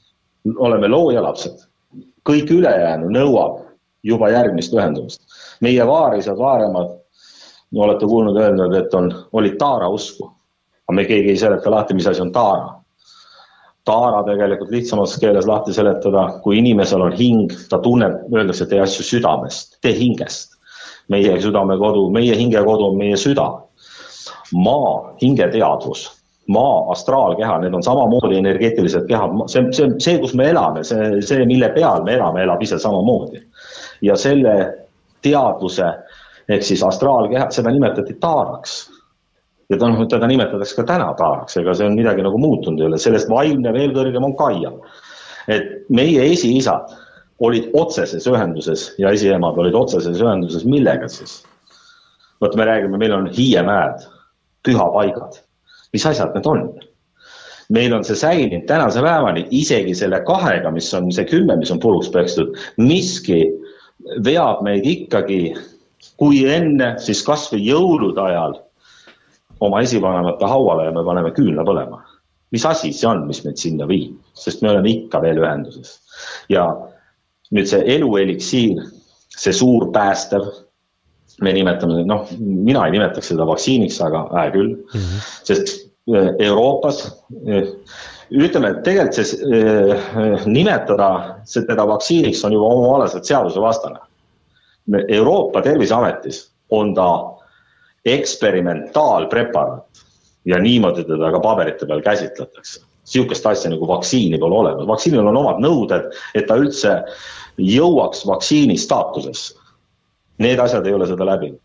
Speaker 22: oleme loojalapsed, kõik ülejäänu nõuab juba järgmist ühendumist. meie vaarised, vaaremad, olete kuulnud öelnud, et on, olid taara usku. aga me keegi ei seleta lahti, mis asi on taara. taara tegelikult lihtsamas keeles lahti seletada, kui inimesel on hing, ta tunneb, öeldakse, tee asju südamest, tee hingest. meie südamekodu, meie hingekodu on meie süda. Maa hingeteadvus maa astraalkeha, need on samamoodi energeetilised kehad, see, see, see, kus me elame, see, see, mille peal me elame, elab ise samamoodi. ja selle teadvuse ehk siis astraalkeha, seda nimetati taaraks. ja ta noh, teda nimetatakse ka täna taaraks, ega see on midagi nagu muutunud ei ole, sellest vaimne veel kõrgem on Kaia. et meie esiisad olid otseses ühenduses ja esiemad olid otseses ühenduses, millega siis? vot me räägime, meil on hiiemäed, pühapaigad mis asjad need on? meil on see säilinud tänase päevani, isegi selle kahega, mis on see kümme, mis on puruks pekstud, miski veab meid ikkagi, kui enne, siis kasvõi jõulude ajal oma esivanemate hauale ja me paneme küünla põlema. mis asi see on, mis meid sinna viib, sest me oleme ikka veel ühenduses ja nüüd see elueliksiir, see suur päästev, me nimetame, noh, mina ei nimetaks seda vaktsiiniks, aga hää küll mm, -hmm. sest äh, Euroopas äh, ütleme, tegelikult see äh, nimetada seda vaktsiiniks on juba omalaselt seadusevastane. Euroopa Terviseametis on ta eksperimentaalpreparaat ja niimoodi teda ka paberite peal käsitletakse. sihukest asja nagu vaktsiini pole olemas, vaktsiinil on omad nõuded, et ta üldse jõuaks vaktsiini staatusesse. Need asjad ei ole seda läbinud.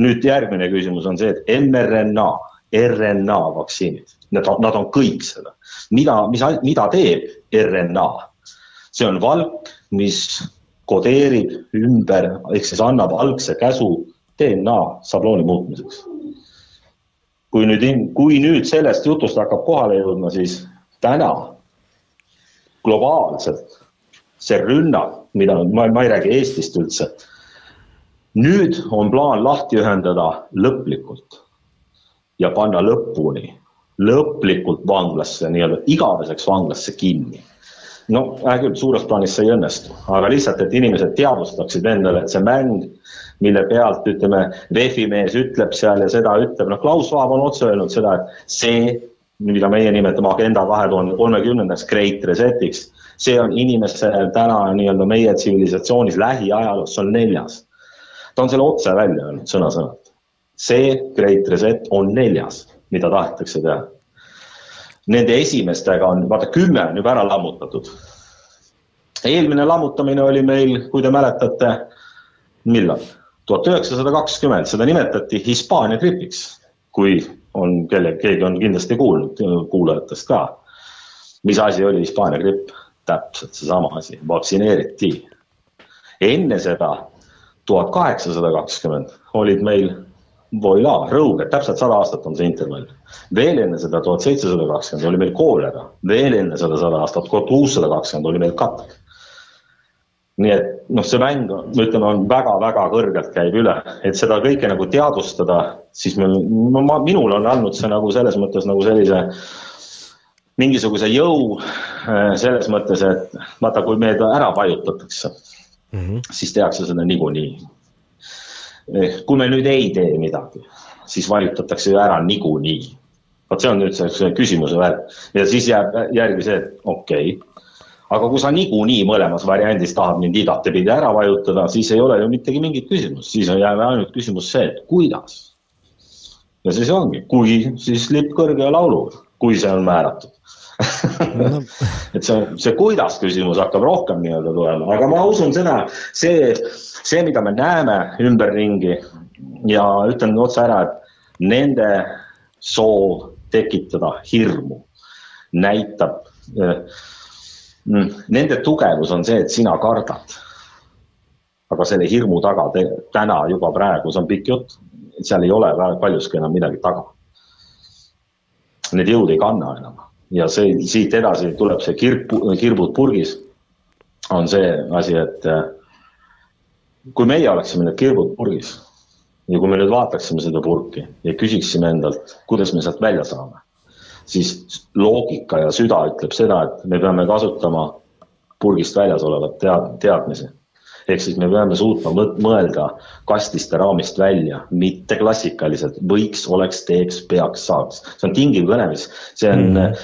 Speaker 22: nüüd järgmine küsimus on see, et mRNA, RNA vaktsiinid, nad, nad on kõik seda. mida, mis, mida teeb RNA? see on valk, mis kodeerib ümber, ehk siis annab algse käsu DNA sablooni muutmiseks. kui nüüd, kui nüüd sellest jutust hakkab kohale jõudma, siis täna globaalselt see rünnak, mida ma, ma ei räägi Eestist üldse. Nüüd on plaan lahti ühendada lõplikult ja panna lõpuni, lõplikult vanglasse, nii-öelda igaveseks vanglasse kinni no hea küll, suures plaanis see ei õnnestu, aga lihtsalt, et inimesed teadvustaksid endale, et see mäng, mille pealt ütleme, VEF-i mees ütleb seal ja seda ütleb, noh, Klaus Vaab on otse öelnud seda, et see, mida meie nimetame Agenda kahe tuhande kolmekümnendaks Great Reset'iks, see on inimesel täna nii-öelda meie tsivilisatsioonis lähiajaloos, see on neljas. Ta on selle otse välja öelnud sõna-sõnalt. see Great Reset on neljas, mida tahetakse teha nende esimestega on, vaata kümme on juba ära lammutatud. eelmine lammutamine oli meil, kui te mäletate, millal? tuhat üheksasada kakskümmend, seda nimetati Hispaania gripiks, kui on kelle, keegi on kindlasti kuulnud kuulajatest ka. mis asi oli Hispaania gripp? täpselt seesama asi, vaktsineeriti. enne seda tuhat kaheksasada kakskümmend olid meil Voila, Rõuge, täpselt sada aastat on see intervall. veel enne seda tuhat seitsesada kakskümmend oli meil koolera, veel enne seda sada aastat, tuhat kuussada kakskümmend oli meil katk. nii et noh, see mäng, ütleme, on väga-väga kõrgelt käib üle, et seda kõike nagu teadvustada, siis me, no ma, minul on andnud see nagu selles mõttes nagu sellise mingisuguse jõu äh, selles mõttes, et vaata, kui meid ära vajutatakse mm, -hmm. siis tehakse seda niikuinii kui me nüüd ei tee midagi, siis vajutatakse ju ära niikuinii. vot see on nüüd see küsimuse värk ja siis jääb järgi see, et okei okay., aga kui sa niikuinii mõlemas variandis tahad mind igatepidi ära vajutada, siis ei ole ju mittegi mingit küsimust, siis jääb ainult küsimus see, et kuidas. ja siis ongi, kui, siis lipp kõrge ja lauluga, kui see on määratud No. et see, see kuidas küsimus hakkab rohkem nii-öelda tulema, aga ma usun seda, see, see, mida me näeme ümberringi ja ütlen otse ära, et nende soov tekitada hirmu näitab, eh, mm, nende tugevus on see, et sina kardad. aga selle hirmu taga te, täna juba praegu, see on pikk jutt, seal ei ole paljuski enam midagi taga. Need jõud ei kanna enam ja see, siit edasi tuleb see kirp, kirbud purgis, on see asi, et äh, kui meie oleksime need kirbud purgis ja kui me nüüd vaataksime seda purki ja küsiksime endalt, kuidas me sealt välja saame, siis loogika ja süda ütleb seda, et me peame kasutama purgist väljas olevat tead-, teadmisi ehk siis me peame suutma mõelda kastist ja raamist välja, mitte klassikaliselt, võiks, oleks, teeks, peaks, saaks. see on tingiv kõnemis, see on mm.,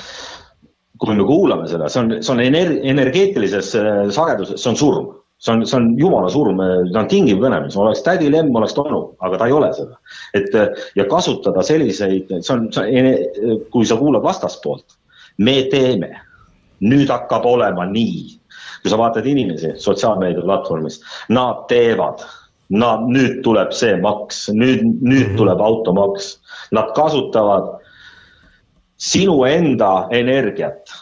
Speaker 22: kui me kuulame seda, see on, see on ener-, energeetilises äh, sageduses, see on surm see on, see on jumala surm, ta on tingiv kõnemis, oleks tädi Lemm, oleks tonu, aga ta ei ole seda. et äh, ja kasutada selliseid, see on, see on, kui sa kuulad vastaspoolt, me teeme, nüüd hakkab olema nii kui sa vaatad inimesi sotsiaalmeedia platvormis, nad teevad, nad, nüüd tuleb see maks, nüüd, nüüd mhm. tuleb automaks. Nad kasutavad sinu enda energiat.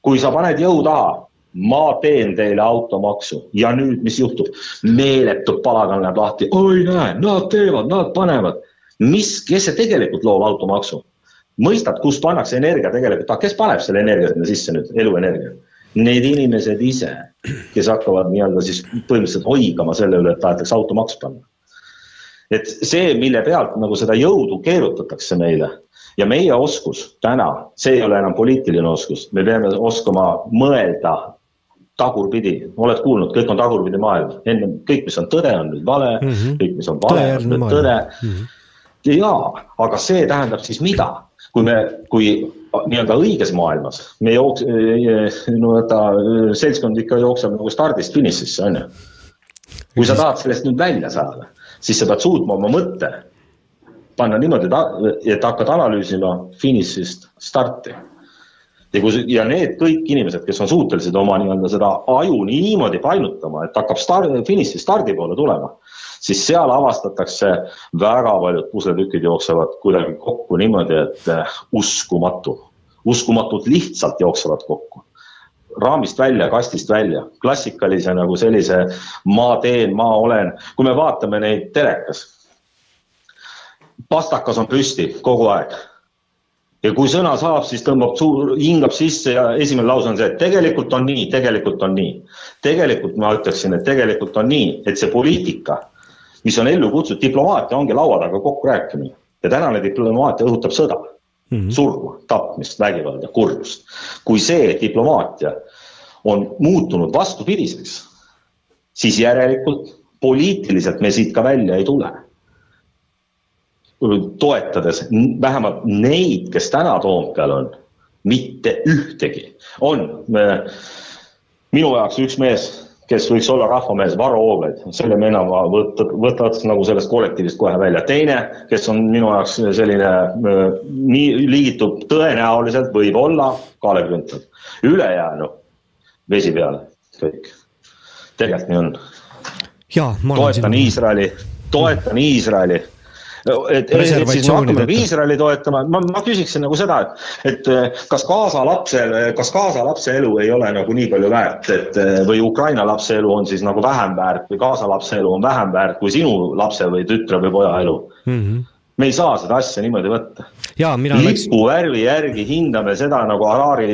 Speaker 22: kui sa paned jõu taha, ma teen teile automaksu ja nüüd, mis juhtub? meeletu palagan läheb lahti, oi näe, nad teevad, nad panevad. mis, kes see tegelikult loob automaksu? mõistad, kust pannakse energia tegelikult, kes paneb selle energia sinna sisse nüüd, eluenergia? Need inimesed ise, kes hakkavad nii-öelda siis põhimõtteliselt hoigama selle üle, et tahetakse automaks panna. Et see, mille pealt nagu seda jõudu keerutatakse meile ja meie oskus täna, see ei ole enam poliitiline oskus, me peame oskama mõelda tagurpidi, oled kuulnud, kõik on tagurpidi maailm, enne kõik, mis on tõde, on nüüd vale. Mm, -hmm. kõik, mis on vale, on nüüd tõde. jaa, aga see tähendab siis mida, kui me, kui nii-öelda õiges maailmas me jooks-, no vaata, seltskond ikka jookseb nagu stardist finišisse, on ju. kui sa tahad sellest nüüd välja saada, siis sa pead suutma oma mõtte panna niimoodi, et hakkad analüüsima finišist starti. ja kui, ja need kõik inimesed, kes on suutelised oma nii-öelda seda aju niimoodi painutama, et hakkab start, finiši stardi poole tulema, siis seal avastatakse väga paljud pusletükid jooksevad kuidagi kokku niimoodi, et eh, uskumatu, uskumatult lihtsalt jooksevad kokku raamist välja, kastist välja, klassikalise nagu sellise ma teen, ma olen, kui me vaatame neid telekas. pastakas on püsti kogu aeg. ja kui sõna saab, siis tõmbab suur, hingab sisse ja esimene lause on see, et tegelikult on nii, tegelikult on nii. tegelikult ma ütleksin, et tegelikult on nii, et see poliitika, mis on ellu kutsutud, diplomaatia ongi laua taga kokkurääkimine ja tänane diplomaatia õhutab sõda mm, -hmm. surma, tapmist, vägivalda, kurjust. kui see diplomaatia on muutunud vastupidiseks, siis järelikult poliitiliselt me siit ka välja ei tule. toetades vähemalt neid, kes täna Toompeal on, mitte ühtegi, on äh, minu jaoks üks mees, kes võiks olla rahvamees, Varro Vooglaid, selle mehe ma võtad, võtad nagu sellest kollektiivist kohe välja. teine, kes on minu jaoks selline, nii liigitub tõenäoliselt võib-olla Kalle Grünthal. ülejäänu vesi peale, kõik. tegelikult nii on. toetan Iisraeli, toetan Iisraeli. et, et siis me hakkame Iisraeli toetama, ma, ma küsiksin nagu seda, et, et kas Gaza lapsel, kas Gaza lapse elu ei ole nagu nii palju väärt, et või Ukraina lapse elu on siis nagu vähem väärt või Gaza lapse elu on vähem väärt kui sinu lapse või tütre või poja elu.
Speaker 2: Mhm.
Speaker 22: me ei saa seda asja niimoodi võtta. lipuvärvi järgi hindame seda nagu Harari,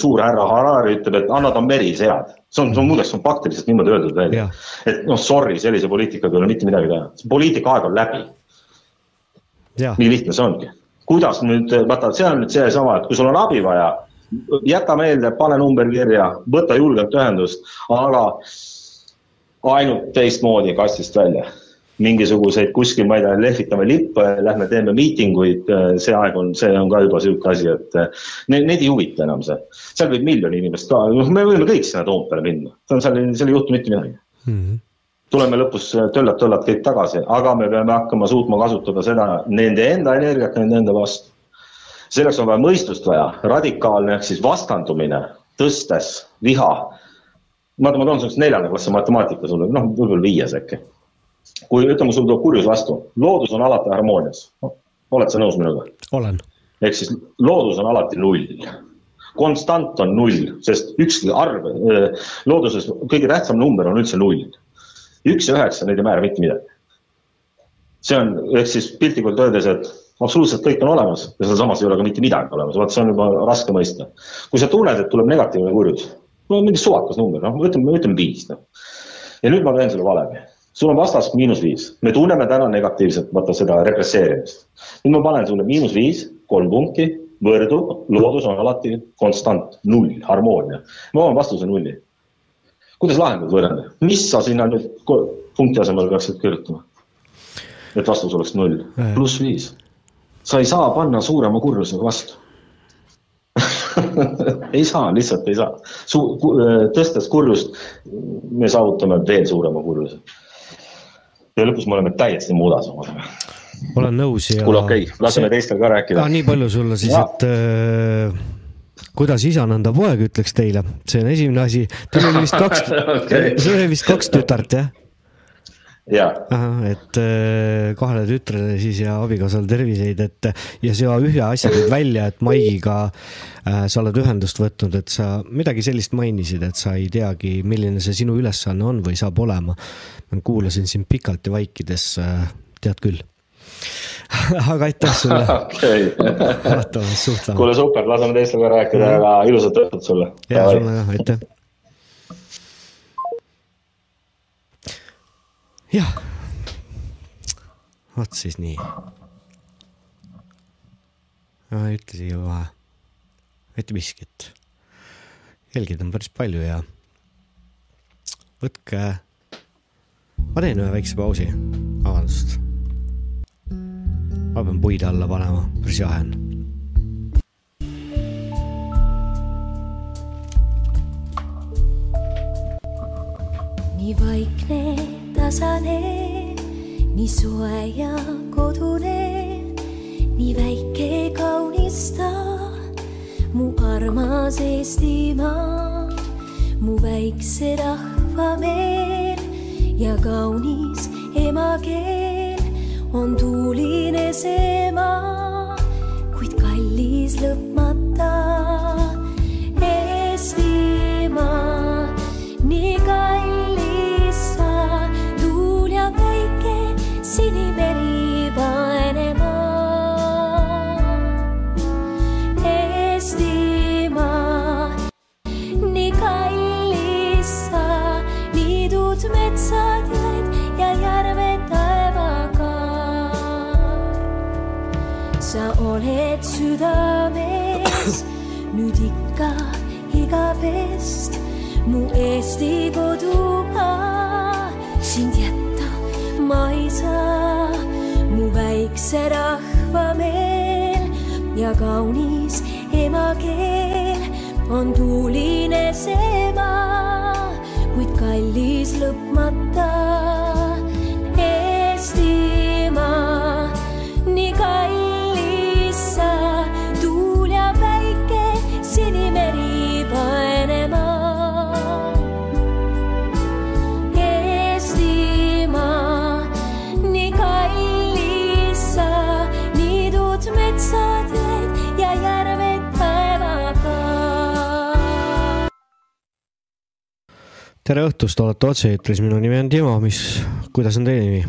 Speaker 22: suurhärra Harari ütleb, et annad on merisead. see on, see on muideks on faktiliselt niimoodi öeldud välja. et noh, sorry, sellise poliitikaga ei ole mitte midagi teha, poliitika aeg on läbi, nii lihtne see ongi. kuidas nüüd, vaata, see on nüüd seesama, et kui sul on abi vaja, jäta meelde, pane number kirja, võta julgelt ühendust, aga ainult teistmoodi kastist välja mingisuguseid kuskil, ma ei tea, lehvitame lippe, lähme teeme miitinguid, see aeg on, see on ka juba sihuke asi, et need, need ei huvita enam see. seal võib miljon inimest ka, noh, me võime kõik sinna Toompeale minna, see on seal, seal ei juhtu mitte midagi. Tuleme lõpus töllad-töllad kõik tagasi, aga me peame hakkama suutma kasutada seda nende enda energiat nende enda vastu. selleks on vaja mõistust vaja, radikaalne ehk siis vastandumine, tõstes viha. ma, ma toon selleks neljanda klassi matemaatika sulle, noh, võib-olla viies äkki kui ütleme, sul tuleb kurjus vastu, loodus on alati harmoonias. oled sa nõus minuga?
Speaker 2: olen.
Speaker 22: ehk siis loodus on alati null. konstant on null, sest ükski arv, looduses kõige tähtsam number on üldse null. Üks ja üheksa, need ei määra mitte midagi. see on, ehk siis piltlikult öeldes, et absoluutselt kõik on olemas ja sealsamas ei ole ka mitte midagi olemas, vaat see on juba raske mõista. kui sa tunned, et tuleb negatiivne kurjus, no mingi suvakas number, noh, ütleme, ütleme viis, noh. ja nüüd ma teen sulle valemi sul on vastas miinus viis, me tunneme täna negatiivselt, vaata seda represseerimist. nüüd ma panen sulle miinus viis, kolm punkti, võrdu, loodus on alati konstant, null, harmoonia. ma panen vastuse nulli. Kuidas lahendad võrrelda, mis sa sinna nüüd punkti asemel peaksid kirjutama? et vastus oleks null, pluss viis. sa ei saa panna suurema kurjusega vastu. ei saa, lihtsalt ei saa. Su-, tõstes kurjust me saavutame veel suurema kurjuse ja lõpus me oleme täiesti muudas omadega.
Speaker 2: olen nõus ja.
Speaker 22: kuule, okei okay,, laseme teistel ka rääkida
Speaker 2: ah,. nii palju sulle siis, et äh, kuidas isa nõnda poeg ütleks teile, see on esimene asi. Teil oli vist kaks
Speaker 22: Okei.
Speaker 2: sul oli vist kaks tütart jah?
Speaker 22: jaa,
Speaker 2: et äh, kahele tütrele siis ja abikaasale terviseid, et ja sa ühe asja tõid välja, et Maigiga äh, sa oled ühendust võtnud, et sa midagi sellist mainisid, et sa ei teagi, milline see sinu ülesanne on või saab olema. ma kuulasin sind pikalt ja vaikides äh,, tead küll. aga aitäh sulle.
Speaker 22: okei.
Speaker 2: vaatame, suhtleme.
Speaker 22: kuule, super, laseme teistel ka rääkida, aga ilusat õhtut sulle.
Speaker 2: ja sulle ka, aitäh. jah, vot siis nii. ma ütlesin ju kohe, mitte miskit. jälgijaid on päris palju ja võtke, ma teen ühe väikse pausi, vabandust. Ma pean puid alla panema, päris jahe on.
Speaker 20: Nii vaikne, tasane, nii soe ja kodune, nii väike, kaunis ta, mu armas Eestimaa, mu väikse rahva meel ja kaunis emakeel on tuuline see maa, kuid kallis lõpmata Eestimaa, nii kallis südames. Nüüd ikka igavest mu Eesti kodumaa, sind jätta ma ei saa, mu väikse rahva meel ja kaunis emakeel on tuuline see maa, kuid kallis lõpmata
Speaker 2: tere õhtust, olete otse-eetris, minu nimi on Timo, mis, kuidas on teie nimi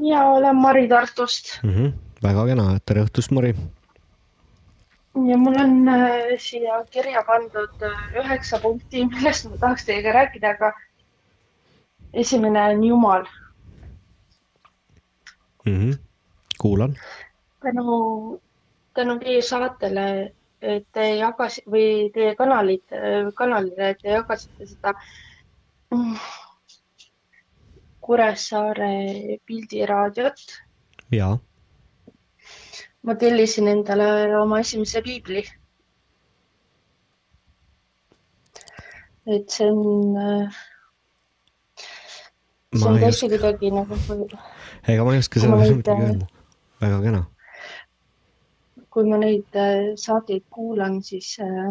Speaker 23: ja olen Mari Tartust
Speaker 2: mm? -hmm. väga kena, tere õhtust, Mari.
Speaker 23: ja mul on äh, siia kirja pandud äh, üheksa punkti, millest ma tahaks teiega rääkida, aga esimene on Jumal.
Speaker 2: Mm -hmm. kuulan.
Speaker 23: tänu, tänu teie saatele, te jagasite või teie kanalid, kanalile, te jagasite seda mm, Kuressaare pildiraadiot.
Speaker 2: ja,
Speaker 23: ma tellisin endale oma esimese piibli. et see on, see
Speaker 2: Ma
Speaker 23: on tõesti kuidagi nagu,
Speaker 2: ega ma ei oska
Speaker 23: Ma
Speaker 2: selle kohta
Speaker 23: neid,
Speaker 2: midagi öelda. väga kena.
Speaker 23: Kui ma neid äh, saateid kuulan, siis äh,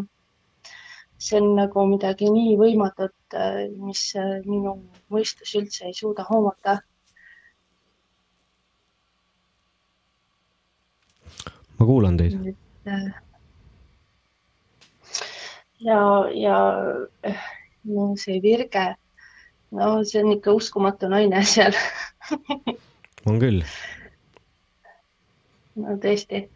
Speaker 23: see on nagu midagi nii võimatut, mis äh, minu mõistus üldse ei suuda hoomata.
Speaker 2: ma kuulan teid.
Speaker 23: Ja, ja no see Virge, no see on ikka uskumatu naine seal.
Speaker 2: on küll.
Speaker 23: no tõesti.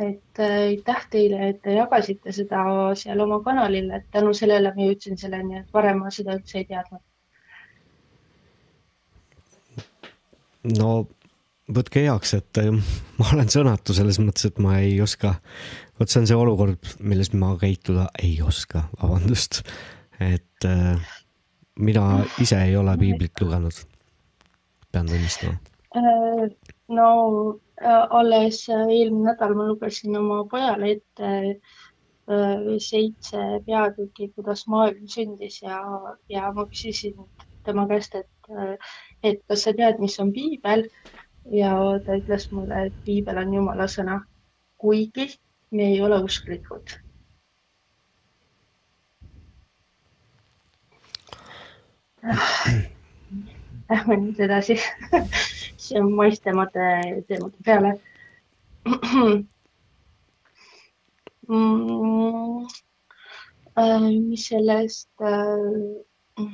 Speaker 23: Et äh, aitäh teile, et te jagasite seda seal oma kanalil, et tänu sellele ma jõudsin selleni, et varem ma seda üldse ei teadnud.
Speaker 2: no võtke heaks, et äh, ma olen sõnatu selles mõttes, et ma ei oska, vot see on see olukord, milles ma käituda ei oska, vabandust. et äh, mina ise ei ole piiblit lugenud, pean tunnistama.
Speaker 23: Äh, no äh, alles äh, eelmine nädal ma lugesin oma pojale ette äh, seitse peatükki, kuidas maailm sündis ja, ja ma küsisin tema käest, et, et kas sa tead, mis on piibel ja ta ütles mulle, et piibel on Jumala sõna, kuigi me ei ole usklikud. Lähme nüüd edasi maistemate teemade peale mm,. mis sellest äh,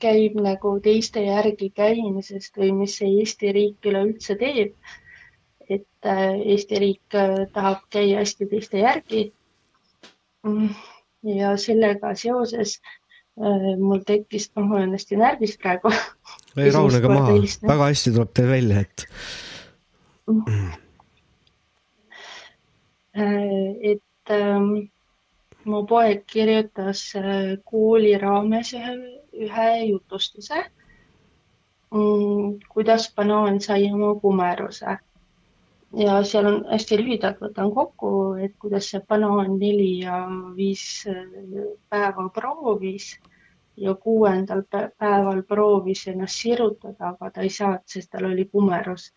Speaker 23: käib nagu teiste järgi käimisest või mis see Eesti riik üleüldse teeb. et äh, Eesti riik äh, tahab käia hästi teiste järgi. Mm, ja sellega seoses äh, mul tekkis, noh, ma olen hästi närvis praegu.
Speaker 2: ei rahunege maha, väga hästi tuleb teil välja, et
Speaker 23: Äh, et ähm, mu poeg kirjutas äh, kooli raames ühe, ühe jutustuse mm,, kuidas banaan sai oma kumeruse. ja seal on hästi lühidalt võtan kokku, et kuidas see banaan neli ja viis äh, päeva proovis ja kuuendal päeval proovis ennast sirutada, aga ta ei saanud, sest tal oli kumerus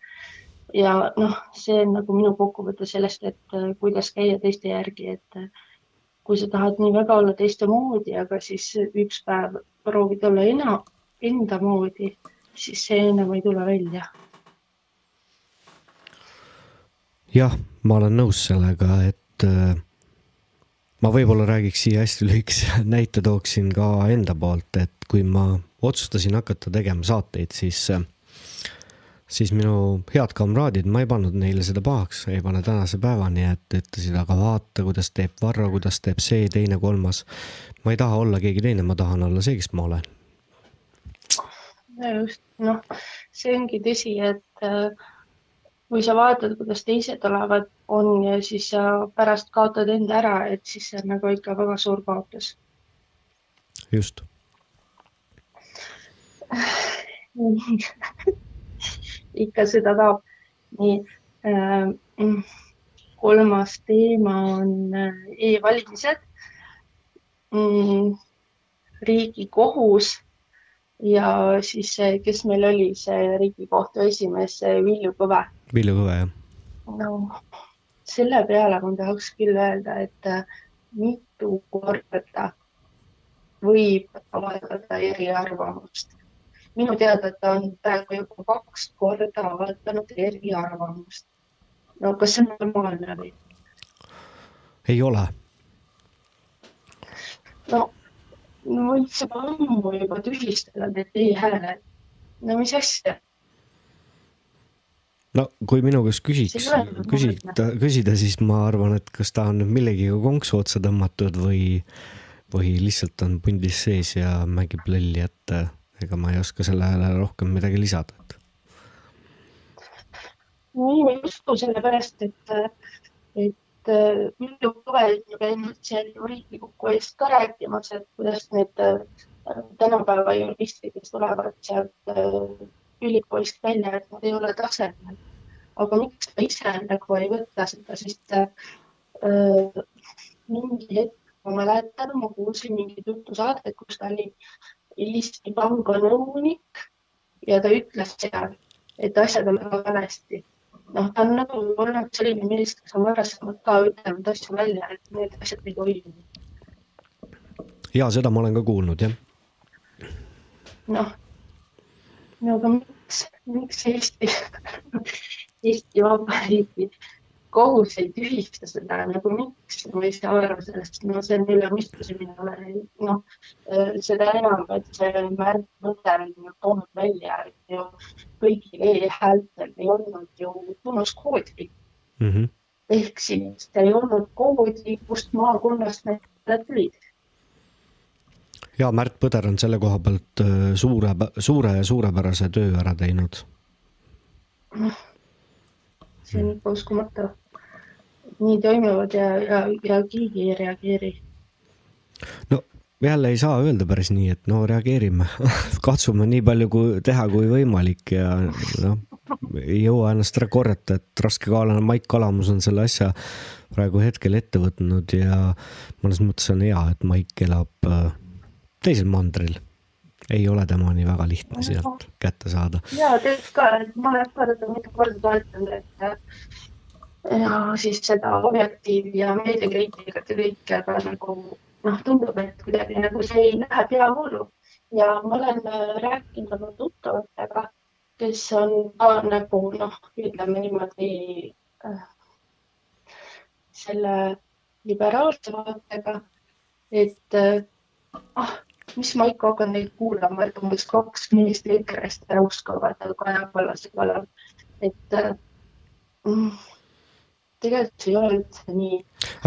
Speaker 23: ja noh, see on nagu minu kokkuvõte sellest, et äh, kuidas käia teiste järgi, et äh, kui sa tahad nii väga olla teiste moodi, aga siis üks päev proovid olla ena, enda moodi, siis see enam ei tule välja.
Speaker 2: jah, ma olen nõus sellega, et äh, ma võib-olla räägiks siia hästi lühikese näite tooksin ka enda poolt, et kui ma otsustasin hakata tegema saateid, siis siis minu head kamraadid, ma ei pannud neile seda pahaks, ei pane tänase päevani, et ütlesid, aga vaata, kuidas teeb Varro, kuidas teeb see, teine, kolmas. ma ei taha olla keegi teine, ma tahan olla see, kes ma olen.
Speaker 23: just, noh, see ongi tõsi, et äh, kui sa vaatad, kuidas teised olevad, on ja siis sa pärast kaotad enda ära, et siis see on nagu ikka väga suur kaotus.
Speaker 2: just
Speaker 23: ikka seda tahab. nii äh,, kolmas teema on äh, e-valimised mm,. riigikohus ja siis, kes meil oli see Riigikohtu esimees, Villu Kõve.
Speaker 2: Villu Kõve, jah.
Speaker 23: no selle peale ma tahaks küll öelda, et äh, mitu korda võib avaldada eriarvamust minu teada ta on praegu juba kaks korda avaldanud eriarvamust. no kas see on normaalne või?
Speaker 2: ei ole.
Speaker 23: no, no võiks juba ammu juba tühistada need e-hääled. no mis asja?
Speaker 2: No kui minu käest küsiks, küsida, küsida, siis ma arvan, et kas ta on nüüd millegiga konksu otsa tõmmatud või, või lihtsalt on pundis sees ja mängib lolli, et ega ma ei oska sellele rohkem midagi lisada, et.
Speaker 23: no ei, ma ei usu sellepärast, et, et Villu Kõve on käinud seal Riigikogu eest ka rääkimas, et kuidas need äh, tänapäeva juristid, kes tulevad sealt äh, ülikoolist välja, et nad ei ole tasemel. aga miks ta ise nagu ei võta seda, sest äh, mingi hetk ma mäletan, ma kuulsin mingit jutusaadet, kus ta oli Eesti Panga nõunik ja ta ütles seal, et asjad on väga valesti. noh, ta on nagu olnud selline mees, kes on varasemalt ka ütelnud asju välja, et need asjad ei toimu.
Speaker 2: ja seda ma olen ka kuulnud, jah.
Speaker 23: noh, no aga miks, miks Eesti Eesti Vabariigi kohus ei tühista seda nagu miks, ma ei saa aru sellest, no see on üle mõistuse minule, noh seda enam, et see Märt Mõtter on ju toonud välja, et ju kõigil e-häältel ei olnud ju tunnuskoodi
Speaker 2: mm. -hmm.
Speaker 23: ehk siis ei olnud koodi, kust maakonnast need tulid.
Speaker 2: Ja Märt Põder on selle koha pealt äh, suure, suure ja suurepärase töö ära teinud.
Speaker 23: see on ikka uskumatu nii toimuvad ja, ja, ja keegi ei reageeri.
Speaker 2: no jälle ei saa öelda päris nii, et no reageerime katsume nii palju kui teha kui võimalik ja noh, ei jõua ennast ära korrata, et raskekaalane Maik Kalamus on selle asja praegu hetkel ette võtnud ja mõnes mõttes on hea, et Maik elab äh, teisel mandril. ei ole temani väga lihtne sealt kätte saada.
Speaker 23: ja tegelikult ka, et ma olen ka teda mitu korda toetanud, et ja siis seda objektiivi ja meediakriitikat ja kõike, aga nagu noh, tundub, et kuidagi nagu see ei lähe peavoolu ja ma olen äh, rääkinud oma tuttavatega, kes on ka nagu noh, ütleme niimoodi äh, selle liberaalse vaatega, et äh, ah, mis ma ikka hakkan neid kuulama, et umbes kaks meest EKRE-st räuskavad Kaja Kallase kallal, et äh, mm, tegelikult see ei ole üldse nii.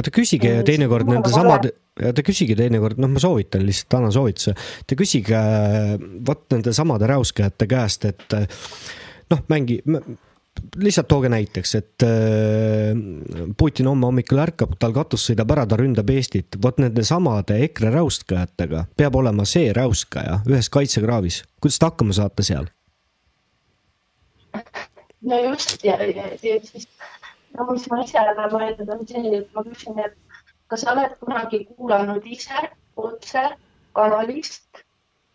Speaker 2: aga küsige
Speaker 23: Äh,
Speaker 2: teinekord nende samade, te küsige teinekord, noh, ma soovitan lihtsalt, annan soovituse. Te küsige äh, vot nende samade räuskajate käest, et äh, noh, mängi, lihtsalt tooge näiteks, et äh, Putin homme hommikul ärkab, tal katus sõidab ära, ta ründab Eestit. vot nende samade EKRE räuskajatega peab olema see räuskaja ühes kaitsekraavis. kuidas te hakkama saate seal?
Speaker 23: no just ja, ja, ja siis, no mis ma ise olen mõelnud, on see, et ma küsin, et kas sa oled kunagi kuulanud ise otse kanalist,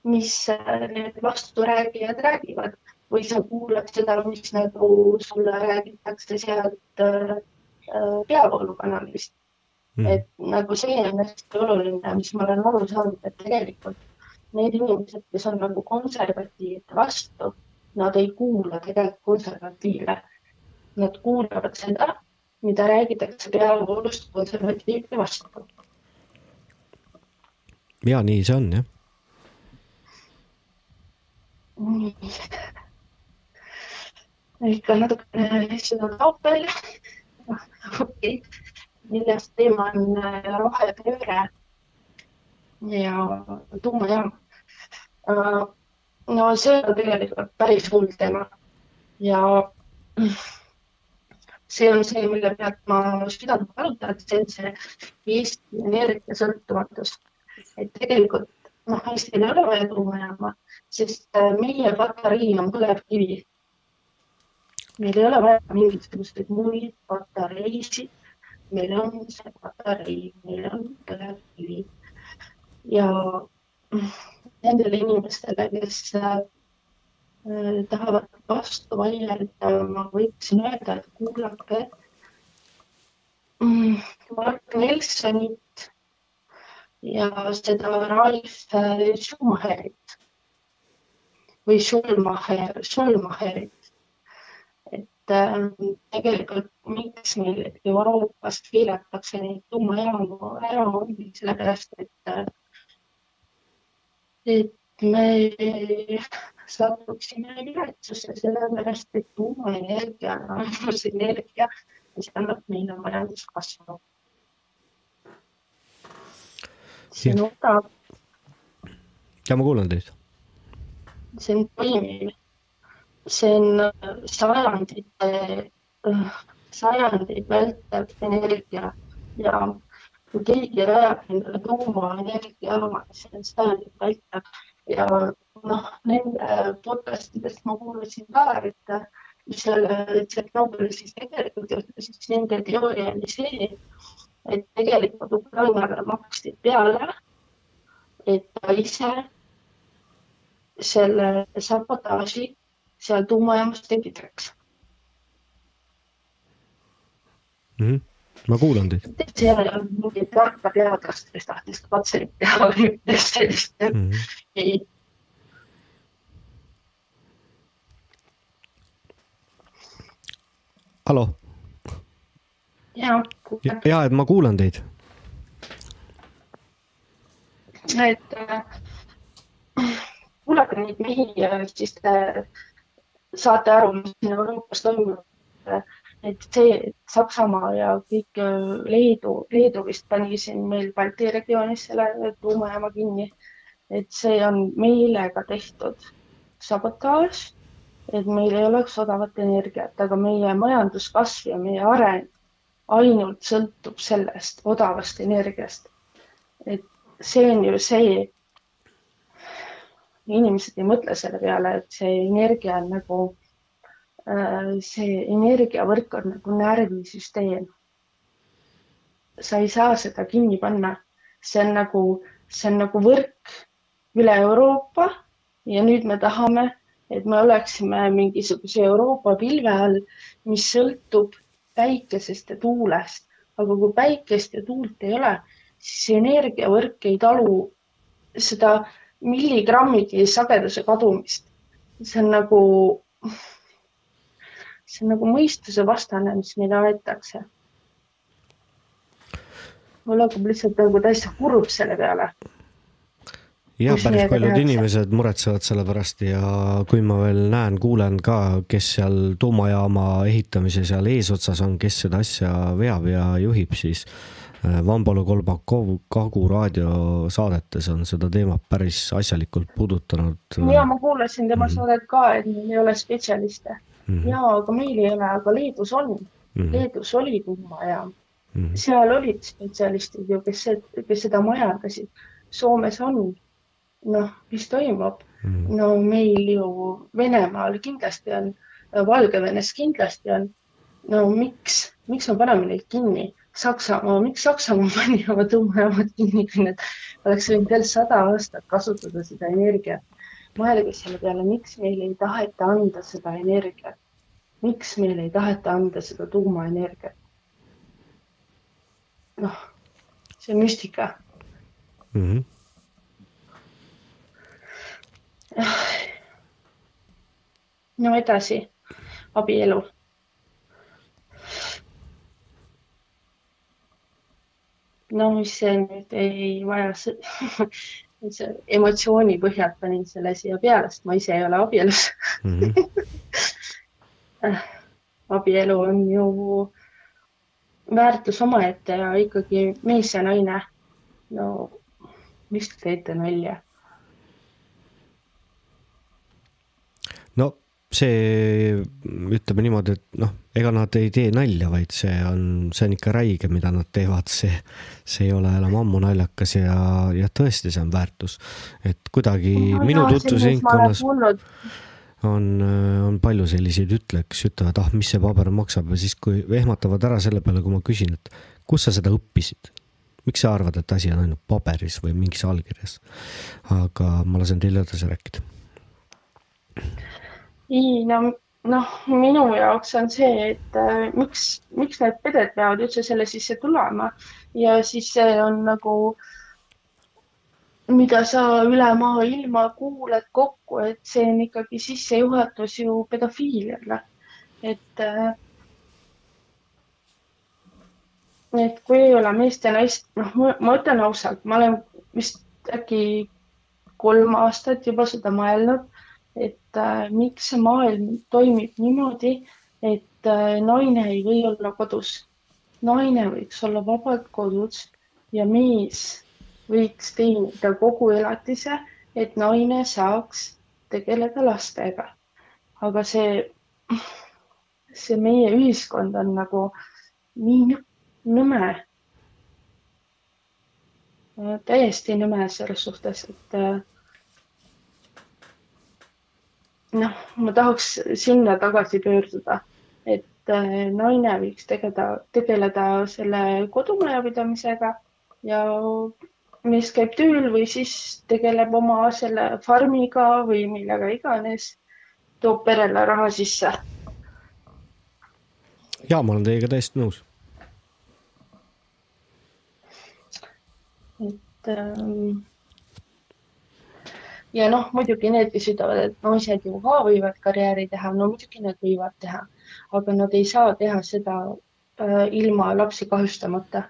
Speaker 23: mis äh, need vasturääkijad räägivad või sa kuulad seda, mis nagu sulle räägitakse sealt äh, peavoolukanalist mm.. et nagu see on hästi oluline, mis ma olen aru saanud, et tegelikult need inimesed, kes on nagu konservatiivide vastu, nad ei kuula tegelikult konservatiive. Nad kuulavad seda, mida räägitakse peavoolust konservatiivide vastu.
Speaker 2: ja nii see on jah.
Speaker 23: nii. Ikka natukene seda taob veel. okei, neljas teema on äh, rohepööre ja tuumajaam. no see on tegelikult päris hull teema ja see on see, mille pealt ma südant valutan, et see on see Eesti energiasõltumatus. et tegelikult noh, Eestil ei ole vaja tuumajaama, sest äh, meie patarii on põlevkivi. Meil ei ole vaja mingisuguseid muid patareisid, meil on see patarei, meil on põlevkivi ja nendele inimestele, kes äh, tahavad vastu vaielda, ma võiksin öelda, et kuulake mm, Mark Nelsonit ja seda Ralf äh, Schumacherit või Schulmacher, Schulmacherit. Et äh, tegelikult, miks meil Euroopas keelatakse neid tuumajaamu ära, ongi sellepärast, et äh, et me satuksime viletsusse, sellepärast et tuumaenergia on ainus energia, mis annab meile majanduskasvu. see on odav,
Speaker 2: ja ma kuulan teid.
Speaker 23: see on toimiv, see on äh, sajandite, sajandeid vältav energia ja kui keegi rajab endale tuumaenergiajaama, see on sajandit vältav ja noh, nende podcastidest ma kuulasin ka, et seal Tšernobõlis siis tegelikult juhtus, siis nende teooria oli see, et tegelikult Ukrainale maksti peale, et ta ise selle sabotaaži seal tuumajaamas tekitaks.
Speaker 2: Mhm. ma kuulan teid.
Speaker 23: seal ei olnud mingit tarka teadlast, kes tahtis katseid teha või mitte sellist mm. -hmm. ei.
Speaker 2: hallo,
Speaker 23: ja,
Speaker 2: ja et ma kuulan teid.
Speaker 23: et äh, kuulake neid mehi ja siis te saate aru, mis siin Euroopas toimub. et see Saksamaa ja kõik äh, Leedu, Leedu vist pani siin meil Balti regioonis selle tuumajaama kinni. et see on meelega tehtud sabotaaž, et meil ei oleks odavat energiat, aga meie majanduskasv ja meie areng ainult sõltub sellest odavast energiast. et see on ju see, inimesed ei mõtle selle peale, et see energia on nagu, see energiavõrk on nagu närvisüsteem. sa ei saa seda kinni panna, see on nagu, see on nagu võrk üle Euroopa ja nüüd me tahame, et me oleksime mingisuguse Euroopa pilve all, mis sõltub päikesest ja tuulest, aga kui päikest ja tuult ei ole, siis energiavõrk ei talu seda milligrammigi sageduse kadumist. see on nagu, see on nagu mõistusevastane, mis meile aetakse. mul hakkab lihtsalt nagu täitsa kurb selle peale.
Speaker 2: ja
Speaker 23: mis
Speaker 2: päris paljud inimesed muretsevad selle pärast ja kui ma veel näen, kuulen ka, kes seal tuumajaama ehitamise seal eesotsas on, kes seda asja veab ja juhib, siis äh, Vambalo Kolbakov Kagu raadiosaadetes on seda teemat päris asjalikult puudutanud.
Speaker 23: ja ma kuulasin tema
Speaker 2: Mhm.
Speaker 23: saadet ka, et meil ei ole spetsialiste
Speaker 2: Mhm.
Speaker 23: ja aga meil ei ole, aga Leedus on
Speaker 2: Mhm.
Speaker 23: Leedus oli tuumajaam
Speaker 2: Mhm.
Speaker 23: seal olid spetsialistid ju, kes, kes seda majandasid. Soomes on, noh, mis toimub?
Speaker 2: Mhm.
Speaker 23: no meil ju Venemaal kindlasti on, Valgevenes kindlasti on. no miks, miks me paneme neid kinni? Saksamaa, miks Saksamaa pani oma tuumajaamad kinni, kui need oleks võinud veel sada aastat kasutada seda energiat? mõelge selle peale, miks meile ei taheta anda seda energiat? miks meile ei taheta anda seda tuumaenergiat? noh, see on müstika.
Speaker 2: Mhm.
Speaker 23: no edasi, abielu. No mis see nüüd ei vaja, see emotsiooni põhjal panin selle siia peale, sest ma ise ei ole abielus
Speaker 2: Mhm.
Speaker 23: abielu on ju väärtus omaette ja ikkagi mees ja naine. no mis te teete nalja?
Speaker 2: no see, ütleme niimoodi, et noh, ega nad ei tee nalja, vaid see on, see on ikka räige, mida nad teevad, see, see ei ole enam ammu naljakas ja, ja tõesti, see on väärtus. et kuidagi minu tutvusringkonnas on, on palju selliseid ütlejaid, kes ütlevad, ah, mis see paber maksab ja siis, kui ehmatavad ära selle peale, kui ma küsin, et kus sa seda õppisid miks sa arvad, et asi on ainult paberis või mingis allkirjas? aga ma lasen teil edasi rääkida.
Speaker 23: Ei no, noh, minu jaoks on see, et äh, miks, miks need peded peavad üldse selle sisse tulema ja siis see on nagu, mida sa üle maailma kuuled kokku, et see on ikkagi sissejuhatus ju pedofiiliale. et äh, et kui ei ole meest ja naist, noh, ma ütlen ausalt, ma olen vist äkki kolm aastat juba seda mõelnud, et äh, miks see maailm toimib niimoodi, et äh, naine ei või olla kodus. naine võiks olla vabalt kodus ja mees võiks teenida kogu elatise, et naine saaks tegeleda lastega. aga see, see meie ühiskond on nagu nii nõme. täiesti nõme selles suhtes, et äh, noh, ma tahaks sinna tagasi pöörduda, et äh, naine võiks tegeleda, tegeleda selle kodumajapidamisega ja mees käib tööl või siis tegeleb oma selle farmiga või millega iganes, toob perele raha sisse.
Speaker 2: ja ma olen teiega täiesti nõus
Speaker 23: et ähm, ja noh, muidugi need, kes ütlevad, et naised ju ka võivad karjääri teha, no muidugi nad võivad teha, aga nad ei saa teha seda äh, ilma lapsi kahjustamata.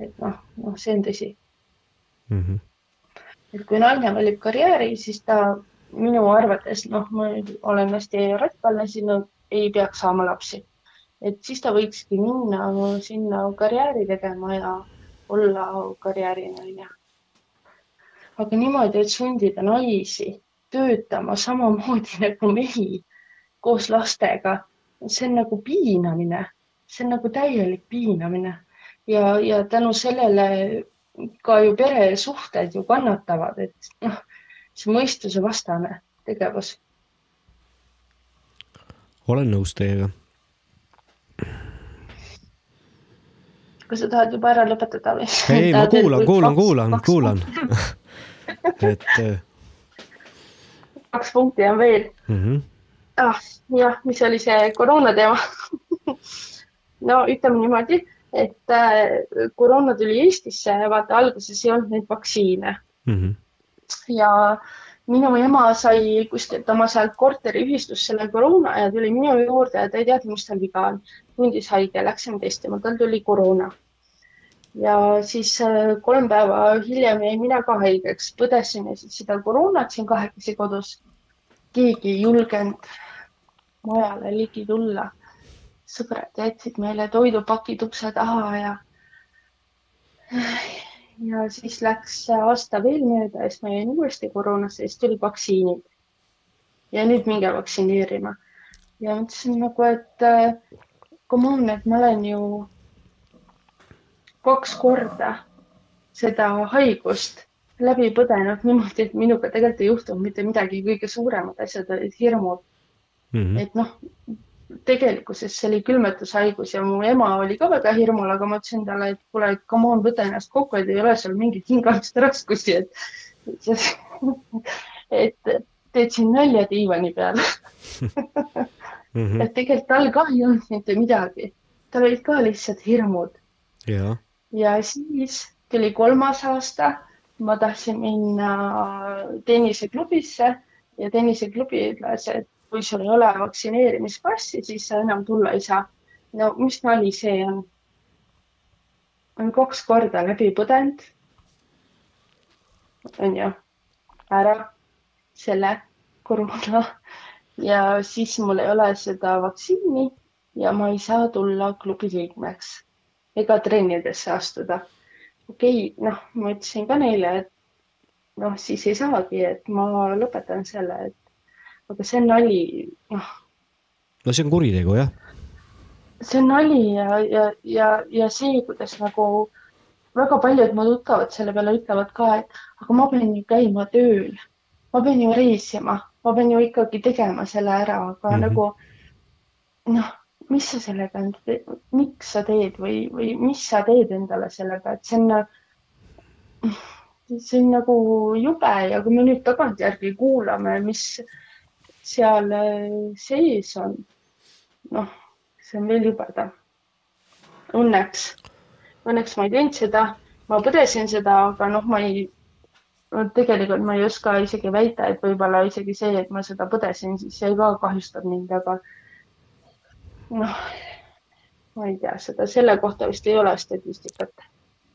Speaker 23: et noh, noh, see on tõsi.
Speaker 2: mm. -hmm.
Speaker 23: et kui naine valib karjääri, siis ta minu arvates, noh, ma olen hästi radikaalne, siis no ei peaks saama lapsi. et siis ta võikski minna sinna karjääri tegema ja olla karjäärinaine. Aga niimoodi, et sundida naisi töötama samamoodi nagu mehi koos lastega, see on nagu piinamine, see on nagu täielik piinamine ja, ja tänu sellele ka ju peresuhted ju kannatavad, et noh, see mõistusevastane tegevus.
Speaker 2: olen nõus teiega
Speaker 23: kas sa tahad juba ära lõpetada või?
Speaker 2: ei, ma kuulan, kuulan, kuulan, kuulan. et.
Speaker 23: kaks punkti on veel
Speaker 2: mm. -hmm.
Speaker 23: ah, jah, mis oli see koroona teema no ütleme niimoodi, et äh, koroona tuli Eestisse, vaata alguses ei olnud neid vaktsiine
Speaker 2: mm. -hmm.
Speaker 23: ja minu ema sai kuskilt oma sealt korteriühistust selle koroona ja tuli minu juurde ja ta ei teadnud, mis tal viga on. tundis haige, läksime testima, tal tuli koroona. Ja siis äh, kolm päeva hiljem jäin mina ka haigeks, põdesin ja siis seda koroonat siin kahekesi kodus. keegi ei julgenud majale ligi tulla. sõbrad jätsid meile toidupakid ukse taha ja, ja siis läks aasta veel mööda ja siis ma jäin uuesti koroonasse siis tulid vaktsiinid. ja nüüd minge vaktsineerima. ja mõtlesin nagu, et äh, come on, et ma olen ju kaks korda seda haigust läbi põdenud niimoodi, et minuga tegelikult ei juhtunud mitte midagi, kõige suuremad asjad olid hirmud mm. -hmm. et noh, tegelikkuses see oli külmetushaigus ja mu ema oli ka väga hirmul, aga ma ütlesin talle, et kuule, come on, võta ennast kokku, et ei ole seal mingeid hingamiste raskusi, et et teed siin nalja diivani peal mm. -hmm. et tegelikult tal ka ei olnud mitte midagi, tal olid ka lihtsalt hirmud. Ja siis tuli kolmas aasta, ma tahtsin minna tenniseklubisse ja tenniseklubi ütles, et kui sul ei ole vaktsineerimispassi, siis sa enam tulla ei saa. no mis nali see on? on kaks korda läbi põdenud. on ju, ära selle koroona ja siis mul ei ole seda vaktsiini ja ma ei saa tulla klubi liikmeks ega trennidesse astuda. okei okay,, noh, ma ütlesin ka neile, et noh, siis ei saagi, et ma lõpetan selle, et aga see on nali, noh.
Speaker 2: no see on kuritegu, jah.
Speaker 23: see on nali ja, ja, ja, ja see, kuidas nagu väga paljud mu tuttavad selle peale ütlevad ka, et aga ma pean ju käima tööl, ma pean ju reisima, ma pean ju ikkagi tegema selle ära, aga mm -hmm. nagu noh mis sa sellega, miks sa teed või, või mis sa teed endale sellega, et see on, see on nagu jube ja kui me nüüd tagantjärgi kuulame, mis seal sees on, noh, see on veel jubedam. Õnneks, õnneks ma ei teinud seda, ma põdesin seda, aga noh, ma ei, tegelikult ma ei oska isegi väita, et võib-olla isegi see, et ma seda põdesin, siis see ka kahjustab mind, aga noh, ma ei tea seda, selle kohta vist ei ole statistikat.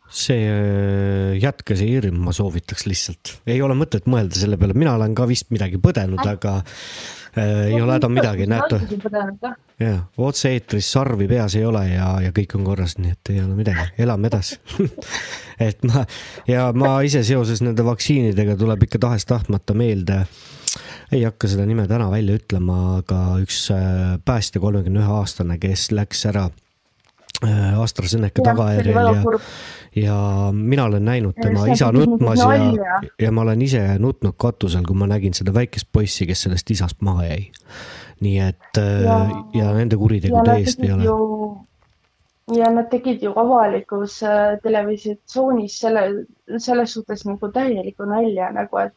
Speaker 2: see äh, jätka see hirm, ma soovitaks lihtsalt, ei ole mõtet mõelda selle peale, mina olen ka vist midagi põdenud, aga äh, ei ole häda midagi, näete. jah, otse-eetris sarvi peas ei ole ja, ja kõik on korras, nii et ei ole midagi, elame edasi et ma ja ma ise seoses nende vaktsiinidega tuleb ikka tahes-tahtmata meelde äh, ei hakka seda nime täna välja ütlema, aga üks äh, päästja, kolmekümne ühe aastane, kes läks ära äh, AstraZeneca tagajärjel ja, ja mina olen näinud tema isa nutmas ja, ja ma olen ise nutnud katusel, kui ma nägin seda väikest poissi, kes sellest isast maha jäi. nii et äh, ja, ja nende kuritegude eest ei ole. ju
Speaker 23: ja nad tegid ju avalikus televisioonis selle, selles suhtes nagu täielikku nalja nagu, et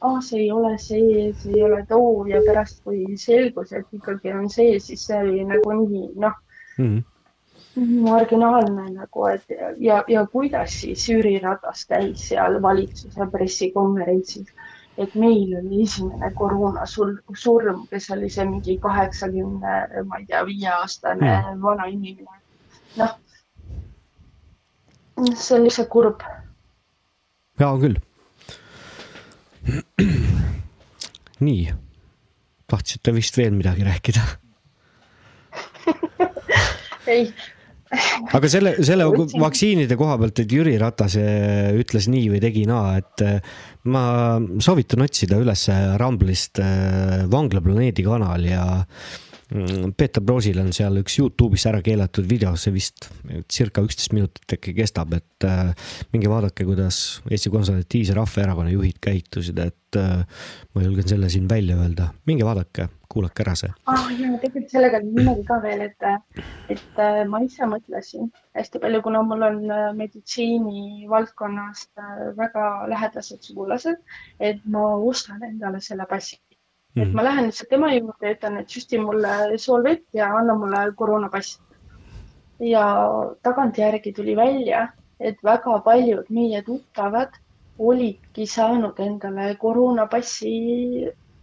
Speaker 23: ah, see ei ole see, see ei ole too ja pärast, kui selgus, et ikkagi on see, siis see oli nagu nii, noh mm -hmm marginaalne nagu, et ja, ja kuidas siis Jüri Ratas käis seal valitsuse pressikonverentsil, et meil oli esimene koroona surm, kes oli see mingi kaheksakümne, ma ei tea, viieaastane mm. vana inimene. noh, see on lihtsalt kurb.
Speaker 2: ja küll nii, tahtsite vist veel midagi rääkida
Speaker 23: ei.
Speaker 2: aga selle, selle vaktsiinide koha pealt, et Jüri Ratas ütles nii või tegi naa, et eh, ma soovitan otsida üles Ramblist eh, Vanglaplaneedi kanal ja Mm, Peeter Proosil on seal üks Youtube'is ära keelatud video, see vist circa üksteist minutit äkki kestab, et äh, minge vaadake, kuidas Eesti Konservatiivse Rahvaerakonna juhid käitusid, et äh, ma julgen selle siin välja öelda, minge vaadake, kuulake ära see
Speaker 23: ah,. tegelikult sellega on niimoodi ka veel, et, et äh, ma ise mõtlesin hästi palju, kuna mul on äh, meditsiini valdkonnast äh, väga lähedased sugulased, et ma ostan endale selle passi mm. -hmm. et ma lähen lihtsalt tema juurde ja ütlen, et süsti mulle sool vett ja anna mulle koroonapass. ja tagantjärgi tuli välja, et väga paljud meie tuttavad olidki saanud endale koroonapassi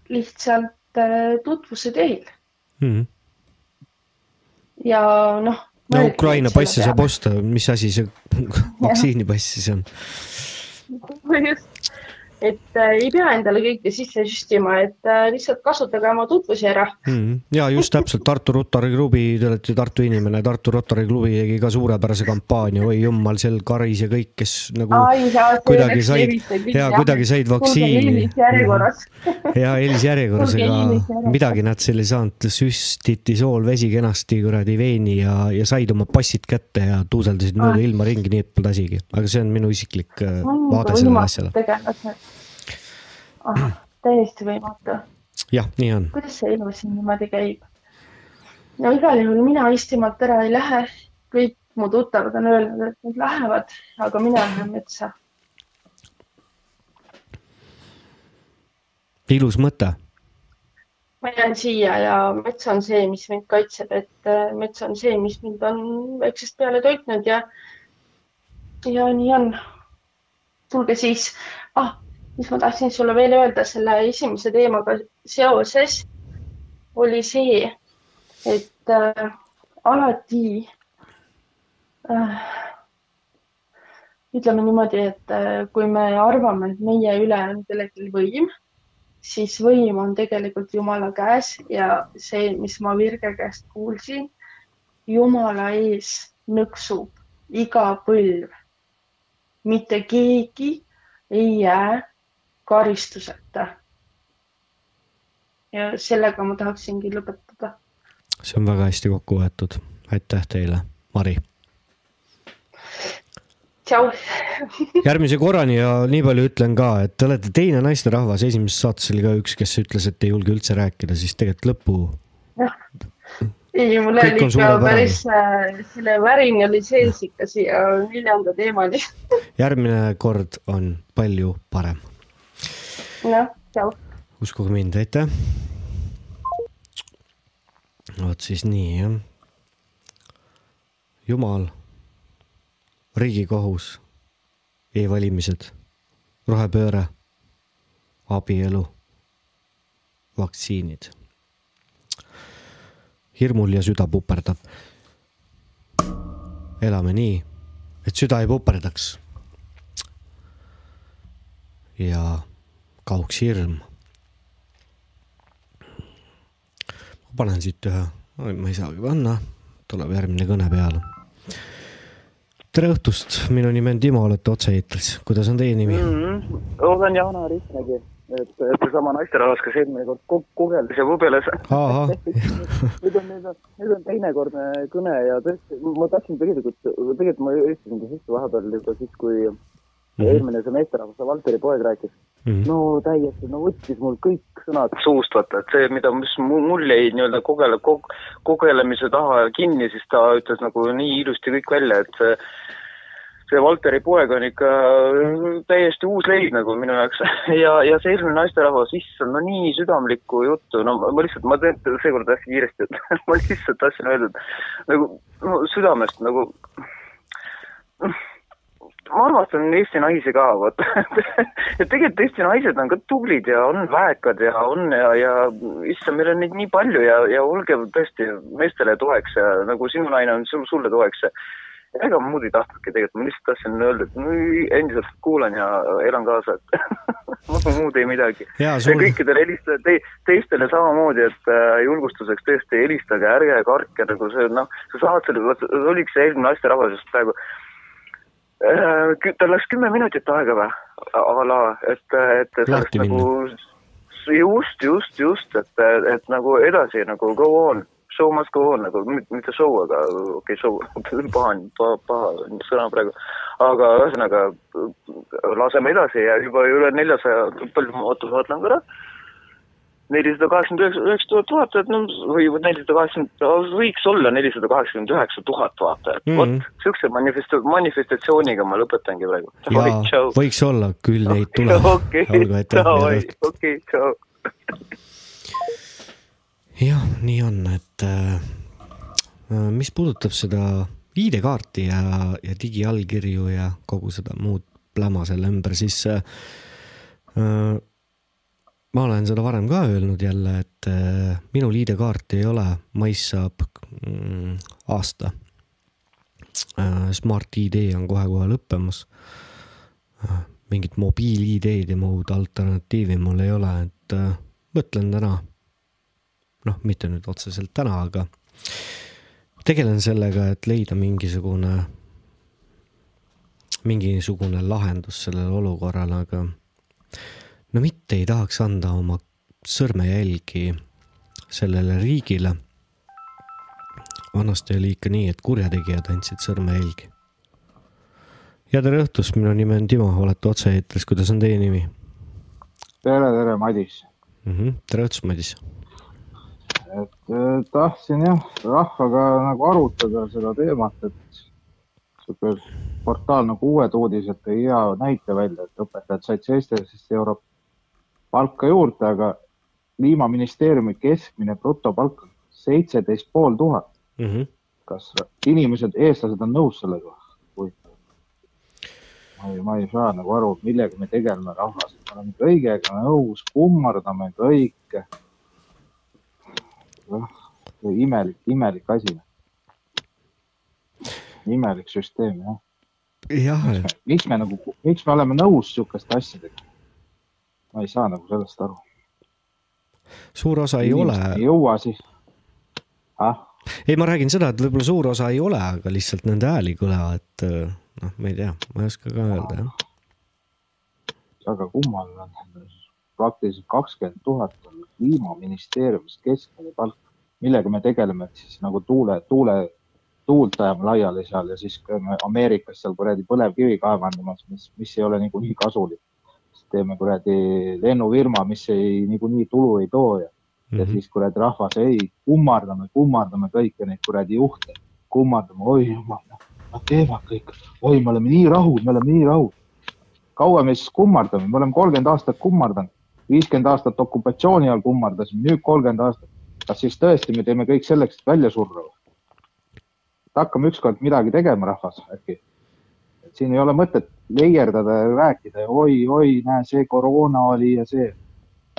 Speaker 23: lihtsalt äh, tutvuse teel mm. -hmm. ja noh,
Speaker 2: no Ukraina passi saab osta, mis asi see vaktsiinipass siis on?
Speaker 23: just, et äh, ei pea endale kõike sisse süstima, et äh, lihtsalt kasutage oma tutvusi ära.
Speaker 2: Mm. ja just täpselt Tartu Rotary klubi, te olete Tartu inimene, Tartu Rotary klubi tegi ka suurepärase kampaania, oi jummal, seal Karis ja kõik, kes nagu
Speaker 23: Ai, see
Speaker 2: kuidagi said ja kuidagi said vaktsiini. ja eelisjärjekorras,
Speaker 23: eelisjärjekorras.
Speaker 2: midagi nad seal ei saanud, süstiti soolvesi kenasti kuradi veini ja, ja said oma passid kätte ja tuuseldasid mööda
Speaker 23: Ah.
Speaker 2: ilma ringi, nii et polnud asigi, aga see on minu isiklik äh, vaade sellele asjale.
Speaker 23: oh,. täiesti võimatu,
Speaker 2: jah, nii on.
Speaker 23: kuidas see elu siin niimoodi käib? no igal juhul mina Eestimaalt ära ei lähe, kõik mu tuttavad on öelnud, et nad lähevad, aga mina lähen metsa.
Speaker 2: ilus mõte.
Speaker 23: ma jään siia ja mets on see, mis mind kaitseb, et äh, mets on see, mis mind on väiksest peale toitnud ja ja nii on. tulge siis ah,, mis ma tahtsin sulle veel öelda selle esimese teemaga seoses oli see, et äh, alati äh, ütleme niimoodi, et äh, kui me arvame, et meie üle on kellelgi võim, siis võim on tegelikult Jumala käes ja see, mis ma Virge käest kuulsin, Jumala ees nõksub iga põlv. mitte keegi ei jää karistuseta. ja sellega ma tahaksingi lõpetada.
Speaker 2: see on väga hästi kokku võetud, aitäh teile, Mari.
Speaker 23: tšau.
Speaker 2: järgmise korrani ja nii palju ütlen ka, et te olete teine naisterahvas, esimeses saates oli ka üks, kes ütles, et ei julge üldse rääkida, siis tegelikult lõpu,
Speaker 23: ei, mul oli ikka päris äh,, selle värin oli sees ikka siia neljanda teemani.
Speaker 2: järgmine kord on palju parem,
Speaker 23: noh, tšau.
Speaker 2: uskuge mind, aitäh. vot siis nii jah. jumal, riigikohus, e-valimised, rohepööre, abielu, vaktsiinid. hirmul ja süda puperdab. elame nii, et süda ei puperdaks. ja kaoks hirm. ma panen siit ühe, ma ei saagi panna, tuleb järgmine kõne peale. tere õhtust, minu nimi on Timo, olete otse-eetris, kuidas on teie nimi?
Speaker 24: mm. -hmm. olen Jana Ristmägi, et et seesama naisterahvas, kes eelmine kord ko- kogeles ja
Speaker 2: ahah,
Speaker 24: nüüd on, nüüd on, nüüd on teinekordne kõne ja tõesti, ma tahtsin tegelikult, tegelikult ma istusin ka sisse vahepeal juba siis, kui
Speaker 2: Mhm.
Speaker 24: eelmine see meesterahvas, Valteri poeg rääkis. no täiesti, no võttis mul kõik sõnad suust, vaata, et see, mida, mis mul, mul jäi nii-öelda kogele-, kogelemise taha kinni, siis ta ütles nagu nii ilusti kõik välja, et see see Valteri poeg on ikka täiesti uus leid nagu minu jaoks ja, ja see eelmine naisterahvas, issand, no nii südamlikku juttu, no ma ma lihtsalt, ma teen seekord hästi kiiresti, et ma lihtsalt tahtsin öelda, et nagu no südamest nagu ma armastan Eesti naisi ka, vot. et tegelikult Eesti naised on ka tublid ja on väekad ja on ja, ja issand, meil on neid nii palju ja, ja olge tõesti meestele toeks ja nagu sinu naine on sul, sulle toeks ja ega ma muud ei tahtnudki tegelikult, ma lihtsalt tahtsin öelda, et no endiselt kuulan ja elan kaasa, et muud ei midagi. Ja
Speaker 2: sul-
Speaker 24: kõikidele helista- te,, teistele samamoodi, et äh, julgustuseks tõesti helistage, ärge kartke nagu see, noh, sa saad selle, see oligi see eelmine naisterahvas just praegu. Tal läks kümme minutit aega või? a la, et, et sellest
Speaker 2: Lahti
Speaker 24: nagu just, just, just, et, et nagu edasi nagu go on, show must go on nagu, mitte show, aga okei okay,, show, paha, paha, paha sõna praegu. aga ühesõnaga laseme edasi ja juba üle neljasaja, palju ma, oota, ma mõtlen korra. Nelisada kaheksakümmend üheksa, üheksa tuhat vaatajat, no või nelisada kaheksakümmend, võiks olla nelisada kaheksakümmend üheksa tuhat vaatajat mm. -hmm. vot siukse manifest-, manifestatsiooniga ma lõpetangi praegu.
Speaker 2: ja võiks olla, küll neid tuleb.
Speaker 24: okei,
Speaker 2: aitäh.
Speaker 24: okei, tšau.
Speaker 2: jah, nii on, et äh, mis puudutab seda ID-kaarti ja, ja digiallkirju ja kogu seda muud pläma selle ümber, siis äh, äh, ma olen seda varem ka öelnud jälle, et äh, minul ID-kaarti ei ole, mais saab mm, aasta. Äh, Smart ID on kohe-kohe lõppemas. Äh, mingit mobiil-ID-d ja muud alternatiivi mul ei ole, et mõtlen täna, noh, mitte nüüd otseselt täna, aga tegelen sellega, et leida mingisugune, mingisugune lahendus sellele olukorrale, aga no mitte ei tahaks anda oma sõrmejälgi sellele riigile. vanasti oli ikka nii, et kurjategijad andsid sõrmejälgi. ja tere õhtust, minu nimi on Timo, olete otse-eetris, kuidas on teie nimi
Speaker 25: tere, tere, Madis.
Speaker 2: mm? -hmm. tere õhtust, Madis.
Speaker 25: et äh, tahtsin jah, rahvaga nagu arutada seda teemat, et sihuke portaal nagu Uued Uudised tõi hea näite välja, et õpetajad said seitseteist eurot palka juurde, aga kliimaministeeriumi keskmine brutopalk seitseteist pool tuhat.
Speaker 2: Mhm.
Speaker 25: kas inimesed, eestlased on nõus sellega? ma ei, ma ei saa nagu aru, millega me tegeleme rahvas, me oleme kõigega nõus, kummardame kõike. imelik, imelik asi. imelik süsteem jah.
Speaker 2: jah.
Speaker 25: miks me nagu, miks me oleme nõus sihukeste asjadega? Ma ei saa nagu sellest aru.
Speaker 2: suur osa ei ole.
Speaker 25: ei jõua siis ah?.
Speaker 2: ei, ma räägin seda, et võib-olla suur osa ei ole, aga lihtsalt nende hääl ei kõla, et noh, ma ei tea, ma ei oska ka öelda jah.
Speaker 25: väga kummaline on, praktiliselt kakskümmend tuhat on kliimaministeeriumis keskmine palk, millega me tegeleme, et siis nagu tuule, tuule, tuult ajame laiali seal ja siis Ameerikas seal kuradi põlevkivi kaevandamas, mis, mis ei ole niikuinii kasulik. Teeme kuradi lennufirma, mis ei niikuinii tulu ei too ja mm, -hmm. ja siis kuradi rahvas, ei, kummardame, kummardame kõiki neid kuradi juhte, kummardame, oi jumal, nad teevad kõik, oi, me oleme nii rahul, me oleme nii rahul. kaua me siis kummardame, me oleme kolmkümmend aastat kummardanud, viiskümmend aastat okupatsiooni all kummardasime, nüüd kolmkümmend aastat. kas siis tõesti me teeme kõik selleks, et välja surra või? hakkame ükskord midagi tegema, rahvas, äkki. Siin ei ole mõtet leierdada ja rääkida oi, oi, näe, see koroona oli ja see.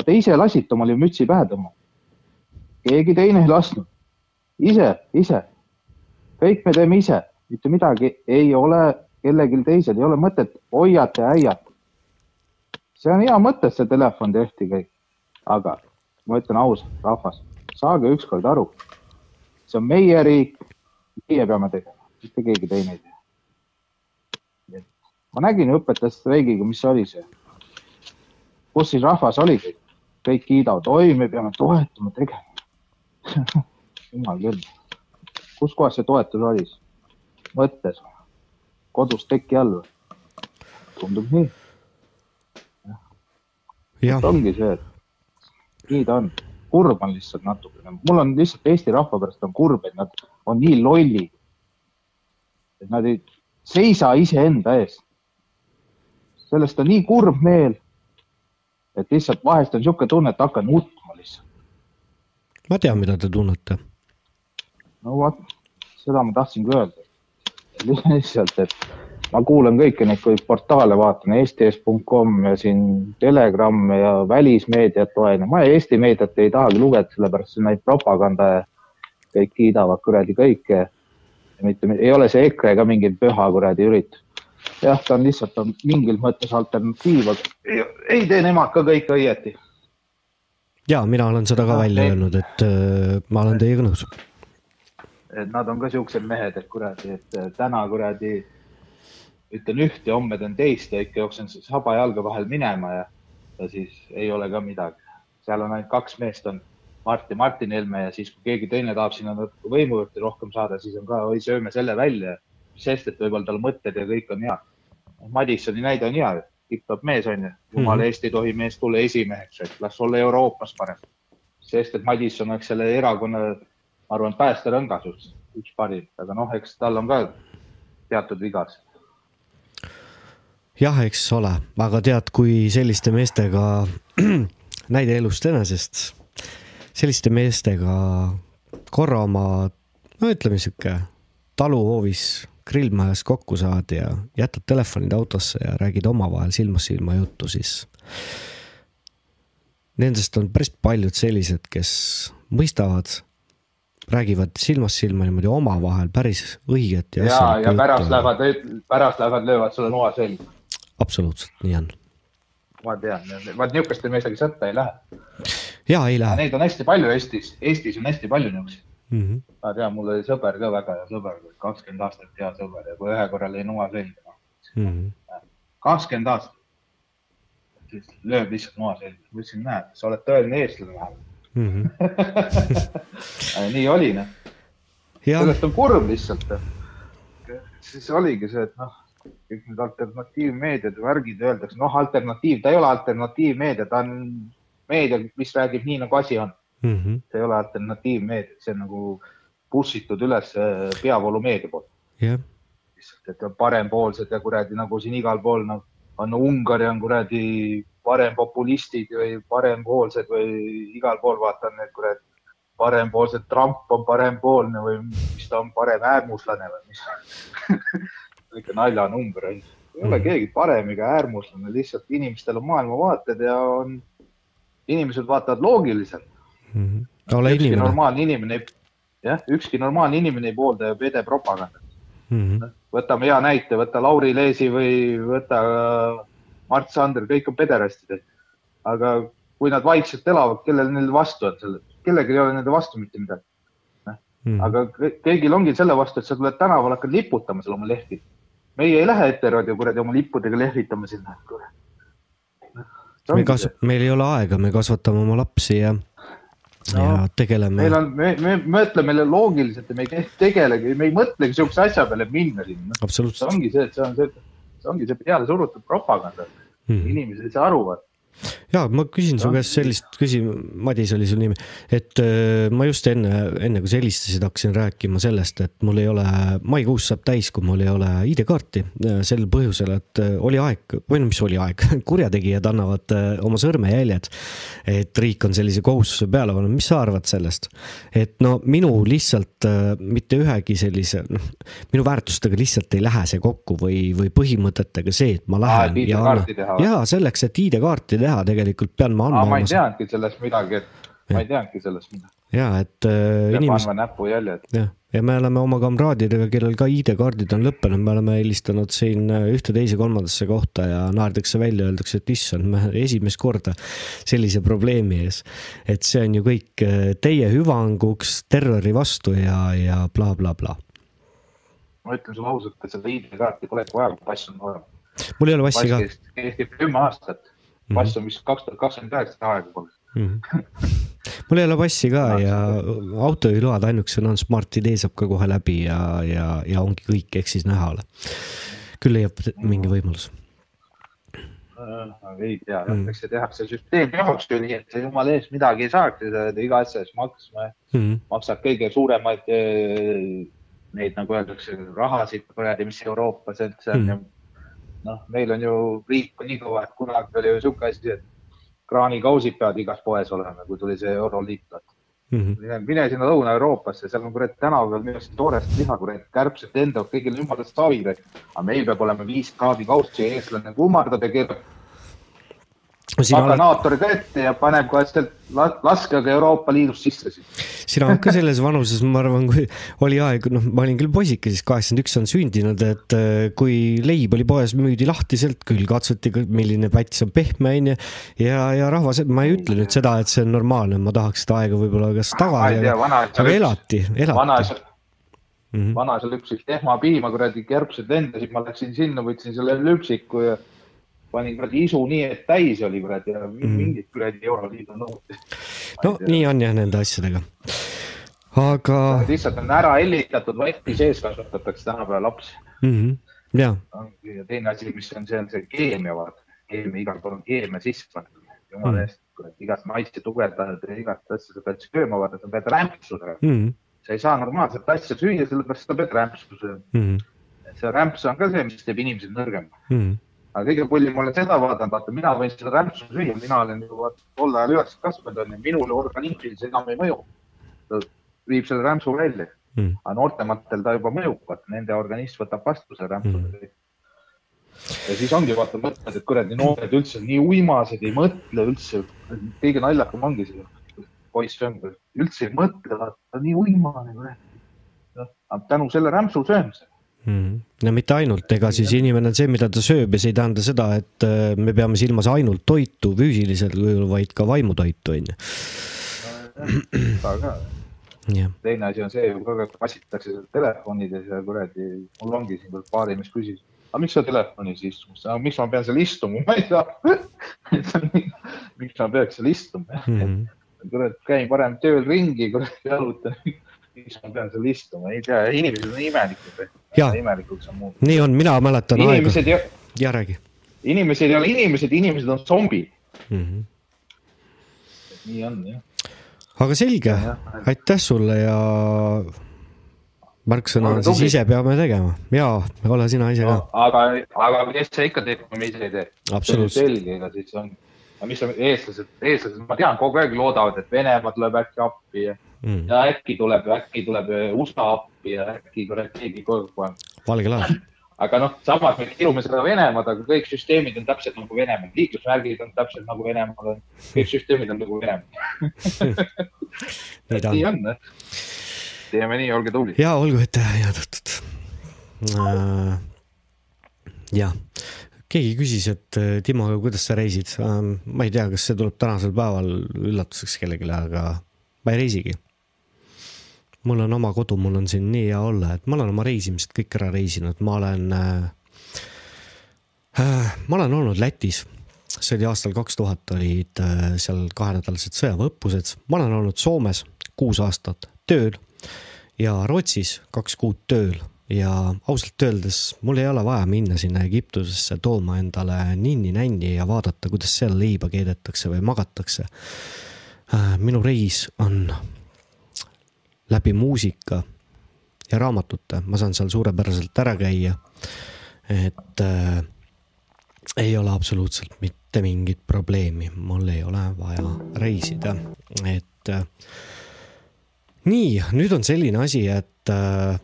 Speaker 25: Te ise lasite omale mütsi pähe tõmmata. keegi teine ei lasknud. ise, ise. kõik me teeme ise mitte midagi ei ole kellelgi teisel, ei ole mõtet hoiata ja äiata. see on hea mõte, see telefon tehti kõik. aga ma ütlen ausalt, rahvas, saage ükskord aru. see on meie riik, meie peame tegema, mitte keegi teine ei tee. Ma nägin õpetajate streigiga, mis oli see, kus siis rahvas oli kõik, kõik kiidavad, oi, me peame toetama, tegema jumal küll, kus kohas see toetus oli siis? mõttes, kodus teki all või? tundub nii. ongi see, et nii ta on, kurb on lihtsalt natukene, mul on lihtsalt Eesti rahva pärast on kurb, et nad on nii lollid. et nad ei seisa iseenda eest. Sellest on nii kurb meel, et lihtsalt vahest on niisugune tunne, et hakkan nutma lihtsalt.
Speaker 2: ma tean, mida te tunnete.
Speaker 25: no vot, seda ma tahtsingi öelda lihtsalt, et ma kuulan kõiki neid portaale, vaatan eesti.com ja siin Telegram ja välismeediat loen ja ma Eesti meediat ei tahagi lugeda, sellepärast see näib propaganda ja kõik kiidavad kuradi kõike. mitte, ei ole see EKRE ka mingi püha kuradi üritus. Jah, ta on lihtsalt on mingil mõttes alternatiiv, aga ei, tee nemad ka kõike õieti.
Speaker 2: ja mina olen seda ka välja öelnud, et äh, ma olen teiega nõus
Speaker 25: et nad on ka siuksed mehed, et kuradi, et täna kuradi ütlen üht ja homme teen teist ja ikka jooksen saba jalge vahel minema ja, ja siis ei ole ka midagi. seal on ainult kaks meest, on Mart ja Martin Helme ja siis, kui keegi teine tahab sinna võimu juurde rohkem saada, siis on ka, oi, sööme selle välja. Sest et võib-olla tal mõtted ja kõik on hea. Madissoni näide on hea, tipp-topp mees on ju, jumala mm -hmm. eest ei tohi mees tulla esimeheks, et las olla Euroopas parem. sest et Madisson oleks selle erakonna ma arvan, päästerõngas üks, üks parim, aga noh, eks tal on ka teatud vigas.
Speaker 2: jah, eks ole, aga tead, kui selliste meestega, näide elust enesest, selliste meestega korra oma, no ütleme sihuke taluhoovis grillmajas kokku saad ja jätad telefonid autosse ja räägid omavahel silmast silma juttu, siis nendest on päris paljud sellised, kes mõistavad räägivad silmast silma niimoodi omavahel päris õiget ja
Speaker 25: ja, ja pärast
Speaker 2: juttu.
Speaker 25: lähevad, pärast lähevad, löövad sulle noa selga.
Speaker 2: absoluutselt, nii on.
Speaker 25: ma tean, vaat niisuguste meestega sõtta ei lähe.
Speaker 2: ja ei lähe
Speaker 25: Neid on hästi palju Eestis, Eestis on hästi palju niisuguseid.
Speaker 2: mm. -hmm.
Speaker 25: ma tean, mul oli sõber ka väga hea sõber, kakskümmend aastat hea sõber ja kui ühe korra lõi noa selga,
Speaker 2: Mm -hmm.
Speaker 25: kakskümmend aastat. siis lööb lihtsalt noa selga, ma ütlesin, näed, sa oled tõeline eestlane vähemalt.
Speaker 2: Mm -hmm.
Speaker 25: nii oli noh. Sellest on kurb lihtsalt. siis oligi see, et noh, kõik need alternatiivmeediad värgid öeldakse, noh, alternatiiv, ta ei ole alternatiivmeedia, ta on meedia, mis räägib nii, nagu asi on.
Speaker 2: Mm -hmm.
Speaker 25: see ei ole alternatiivmeedia, see on nagu push itud üles äh, peavoolumeedia poolt.
Speaker 2: jah,
Speaker 25: et parempoolsed ja kuradi nagu siin igal pool noh, on Ungari on kuradi parempopulistid või parempoolsed või igal pool vaatan need kuradi parempoolsed, Trump on parempoolne või mis ta on, paremäärmuslane või mis. ikka naljanumber on. ei ole keegi parem ega äärmuslane, lihtsalt inimestel on maailmavaated ja on, inimesed vaatavad loogiliselt.
Speaker 2: Ole
Speaker 25: ükski
Speaker 2: inimene
Speaker 25: normaalne inimene ei, jah, ükski normaalne inimene ei poolda ju pede propagandat.
Speaker 2: mm. -hmm.
Speaker 25: võtame hea näite, võta Lauri Leesi või võta äh, Mart Sander, kõik on pederastid. aga kui nad vaikselt elavad, kellel neil vastu on selle, kellelgi ei ole nende vastu mitte midagi.
Speaker 2: Mm.
Speaker 25: aga kõ- kõigil ongi selle vastu, et sa tuled tänaval, hakkad liputama seal oma lehti. meie ei lähe Eterodi kuradi oma lippudega lehvitama sinna.
Speaker 2: me kas-, meil ei ole aega, me kasvatame oma lapsi ja no,, ja tegeleme
Speaker 25: meil. on, me, me mõtleme loogiliselt ja me ei te- tegelegi, me ei mõtlegi siukse asja peale minna sinna. see ongi see, et see on see, see ongi see peale surutud propaganda.
Speaker 2: Mhm.
Speaker 25: inimesed ei saa aru, vaata.
Speaker 2: Ja ma küsin su käest sellist küsi-, Madis oli su nimi, et äh, ma just enne, enne kui sa helistasid, hakkasin rääkima sellest, et mul ei ole, maikuus saab täis, kui mul ei ole ID-kaarti. sel põhjusel, et äh, oli aeg, või no mis oli aeg, kurjategijad annavad äh, oma sõrmejäljed. et riik on sellise kohustuse peale pannud, mis sa arvad sellest? et no minu lihtsalt äh, mitte ühegi sellise, noh, minu väärtustega lihtsalt ei lähe see kokku või, või põhimõtetega see, et ma
Speaker 25: Aa,
Speaker 2: lähen
Speaker 25: et
Speaker 2: ja
Speaker 25: ID-kaarti
Speaker 2: annan
Speaker 25: teha või?
Speaker 2: ja selleks, et ID-kaarti teha, tegelikult pean ma andma
Speaker 25: ma ei teadnudki sellest midagi, et ma ei teadnudki sellest midagi.
Speaker 2: ja et äh, inimesed
Speaker 25: andma näpujäljed.
Speaker 2: jah, ja me oleme oma kamraadidega, kellel ka ID-kaardid on lõppenud, me oleme helistanud siin äh, ühte, teise, kolmandasse kohta ja naerdakse välja, öeldakse, et issand, me esimest korda sellise probleemi ees. et see on ju kõik äh, teie hüvanguks terrori vastu ja, ja blablabla bla,. Bla.
Speaker 25: ma ütlen sulle ausalt, et seda ID-kaarti polegi vaja, kui pass on olemas.
Speaker 2: mul ei ole passi ka.
Speaker 25: kehtib kümme aastat. Pass on vist kaks tuhat kakskümmend üheksa aega pole.
Speaker 2: mul ei ole passi ka ja autojuhiload ainukesena on Smart-ID saab ka kohe läbi ja, ja, ja ongi kõik, ehk siis näha ole. küll leiab mingi võimalus.
Speaker 25: Äh, ei tea,
Speaker 2: Mm.
Speaker 25: eks see tehakse süsteemi jaoks ju nii, et jumala eest midagi ei saaks iga asja eest maksma.
Speaker 2: Mhm.
Speaker 25: maksad kõige suuremaid eh, neid, nagu öeldakse, rahasid kuradi, mis Euroopas üldse on
Speaker 2: Mhm.
Speaker 25: noh, meil on ju riik on nii kõva, et kunagi oli ju sihuke asi, et kraanikausid peavad igas poes olema, kui tuli see euroliit.
Speaker 2: Mhm.
Speaker 25: mine, mine sinna Lõuna-Euroopasse, seal on kurat tänaval minu arust toorest liha, kurat kärbsed lendavad kõigil jumalast savi, aga meil peab olema viis kraadikausi ja eestlane kummardab ja keerab
Speaker 2: sina oled,
Speaker 25: paganaatori ka ette ja paneb kohe sealt, laske aga Euroopa Liidust sisse siis.
Speaker 2: sina oled ka selles vanuses, ma arvan, kui oli aeg, noh, ma olin küll poisike, siis kaheksakümmend üks on sündinud, et äh, kui leib oli poes, müüdi lahtiselt, küll katsuti, milline päts on pehme, onju. ja, ja rahvas, ma ei ütle nüüd seda, et see on normaalne, ma tahaks seda aega võib-olla kas tagasi aga, aga elati, elati.
Speaker 25: vanaisa,
Speaker 2: Mhm.
Speaker 25: vanaisa lüpsis tehmapiima, kuradi kärbsed lendasid, ma läksin sinna, võtsin selle lüpsiku ja panin kuradi isu nii, et täis oli kuradi ja
Speaker 2: Mhm.
Speaker 25: mingit kuradi Euroliidu nõuded.
Speaker 2: no nii on jah nende asjadega. aga
Speaker 25: lihtsalt on ära hellitatud, vati sees kasvatatakse tänapäeva lapsi.
Speaker 2: mm, -hmm. ja,
Speaker 25: ja teine asi, mis on, see on see keemia, vaata. keemia, igal pool on keemia sisse pandud. jumala
Speaker 2: Mhm.
Speaker 25: eest, kurat, igast maitse tugevdajad ja igast asja sa pead sööma, vaata, sa pead rämpsu sööma.
Speaker 2: mm
Speaker 25: sa ei saa normaalset asja süüa, sellepärast sa pead rämpsu sööma.
Speaker 2: -hmm.
Speaker 25: see rämps on ka see, mis teeb inimesed nõrgema.
Speaker 2: Mm -hmm.
Speaker 25: Aga kõige pullim, olen seda vaadanud, vaata, mina võin seda rämpsu süüa, mina olen ju vaata tol ajal kasvanud onju, minul organismil see enam ei mõju. ta viib selle rämpsu välja
Speaker 2: Mm.
Speaker 25: aga noortematel ta juba mõjub, vaata nende organism võtab vastu selle rämpsu
Speaker 2: Mm.
Speaker 25: ja siis ongi vaata mõtted, et kuradi noored üldse nii uimased ei mõtle üldse. kõige naljakam ongi see, poiss on, üldse ei mõtle, vaata nii uimane kurat. noh, tänu selle rämpsu söömisele.
Speaker 2: mm.. no mitte ainult, ega siis inimene on see, mida ta sööb ja see ei tähenda seda, et äh, me peame silmas ainult toitu füüsilisel kujul, vaid ka vaimutoitu, on ju.
Speaker 25: ka.
Speaker 2: jah,
Speaker 25: teine asi on see, kui kassitakse seal telefonides ja kuradi, mul ongi siin veel paari, mis küsis, aga miks sa telefonis istud, miks ma pean seal istuma, ma ei saa. miks ma peaks seal istuma,
Speaker 2: Mhm.
Speaker 25: kurat, käin parem tööl ringi, kurat, jalutan. Miks ma pean seal istuma, ei tea, inimesed on imelikud. Imelikuks on muutunud.
Speaker 2: nii on, mina mäletan
Speaker 25: inimesed
Speaker 2: aega.
Speaker 25: ja,
Speaker 2: räägi
Speaker 25: inimesed ei ole inimesed, inimesed on zombid.
Speaker 2: mm. -hmm.
Speaker 25: nii on jah.
Speaker 2: aga selge, aitäh sulle ja märksõna on siis ise peame tegema ja ole sina ise ka.
Speaker 25: aga, aga kes see ikka teeb, kui me ise ei tee.
Speaker 2: Absoluutselt.
Speaker 25: selge, ega siis on. Aga mis on eestlased, eestlased, ma tean, kogu aeg loodavad, et Venemaa tuleb äkki appi ja
Speaker 2: Mm.
Speaker 25: ja äkki tuleb, äkki tuleb USA appi ja äkki keegi kogu aeg.
Speaker 2: valge laev.
Speaker 25: aga noh, samas me kirume seda Venemaad, aga kõik süsteemid on täpselt nagu Venemaal, liiklusmärgid on täpselt nagu Venemaal on, kõik süsteemid on nagu Venemaal.
Speaker 2: nii on.
Speaker 25: teeme nii, olge tublid.
Speaker 2: ja olgu ette ja tõtt. jah, keegi küsis, et äh, Timo, kuidas sa reisid. ma ei tea, kas see tuleb tänasel päeval üllatuseks kellelegi, aga ma ei reisigi. mul on oma kodu, mul on siin nii hea olla, et ma olen oma reisimised kõik ära reisinud, ma olen äh,. Äh, ma olen olnud Lätis, see oli aastal kaks tuhat olid äh, seal kahenädalased sõjaväeõppused, ma olen olnud Soomes kuus aastat tööl ja Rootsis kaks kuud tööl ja ausalt öeldes mul ei ole vaja minna sinna Egiptusesse tooma endale ninni-nänni ja vaadata, kuidas seal leiba keedetakse või magatakse. minu reis on läbi muusika ja raamatute, ma saan seal suurepäraselt ära käia. et äh, ei ole absoluutselt mitte mingit probleemi, mul ei ole vaja reisida, et äh, nii, nüüd on selline asi, et äh,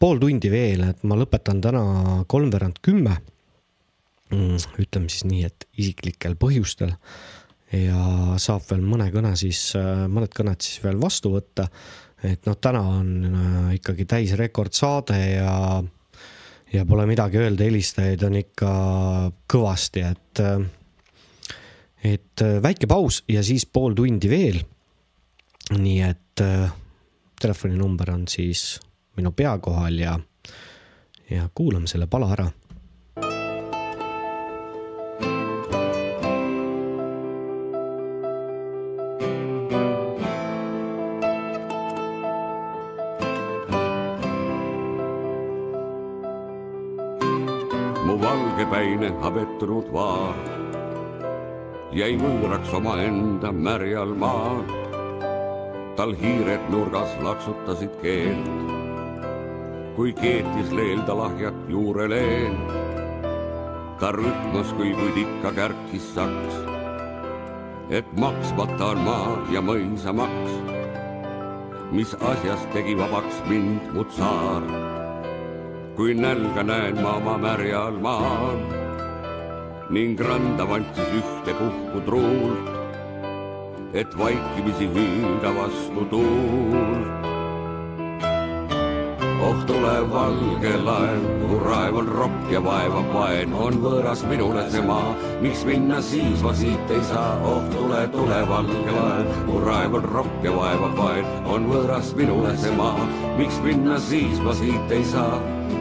Speaker 2: pool tundi veel, et ma lõpetan täna kolmveerand kümme. ütleme siis nii, et isiklikel põhjustel ja saab veel mõne kõne siis, mõned kõned siis veel vastu võtta. et noh, täna on äh, ikkagi täisrekordsaade ja, ja pole midagi öelda, helistajaid on ikka kõvasti, et, et äh, väike paus ja siis pool tundi veel. nii et äh, telefoninumber on siis minu pea kohal ja, ja kuulame selle pala ära
Speaker 26: valgepäine habettunud vaar jäi võõraks omaenda märjal maal. tal hiired nurgas laksutasid keelt, kui keetis leelda lahjat juureleent. ta rütmas küll, kuid ikka kärkis saks, et maksmata on maa ja mõisamaks, mis asjast tegi vabaks mind mu tsaar kui nälga näen ma oma märjal maal ning randa vantsis ühtepuhku truult, et vaikimisi hüüda vastu tuult. Oh tule valge laev, mu raev on rokk ja vaevab vaen, on võõras minule see maa, miks minna siis ma siit ei saa, oh tule, tule valge laev, mu raev on rokk ja vaevab vaen, on võõras minule see maa, miks minna siis ma siit ei saa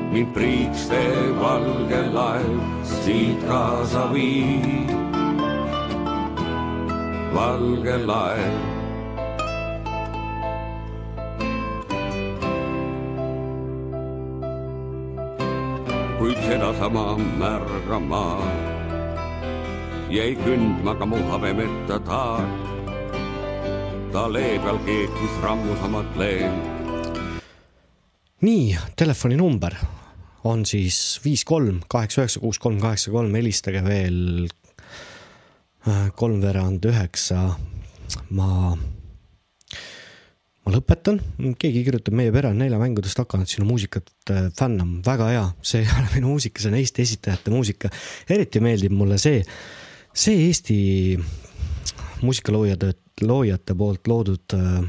Speaker 26: mind priiks tee valge laev siit kaasa vii. valge laev. Kuid sedasama märga maad jäi kündma ka mu habemetta taar. ta lee peal keetis rammusamat leent
Speaker 2: nii, telefoninumber on siis viis kolm kaheksa üheksa kuus kolm kaheksa kolm, helistage veel kolmveerand üheksa. ma, ma lõpetan, keegi kirjutab, meie pere on neljamängudest hakanud sinu muusikat äh, fännama, väga hea, see ei ole minu muusika, see on Eesti esitajate muusika. eriti meeldib mulle see, see Eesti muusikaloojade, loojate poolt loodud äh,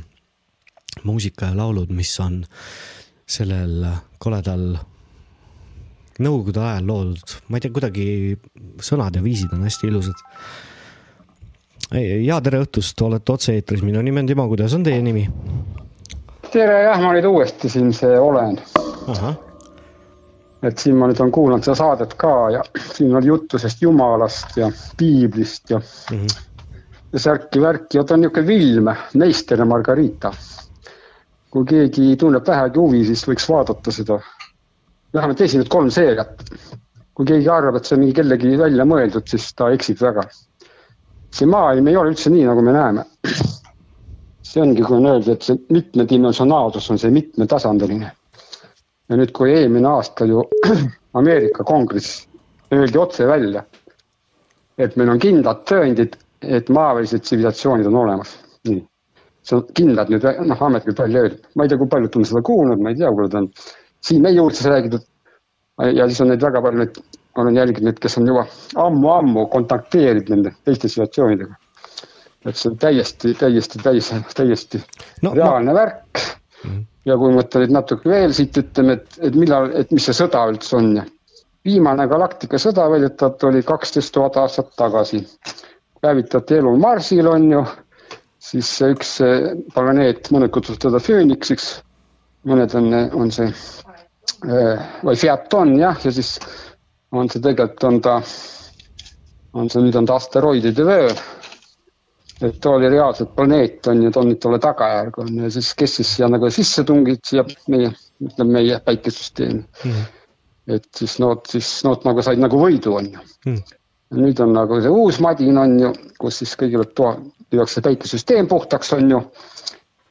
Speaker 2: muusika ja laulud, mis on sellel koledal nõukogude ajal loodud, ma ei tea, kuidagi sõnad ja viisid on hästi ilusad. Ja tere õhtust, olete otse-eetris, minu nimi on Timo, kuidas on teie nimi?
Speaker 10: tere, jah, ma nüüd uuesti siin see olen. et siin ma nüüd olen kuulanud seda saadet ka ja siin oli juttu sellest Jumalast ja piiblist ja mm, -hmm. ja särki-värki, vot on niisugune film Meister ja Margarita. kui keegi tunneb vähegi huvi, siis võiks vaadata seda, vähemalt esimesed kolm seeriat. kui keegi arvab, et see on mingi kellegi välja mõeldud, siis ta eksib väga. See maailm ei ole üldse nii, nagu me näeme see ongi, kui on öeldud, et see mitmedimensionaalsus on see mitmetasandiline. ja nüüd, kui eelmine aasta ju Ameerika kongress öeldi otse välja, et meil on kindlad tõendid, et maavälised tsivilisatsioonid on olemas. nii, see on kindlad nüüd, noh, ametlikult välja öeldud, ma ei tea, kui paljud on seda kuulnud, ma ei tea, kuule ta on siin meie uudistes räägitud. ja siis on neid väga palju neid, olen jälginud neid, kes on juba ammu-ammu kontakteerinud nende teiste tsivilisatsioonidega et see on täiesti, täiesti, täiesti, täiesti no, reaalne no. värk mm.. ja kui nüüd natuke veel siit ütleme, et, et millal, et mis see sõda üldse on ja viimane galaktika sõda väidetavalt oli kaksteist tuhat aastat tagasi. päevitati elu Marsil on ju, siis üks planeet, mõned kutsuvad teda fööniksiks, mõned on, on see või Fiaton jah, ja siis on see tegelikult on ta, on see nüüd on ta asteroidide vöör et ta oli reaalselt planeet on ju, ta on nüüd talle tagajärg on ja siis, kes siis siia nagu sisse tungid siia meie, ütleme meie päikesüsteemi mm. et siis nad siis nad nagu said nagu võidu on ju mm. nüüd on nagu see uus madin on ju, kus siis kõigepealt toa, lüüakse päikesüsteem puhtaks on ju.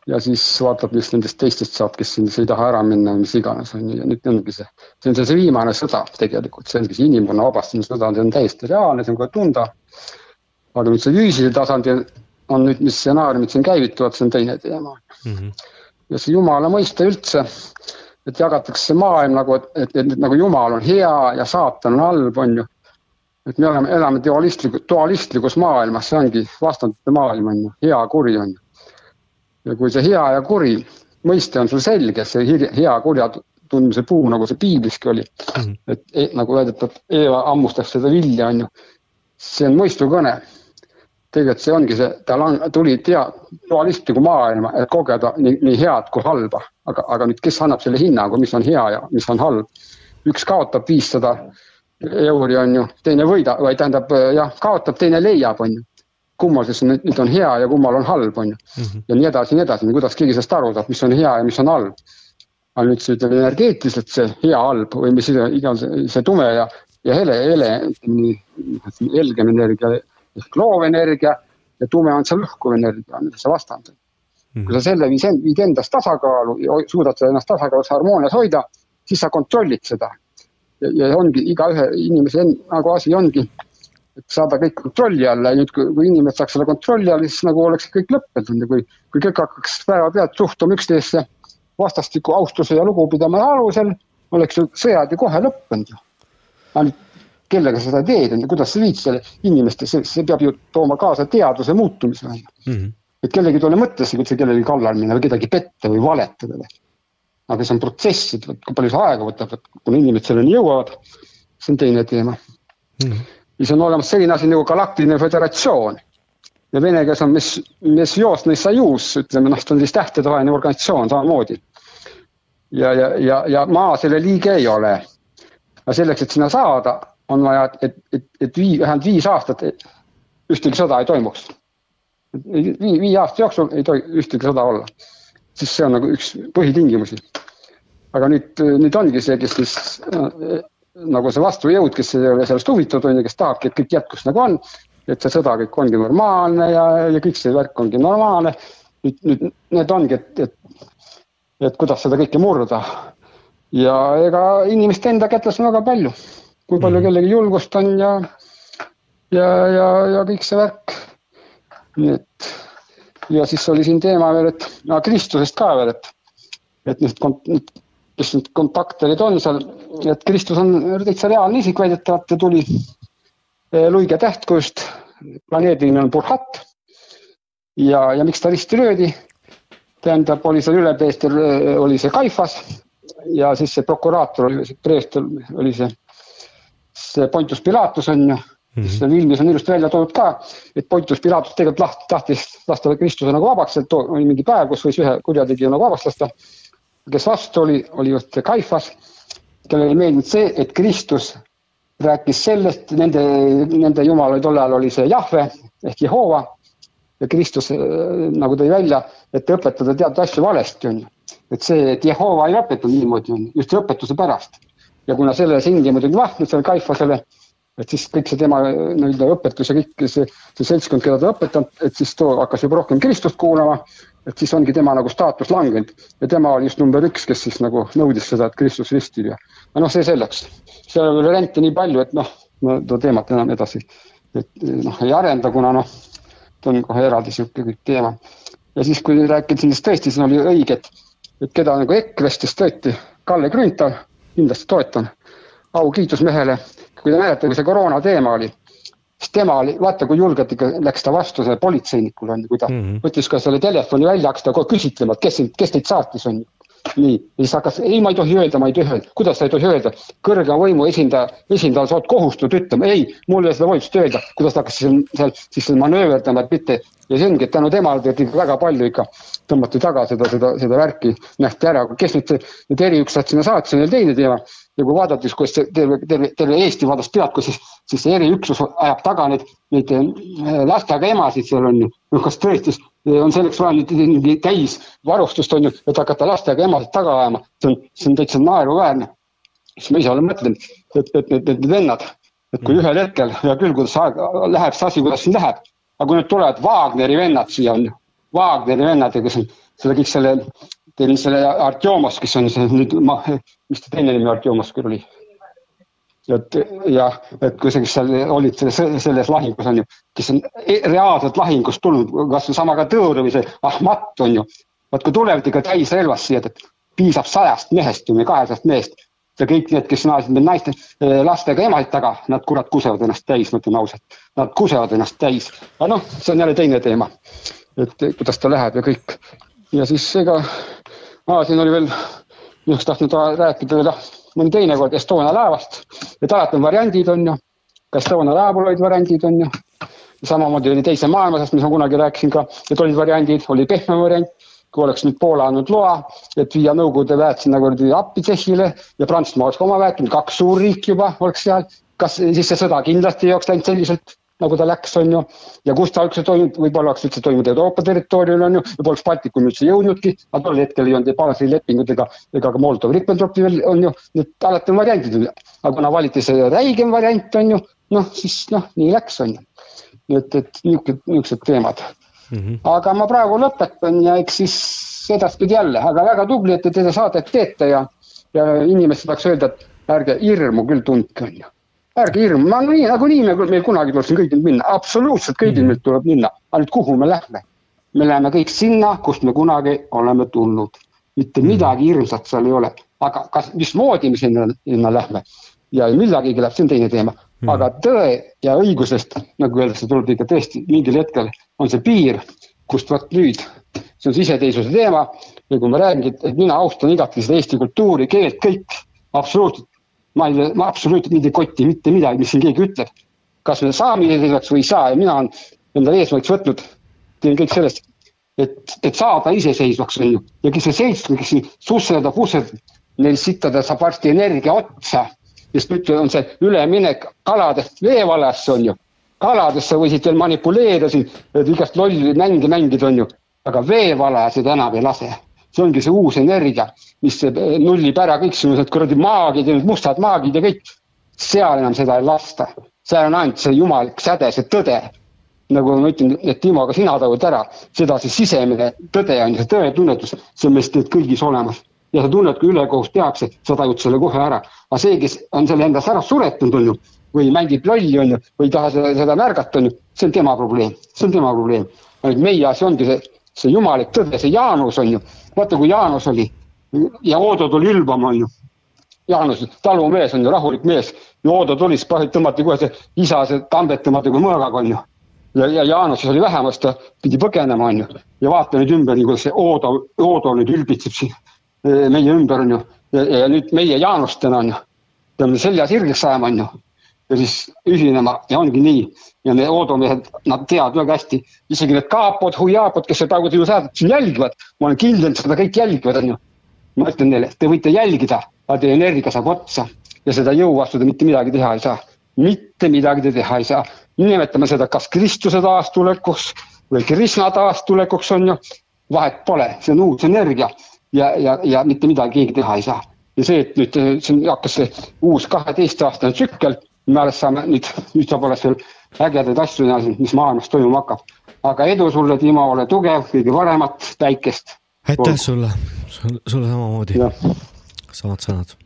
Speaker 10: Ja siis vaatab, mis nendest teistest saab, kes sinna ei taha ära minna või mis iganes on ju ja nüüd ongi see, see on see, see viimane sõda tegelikult, see ongi see inimkonna vabastamise sõda, see on täiesti reaalne, see on kohe tunda aga nüüd see füüsilise tasandil on nüüd, mis stsenaariumid siin käivituvad, see on teine teema mm. -hmm. ja see jumala mõiste üldse, et jagatakse maailm nagu, et, et, et nagu jumal on hea ja saatan on halb, on ju. et me oleme, elame dualistlikus, dualistlikus maailmas, see ongi vastandite maailm on ju, hea, kuri on ju. Ja kui see hea ja kuri mõiste on sul selge, see hea kurja tundmise puu, nagu see piibliski oli mm, -hmm. et e, nagu väidetavalt Eeva hammustas seda vilja, on ju see on mõistukõne tegelikult see ongi see, ta lang, tuli tea-, dualistliku maailma, et kogeda nii, nii head kui halba, aga, aga nüüd, kes annab selle hinnangu, mis on hea ja mis on halb. üks kaotab viissada euri, on ju, teine võidab, või tähendab jah, kaotab, teine leiab, on ju. Kummal siis nüüd, nüüd on hea ja kummal on halb, on ju mm. -hmm. ja nii edasi, nii edasi, kuidas keegi sellest aru saab, mis on hea ja mis on halb. aga nüüd see ütleme energeetiliselt see hea-halb või mis iganes see tume ja, ja hele, hele, helgem energia ehk loovenergia ja tume on see lõhkuv energia, on see vastand. -hmm. kui sa selle viid, viid endas tasakaalu ja suudad seda ennast tasakaalus harmoonias hoida, siis sa kontrollid seda. ja, ja ongi igaühe inimese nagu asi ongi, et saada kõik kontrolli alla ja nüüd, kui, kui inimesed saaks selle kontrolli alla, siis nagu oleks kõik lõppenud, kui, kui kõik hakkaks päevapealt suhtuma üksteisse vastastikku austuse ja lugupidamise alusel, oleks ju sõjad ju kohe lõppenud ju. ainult kellega sa seda teed, kuidas sa viid selle inimeste, see, see peab ju tooma kaasa teaduse muutumise mm. -hmm. et kellelgi ei tule mõttesse, kui sa kellelegi kallal minna või kedagi petta või valetada. aga see on protsess, et kui palju see aega võtab, et kuna inimesed selleni jõuavad, see on teine teema mm. -hmm. Siis on olemas selline asi nagu galaktiline föderatsioon ja vene keeles on mis, mis joosne sajus, ütleme noh, see on siis tähtedevaheline organisatsioon samamoodi. ja, ja, ja, ja maa selle liige ei ole. aga selleks, et sinna saada on vaja, et, et, et vii, vähemalt viis aastat ühtegi sõda ei toimuks. vii, viie aasta jooksul ei tohi ühtegi sõda olla. siis see on nagu üks põhitingimusi. aga nüüd, nüüd ongi see, kes siis nagu see vastujõud, kes ei ole sellest huvitatud, on ju, kes tahabki, et kõik jätkuks nagu on, et see sõda kõik ongi normaalne ja, ja kõik see värk ongi normaalne. nüüd, nüüd need ongi, et, et, et kuidas seda kõike murda. ja ega inimeste enda kätes on väga palju kui palju kellelgi julgust on ja, ja, ja, ja kõik see värk. nii et ja siis oli siin teema veel, et no, Kristusest ka veel, et, et nüüd, kes need kontakterid on seal, et Kristus on täitsa reaalne isik väidetavalt ja tuli luige tähtkujust, planeedi nimi on Burhat ja, ja miks ta risti löödi. tähendab, oli seal ülepreester, oli see Kaifas ja siis see prokuraator oli see preester, oli see, see Pontus Pilatus on ju mm. -hmm. see filmis on ilusti välja toodud ka, et Pontus Pilatus tegelikult laht- tahtis lasta Kristuse nagu vabaks, et too- oli mingi päev, kus võis ühe kurjategija nagu vabaks lasta. Kes vastu oli, oli just see Kaifas, kellele ei meeldinud see, et Kristus rääkis sellest, nende, nende jumal oli tol ajal oli see Jahve ehk Jehova ja Kristus äh, nagu tõi välja, et õpetada teatud asju valesti on ju. et see, et Jehova ei õpetanud niimoodi on ju, just õpetuse pärast. ja kuna selle sindi muidugi vahtnud seal Kaifasele, et siis kõik see tema äh, nii-öelda õpetus ja kõik see, see seltskond, keda ta õpetanud, et siis too hakkas juba rohkem Kristust kuulama. Et siis ongi tema nagu staatus langenud ja tema oli just number üks, kes siis nagu nõudis seda, et Kristus ristib ja. noh, see selleks, seal on variante nii palju, et noh, ma too teemat enam edasi, et noh, ei arenda, kuna noh, ta on kohe eraldi kõik teema. ja siis, kui rääkida sellest tõesti, siin oli õige, et, et keda nagu EKRE-st siis tõeti, Kalle Grünthal, kindlasti toetan, au kiitus mehele, kui te mäletate, kui see koroona teema oli, siis tema oli, vaata kui julgelt ikka läks ta vastu sellele politseinikule on ju, kui ta mm -hmm. võttis ka selle telefoni välja, hakkas ta kohe küsitlema, et kes, kes teid saatis on ju. nii, ja siis hakkas, ei, ma ei tohi öelda, ma ei tohi öelda, kuidas sa ei tohi öelda, kõrge võimu esindaja, esindajal sa oled kohustatud ütlema, ei, mul ei ole seda volitust öelda, kuidas ta hakkas seal, seal siis manööverdama, et mitte ja see ongi, et tänu temale ikka väga palju ikka, tõmmati taga seda, seda, seda värki, nähti ära, kes nüüd need eriüksused sinna saatis, on jälle teine teema. Ja kui vaadata, siis kuidas terve, terve, terve Eesti vaatas pealt, kus siis, siis see eriüksus ajab taga neid, neid äh, lastega emasid seal on ju. noh, kas tõesti on selleks vaja nüüd mingi täisvarustust on ju, et hakata lastega emasid taga ajama, see on, see on täitsa naeruväärne. siis ma ise olen mõtelnud, et, et need, need vennad, et kui ühel hetkel, hea küll, kuidas aeg läheb see asi, kuidas läheb, aga kui nüüd tulevad Wagneri vennad siia on ju, Wagneri vennad ja kes on selle kõik selle, teil selle Artjomos, kes on see nüüd, ma, mis ta teine nimi Artjomos küll oli? et jah, et kui sa, seal olid selles, selles lahingus on ju, kes on e- reaalselt lahingust tulnud, kasvõi sama ka Tõõr või see Ahmat on ju. vot kui tulevad ikka täisrelvast siia, et piisab sajast mehest või kahesajast mehest ja kõik need, kes naased meil naiste, lastega emasid taga, nad kurat kusevad ennast täis, ma ütlen ausalt. Nad kusevad ennast täis, aga noh, see on jälle teine teema. et kuidas ta läheb ja kõik ja siis ega, siin oli veel, ma oleks tahtnud rääkida veel jah mõni teine kord Estonia laevast, et alati on variandid, on ju. ka Estonia laevul olid variandid, on ju. samamoodi oli teise maailmasõjas, mis ma kunagi rääkisin ka, et olid variandid, oli pehme variant. kui oleks nüüd Poola andnud loa, et viia Nõukogude väed sinna kuradi appi Tšehhile ja Prantsusmaa oleks ka oma väed, kaks suurriiki juba oleks seal. kas siis see sõda kindlasti ei oleks läinud selliselt, nagu ta läks, on ju. ja kus ta üldse toimub, võib-olla oleks üldse toimunud Euroopa territooriumil, on ju, ja poleks Baltikumi üldse jõudnudki, aga tol hetkel ei olnud Baseli lepingud ega, ega ka Molotov-Ribbentropi veel, on ju, et alati on variandid. aga kuna valiti see räigem variant, on ju, noh, siis noh, nii läks, on ju. et, et niisugused, niisugused teemad. aga ma praegu lõpetan ja eks siis edaspidi jälle, aga väga tubli, et te seda saadet teete ja, ja inimestele tahaks öelda, et ärge hirmu küll tundke, on ju ärge hirmu, ma nii nagunii me, meil kunagi tuleb siin kõigil minna, absoluutselt kõigil meil tuleb minna, aga nüüd kuhu me lähme? me läheme kõik sinna, kust me kunagi oleme tulnud, mitte midagi hirmsat seal ei ole, aga kas, mismoodi me sinna, sinna lähme? Ja millalgi läheb, see on teine teema, aga tõe ja õigusest, nagu öeldakse, tuleb ikka tõesti mingil hetkel on see piir, kust vot nüüd, see on see iseseisvuse teema. Ja kui ma räägingi, et mina austan igati seda eesti kultuuri, keelt, kõik, absoluutselt ma ei, ma absoluutselt mind ei koti mitte midagi, mis siin keegi ütleb. kas me saame iseseisvaks või ei saa ja mina olen endale eesmärgiks võtnud, teen kõik sellest, et, et saada iseseisvaks, on ju. ja kes see seltskond, kes siin susserdab, vusserdab, neil sittadel saab varsti energia otsa. sest nüüd on see üleminek kaladest veevalasse, on ju. kaladesse võisid veel manipuleerida siin, igast lolli mänge mängida, on ju. aga veevala seda enam ei lase see ongi see uus energia, mis nullib ära kõiksugused kuradi maagid ja need mustad maagid ja kõik. seal enam seda ei lasta, seal on ainult see jumalik säde, see tõde. nagu ma ütlen, et Timo, aga sina tajud ära, seda see sisemine tõde on, see tõetunnetus, see on meist kõigis olemas. ja sa tunned, kui ülekohus tehakse, sa tajud selle kohe ära. aga see, kes on selle endas ära suretanud, on ju, või mängib lolli, on ju, või ei taha seda, seda märgata, on ju, see on tema probleem, see on tema probleem. ainult meie asi ongi see, see jumalik tõde, see Jaanus on ju vaata, kui Jaanus oli ja Oodo tuli ülbama, onju. Jaanus, talumees on ju, rahulik mees ja Oodo tuli, siis tõmmati kohe see isa, see Tambet tõmmati kohe mõõgaga, onju. ja, ja Jaanusel oli vähemasti, ta pidi põgenema, onju. ja vaata nüüd ümber, kuidas see Oodo, Oodo nüüd ülbitseb siin eh, meie ümber, onju. ja, ja nüüd meie Jaanustena, onju. peame selja sirgeks ajama, onju. Ja siis ühinema ja ongi nii. ja need Oodo mehed, nad teavad väga hästi, isegi need kaapod, huiaapod, kes praegu sinu saadet siin jälgivad, ma olen kindel, et seda kõik jälgivad, onju. ma ütlen neile, te võite jälgida, aga teie energia saab otsa ja seda jõuvastu te mitte midagi teha ei saa. mitte midagi te teha ei saa nimetame seda kas Kristuse taastulekuks või Krishna taastulekuks on ju, vahet pole, see on uus energia ja, ja, ja mitte midagi keegi teha ei saa. ja see, et nüüd siin hakkas see uus kaheteistaastane tsükkel, me alles saame nüüd, nüüd saab alles veel ägedaid asju näha, mis maailmas toimuma hakkab. aga edu sulle, Timo, ole tugev, kõige paremat, päikest.
Speaker 2: aitäh sulle, sulle samamoodi. samad sõnad.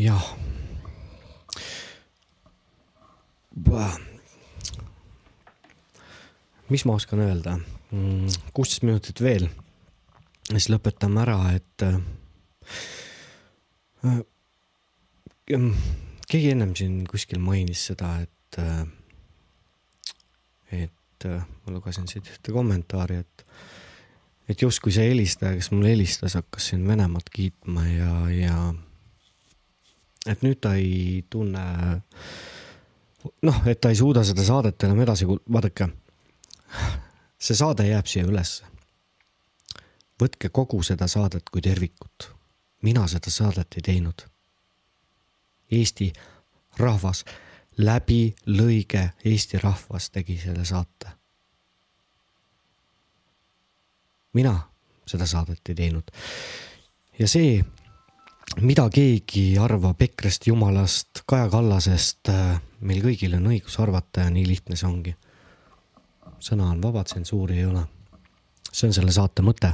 Speaker 2: jah mis ma oskan öelda, mm, kuusteist minutit veel, siis lõpetame ära, et äh, keegi ennem siin kuskil mainis seda, et äh,, et äh, ma lugesin siit ühte kommentaari, et, et justkui see helistaja, kes mulle helistas, hakkas siin Venemaad kiitma ja, ja et nüüd ta ei tunne noh, et ta ei suuda seda saadet enam edasi, vaadake, see saade jääb siia ülesse. võtke kogu seda saadet kui tervikut. mina seda saadet ei teinud. Eesti rahvas, läbi lõige Eesti rahvas tegi selle saate. mina seda saadet ei teinud. ja see mida keegi arvab EKRE-st, Jumalast, Kaja Kallasest, äh, meil kõigil on õigus arvata ja nii lihtne see ongi. sõna on vaba, tsensuuri ei ole. see on selle saate mõte,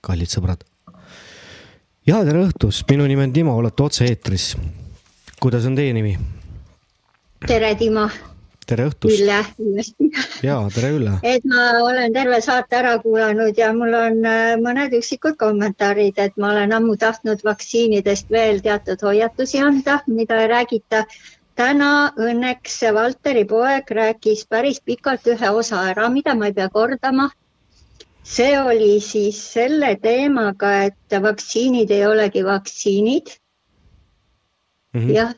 Speaker 2: kallid sõbrad. ja tere õhtust, minu nimi on Timo, olete otse-eetris. Kuidas on teie nimi?
Speaker 27: tere, Timo
Speaker 2: tere õhtust!
Speaker 27: Ülle uuesti.
Speaker 2: jaa, tere Ülle!
Speaker 27: et ma olen terve saate ära kuulanud ja mul on äh, mõned üksikud kommentaarid, et ma olen ammu tahtnud vaktsiinidest veel teatud hoiatusi anda, mida ei räägita. täna õnneks Valteri poeg rääkis päris pikalt ühe osa ära, mida ma ei pea kordama. see oli siis selle teemaga, et vaktsiinid ei olegi vaktsiinid mm. -hmm. jah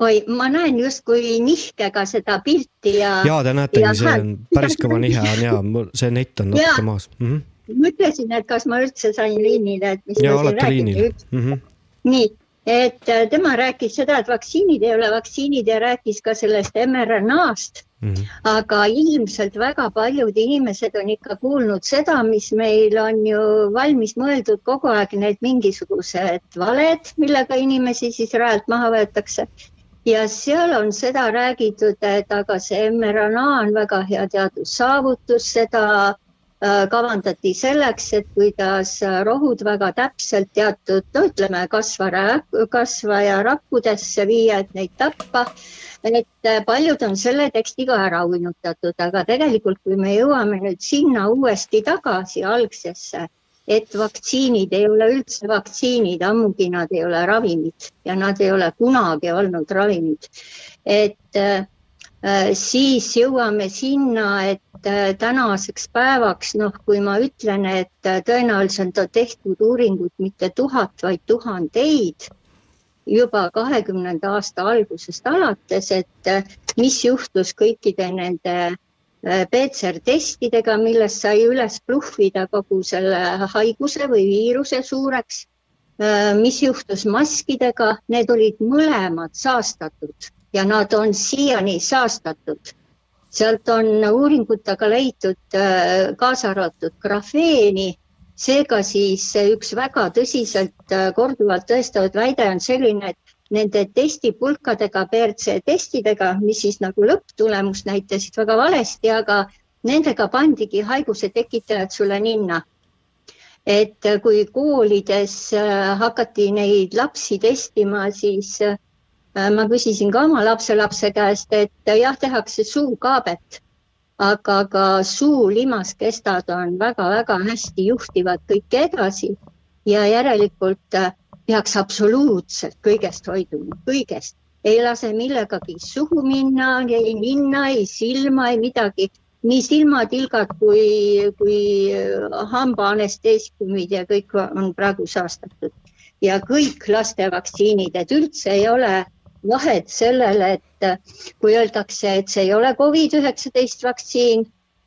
Speaker 27: oi, ma näen justkui nihkega seda pilti ja.
Speaker 2: ja te näetegi, see on päris kõva nihe on ja see nett on natuke maas mm. -hmm.
Speaker 27: mõtlesin, et kas ma üldse sain liinile, et mis.
Speaker 2: ja olete liinil. Mm -hmm.
Speaker 27: nii, et äh, tema rääkis seda, et vaktsiinid ei ole vaktsiinid ja rääkis ka sellest mRNA-st Mm -hmm. aga ilmselt väga paljud inimesed on ikka kuulnud seda, mis meil on ju valmis mõeldud kogu aeg, need mingisugused valed, millega inimesi siis rajalt maha võetakse ja seal on seda räägitud, et aga see mRNA on väga hea teadussaavutus, seda äh, kavandati selleks, et kuidas rohud väga täpselt teatud, no ütleme, kasvaja, kasvaja rakkudesse viia, et neid tappa. et paljud on selle tekstiga ära uinutatud, aga tegelikult, kui me jõuame nüüd sinna uuesti tagasi algsesse et vaktsiinid ei ole üldse vaktsiinid, ammugi nad ei ole ravimid ja nad ei ole kunagi olnud ravimid. et äh, siis jõuame sinna, et äh, tänaseks päevaks, noh, kui ma ütlen, et äh, tõenäoliselt on tehtud uuringuid mitte tuhat, vaid tuhandeid juba kahekümnenda aasta algusest alates, et äh, mis juhtus kõikide nende Äh, PCR-testidega, millest sai üles bluffida kogu selle haiguse või viiruse suureks. Äh, mis juhtus maskidega, need olid mõlemad saastatud ja nad on siiani saastatud. sealt on uuringutega leitud äh, kaasa arvatud grafeeni. seega siis üks väga tõsiselt korduvalt tõestatud väide on selline, et nende testipulkadega, BRC testidega, mis siis nagu lõpptulemust näitasid väga valesti, aga nendega pandigi haiguse tekitajad sulle ninna. et kui koolides äh, hakati neid lapsi testima, siis äh, ma küsisin ka oma lapselapse käest, et jah, tehakse suukaabet, aga ka suulimaskestad on väga-väga hästi juhtivad kõike edasi ja järelikult äh, peaks absoluutselt kõigest hoiduma, kõigest ei lase millegagi suhu minna, ei ninna, ei silma, ei midagi. nii silmatilgad kui, kui hambaanesteesiumid ja kõik on praegu saastatud ja kõik lastevaktsiinid, et üldse ei ole vahet sellele, et kui öeldakse, et see ei ole Covid-19 vaktsiin,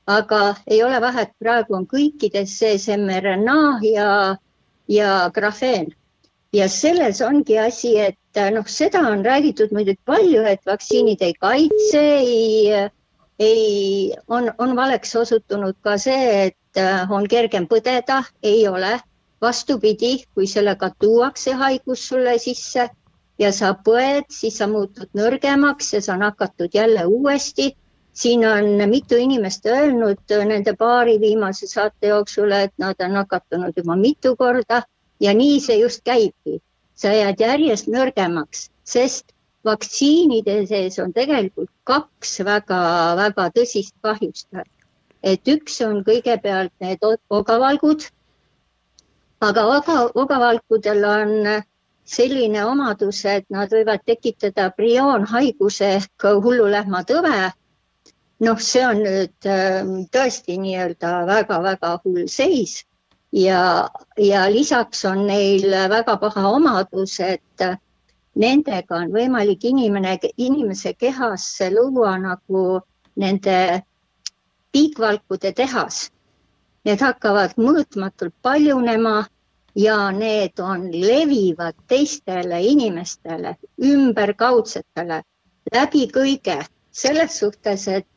Speaker 27: aga ei ole vahet, praegu on kõikides sees mRNA ja, ja grafeen. ja selles ongi asi, et noh, seda on räägitud muidugi palju, et vaktsiinid ei kaitse, ei, ei, on, on valeks osutunud ka see, et on kergem põdeda, ei ole vastupidi, kui sellega tuuakse haigus sulle sisse ja sa põed, siis sa muutud nõrgemaks ja sa nakatud jälle uuesti. siin on mitu inimest öelnud nende paari viimase saate jooksul, et nad on nakatunud juba mitu korda ja nii see just käibki. sa jääd järjest nõrgemaks, sest vaktsiinide sees on tegelikult kaks väga-väga tõsist kahjustajat. et üks on kõigepealt need ogavalgud aga oga, ogavalkudel on selline omadus, et nad võivad tekitada prioonhaiguse ehk hullulehmatõve. noh, see on nüüd ähm, tõesti nii-öelda väga-väga hull seis ja, ja lisaks on neil väga paha omadus, et nendega on võimalik inimene, inimese kehasse luua nagu nende piikvalkude tehas. Need hakkavad mõõtmatult paljunema ja need on, levivad teistele inimestele, ümberkaudsetele läbi kõige, selles suhtes, et,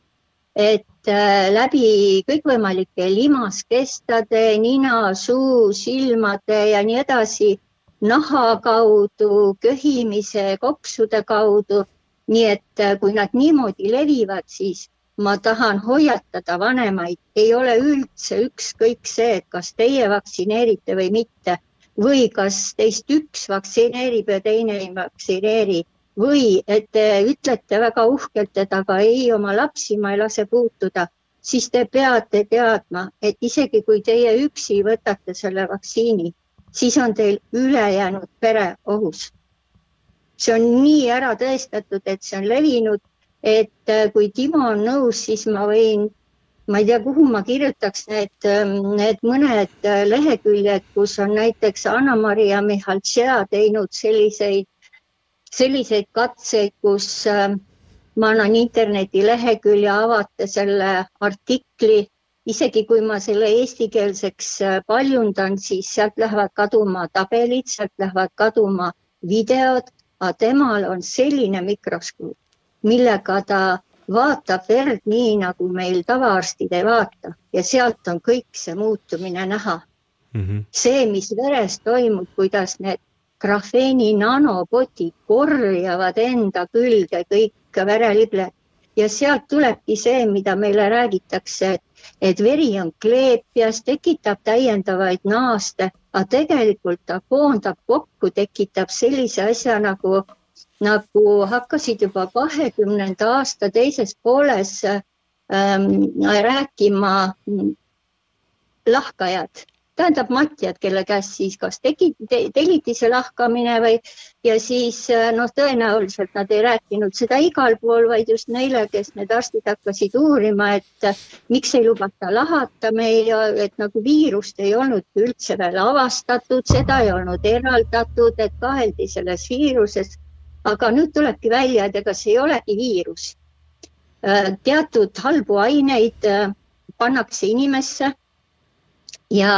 Speaker 27: et äh, läbi kõikvõimalike limaskestade, nina, suu, silmade ja nii edasi, naha kaudu, köhimise, kopsude kaudu. nii et äh, kui nad niimoodi levivad, siis ma tahan hoiatada vanemaid, ei ole üldse ükskõik see, et kas teie vaktsineerite või mitte või kas teist üks vaktsineerib ja teine ei vaktsineeri või et te ütlete väga uhkelt, et aga ei, oma lapsi ma ei lase puutuda, siis te peate teadma, et isegi kui teie üksi võtate selle vaktsiini, siis on teil ülejäänud pere ohus. see on nii ära tõestatud, et see on levinud et äh, kui Timo on nõus, siis ma võin, ma ei tea, kuhu ma kirjutaks need, ähm, need mõned äh, leheküljed, kus on näiteks Anna-Maria Michaltšea teinud selliseid, selliseid katseid, kus ähm, ma annan internetilehekülje, avate selle artikli, isegi kui ma selle eestikeelseks äh, paljundan, siis sealt lähevad kaduma tabelid, sealt lähevad kaduma videod, aga temal on selline mikroskoop millega ta vaatab verd nii, nagu meil tavaarstid ei vaata ja sealt on kõik see muutumine näha mm. -hmm. see, mis veres toimub, kuidas need grafeeni nanopotid korjavad enda külge kõik verelibled ja sealt tulebki see, mida meile räägitakse, et, et veri on kleepjas, tekitab täiendavaid naaste, aga tegelikult ta koondab kokku, tekitab sellise asja nagu nagu hakkasid juba kahekümnenda aasta teises pooles ähm, rääkima lahkajad, tähendab matjad, kelle käest siis kas tegi te,, telliti see lahkamine või ja siis noh, tõenäoliselt nad ei rääkinud seda igal pool, vaid just neile, kes need arstid hakkasid uurima, et miks ei lubata lahata meil ja et nagu viirust ei olnud üldse veel avastatud, seda ei olnud eraldatud, et kaheldi selles viiruses aga nüüd tulebki välja, et ega see ei olegi viirus. Äh, teatud halbu aineid äh, pannakse inimesse ja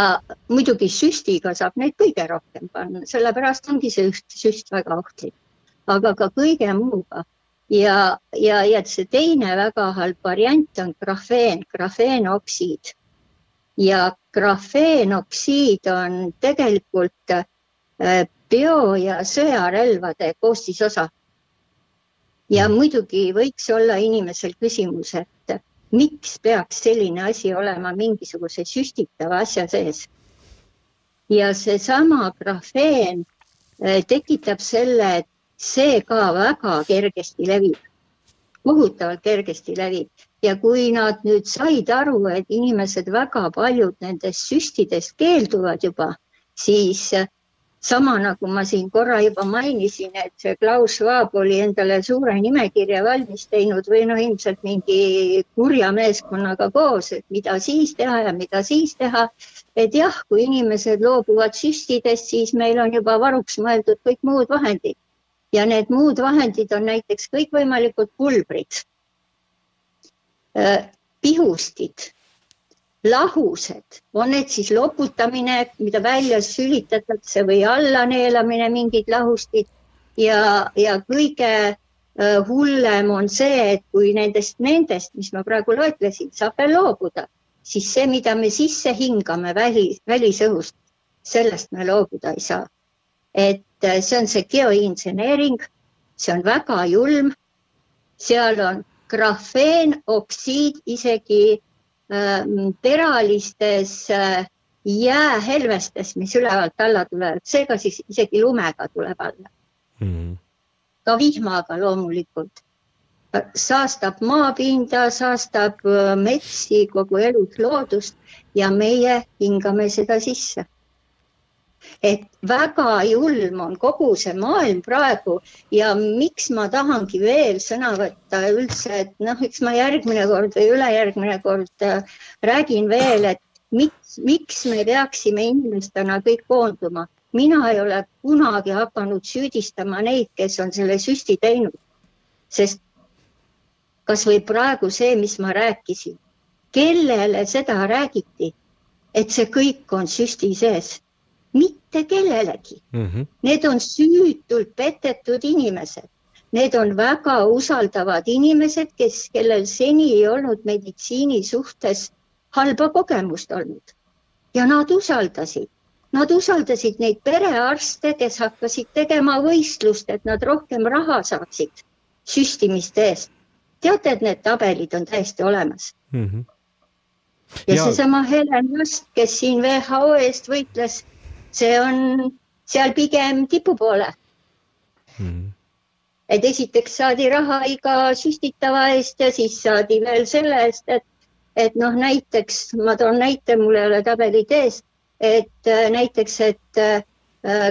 Speaker 27: muidugi süstiga saab neid kõige rohkem panna, sellepärast ongi see süst väga ohtlik, aga ka kõige muuga. ja, ja, ja see teine väga halb variant on grafeen, grafeenoksiid ja grafeenoksiid on tegelikult peo- ja sõjarelvade koostisosa. ja muidugi võiks olla inimesel küsimus, et miks peaks selline asi olema mingisuguse süstitava asja sees. ja seesama grafeen eh, tekitab selle, et see ka väga kergesti levib, kohutavalt kergesti levib ja kui nad nüüd said aru, et inimesed väga paljud nendest süstidest keelduvad juba, siis sama nagu ma siin korra juba mainisin, et see Klaus Schwab oli endale suure nimekirja valmis teinud või noh, ilmselt mingi kurja meeskonnaga koos, et mida siis teha ja mida siis teha. et jah, kui inimesed loobuvad süstidest, siis meil on juba varuks mõeldud kõik muud vahendid ja need muud vahendid on näiteks kõikvõimalikud pulbrid, pihustid lahused, on need siis loputamine, mida välja sülitatakse või allaneelamine, mingid lahustid ja, ja kõige hullem on see, et kui nendest, nendest, mis ma praegu loetlesin, saab veel loobuda, siis see, mida me sisse hingame välis, välisõhust, sellest me loobuda ei saa. et see on see geoinseneering, see on väga julm. seal on grafeenoksiid isegi teralistes äh, jäähelvestes, mis ülevalt alla tulevad, seega siis isegi lumega tuleb alla. Mm.. ka vihmaga loomulikult. saastab maapinda, saastab äh, metsi, kogu elusloodust ja meie hingame seda sisse et väga julm on kogu see maailm praegu ja miks ma tahangi veel sõna võtta üldse, et noh, eks ma järgmine kord või ülejärgmine kord äh, räägin veel, et miks, miks me peaksime inimestena kõik koonduma. mina ei ole kunagi hakanud süüdistama neid, kes on selle süsti teinud, sest kasvõi praegu see, mis ma rääkisin, kellele seda räägiti, et see kõik on süsti sees mitte kellelegi mm. -hmm. Need on süütult petetud inimesed. Need on väga usaldavad inimesed, kes, kellel seni ei olnud meditsiini suhtes halba kogemust olnud ja nad usaldasid. Nad usaldasid neid perearste, kes hakkasid tegema võistlust, et nad rohkem raha saaksid süstimiste eest. teate, et need tabelid on täiesti olemas mm. -hmm. ja, ja seesama Helen Just, kes siin WHO eest võitles see on seal pigem tipu poole hmm.. et esiteks saadi raha iga süstitava eest ja siis saadi veel selle eest, et, et noh, näiteks ma toon näite, mul ei ole tabelid ees, et äh, näiteks, et äh,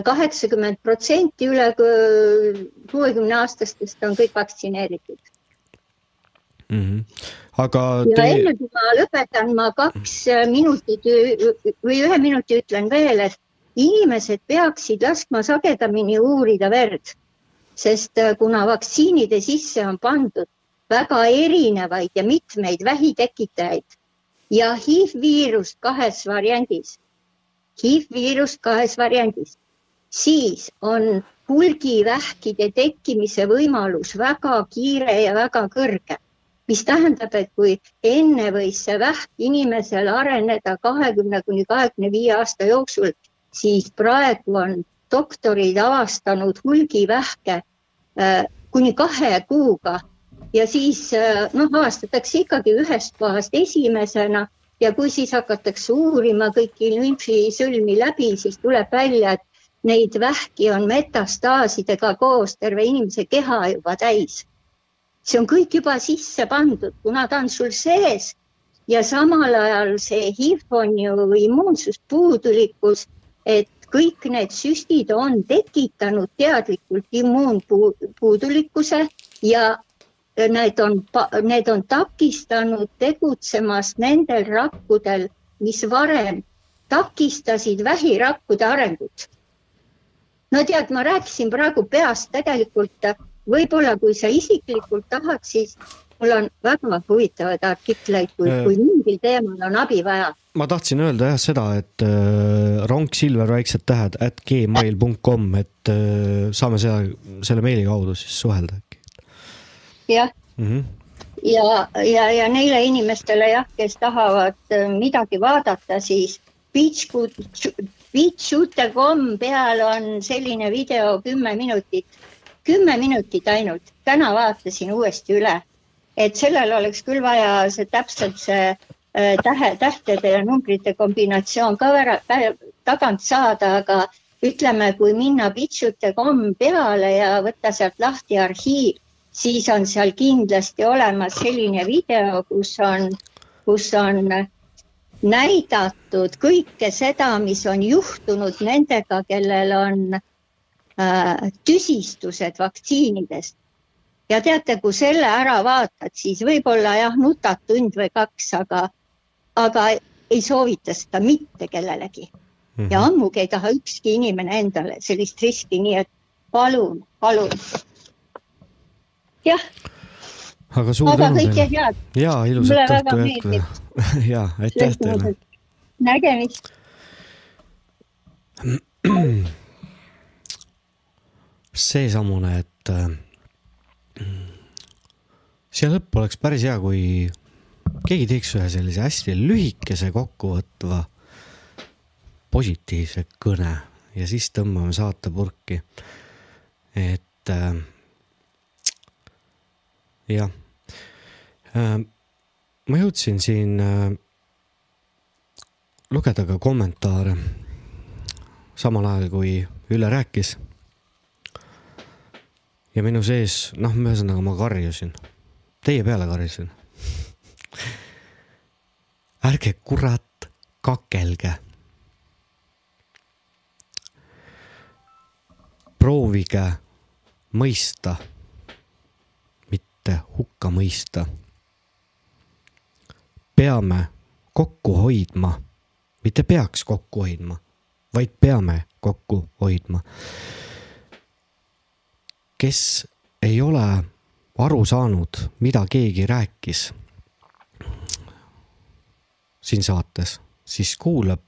Speaker 27: kaheksakümmend protsenti üle kuuekümne aastastest on kõik vaktsineeritud
Speaker 2: mm. -hmm. aga
Speaker 27: ja te... enne kui ma lõpetan, ma kaks minutit või ühe minuti ütlen veel, et inimesed peaksid laskma sagedamini uurida verd, sest äh, kuna vaktsiinide sisse on pandud väga erinevaid ja mitmeid vähitekitajaid ja HIV-viirust kahes variandis, HIV-viirust kahes variandis, siis on hulgivähkide tekkimise võimalus väga kiire ja väga kõrge, mis tähendab, et kui enne võis see vähk inimesel areneda kahekümne kuni kahekümne viie aasta jooksul siis praegu on doktorid avastanud hulgivähke äh, kuni kahe kuuga ja siis äh, noh, avastatakse ikkagi ühest kohast esimesena ja kui siis hakatakse uurima kõiki lümfisõlmi läbi, siis tuleb välja, et neid vähki on metastaasidega koos terve inimese keha juba täis. see on kõik juba sisse pandud, kuna ta on sul sees ja samal ajal see HIV on ju immuunsuspuudulikkus et kõik need süstid on tekitanud teadlikult immuunpuudulikkuse ja need on, need on takistanud tegutsemast nendel rakkudel, mis varem takistasid vähirakkude arengut. no tead, ma rääkisin praegu peast tegelikult, võib-olla kui sa isiklikult tahad, siis mul on väga huvitavaid artikleid, kui, kui mingil teemal on abi vaja
Speaker 2: ma tahtsin öelda jah seda, et äh, rong silver väiksed tähed at gmail.com, et äh, saame seal selle meili kaudu siis suhelda äkki.
Speaker 27: jah mm. -hmm. ja, ja, ja neile inimestele jah, kes tahavad äh, midagi vaadata, siis beachshooter.com peal on selline video kümme minutit, kümme minutit ainult. täna vaatasin uuesti üle, et sellel oleks küll vaja see täpselt see Äh, tähe, tähtede ja numbrite kombinatsioon ka ära, tagant saada, aga ütleme, kui minna pitchute.com peale ja võtta sealt lahti arhiiv, siis on seal kindlasti olemas selline video, kus on, kus on näidatud kõike seda, mis on juhtunud nendega, kellel on äh, tüsistused vaktsiinidest. Ja teate, kui selle ära vaatad, siis võib-olla jah, nutad tund või kaks, aga, aga ei soovita seda mitte kellelegi mm. -hmm. ja ammugi ei taha ükski inimene endale sellist riski, nii et palun, palun. jah.
Speaker 2: aga suur tänu teile. ja ilusat õhtu jätku ja, ja aitäh teile.
Speaker 27: nägemist.
Speaker 2: seesamune, et äh, siia lõppu oleks päris hea, kui keegi teeks ühe sellise hästi lühikese kokkuvõtva positiivse kõne ja siis tõmbame saate purki. et äh, jah äh,, ma jõudsin siin äh, lugeda ka kommentaare samal ajal, kui Ülle rääkis. ja minu sees, noh, ühesõnaga ma karjusin, teie peale karjusin. ärge kurat kakelge. proovige mõista, mitte hukka mõista. peame kokku hoidma, mitte peaks kokku hoidma, vaid peame kokku hoidma. kes ei ole aru saanud, mida keegi rääkis siin saates, siis kuulab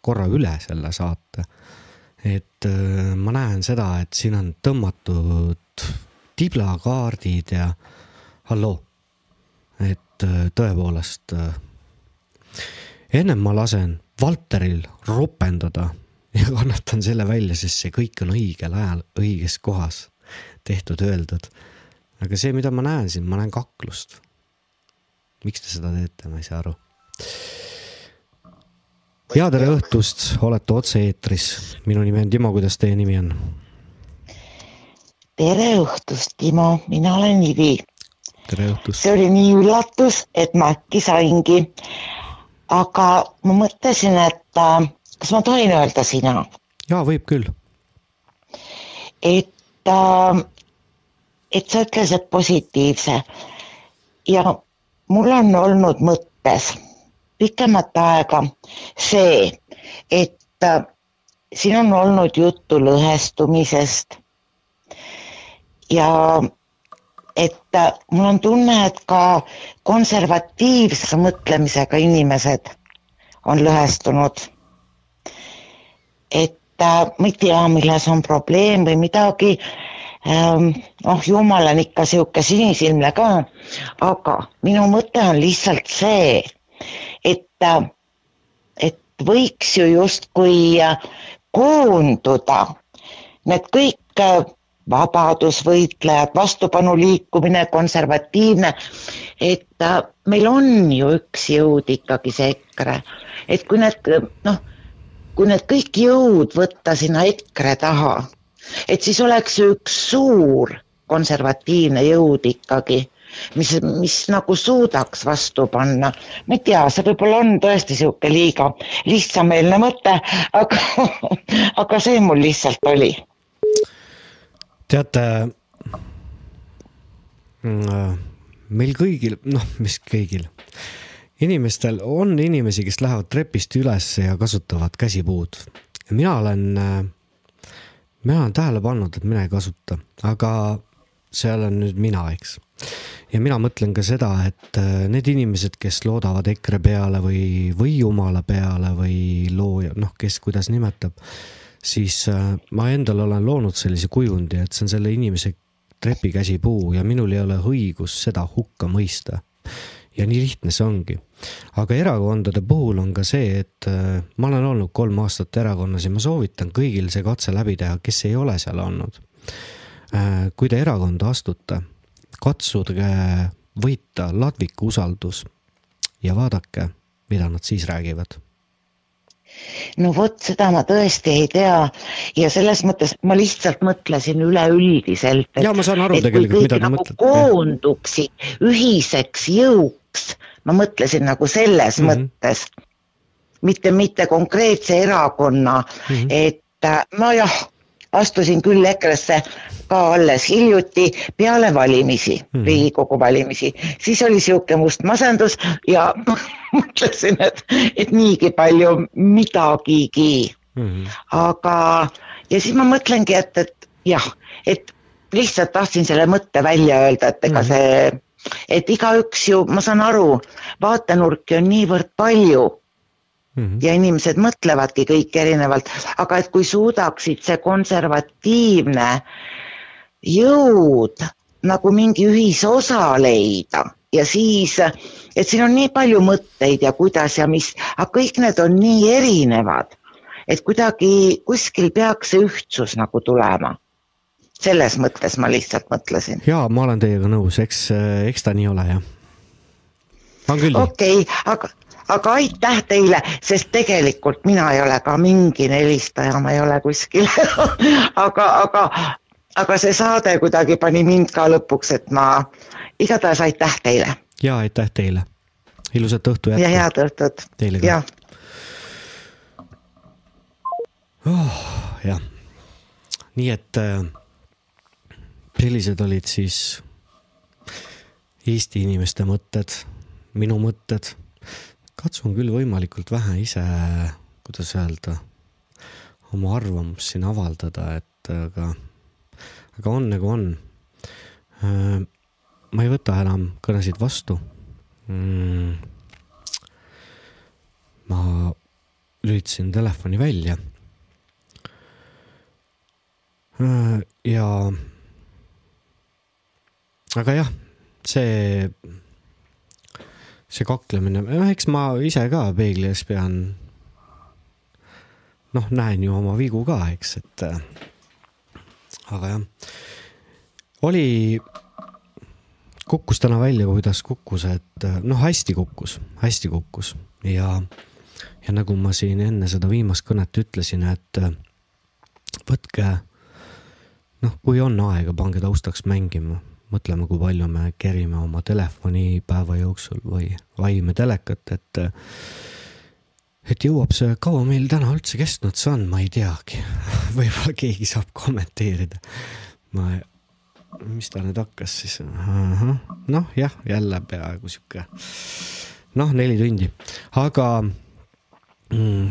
Speaker 2: korra üle selle saate. et äh, ma näen seda, et siin on tõmmatud tiblakaardid ja halloo, et äh, tõepoolest äh, ennem ma lasen Valteril ropendada ja kannatan selle välja, sest see kõik on õigel ajal õiges kohas tehtud, öeldud. aga see, mida ma näen siin, ma näen kaklust. miks te seda teete, ma ei saa aru. ja tere õhtust, olete otse-eetris. minu nimi on Timo, kuidas teie nimi on?
Speaker 28: tere õhtust, Timo, mina olen Ivi.
Speaker 2: tere õhtust.
Speaker 28: see oli nii üllatus, et ma äkki saingi. aga ma mõtlesin, et äh, kas ma tohin öelda sina?
Speaker 2: jaa, võib küll.
Speaker 28: et äh, et sa ütlesid positiivse ja mul on olnud mõttes pikemat aega see, et äh, siin on olnud juttu lõhestumisest ja et äh, mul on tunne, et ka konservatiivse mõtlemisega inimesed on lõhestunud. et äh, ma ei tea, milles on probleem või midagi noh, jumal on ikka sihuke sinisilmne ka, aga minu mõte on lihtsalt see, et, et võiks ju justkui koonduda need kõik vabadusvõitlejad, vastupanuliikumine, konservatiivne, et meil on ju üks jõud ikkagi see EKRE, et kui need noh, kui need kõik jõud võtta sinna EKRE taha et siis oleks üks suur konservatiivne jõud ikkagi, mis, mis nagu suudaks vastu panna. ma ei tea, see võib-olla on tõesti niisugune liiga lihtsameelne mõte, aga, aga see mul lihtsalt oli.
Speaker 2: teate, meil kõigil, noh, mis kõigil, inimestel on inimesi, kes lähevad trepist üles ja kasutavad käsipuud. mina olen äh, mina olen tähele pannud, et mina ei kasuta, aga see olen nüüd mina, eks. ja mina mõtlen ka seda, et äh, need inimesed, kes loodavad EKRE peale või, või jumala peale või looja, noh, kes kuidas nimetab, siis äh, ma endale olen loonud sellise kujundi, et see on selle inimese trepikäsipuu ja minul ei ole õigust seda hukka mõista ja nii lihtne see ongi. Aga erakondade puhul on ka see, et äh, ma olen olnud kolm aastat erakonnas ja ma soovitan kõigil see katse läbi teha, kes ei ole seal olnud. Äh, kui te erakonda astute, katsuge võita ladviku usaldus ja vaadake, mida nad siis räägivad
Speaker 28: no vot, seda ma tõesti ei tea ja selles mõttes ma lihtsalt mõtlesin üleüldiselt.
Speaker 2: ja ma saan aru tegelikult, mida te
Speaker 28: nagu
Speaker 2: mõtlete.
Speaker 28: koonduksid ühiseks jõuks, ma mõtlesin nagu selles mm -hmm. mõttes, mitte, mitte konkreetse erakonna mm, -hmm. et äh, nojah, astusin küll EKRE-sse ka alles hiljuti peale valimisi mm, -hmm. Riigikogu valimisi, siis oli niisugune must masendus ja mõtlesin, et, et niigi palju midagigi mm. -hmm. aga, ja siis ma mõtlengi, et, et jah, et lihtsalt tahtsin selle mõtte välja öelda, et ega mm -hmm. see, et igaüks ju, ma saan aru, vaatenurki on niivõrd palju mm -hmm. ja inimesed mõtlevadki kõik erinevalt, aga et kui suudaksid see konservatiivne jõud nagu mingi ühisosa leida ja siis, et siin on nii palju mõtteid ja kuidas ja mis, aga kõik need on nii erinevad, et kuidagi kuskil peaks see ühtsus nagu tulema selles mõttes ma lihtsalt mõtlesin.
Speaker 2: ja ma olen teiega nõus, eks, eks ta nii ole jah. on küll.
Speaker 28: okei okay,, aga, aga aitäh teile, sest tegelikult mina ei ole ka mingi helistaja, ma ei ole kuskil aga, aga, aga see saade kuidagi pani mind ka lõpuks, et ma igatahes aitäh teile.
Speaker 2: ja aitäh teile. ilusat õhtu jätku.
Speaker 28: ja head õhtut.
Speaker 2: Teile ka. oh, jah, nii et äh, sellised olid siis Eesti inimeste mõtted, minu mõtted. katsun küll võimalikult vähe ise, kuidas öelda, oma arvamust siin avaldada, et aga, aga on nagu on. Äh, ma ei võta enam kõnesid vastu. Mm. ma lülitasin telefoni välja. Äh, ja aga jah, see, see kaklemine, noh, eks ma ise ka peegli ees pean. noh, näen ju oma vigu ka, eks, et. aga jah, oli, kukkus täna välja, kuidas kukkus, et noh, hästi kukkus, hästi kukkus ja, ja nagu ma siin enne seda viimast kõnet ütlesin, et võtke, noh, kui on aega, pange taustaks mängima mõtleme, kui palju me kerime oma telefoni päeva jooksul või vaime telekat, et et jõuab see, kaua meil täna üldse kestnud see on, ma ei teagi. võib-olla keegi saab kommenteerida. ma, mis ta nüüd hakkas siis? noh, jah, jälle peaaegu sihuke, noh, neli tundi, aga mm,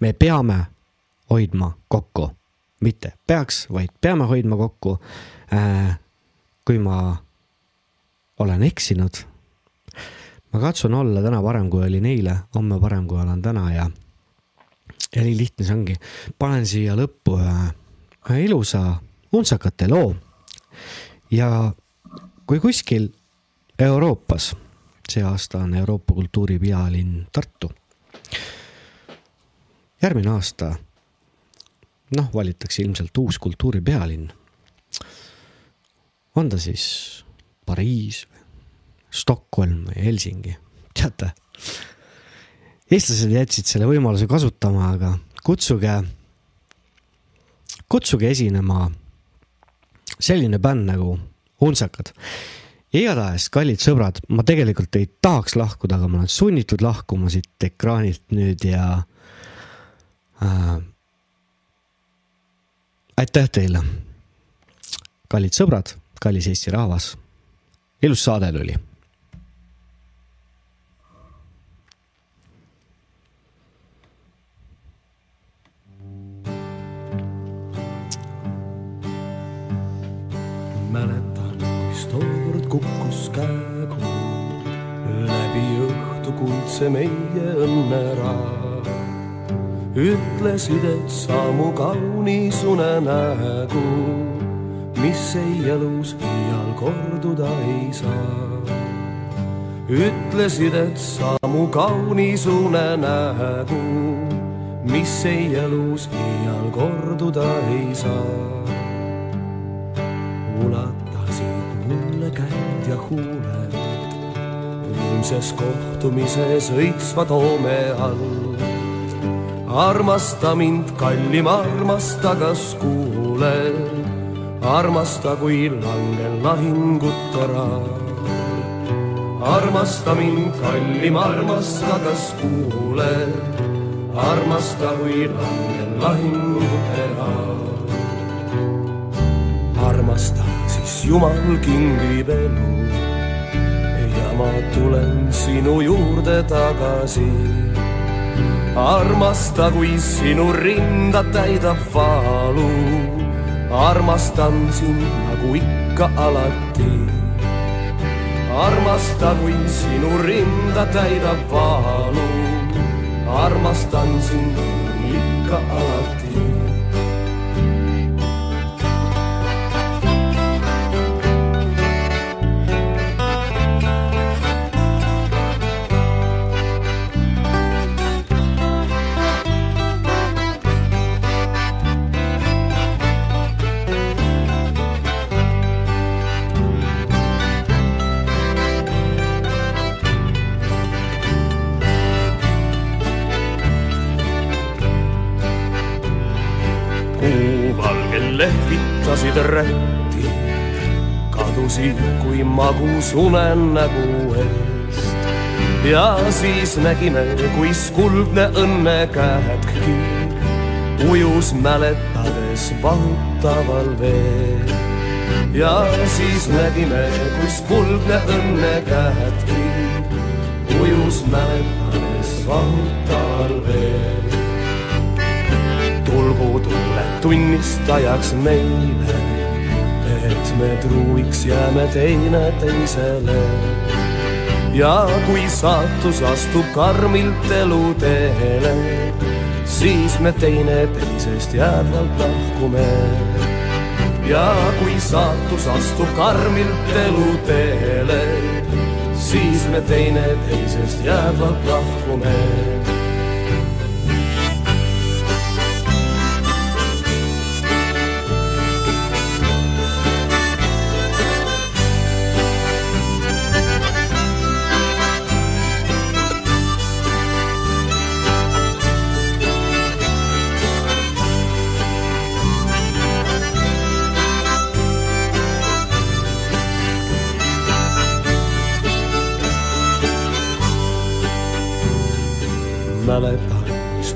Speaker 2: me peame hoidma kokku, mitte peaks, vaid peame hoidma kokku äh, kui ma olen eksinud. ma katsun olla täna parem, kui olin eile, homme parem, kui olen täna ja, ja nii lihtne see ongi. panen siia lõppu ühe, ilusa untsakate loo. ja kui kuskil Euroopas, see aasta on Euroopa kultuuripealinn Tartu. järgmine aasta, noh, valitakse ilmselt uus kultuuripealinn on ta siis Pariis, Stockholm või Helsingi, teate. eestlased jätsid selle võimaluse kasutama, aga kutsuge, kutsuge esinema selline bänd nagu Unsakad. igatahes, kallid sõbrad, ma tegelikult ei tahaks lahkuda, aga ma olen sunnitud lahkuma siit ekraanilt nüüd ja äh,. aitäh teile, kallid sõbrad kallis Eesti rahvas. ilus saade oli.
Speaker 14: mäletan, kus tookord kukkus käeku läbi õhtu kuldse meie õnneraad. ütlesid, et sa mu kaunis unenägu mis ei elus iial korduda ei saa. ütlesid, et sa mu kaunis unenägu, mis ei elus iial korduda ei saa. ulatasid mulle käed ja huuled ilmses kohtumises õitsva toome all. armasta mind, kallim, armasta, kas kuuled? Armasta, kui langen lahingute raal. armasta mind, kallim, armasta, kas kuuled? armasta, kui langen lahingute all. armasta, siis Jumal kingib elu ja ma tulen sinu juurde tagasi. armasta, kui sinu rinda täidab valu, armastan sind nagu ikka alati armasta, kui sinu rinda täidab valu. armastan sind ikka alati. Rätti, kadusid kui magus unenägu eest. ja siis nägime, kuis kuldne õnnekähkki ujus mäletades vahutaval veel. ja siis nägime, kus kuldne õnnekähkki ujus mäletades vahutaval veel tulgu tuule tunnistajaks meile, et me truuiks jääme teineteisele. ja kui saatus astub karmilt eluteele, siis me teineteisest jäädvalt lahkume. ja kui saatus astub karmilt eluteele, siis me teineteisest jäädvalt lahkume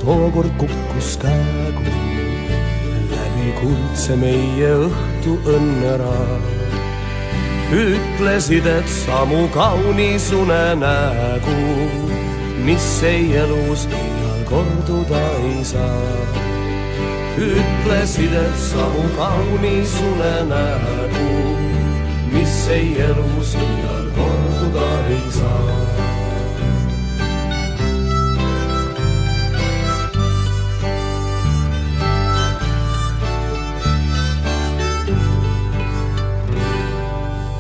Speaker 14: tookord kukkus käegu läbi kuldse meie õhtu õnneraad. ütlesid, et samu kaunis unenägu, mis ei elus iial korduda ei saa. ütlesid, et samu kaunis unenägu, mis ei elus iial